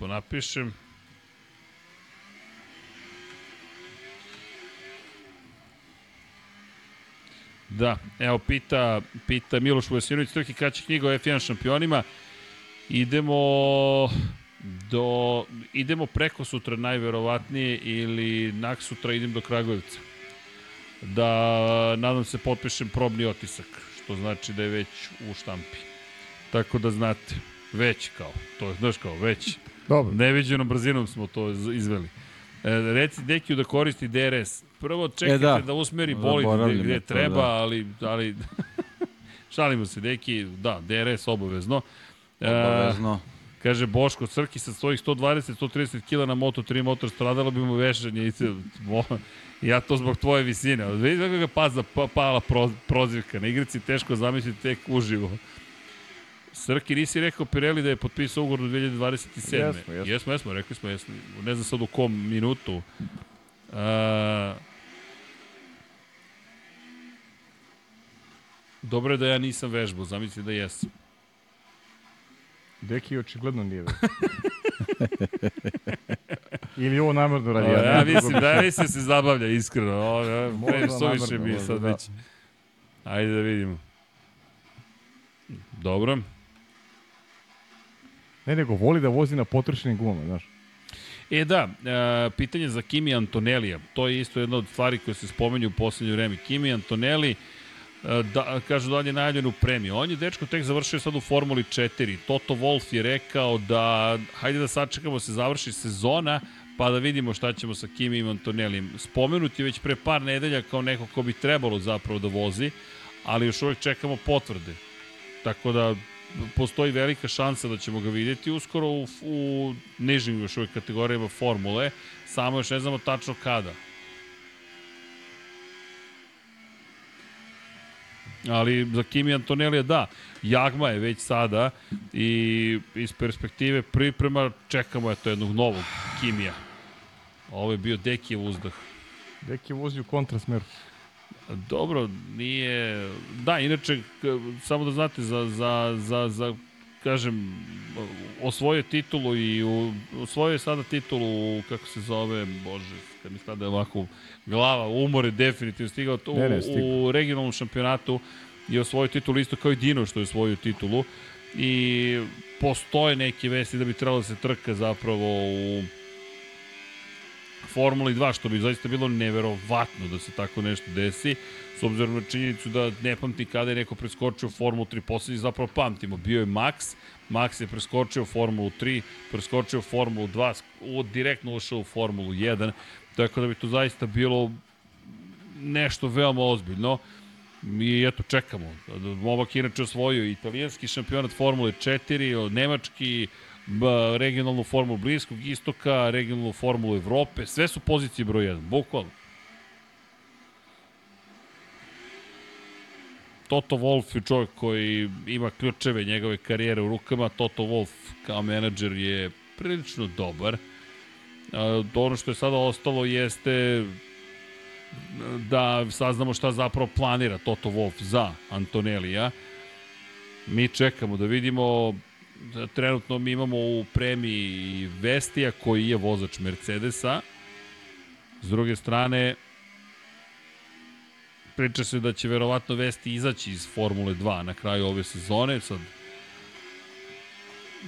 Da ponapišem. Da, evo pita, pita Miloš Vojsinović, Trki kada će knjiga o F1 šampionima. Idemo do, idemo preko sutra najverovatnije ili nak sutra idem do Kragujevca. Da, nadam se, potpišem probni otisak, što znači da je već u štampi. Tako da znate, već kao, to je, znaš kao, već. Dobro. Neviđenom brzinom smo to iz- izveli. E, reci Dekiju da koristi DRS. Prvo čekajte da. da. da usmeri bolid gde, Zaboravljam gde to, treba, da. ali, ali šalimo se, Deki, da, DRS obavezno. E, Obavezno. Kaže Boško Crki sa svojih 120-130 kg na Moto3 motor stradalo bi mu vešanje i se- mo- ja to zbog tvoje visine. Ali Vidi kako ga paza, pa, pala pro, prozivka. Na igrici teško zamisliti tek uživo. Srki, nisi rekao Pirelli da je potpisao ugovor do 2027. Jesmo, jesmo. jesmo, jesmo, rekli smo, jesmo. Ne znam sad u kom minutu. A, dobro je da ja nisam vežbao, zamisli da jesam. Deki očigledno nije već. Ili ovo namjerno radi. Ja, ja ne znam mislim da ja mislim da se zabavlja iskreno. O, ja, Možda pre, suviše mi sad da. već. Ajde da vidimo. Dobro. Ne, nego voli da vozi na potrošenim gumama, znaš. E da, e, pitanje za Kimi Antonelija. To je isto jedna od stvari koje se spomenju u poslednje vreme. Kimi Antonelli, e, da, kažu da je najavljen u premiju. On je dečko tek završio sad u Formuli 4. Toto Wolff je rekao da hajde da sačekamo se završi sezona pa da vidimo šta ćemo sa Kimi i Antonelijem. Spomenut je već pre par nedelja kao neko ko bi trebalo zapravo da vozi, ali još uvek čekamo potvrde. Tako da postoji velika šansa da ćemo ga vidjeti uskoro u, u nižim još uvijek kategorijama formule, samo još ne znamo tačno kada. Ali za Kimi Antonelija da, Jagma je već sada i iz perspektive priprema čekamo eto jednog novog Kimija. Ovo je bio Dekijev uzdah. Deki vozi u kontrasmeru. Dobro, nije... Da, inače, samo da znate, za, za, za, za kažem, osvojio titulu i u, osvojio je sada titulu, u, kako se zove, bože, kad mi sada ovako glava umore, definitivno stigao to, Ne, ne, u, stigao. u regionalnom šampionatu i osvojio titulu isto kao i Dino što je osvojio titulu i postoje neke vesti da bi trebalo da se trka zapravo u Formuli 2, što bi zaista bilo neverovatno da se tako nešto desi, s obzirom na činjenicu da ne pamtim kada je neko preskočio Formulu 3, poslednji zapravo pamtimo, bio je Max, Max je preskočio Formulu 3, preskočio Formulu 2, u, direktno ušao u Formulu 1, tako da bi to zaista bilo nešto veoma ozbiljno. Mi eto čekamo. Momak inače osvojio italijanski šampionat Formule 4, nemački, regionalnu formulu Bliskog istoka, regionalnu formulu Evrope, sve su pozicije broj 1, bukvalno. Toto Wolff je čovjek koji ima ključeve njegove karijere u rukama. Toto Wolff kao menadžer je prilično dobar. Ono što je sada ostalo jeste da saznamo šta zapravo planira Toto Wolff za Antonelija. Mi čekamo da vidimo trenutno mi imamo u premiji Vestija koji je vozač Mercedesa. S druge strane, priča se da će verovatno Vesti izaći iz Formule 2 na kraju ove sezone. Sad,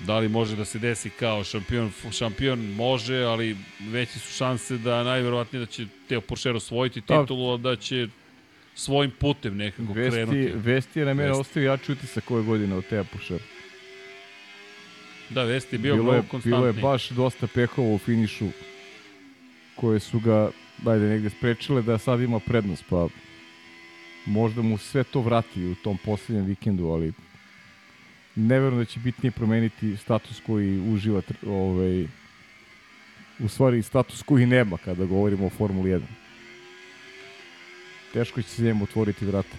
da li može da se desi kao šampion, šampion može, ali veći su šanse da najverovatnije da će Teo Poršer osvojiti Da. titulu, a da će svojim putem nekako Vesti, krenuti. Vesti je na mene ostavio jači utisak ove godine od Teja Pušera. Da, Vesti je bio bilo, je, konstantniji. bilo je baš dosta pehova u finišu koje su ga, ajde, negde sprečile da sad ima prednost, pa možda mu sve to vrati u tom poslednjem vikendu, ali ne verujem da će bitnije promeniti status koji uživa ovaj, u stvari status koji nema kada govorimo o Formuli 1. Teško će se njemu otvoriti vrata.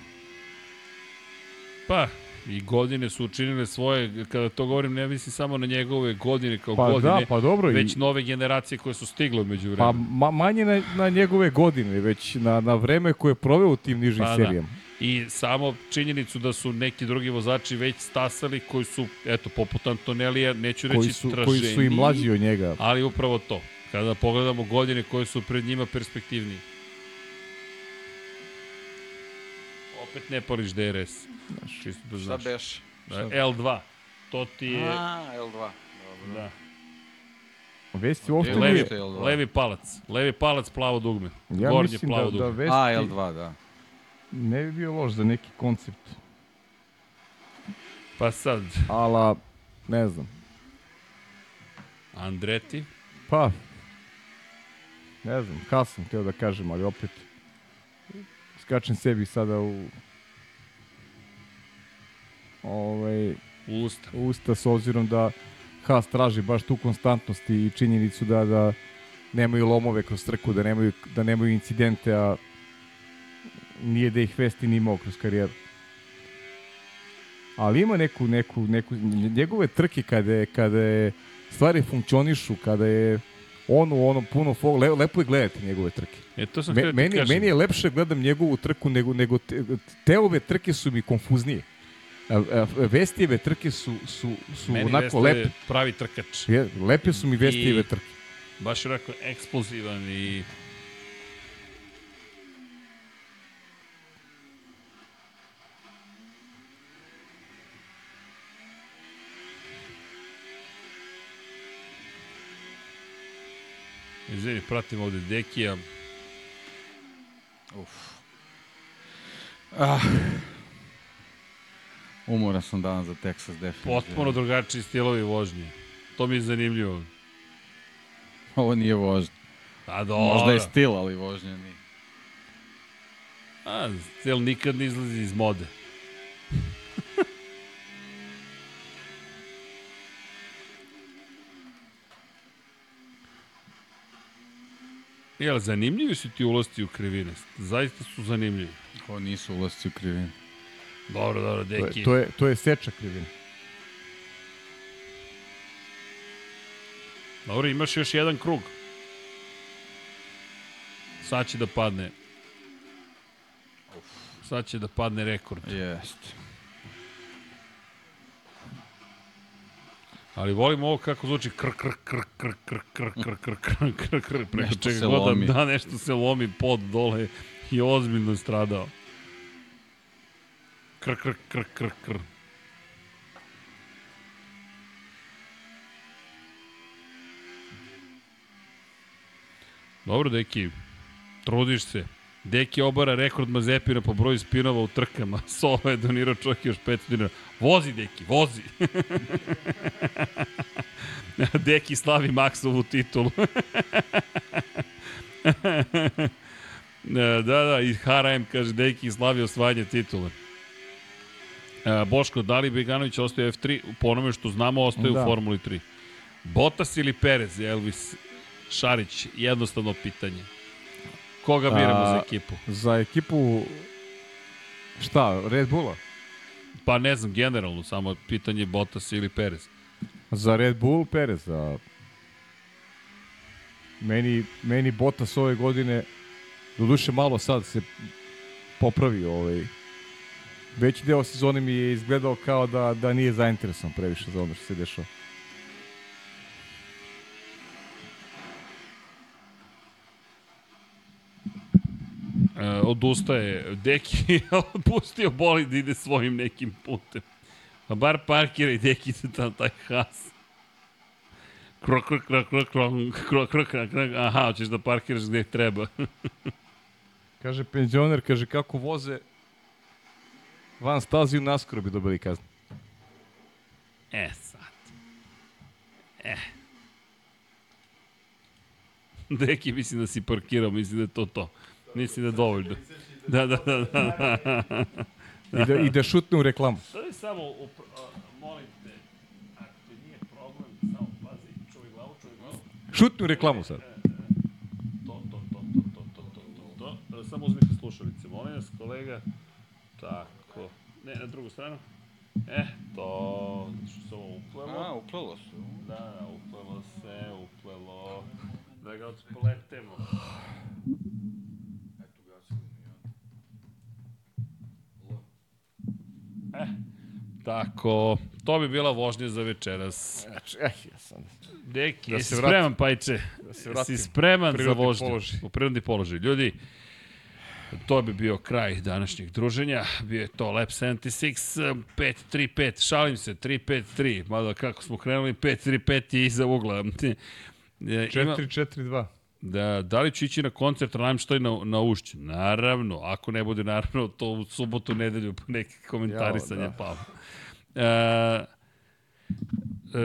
Pa, i godine su učinile svoje, kada to govorim, ne mislim samo na njegove godine kao Pa godine, da, pa dobro. i- već nove generacije koje su stigle među Pa vremenu. ma, manje na, na njegove godine, već na, na vreme koje je proveo u tim nižim Pa da. serijama. I samo činjenicu da su neki drugi vozači već stasali koji su, eto, poput Antonelija, neću reći koji su, koji su i mlađi od njega. ali upravo to. Kada pogledamo godine koje su pred njima perspektivniji. Opet ne pališ DRS. Čisto da Šta znaš. beš? L2. To ti je... A, L2. Dobro. Da. Vesti uopšte Levi- nije... Što je L2? Levi palac. Levi palac, plavo dugme. Ja Gornje mislim plavo da, da dugme. Vesti A, L2, da. ne bi bio loš za neki koncept. Pa sad, Ala, ne znam. Andreti. Pa, ne znam, kas sam htio da kažem, ali opet skačem sebi sada u ovaj, Usta. usta s obzirom da Haas traži baš tu konstantnost i činjenicu da da nemaju lomove kroz trku, da nemaju, da nemaju incidente, a nije da ih Vesti ni imao kroz karijeru. Ali ima neku, neku, neku, njegove trke kada je, kada je stvari funkcionišu, kada je on u onom puno fo, le, lepo je gledati njegove trke. E, to sam Me, da meni, kažem. meni je lepše gledam njegovu trku nego, nego te, te ove trke su mi konfuznije. Вестиеве трки су, су, су Мени онако лепи. прави тркач. Лепи су ми Вестиеве и... трки. Баш рако експлозиван и Извини, пратим овде Декија. Уф. Ах. Umoran sam danas za Texas definitivno. Potpuno drugačiji stilovi vožnje. To mi je zanimljivo. Ovo nije vožnja. A dobro. Možda je stil, ali vožnja nije. A, stil nikad ne izlazi iz mode. Jel, zanimljivi su ti ulasti u krivine. Zaista su zanimljivi. Ovo nisu ulasci u krivinu. Dobro, dobro, To je, deki. to je, to je seča krivina. Dobro, imaš još jedan krug. Sad će da padne. Sad će da padne rekord. Jeste. Ali volim ovo kako zvuči kr kr kr kr kr kr kr kr kr kr kr preko čega god da, da nešto se lomi pod dole i ozbiljno stradao. Kr kr kr kr kr. Dobro, Deki, trudiš se. Deki obara rekord Mazepina po broju spinova u trkama. Sova je donirao čovjek još 500 dinara. Vozi, Deki, vozi. Deki slavi Maksovu titulu. da, da, i HRM kaže Deki slavi osvajanje titule. E, Boško, da li Beganović ostaje F3? Po onome što znamo, ostaje Da. u Formuli 3. Botas ili Perez, Elvis Šarić, jednostavno pitanje. Koga biramo A, za ekipu? Za ekipu šta, Red Bulla? Pa ne znam, generalno, samo pitanje Botas ili Perez. Za Red Bull Perez, a meni, meni Bottas ove godine, doduše malo sad se popravio ovaj, veći deo sezone mi je izgledao kao da, da nije zainteresovan previše za ono što se dešava. E, odustaje Deki, pustio bolid da ide svojim nekim putem. A bar parkiraj Deki se tamo taj has. Krok, krok, krok, krok, krok, krok, krok, krok, aha, hoćeš da parkiraš gde treba. kaže penzioner, kaže kako voze Van staziju naskoro bi dobili kaznu. E sad. E. Deki, mislim da si parkirao, mislim da je to to. Mislim da je dovoljno. Da, da, da, da. da. I, da, I da šutne u reklamu. To je samo, molim te, ako ti nije problem, samo pazi, čuvaj glavu, čuvaj glavu. Šutnu reklamu sad. E, e, e. To, to, to, to, to, to, to, to. Samo uzmite slušalice, molim vas, kolega. Tako. Ne, na drugu stranu. E, to, što se ovo uplelo. A, uplelo se. Da, da, uplelo se, uplelo. Da ga odspletemo. Tako, to bi bila vožnja za večeras. Znači, eh, ja sam... Deki, Da se si vratim. spreman, Pajče? Da se si vratim. spreman za vožnju? položaj. U prirodni položaj. Ljudi, to bi bio kraj današnjeg druženja. Bio je to Lab 76, 5-3-5, šalim se, 3-5-3, mada kako smo krenuli, 5-3-5 je iza ugla. E, Ima, 4-4-2. da, da li ću ići na koncert Rammstein na, na ušću? Naravno, ako ne bude naravno, to u subotu, nedelju, neki komentarisanje Jao, ja, pa. E, e,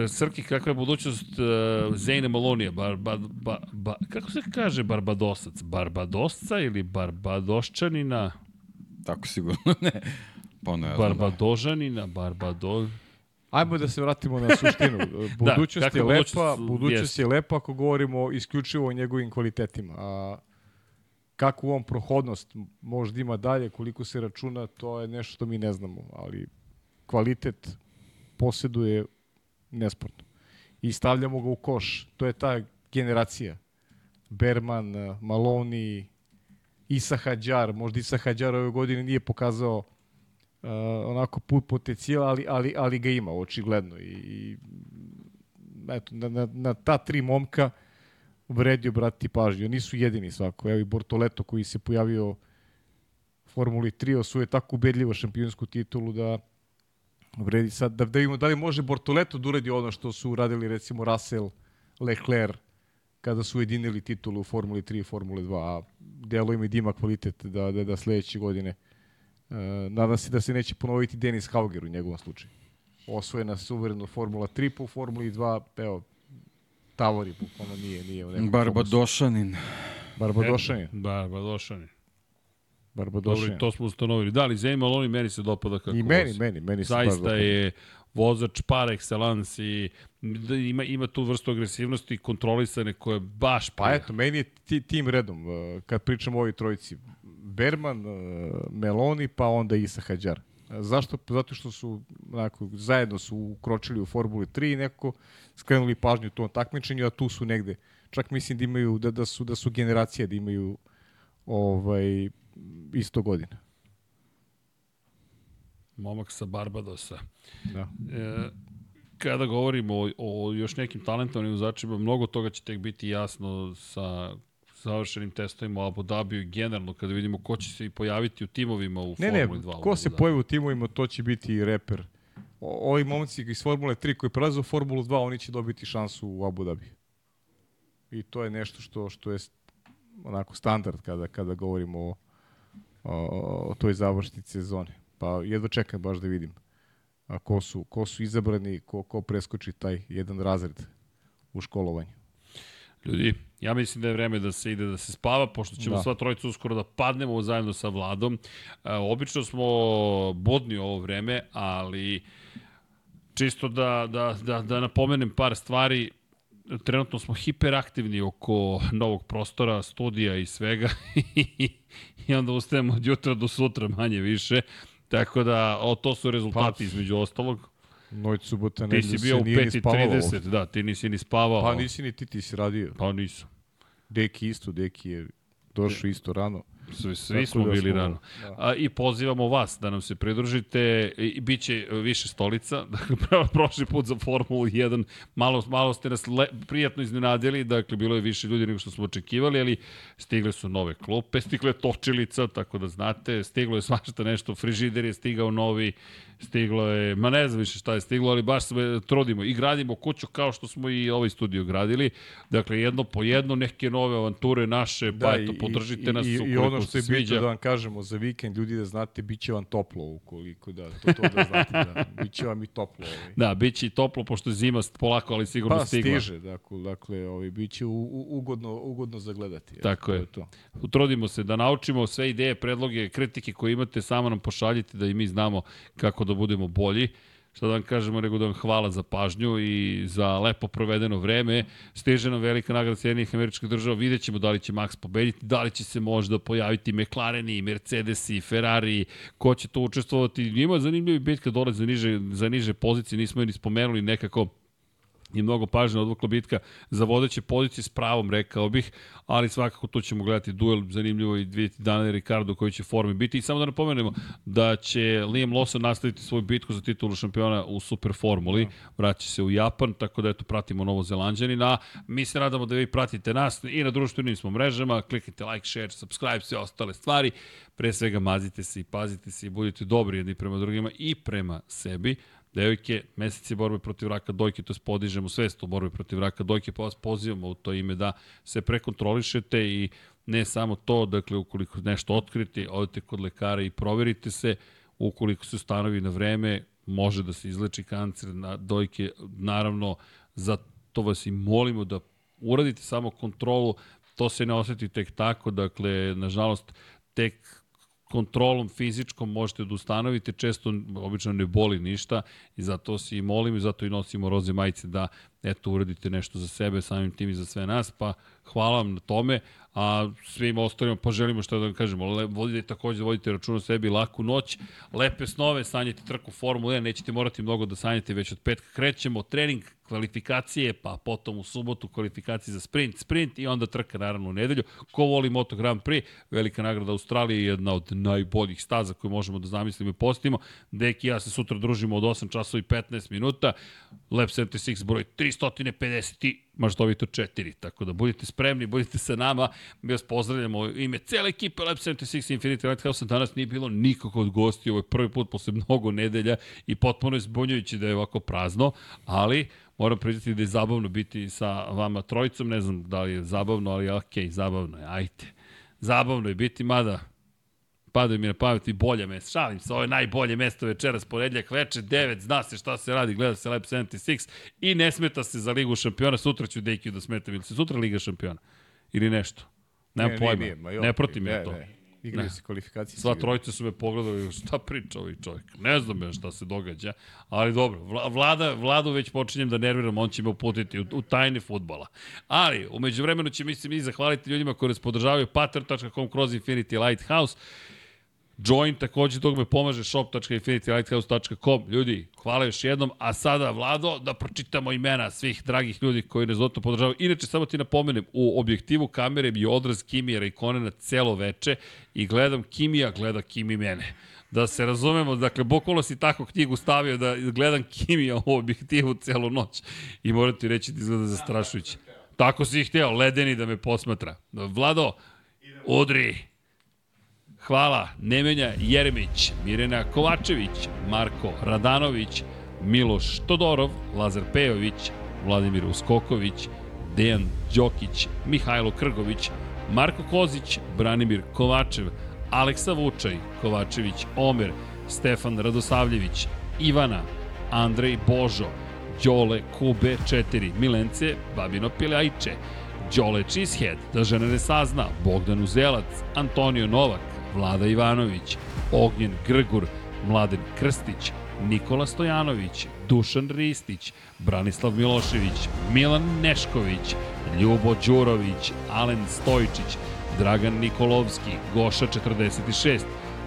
Srki, kakva je budućnost uh, Zane Malonija? Bar, ba, ba, ba, kako se kaže Barbadosac? Barbadosca ili Barbadoščanina? Tako sigurno ne. Pa ne znam. Barbadožanina? Barbado... Ajmo da se vratimo na suštinu. Budućnost kakva je je lepa, budućnost? budućnost Jeste. je lepa ako govorimo isključivo o njegovim kvalitetima. A kakvu on prohodnost možda ima dalje, koliko se računa, to je nešto što mi ne znamo, ali kvalitet posjeduje nesporno. I stavljamo ga u koš. To je ta generacija. Berman, Maloni, Isa Hadjar. Možda Isa Hadjar ove godine nije pokazao uh, onako put potencijala, ali, ali, ali ga ima, očigledno. I, i eto, na, na, na ta tri momka vredi obratiti pažnju. Nisu jedini svako. Evo i Bortoleto koji se pojavio u Formuli 3 osvoje tako ubedljivo šampionsku titulu da vredi sad da, da vidimo da li može Bortoleto da uradi ono što su uradili recimo Russell, Leclerc kada su ujedinili titulu u Formuli 3 i Formuli 2, a delo ima i da ima kvalitet da, da, da sledeće godine Uh, nadam se da se neće ponoviti Denis Hauger u njegovom slučaju. Osvojena suvereno Formula 3 po Formuli 2, evo, Tavori, bukvalno nije, nije u nekom fokusu. Barbadošanin. Barbadošan Barbadošani. Dobro, to smo ustanovili. Da, ali Zane Maloney meni se dopada kako I meni, vozi. meni, meni se Zaista je vozač par excellence i da ima, ima tu vrstu agresivnosti i kontrolisane koje baš Pa eto, meni je ti, tim redom, uh, kad pričamo o ovoj trojici, Berman, uh, Meloni, pa onda Isa Hadjar. Uh, Zašto? Zato što su onako, zajedno su ukročili u Formuli 3 i nekako skrenuli pažnju tom takmičenju, a tu su negde. Čak mislim da imaju, da, da, su, da su generacije, da imaju ovaj, isto godina. momak sa Barbadosa. Da. E, kada govorimo o, o još nekim talentovnim vozačima, mnogo toga će tek biti jasno sa završenim testovima u Abu Dhabiju generalno kada vidimo ko će se i pojaviti u timovima u Ne, ne, Formuli 2. u ko Abu se pojavi u timovima, to će biti i reper. O, ovi momci iz Formule 3 koji prelaze u Formulu 2, oni će dobiti šansu u Abu Dhabi. I to je nešto što što je onako standard kada kada govorimo o, o, o toj završnici sezone. Pa jedva čekam baš da vidim a ko su, ko su izabrani, ko, ko preskoči taj jedan razred u školovanju. Ljudi, ja mislim da je vreme da se ide da se spava, pošto ćemo da. Sva trojica uskoro da padnemo zajedno sa Vladom. E, obično smo budni ovo vreme, ali čisto da, da, da, da napomenem par stvari, trenutno smo hiperaktivni oko novog prostora, studija i svega i onda ustajemo od jutra do sutra manje više. Tako da, o, to su rezultati Pa, između ostalog. Noć subota Ti nedelja si bio u nije ni spavao 5.30, ovde. da, ti nisi ni spavao. Pa nisi ni ti, ti si radio. Pa nisam. Deki isto, Deki je došao isto rano. Svi, svi Tako smo da bili smo- rano. da. A, I pozivamo vas da nam se pridružite. I, i bit će više stolica. Dakle, prošli put za Formulu 1. Malo, malo ste nas le, prijatno iznenadili. Dakle, bilo je više ljudi nego što smo očekivali, ali stigle su nove klupe, stigle točilica, tako da znate. Stiglo je svašta nešto. Frižider je stigao novi. Stiglo je, ma ne znam više šta je stiglo, ali baš se trudimo i gradimo kuću kao što smo i ovaj studio gradili. Dakle, jedno po jedno, neke nove avanture naše, pa eto, podržite nas i, i ono što je bitno da vam kažemo za vikend, ljudi da znate, bit će vam toplo ukoliko da, to, to da znate, da, bit će vam i toplo. Ovaj. Da, bit će i toplo, pošto je zima polako, ali sigurno Pa stigla. stiže, dakle, dakle ovaj, bit će u, u, ugodno, ugodno zagledati. Eto, Tako je. To. Trudimo se da naučimo sve ideje, predloge, kritike koje imate, samo nam pošaljite da i mi znamo kako da budemo bolji. Šta da vam kažemo, nego da vam hvala za pažnju i za lepo provedeno vreme. Stiže nam velika nagrada Sjedinih američkih država, vidjet ćemo da li će Max pobediti, da li će se možda pojaviti McLareni, Mercedesi, Ferrari, ko će to učestvovati. Ima zanimljivi bitka dole za niže, za niže pozicije, nismo je ni spomenuli nekako i mnogo pažnje odvukla bitka za vodeće pozicije s pravom, rekao bih, ali svakako tu ćemo gledati duel, zanimljivo i vidjeti Daniel Ricardo koji će formi biti. I samo da napomenemo da će Liam Lawson nastaviti svoju bitku za titulu šampiona u Super Formuli, vraća se u Japan, tako da eto pratimo Novo Zelandjanina. Mi se nadamo da vi pratite nas i na društvenim smo mrežama, kliknite like, share, subscribe, sve ostale stvari. Pre svega mazite se i pazite se i budite dobri jedni prema drugima i prema sebi. Devojke, meseci borbe protiv raka dojke, to je podižemo svest o borbi protiv raka dojke, pa vas pozivamo u to ime da se prekontrolišete i ne samo to, dakle, ukoliko nešto otkriti, odete kod lekara i proverite se, ukoliko se ustanovi na vreme, može da se izleči kancer na dojke, naravno, za to vas i molimo da uradite samo kontrolu, to se ne oseti tek tako, dakle, nažalost, tek kontrolom fizičkom možete da ustanovite, često obično ne boli ništa i zato se i molim i zato i nosimo roze majice da eto uradite nešto za sebe, samim tim i za sve nas, pa hvala vam na tome, a svim ostalima poželimo što da vam kažemo, le, vodite takođe, vodite račun o sebi, laku noć, lepe snove, sanjate trku Formule 1, nećete morati mnogo da sanjate, već od petka krećemo, trening, kvalifikacije, pa potom u subotu kvalifikacije za sprint, sprint i onda trka naravno u nedelju. Ko voli Moto Grand Prix, velika nagrada Australije, jedna od najboljih staza koje možemo da zamislimo i postavimo. Deki ja se sutra družimo od 8 časova i 15 minuta. Lab 76 broj 350 i maždovito 4. Tako da budite spremni, budite sa nama. Mi vas pozdravljamo ime cele ekipe Lab 76 Infinity Lighthouse. Danas nije bilo nikog od gosti. Ovo je prvi put posle mnogo nedelja i potpuno je zbunjujući da je ovako prazno, ali moram priznati da je zabavno biti sa vama trojicom. Ne znam da li je zabavno, ali okay, zabavno je. Ajte. Zabavno je biti, mada padaju mi na pamet i bolje mesto. Šalim se, ovo je najbolje mesto večeras, ponedljak veče, 9, zna se šta se radi, gleda se Lab 76 i ne smeta se za Ligu šampiona, sutra ću Dekiju da smetam, ili se sutra Liga šampiona? Ili nešto? Nemam ne, pojma, nije, nije, ne protim ja to. Ne. Igraju se kvalifikacije. Sva trojica su me pogledali, šta priča ovaj čovjek. Ne znam ja šta se događa, ali dobro, vlada, vladu već počinjem da nerviram, on će me uputiti u, u tajne futbala. Ali, umeđu vremenu će mislim i zahvaliti ljudima koji nas podržavaju patreon.com kroz Infinity Lighthouse. Join takođe tog me pomaže shop.infinitylighthouse.com. Ljudi, hvala još jednom. A sada, Vlado, da pročitamo imena svih dragih ljudi koji doto podržavaju. Inače, samo ti napomenem, u objektivu kamere bi odraz Kimija Rejkonena celo veče i gledam Kimija, gleda Kimi mene. Da se razumemo, dakle, bukvalno si tako knjigu stavio da gledam Kimija u objektivu celu noć. I moram ti reći da izgleda zastrašujuće. Tako si ih hteo, ledeni da me posmatra. Vlado, udri. Hvala Nemenja Jeremić, Mirena Kovačević, Marko Radanović, Miloš Todorov, Lazar Pejović, Vladimir Uskoković, Dejan Đokić, Mihajlo Krgović, Marko Kozić, Branimir Kovačev, Aleksa Vučaj, Kovačević Omer, Stefan Radosavljević, Ivana, Andrej Božo, Đole Kube 4, Milence Babino Pilajče, Đole Cheesehead, da žena ne sazna, Bogdan Uzelac, Antonio Novak, Vlada Ivanović, Ognjen Grgur, Mladen Krstić, Nikola Stojanović, Dušan Ristić, Branislav Milošević, Milan Nešković, Ljubo Đurović, Alen Stojčić, Dragan Nikolovski, Goša 46,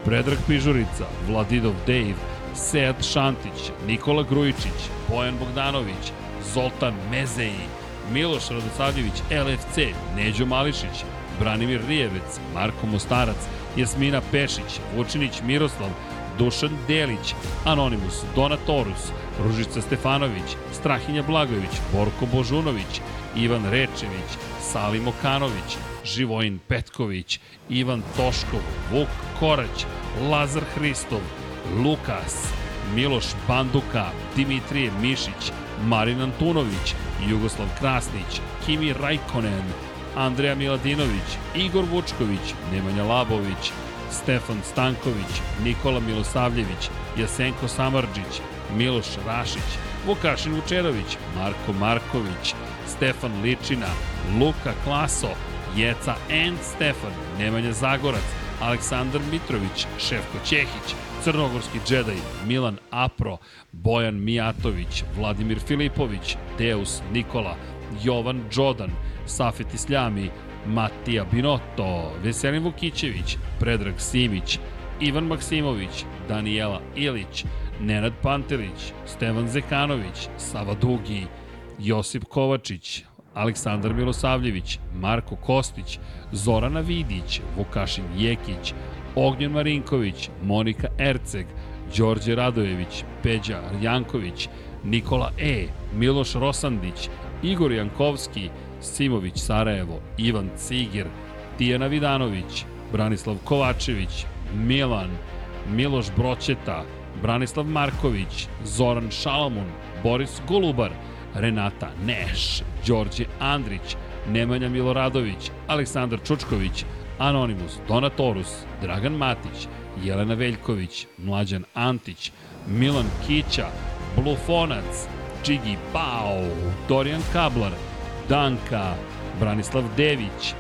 Predrag Pižurica, Vladidov Dejv, Sead Šantić, Nikola Grujičić, Bojan Bogdanović, Zoltan Mezeji, Miloš Radosavljević, LFC, Neđo Mališić, Branimir Rijevec, Marko Mostarac, Jasmina Pešić, Vučinić Miroslav, Dušan Delić, Anonimus, Donatorus, Ružica Stefanović, Strahinja Blagović, Borko Božunović, Ivan Rečević, Salim Okanović, Živojin Petković, Ivan Toškov, Vuk Korać, Lazar Hristov, Lukas, Miloš Banduka, Dimitrije Mišić, Marin Antunović, Jugoslav Krasnić, Kimi Rajkonen, Andreja Miladinović, Igor Vučković, Nemanja Labović, Stefan Stanković, Nikola Milosavljević, Jasenko Samarđić, Miloš Rašić, Vukašin Vučerović, Marko Marković, Stefan Ličina, Luka Klaso, Jeca N. Stefan, Nemanja Zagorac, Aleksandar Mitrović, Šefko Ćehić, Crnogorski džedaj, Milan Apro, Bojan Mijatović, Vladimir Filipović, Deus Nikola, Jovan Đodan, Safet Isljami, Matija Binotto, Veselin Vukićević, Predrag Simić, Ivan Maksimović, Danijela Ilić, Nenad Pantelić, Stevan Zekanović, Sava Dugi, Josip Kovačić, Aleksandar Milosavljević, Marko Kostić, Zorana Vidić, Vukašin Jekić, Ognjen Marinković, Monika Erceg, Đorđe Radojević, Peđa Janković, Nikola E, Miloš Rosandić, Igor Jankovski, Simović Sarajevo, Ivan Cigir, Tijana Vidanović, Branislav Kovačević, Milan, Miloš Broćeta, Branislav Marković, Zoran Šalamun, Boris Golubar, Renata Neš, Đorđe Andrić, Nemanja Miloradović, Aleksandar Čučković, Anonimus, Donatorus, Dragan Matić, Jelena Veljković, Mlađan Antić, Milan Kića, Blufonac, Čigi Pao, Dorijan Kablar, Danka, Branislav Dević,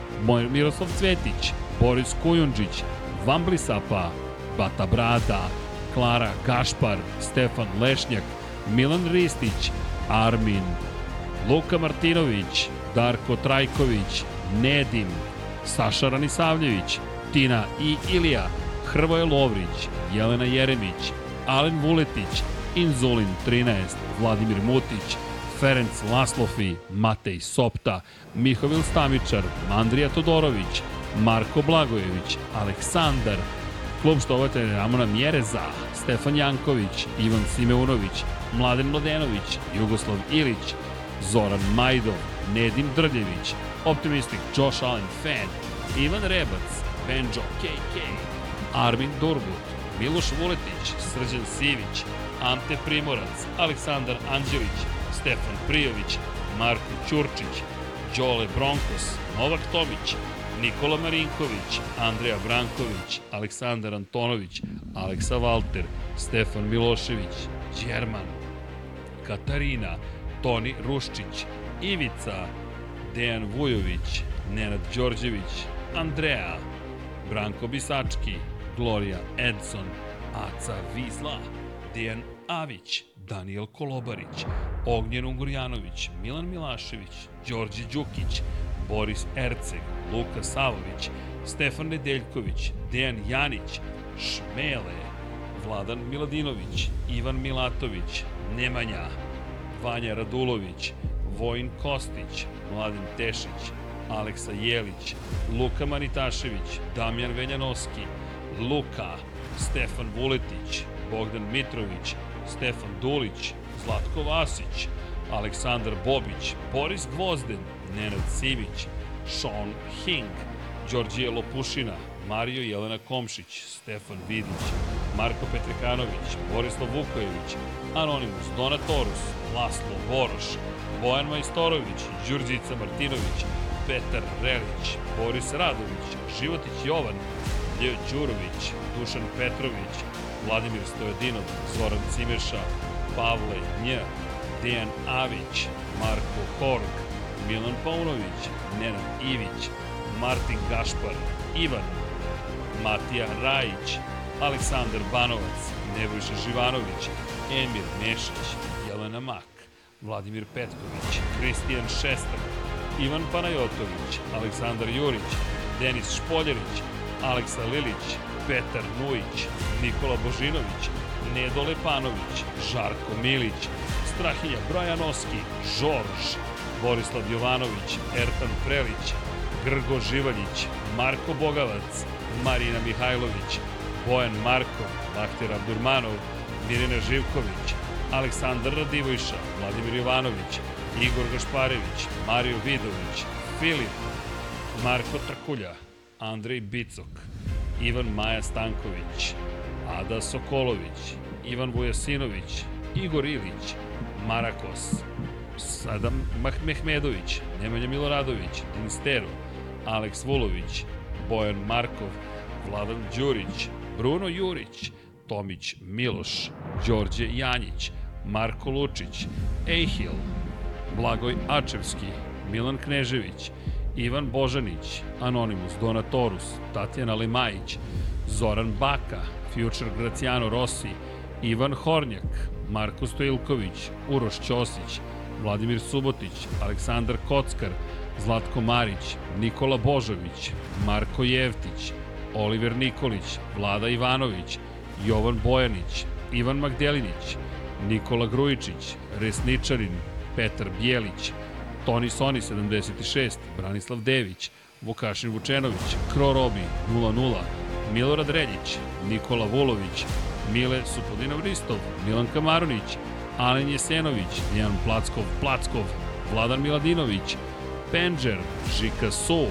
Miroslav Cvetić, Boris Kujundžić, Vamblisapa, Bata Brada, Klara Gašpar, Stefan Lešnjak, Milan Ristić, Armin, Luka Martinović, Darko Trajković, Nedim, Saša Ranisavljević, Tina i Ilija, Hrvoje Lovrić, Jelena Jeremić, Alen Vuletić, Inzulin 13, Vladimir Mutić, Ferenc Laslofi, Matej Sopta, Mihovil Stamičar, Andrija Todorović, Marko Blagojević, Aleksandar, Klub štovatelja Ramona Mjereza, Stefan Janković, Ivan Simeunović, Mladen Mladenović, Jugoslav Ilić, Zoran Majdov, Nedim Drljević, Optimistik Josh Allen Fan, Ivan Rebac, Benjo KK, Armin Durgut, Miloš Vuletić, Srđan Sivić, Ante Primorac, Aleksandar Anđelić, Stefan Prijović, Marko Ćurčić, Đole Bronkos, Novak Tomić, Nikola Marinković, Andreja Branković, Aleksandar Antonović, Aleksa Valter, Stefan Milošević, Đerman, Katarina, Toni Ruščić, Ivica, Dejan Vujović, Nenad Đorđević, Andreja, Branko Bisački, Gloria Edson, Aca Vizla, Dejan Avić, Daniel Kolobarić, Ognjen Ungurjanović, Milan Milašević, Đorđe Đukić, Boris Erceg, Luka Savović, Stefan Nedeljković, Dejan Janić, Šmele, Vladan Miladinović, Ivan Milatović, Nemanja, Vanja Radulović, Vojin Kostić, Mladen Tešić, Aleksa Jelić, Luka Manitašević, Damjan Veljanoski, Luka, Stefan Vuletić, Bogdan Mitrović, Stefan Dulić, Zlatko Vasić, Aleksandar Bobić, Boris Gvozden, Nenad Simić, Sean Hing, Đorđije Lopušina, Mario Jelena Komšić, Stefan Vidić, Marko Petrekanović, Borislav Vukojević, Anonimus, Donatorus, Laslo Boroš, Bojan Majstorović, Đurđica Martinović, Petar Relić, Boris Radović, Životić Jovan, Ljeo Đurović, Dušan Petrović, Vladimir Stojadinov, Zoran Cimeša, Pavle Nj, Dejan Avić, Marko Horg, Milan Paunović, Nenad Ivić, Martin Gašpar, Ivan, Matija Rajić, Aleksandar Banovac, Nebojša Živanović, Emir Mešić, Jelena Mak, Vladimir Petković, Kristijan Šestak, Ivan Panajotović, Aleksandar Jurić, Denis Špoljarić, Aleksa Lilić, Petar Nujić, Nikola Božinović, Nedo Lepanović, Žarko Milić, Strahinja Brojanoski, Žorž, Borislav Jovanović, Ertan Prelić, Grgo Živaljić, Marko Bogavac, Marina Mihajlović, Bojan Marko, Bahter Abdurmanov, Mirina Živković, Aleksandar Radivojša, Vladimir Jovanović, Igor Gašparević, Mario Vidović, Filip, Marko Trkulja, Andrej Bicok, Ivan Maja Stanković, Ada Sokolović, Ivan Vujasinović, Igor Ilić, Marakos, Sadam Mehmedović, Nemanja Miloradović, Dinstero, Aleks Vulović, Bojan Markov, Vladan Đurić, Bruno Jurić, Tomić Miloš, Đorđe Janjić, Marko Lučić, Ejhil, Blagoj Ačevski, Milan Knežević, Ivan Božanić, Anonimus Donatorus, Tatjana Lemajić, Zoran Baka, Future Graciano Rossi, Ivan Hornjak, Marko Stojilković, Uroš Ćosić, Vladimir Subotić, Aleksandar Kockar, Zlatko Marić, Nikola Božović, Marko Jevtić, Oliver Nikolić, Vlada Ivanović, Jovan Bojanić, Ivan Magdelinić, Nikola Grujičić, Resničarin, Petar Bijelić, Toni Soni 76, Branislav Dević, Vukašin Vučenović, Kro Robi 0-0, Milorad Reljić, Nikola Vulović, Mile Supodinov Ristov, Milan Kamarunić, Alen Jesenović, Jan Plackov, Plackov, Vladan Miladinović, Penđer, Žika Su,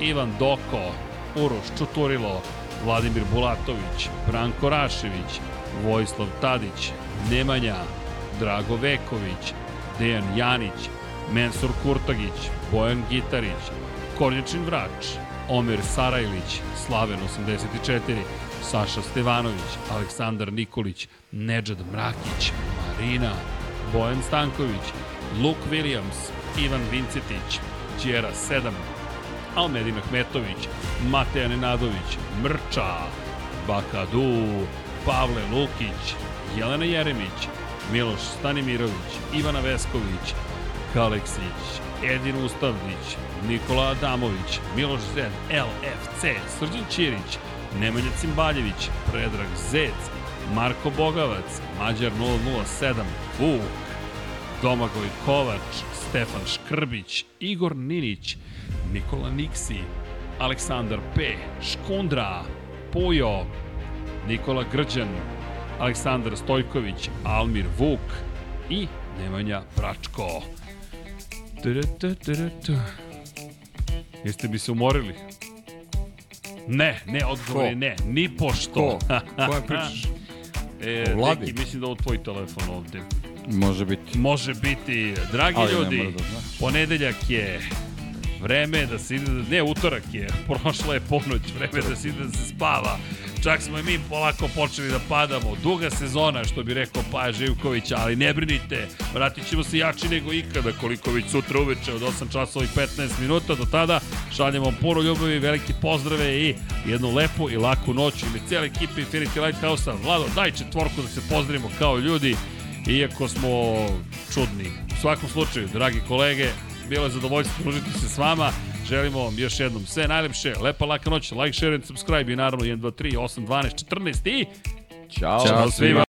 Ivan Doko, Uroš Čuturilo, Vladimir Bulatović, Branko Rašević, Vojislav Tadić, Nemanja, Drago Veković, Dejan Janić, Mensur Kurtagić, Bojan Gitarić, Kornjačin Vrač, Omer Sarajlić, Slaven 84, Saša Stevanović, Aleksandar Nikolić, Nedžad Mrakić, Marina, Bojan Stanković, Luke Williams, Ivan Vincetić, Đera 7, Almedin Ahmetović, Mateja Nenadović, Mrča, Bakadu, Pavle Lukić, Jelena Jeremić, Miloš Stanimirović, Ivana Vesković, Kaleksić, Edin Ustavnić, Nikola Adamović, Miloš Zed, LFC, Srđan Ćirić, Nemanja Cimbaljević, Predrag Zec, Marko Bogavac, Mađar 007, Vuk, Domagoj Kovač, Stefan Škrbić, Igor Ninić, Nikola Niksi, Aleksandar P, Škundra, Pujo, Nikola Grđan, Aleksandar Stojković, Almir Vuk i Nemanja Bračko. Jeste bi se umorili? Ne, ne, odgovor je ne, ni pošto. Ko? Kojem pričaš? E, Vladi? neki, mislim da ovo tvoj telefon ovde. Može biti. Može biti, dragi Ali ljudi, da ponedeljak je, vreme da se ide, ne utorak je, prošla je ponoć, vreme da se ide da se spava. Čak smo i mi polako počeli da padamo. Duga sezona, što bi rekao Paja Živković, ali ne brinite, vratit ćemo se jači nego ikada, koliko već sutra uveče od 8 časova i 15 minuta. Do tada šaljemo vam puno ljubavi, velike pozdrave i jednu lepu i laku noć ili cijela ekipa Infinity Lighthouse-a. Vlado, daj četvorku da se pozdravimo kao ljudi, iako smo čudni. U svakom slučaju, dragi kolege, bilo je zadovoljstvo družiti se s vama. Želimo vam još jednom sve najlepše, lepa laka noć, like, share and subscribe i naravno 1, 2, 3, 8, 12, 14 i Ćao. Ćao svima.